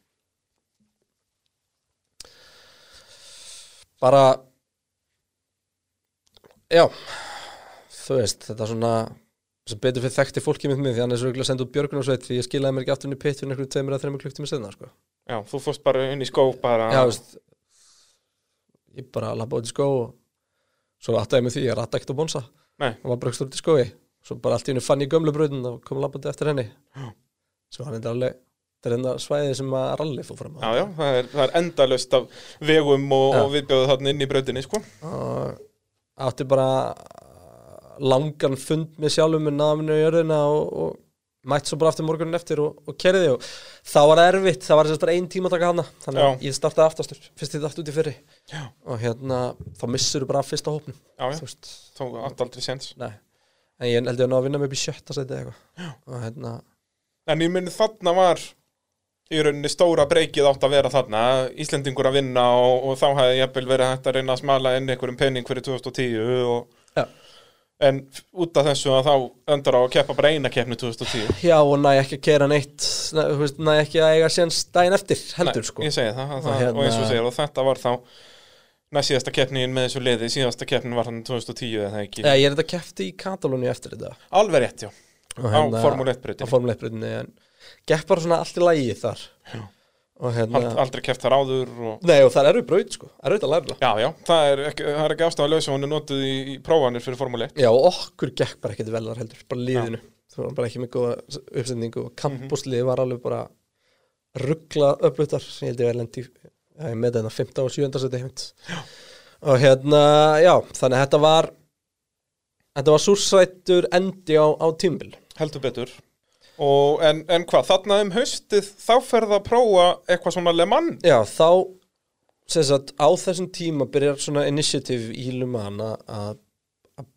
bara já þú veist, þetta er svona sem betur fyrir þekkti fólki mitt mig því hann er svo að senda út björgunarsveit því ég skilaði mér ekki aftur inn í pitt fyrir einhverjum tveimur að þreimur klukktíma senna sko. Já, þú fórst bara inn í skó bara já, veist ég bara labba út í skó og svo áttaði mig því að ratta ekkert á bonsa Nei. og var brökstur út í skói svo bara allt í henni fann ég gömlu bröðin og kom labbandi eftir henni Já. svo hann er alveg þetta er enda svæðið sem að ralli fór fram á Já, já, það er, það er endalust af vegum og, Já. og viðbjóðu þarna inn í brautinni, sko. og átti bara langan fund með sjálfum með náminu í jörðina og, og mætt svo bara aftur morgunin eftir og, og kerði og það var erfitt, það var að bara ein tíma að taka hana þannig að ég startaði aftastur fyrst ég dætt út í fyrri Já. og hérna þá missur þú bara af fyrsta hópnum Já, já, þú veist, þá átt aldrei séns. nei en ég held ég að ná að vinna mig upp í sjötta seti eða eitthvað og hérna, En ég myndi þarna var í rauninni stóra breykið átt að vera þarna, Íslendingur að vinna og, og þá hefði jafnvel verið hægt að reyna að smala inn einhverjum penning fyrir 2010 og, Já. en út af þessu að þá öndar á að keppa bara eina keppni 2010. já og næ ekki að kera neitt næ, ekki að eiga séns daginn eftir heldur Nei, sko Ég segi það, það Og og, hérna- eins og segir og þetta var þá næst síðasta keppnin með þessu liði, síðasta keppnin var hann 2010 eða ekki. Ég er þetta kefti í Katalóni eftir þetta Alveg rétt, já, og á Formule 1 á breytinni. Formule 1 breytinni en gekk bara svona allt í lægi þar. Já. og hérna Ald, aldrei keft þar áður og... Nei, og það er erfið braut, sko, erfið að læra það. Já, já, það er ekki, það er ekki ástæða laus og hún er notuð í, í prófanir fyrir Formule 1 Já, og okkur gekk bara ekkert vel þar heldur, bara liðinu. Það var bara ekki með góða uppsendingu og kampuslið var alveg bara ruggla upplutar, ég held ég að lendi já, með þetta 15 og 7. seti og hérna, já þannig að þetta var þetta var súrsættur endi á, á tímbil heldur betur og, en, en hvað, þarna um haustið þá ferð að prófa eitthvað svona Le Mans? Já, þá sem sagt, á þessum tíma byrjar svona initiative í Luman að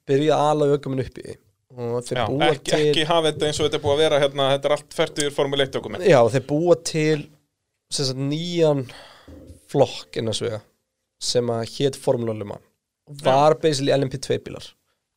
byrja að ala aukuminn upp í. Því og þeir Já, búa ekki, til ekki hafa þetta eins og þetta er búið að vera hérna, þetta er allt færtur Formule 1 dokument Já, þeir búa til sem sagt, nýjan flokk innan svega sem að hétt Formula og var basically LMP2 bílar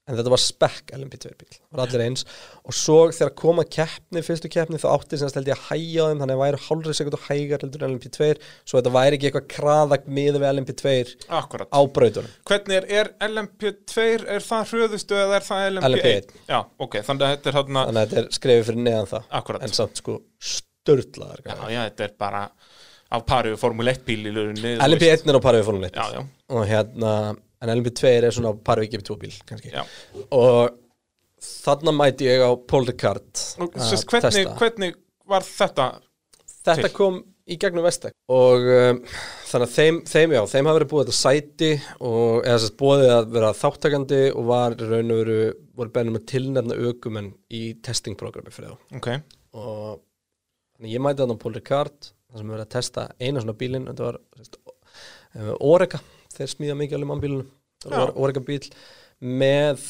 en þetta var spec LMP2 bíl var allir eins. Og svo þegar koma keppni, fyrstu keppni þá átti sem held ég að hæja á þeim þannig að það væri hálfrið sekundu hægar heldur en LMP2 svo þetta væri ekki eitthvað kraðagt miða við LMP2 Akkurat á brautunum. Hvernig er, er LMP2, er það hröðustu eða er það LMP1? LMP1. Já, ok, þannig að þetta er hérna þannig að þetta er skrefið fyrir neðan það. Akkurat. en samt sko störtlaðar Já, já, þetta er bara á pari við Formule 1 bíl í lögunni LMP1 er á parið við Formule 1 Já, já, og hérna en LMP2 er svona parið við GP2 bíl kannski. Já. Og þarna mæti ég á sérst, hvernig, hvernig var þetta? þetta til? kom í gegnum Vestek og um, þannig að þeim, þeim, já, þeim hafa verið búið þetta sæti og eða sérst búið að vera þáttakandi og var raun og veru voru bennum að tilnefna aukumenn í testingprogrammi fyrir þá. Ok, og þannig ég mæti þarna Paul Ricard þar sem við verið að testa eina svona bílinn þetta var sérst, Orega þeir smíða mikið alveg mannbílunum það Já. var Orega bíl með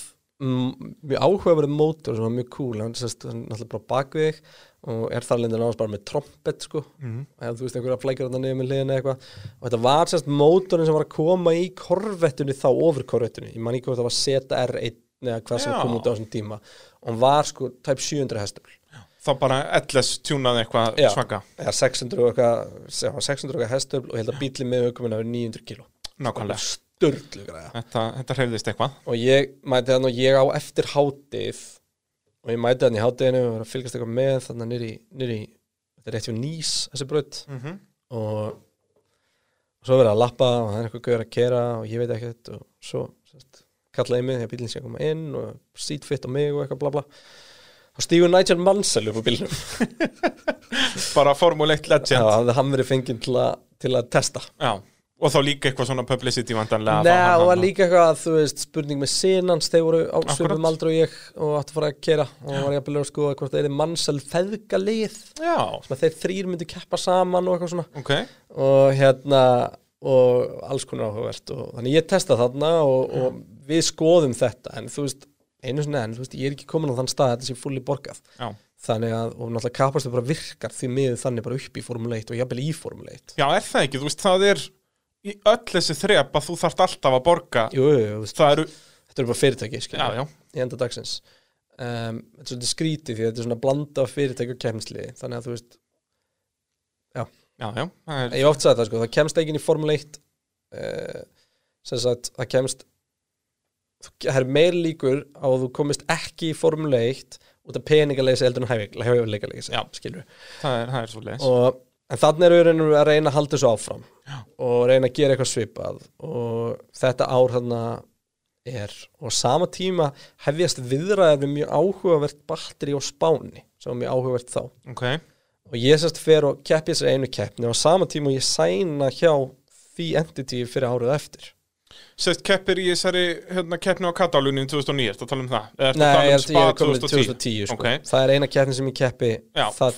mm, mjög áhugaverið mótor sem var mjög cool, hann sérst er náttúrulega bara bakvið þig og er þar lendir náttúrulega bara með trompet sko. Mhm. eða þú veist einhverja flækjar þarna niður með liðina eitthvað. Og þetta var sérst mótorin sem var að koma í korvettunni þá over korvettunni. Ég man ekki hvort það var ZR1 eða hvað sem Já. kom út á þessum tíma. Og hann var sko tæp 700 hestur. Þá bara LS tjúnaði eitthvað Já. svaka. Eða 600 og eitthvað sem var 600 og eitthvað hestöfl og ég held að bílinn með aukuminn hafi 900 kíló Nákvæmlega. Störtlu græða Þetta, þetta hreyfðist eitthvað. Og ég mæti þannig og ég á eftir hátið og ég mæti þannig í hátinu og að fylgast eitthvað með þannig nýri, nýri þetta er rétt fyrir nýs þessi braut. Mm -hmm. og, og svo verið að lappa og það er eitthvað gauður að kera og ég veit ekkert og svo sest, kallaði mig þegar bílinn sé að koma inn og seatfit á mig og eitthvað bla bla. Þá stígur Nigel Mansell upp á bílnum. Bara Formule 1 Já, legend hafði hann verið fenginn til, að- til að testa. Já. Og þá líka eitthvað svona publicity vandanlega Nei, og líka eitthvað, þú veist, spurning með sinans, þeir voru á svipum aldrei og ég og átti að fara að kera og var ég að byrja að skoða hvort það er mannsel feðgalið. Já, þeir þrýr myndi keppa saman og eitthvað svona. Ok. Og hérna og alls konar áhugavert og þannig ég testa þarna og, og við skoðum þetta. En þú veist, einu sinni en þú veist, ég er ekki komin á þann stað að þetta sé fulli borgað. Já, þannig að, og náttúrulega kapastu bara virkar því miður þannig bara upp í Formule 1 og jafnvel í Formule 1 Já er það ekki, þú veist, það er í öll þessi þrep að þú þarft alltaf að borga. Jú, jú, Það eru, þetta eru bara fyrirtæki, já, já, í enda dagsins. Um, þetta er svolítið skrítið því að þetta er svona blanda fyrirtæki og kemsli þannig að þú veist, já, já er, ég hef oft sagði það sko það kemst ekki inn í Formule 1 uh, sem sagt, það kemst það er meir líkur á að þú komist ekki í Formule 1 út af peningaleysi heldur en hæfileikaleysi Já. skilur það er, það er svo leis og, en þannig eru við reynum að reyna að halda þessu áfram Já. og reyna að gera eitthvað svipað. Og þetta ár þannig er og sama tíma hefjast viðræðar við mjög áhugavert batteri á spáni sem var mjög áhugavert þá. Ok, og ég sérst fer og keppi þessari einu keppni og sama tíma og ég sæna hjá því entity fyrir árið eftir sérst keppir í þessari hérna, keppni á Katalúnin 2009, ertu að tala um það? Ertu Nei, að tala ég um held Spa ég komin í 2010? 2010 sko. Ok. það er eina keppni sem ég keppi Já, það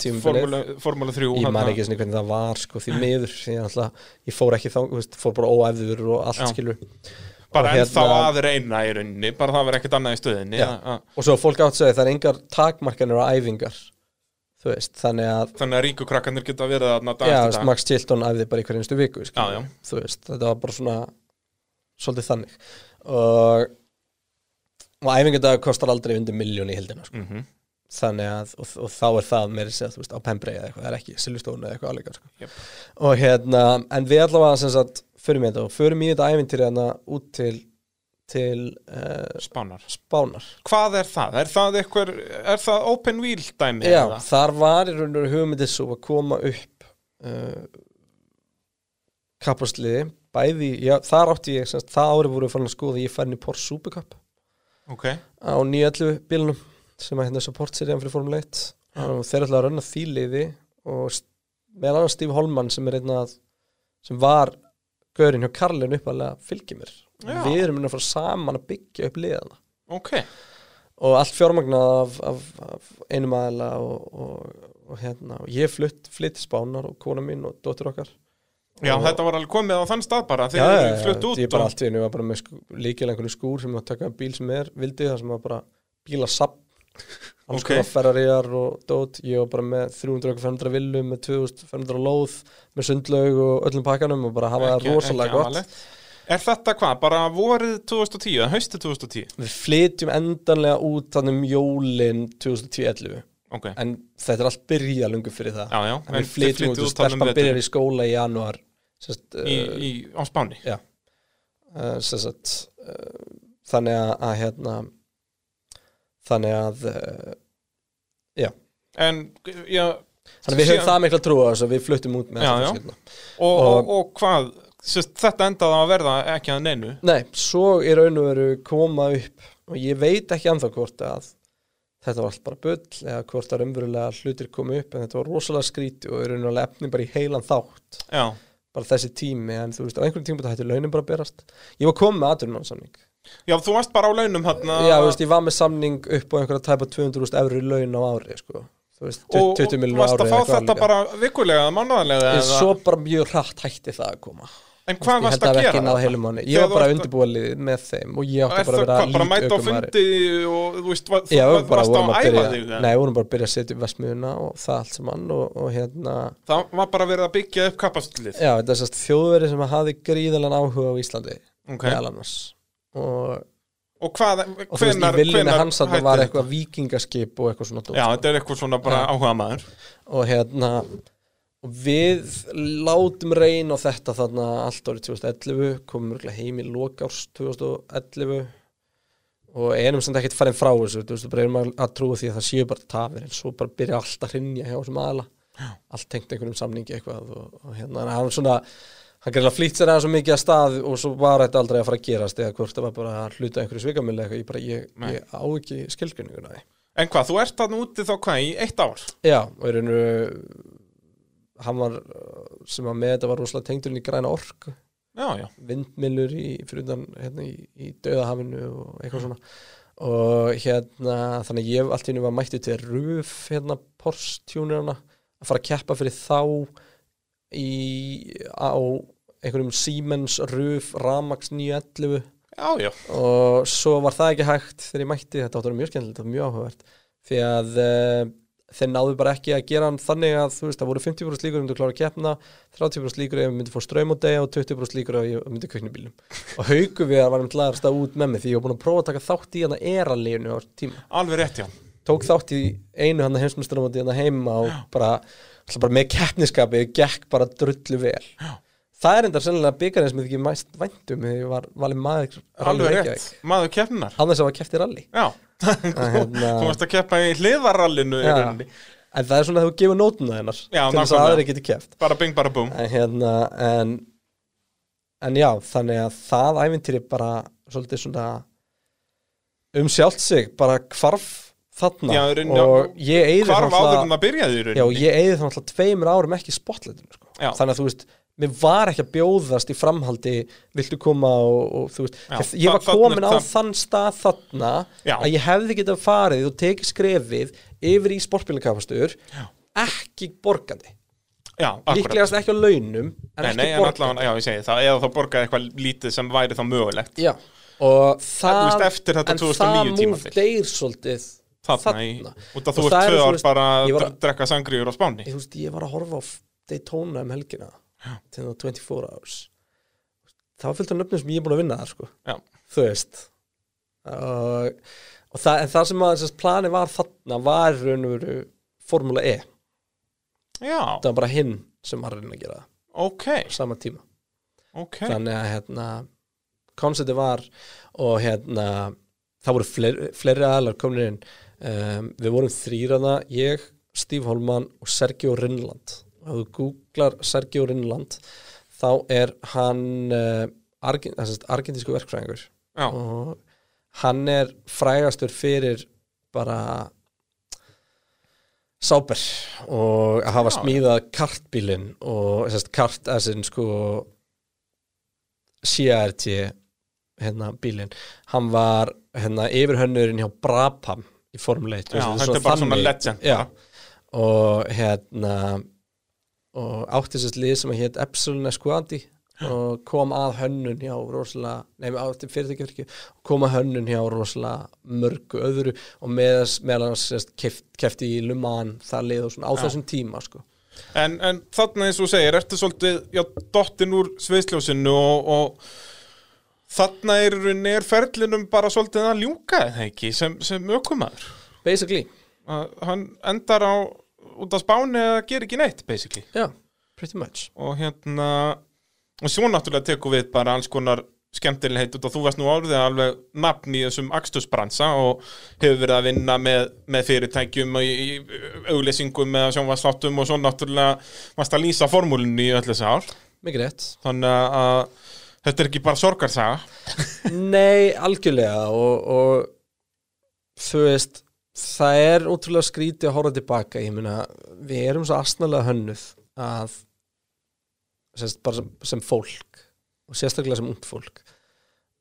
3 ég man þarna. ekki svona hvernig það var sko, því miður ég, alltaf, ég fór ekki þá, veist, fór bara óæfður og allt Já. skilur Bara og ennþá hérna- að reyna í rauninni Bara það verður ekkert annað í stöðinni að- að- og svo fólk átt að segja það er engar takmarkanir á æfingar veist, þannig að Þannig að ríku krakkanir geta verið dag já, eftir. Max Chilton æfði bara í hverjumstu viku Já, já. veist, þetta var bara svona svolítið þannig og, og æfingardag kostar aldrei undir miljón í hildina sko. Mhm. þannig að, og, og þá er það meira sér, þú veist, á Pembrey eða eitthvað, það er ekki Silvestónu eða eitthvað alveg sko. Jep. og hérna, en við allavega sem sagt, förum í þetta og förum í þetta æfintýri hérna út til til uh, Spánar Spánar Hvað er það? Er það eitthvað, er það open wheel dæmi? Já, eða? þar var í raun og hugmyndið svo að koma upp uh, kapasliði bæði, já, þar átti ég semst, það árið voru farin að skoða ég fær inn í Porsche Supercup ok, á 911 bílunum sem að hérna support-serían fyrir Formule 1 og þeir ætla að rönna því liði og meðal annars Steve Holman sem er einn að sem var gaurinn hjá Karlin uppalega fylgir mér. Við erum að fara saman að byggja upp liðana. Ok. Og allt fjármagnað af, af, af einum aðila og, og, og hérna og ég flutt, flytt til Spánar og kona mín og dóttir okkar Já, þetta var alveg komið á þann stað bara Já, þegar já, þið já, flutt út ég bara allt í einu var bara með líkilega einhvern skúr sem að taka bíl sem er vildi það sem var bara bíla sapp alls Ok. konar Ferrariar og dót ég var bara með 300-500 villu með 2500 lóð með sundlaug og öllum pakkanum og bara hafa það rosalega gott. amalegt. Er þetta hvað, bara vorið 2010, eða haustið 2010? við flytjum endanlega út þannig um jólin 2010-11 Ok, en þetta er allt byrja lungu fyrir það. Já, já. En við flytjum út og stelpan byrjar í skóla í janúar sest, í, í, á Spáni? Já. Uh, sest, uh, Þannig að, að hérna Þannig að uh, En, já, Þannig að við höfum það mikla trú á þess að við fluttum út með Já, þetta já. og, og, Og- og hvað sest, Þetta endaði að verða ekki að neinu? Nei, svo í raun og veru koma upp og ég veit ekki anþá hvort að þetta var allt bara bull eða hvort að raunverulega hlutir komu upp en þetta var rosalega skríti og í raun og veru efni bara í heilan þátt. Já, bara þessi tími en þú veist á einhverjum tíma þetta hætti launin bara að berast ég var komið með aðurnáðsamning já þú varst bara á launum hérna Já, þú veist, ég var með samning upp á einhverja tæpa 200.000 eurur í laun á ári, sko. Þú veist, og, 20 og miljonar varst ári að fá þetta álíka. bara vikulega, mánuðanlega Ég svo bara mjög hratt hætti það að koma. En hvað varst að að gera? mánu. Ég var þú bara ert- undirbúið með þeim og ég átti bara að vera hvað, bara mæta á fundi og þú veist, bara varst á að að æfa þig nei, við vorum bara að byrja að setja upp vestmiðuna og það allt saman og, og hérna, Það var bara verið að byggja upp kapastlið já, þetta er sérst þjóðveri sem hafði gríðalega áhuga á Íslandi, Ok. meðal annars. Og, Og hvað, og þú veist, í viljunni hans að það var eitthvað vikingaskip og eitthvað svona Já, sko. þetta er eitthvað svona bara áhuga maður og hérna og við látum reyn á þetta þarna allt árið 2011 komum örgulega heim í lokárs 2011 og einum sem ekkert farin frá þessu þú veist, bara erum að, trúa því að það séu bara tafir en svo bara byrja allt að hrinja hjá þessum aðla allt tengt einhverjum samningi eitthvað og, og hérna, hann svona hann gerði flýtt sér aðeins svo mikið að stað og svo var þetta aldrei að fara að gerast eða hvort það var bara að hluta einhverju svikamili ég ég, ég á ekki skilgjönninguna því. En hvað, þú ert þarna úti þá hvað, í eitt ár? Já, og rauninu hann var sem að með þetta var rosalega tengdur inn í græna já, vindmilur í, fyrir utan hérna, í, í döðahafinu og eitthvað svona. Og hérna þannig ég allt í henni var mættið til ruf hérna Porsche-tjúnirna að fara að keppa fyrir þá í, á einhverjum Siemens ruf Ramax 911 já, já. Og svo var það ekki hægt þegar ég mætti, þetta áttur mjög skemmtilegt og mjög áhugavert. Því að uh, þeir náðu bara ekki að gera hann þannig að þú veist, það voru 50% líkur um þú klára að keppna 30% líkur ef ég myndi fá ströym á degi og 20% líkur ef myndi kveikna í bílum og haugu við að varum til að út með mig því ég var búin að prófa að taka þátt í hann að eralínu á tíma. Alveg rétt, já. Tók þátt í einu hann að heimsmyndstunum hann heima og bara, bara með keppniskapi gekk bara drullu vel. Já. Það er enda sennilega byggarinn sem ég ekki mæst væntum þegar ég var valið maður Alveg rétt, maður keppnar hann þess að var keppt í rally. Já, Að, hérna, þú varst að keppa í hliðarallinu í Já. rauninni. En það er svona að þú gefur nótuna hennar Já, til þess að aðri geti keppt. Bara bing, bara búm en hérna en, en já, þannig að það æfintýri bara svolítið svona um sjálft sig bara hvarf þarna. Já, rauninni, og ég eyði Hvar náttúrulega- áður en það byrjaði í Já, rauninni ég eigði þá alltaf tveimur árum ekki spotlightinu sko. Já. þannig að þú veist mér var ekki að bjóðast í framhaldi viltu koma? og, og þú veist. Já, ég, var þarna- komin á það- þann stað þarna Já. að ég hefði getað farið og tekið skrefið yfir í sportbílakapastur ekki borgandi. Líklegast ekki á launum en Nei, ekki nei, en borgandi. allavega, já, ég segi það Eða þá borgaði eitthvað lítið sem væri þá mögulegt. Já, og þú það en 2009 það múf deyr svolítið Þarna í Út af Og þú það ert er, tvö þú ár bara að drekka sangriður á Spáni. Þú ég var að horfa á Daytona um helgina til það 24 hours. Það var fullt af nöfnum sem ég er búin að vinna þar sko. Þú veist. Og, og það, en það sem að plani var þarna var raun og veru Formula E, Já, það var bara hinn sem var að reyna að gera það. Ok, á sama tíma. Ok. Þannig að hérna konceptið var og hérna það voru fleiri, fleiri aðlar komin inn. Um, við vorum þrýraða, ég Steve Holman og Sergio Rinland ef þú googlar Sergio Rinland þá er hann uh, argin, argentísku verkfræðingur. Og hann er frægastur fyrir bara sáber og að hafa Já. smíðað kartbílinn og sérst, kart as in sko CRT hérna bílinn. Hann var hérna yfirhönnurinn hjá Brabham í formuleitt Já, þetta er bara svona legend. Já, og hérna og átti sérst lið sem að hétt Epsilon Esquadi og kom að hönnun hjá rosalega, nefnum átti fyrirtækjafyrkju kom að hönnun hjá rosalega mörgu öðru og með, meðal hans sérst, keft, kefti í Luman það lið og svona á Já. þessum tíma sko. En, en þarna eins og segir, ertu svolítið já, dottin úr sviðsljósinu og, og þarna er, er ferlinum bara svolítið að ljúka eða ekki sem, sem ökumæður basically, hann endar á út af spáni eða gerir ekki neitt basically. Já, pretty much. Og hérna og svo náttúrulega tekur við bara alls konar skemmtilegheit út og þú varst nú orðið alveg nafn í þessum akstusbransa og hefur verið að vinna með, með fyrirtækjum og í, í auglýsingum með sjónvarsláttum og svo náttúrulega varst að lýsa formúlinu í öll þessi ár. Mikið rétt. Þannig að þetta er ekki bara sorgarsaga. Nei, algjörlega og, og þú veist það er ótrúlega skrítið að horfa tilbaka ég meina, við erum svo astnalega hönnuð að sérst, bara sem, sem fólk og sérstaklega sem ungd fólk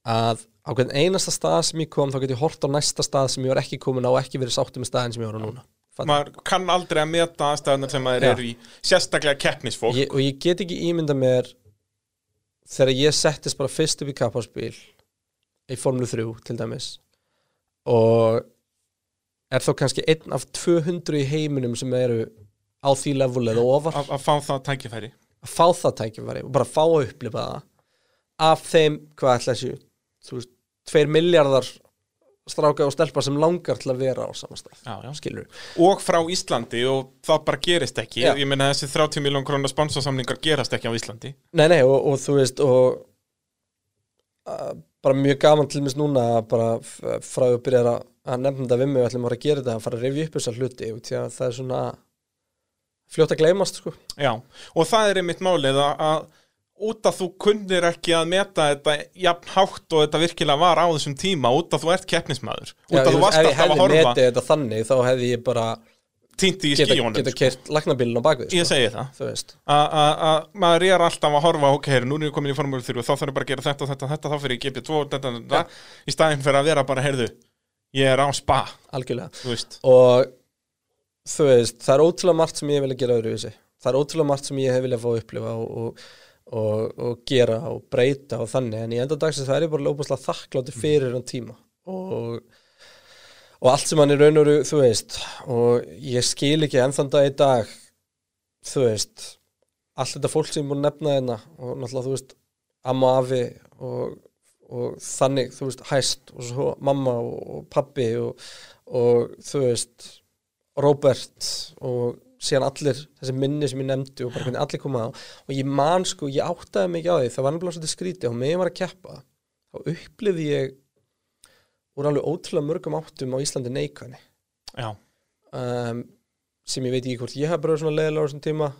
að á hvern einasta stað sem ég kom þá get ég hort á næsta stað sem ég var ekki komin á og ekki verið sáttum með staðin sem ég var á núna Fattar? maður kann aldrei að meta aðstæðunar sem maður Já. er í sérstaklega keppnisfólk ég, og ég get ekki ímynda mér þegar ég settist bara fyrst upp í kapparspil í Formule 3 til dæmis og er þá kannski einn af 200 í heiminum sem eru á því level eða ofar? Að, fá það tækifæri. Að fá það tækifæri og bara fá að upplifa það. Af þeim, hvað ætla þessi þú veist, 2 miljardar stráka og stelpa sem langar til að vera á samastað, skilur og frá Íslandi og það bara gerist ekki. Já. ég meina þessi 30 miljón krónar sponsorsamningar gerast ekki á Íslandi. Nei, nei, og, og þú veist og uh, bara mjög gaman til mis núna að bara frá að byrja að, að nefna þetta við mig og ætlum að gera þetta að fara að rifja upp þessar hluti og því að það er svona fljótt að gleymast sko. Já, og það er einmitt málið að, að út að þú kundir ekki að meta þetta jafn hátt og þetta virkilega var á þessum tíma út að þú ert keppnismæður út að þú ég varst ef ég alltaf að hefði horfa metið þetta þannig þá hefði ég bara týndi í geta, skíjónum geta sko. kert lagnabílun á bakvið ég sko. segi það þú veist að- að að maður er alltaf að horfa ok, nú er ég komin í formúlu 3 og þá þarf ég bara að gera þetta, þetta, þetta, þá fyrir ég GP2 þetta, þetta, í staðinn fyrir að vera bara, heyrðu ég er á spa, algjörlega. Þú og þú veist, það er ótrúlega margt sem ég vilja gera öðruvísi. Það er ótrúlega margt sem ég hef viljað fá að upplifa og, og, og, og gera og breyta og þannig, en í enda dagsins það er ég bara lópaslega þakkláttur fyrir hann tíma. Og, og allt sem hann er raun og veru, þú veist og ég skil ekki ennþann dag í dag þú veist allt þetta fólk sem búin að nefna hérna og náttúrulega þú veist amma afi og, og þannig, þú veist, hæst og svo mamma og, pappi og, og þú veist Robert og síðan allir þessi minni sem ég nefndi og bara hvernig allir koma á. Og ég man sko, ég áttaði mig ekki á því það var nefnilega svolítið skrítið og ég var að keppa þá upplifði ég úr alveg ótrúlega mörgum áttum á Íslandi neikvæðni. Já. um, sem ég veit ekki hvort ég hef bara svona leiðilega á þessum tíma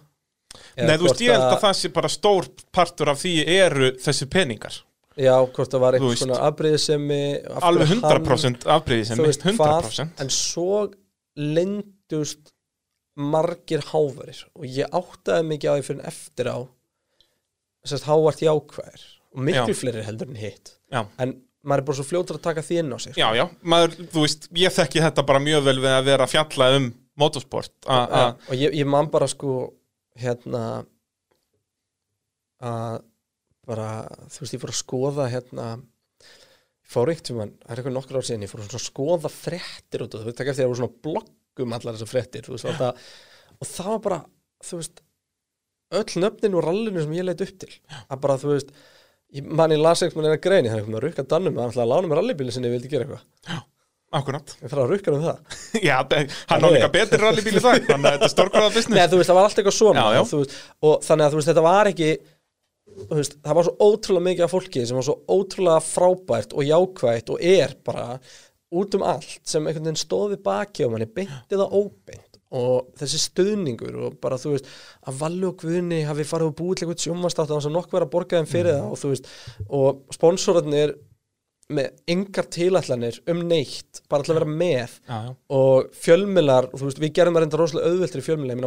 Nei, þú veist, ég held að það sé bara stór partur af því eru þessi peningar Já, hvort það var eitthvað svona afbreyðisemi af alveg hverju hann- 100% afbreyði sem þú veist hvað 100% en svo lindust margir hávarir og ég áttaði mikið á því fyrir eftir á að hávart jákvæðir og miklu Já. fleiri heldur en hitt Já. en maður er bara svo fljótur að taka því inn á sig Já, já, maður, þú veist, ég þekki þetta bara mjög vel við að vera að fjalla um motorsport og ég, ég man bara sko hérna að bara, þú veist, ég fór að skoða hérna fór einhvern tímann, það er eitthvað nokkur ár síðan ég fór að skoða fréttir út og þú veist, ekki eftir að það voru svona bloggum allar þessar fréttir, þú veist, og það, og það var bara, þú veist öll nöfnin og rallinu sem ég leit upp til að bara, þú veist ég man ég las eitthvað með greini, það er eitthvað með að rukka dannum hann ætlaði að lána mér rallybíli sinni, ég vildi gera eitthvað. Akkurat. Ég þarf að rukka um það. Já, hann á Nei. líka betri rallybíli það þannig að þetta er stórkvæða Nei, business þú veist, það var allt eitthvað svona Já, já. Veist, og þannig að þú veist, þetta var ekki veist, það var svo ótrúlega mikið af fólki sem var svo ótrúlega frábært og jákvætt og er bara út um allt sem einhvern veginn stóði baki og manni beinti það óbeint. Og þessi stöðningur og bara þú veist að Valli og Guðni hafi farið og búið til eitthvað sjónvastátt að nokkuð vera að borga þeim fyrir það og þú veist og sponsorarnir með engar tilætlanir um neitt bara til að vera með Já, já. og þú veist, við gerum það reynda rosalega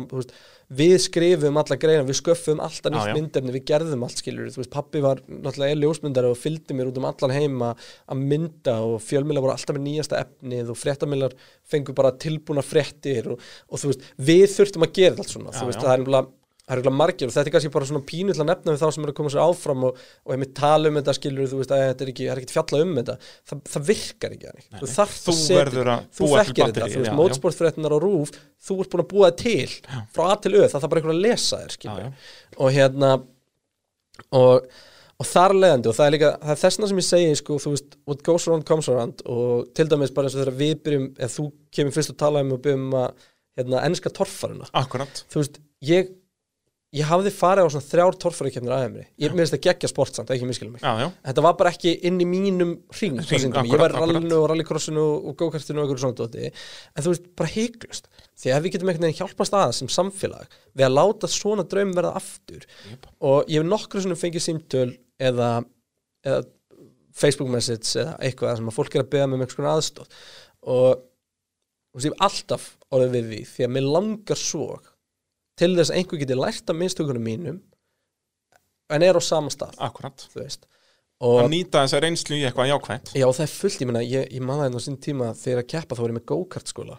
þú veist, við skrifum alla greina, við sköffum alltaf nýtt já. myndefni, við gerðum allt skilur þú veist, pappi var náttúrulega er ljósmyndari og fylgdi mér út um allan heima að mynda og fjölmiðlar voru alltaf með nýjasta efnið og fréttamiðlar fengu bara tilbúna fréttir og, og þú veist, við þurftum að gera allt svona, Já, þú veist, það er nefnilega það er eiginlega margir og þetta er kannski bara svona pínu til að nefna við þá sem eru að koma sér áfram og, og ef við tala um þetta skilur þú veist að þetta er ekki, er ekki fjalla um þetta. Það, það virkar ekki þú þarft Þú að setja- að þú þekkir þetta, þú veist, já, já. mótsportfréttinar á rúf þú ert búin að búa það til frá A til Ö, það þarf bara einhver að lesa þér Já, og hérna og, og þar leðandi og það er líka, það er þessna sem ég segi sko, þú veist, what goes around comes around. Og til dæmis bara eins og þegar við byrjum eða þú kemur fyrst að tala um og byrjum að hérna, ennska torfaruna Akkurat. Þú veist, ég ég hafði farið á svona þrjár torfærikefnir aðeimri ég mér finnst það geggja sport samt, ekki miskilum mig. Já, já, þetta var bara ekki inn í mínum hring, ég var rallinu og rallycrossinu og, go-kartinu og einhverju svona dóti. En þú veist, bara heiklust því að við getum einhvern veginn hjálpast að sem samfélag við að láta svona draum verða aftur. Jep. og ég hef nokkru svona fengið símtöl eða, eða Facebook message eða eitthvað sem að fólk er að beða með með einhvers konar aðstóð og þú veist, ég hef alltaf orðið við því því að mér langar svo til þess að einhver geti lært af minnstökunum mínum en er á sama stað akkurat. þú veist. Að nýta þessa reynslu í eitthvað jákvæmt já það er fullt, ég meina ég, ég maður þetta á sín tíma þegar að keppa þá var ég með go-kart skóla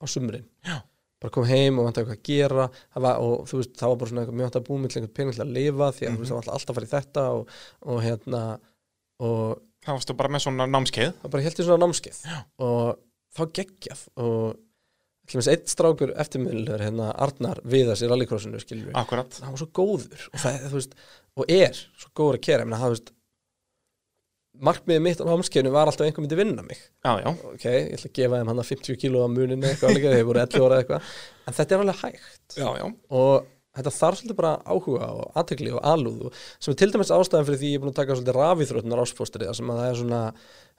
á sumrin. Já. bara kom heim og vant eitthvað að gera það var, og þú veist, það var bara svona eitthvað mjög hægt að búið með einhvern pening til að lifa því að þú veist, það var alltaf að fara í þetta og, og hérna og Það varstu bara með svona námskeið. Það bara helt í svona námskeið. Já. og þá geggjað og einn strákur eftirmiðluður hérna Arnar Viðars í rallycrossinu skilur við. Akkurat. Hann var svo góður og, það, veist, og er svo góður að kera. Markmiðið mitt á námskeiðinu var alltaf einhver myndi vinna mig. Já, já, ok, ég ætla að gefa þeim hann að 50 kíló á muninu eitthvað alveg, þeir voru 11 ára eitthvað. En þetta er alveg hægt. Já, já. Og þetta þarf svolítið bara áhuga og aðtekli og alúð og sem er til dæmis ástæðan fyrir því ég er búin að taka svolítið rafíþróttunar áspóstri sem að það er svona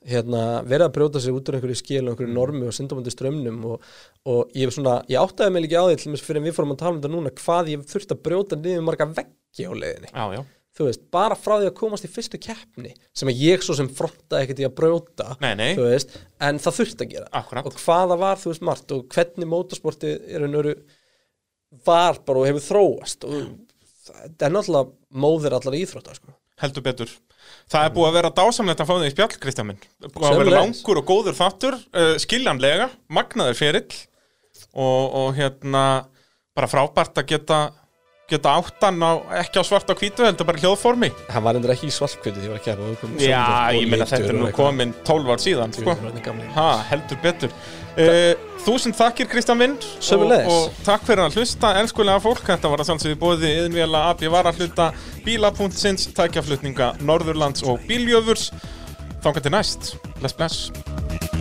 hérna, verið að brjóta sig út úr einhverju skil og einhverju normi og syndamöndi strömmnum og, og ég, svona, ég áttaði mig líka á því fyrir en við fórum að tala um þetta núna hvað ég þurfti að brjóta niður marga veggi á leiðinni Já, já þú veist, bara frá því að komast í fyrstu keppni sem að ég svo sem frontaði ekkert í að brjóta Nei, nei. þú veist, en það þurfti að gera Akkúrat. og hvaða var, þú veist, margt og hvernig mótorsporti er einu var bara og hefur þróast og það er náttúrulega móðir allar íþrótta sko. heldur betur Það er búið að vera dásamlegt að fá þig í spjall, Kristján minn. Búið að vera langur og góður þáttur uh, skiljanlega, magnaður ferill og, og hérna bara frábært að geta geta áttan á, ekki á svart á hvítu heldur bara hljóðformi. Hann var endur ekki í svartkvöldu því ég var að kæra og Já, ég meina þetta er og nú komin 12 ár síðan sko. ha, heldur betur uh, Þúsund þakkir Kristján minn og, og takk fyrir að hlusta elskulega fólk, þetta var að sjálfsögðu bóði yðinvela AB varahluta, bíla.sins tækjaflutninga Norðurlands og bíljöfurs Þangar til næst, bless bless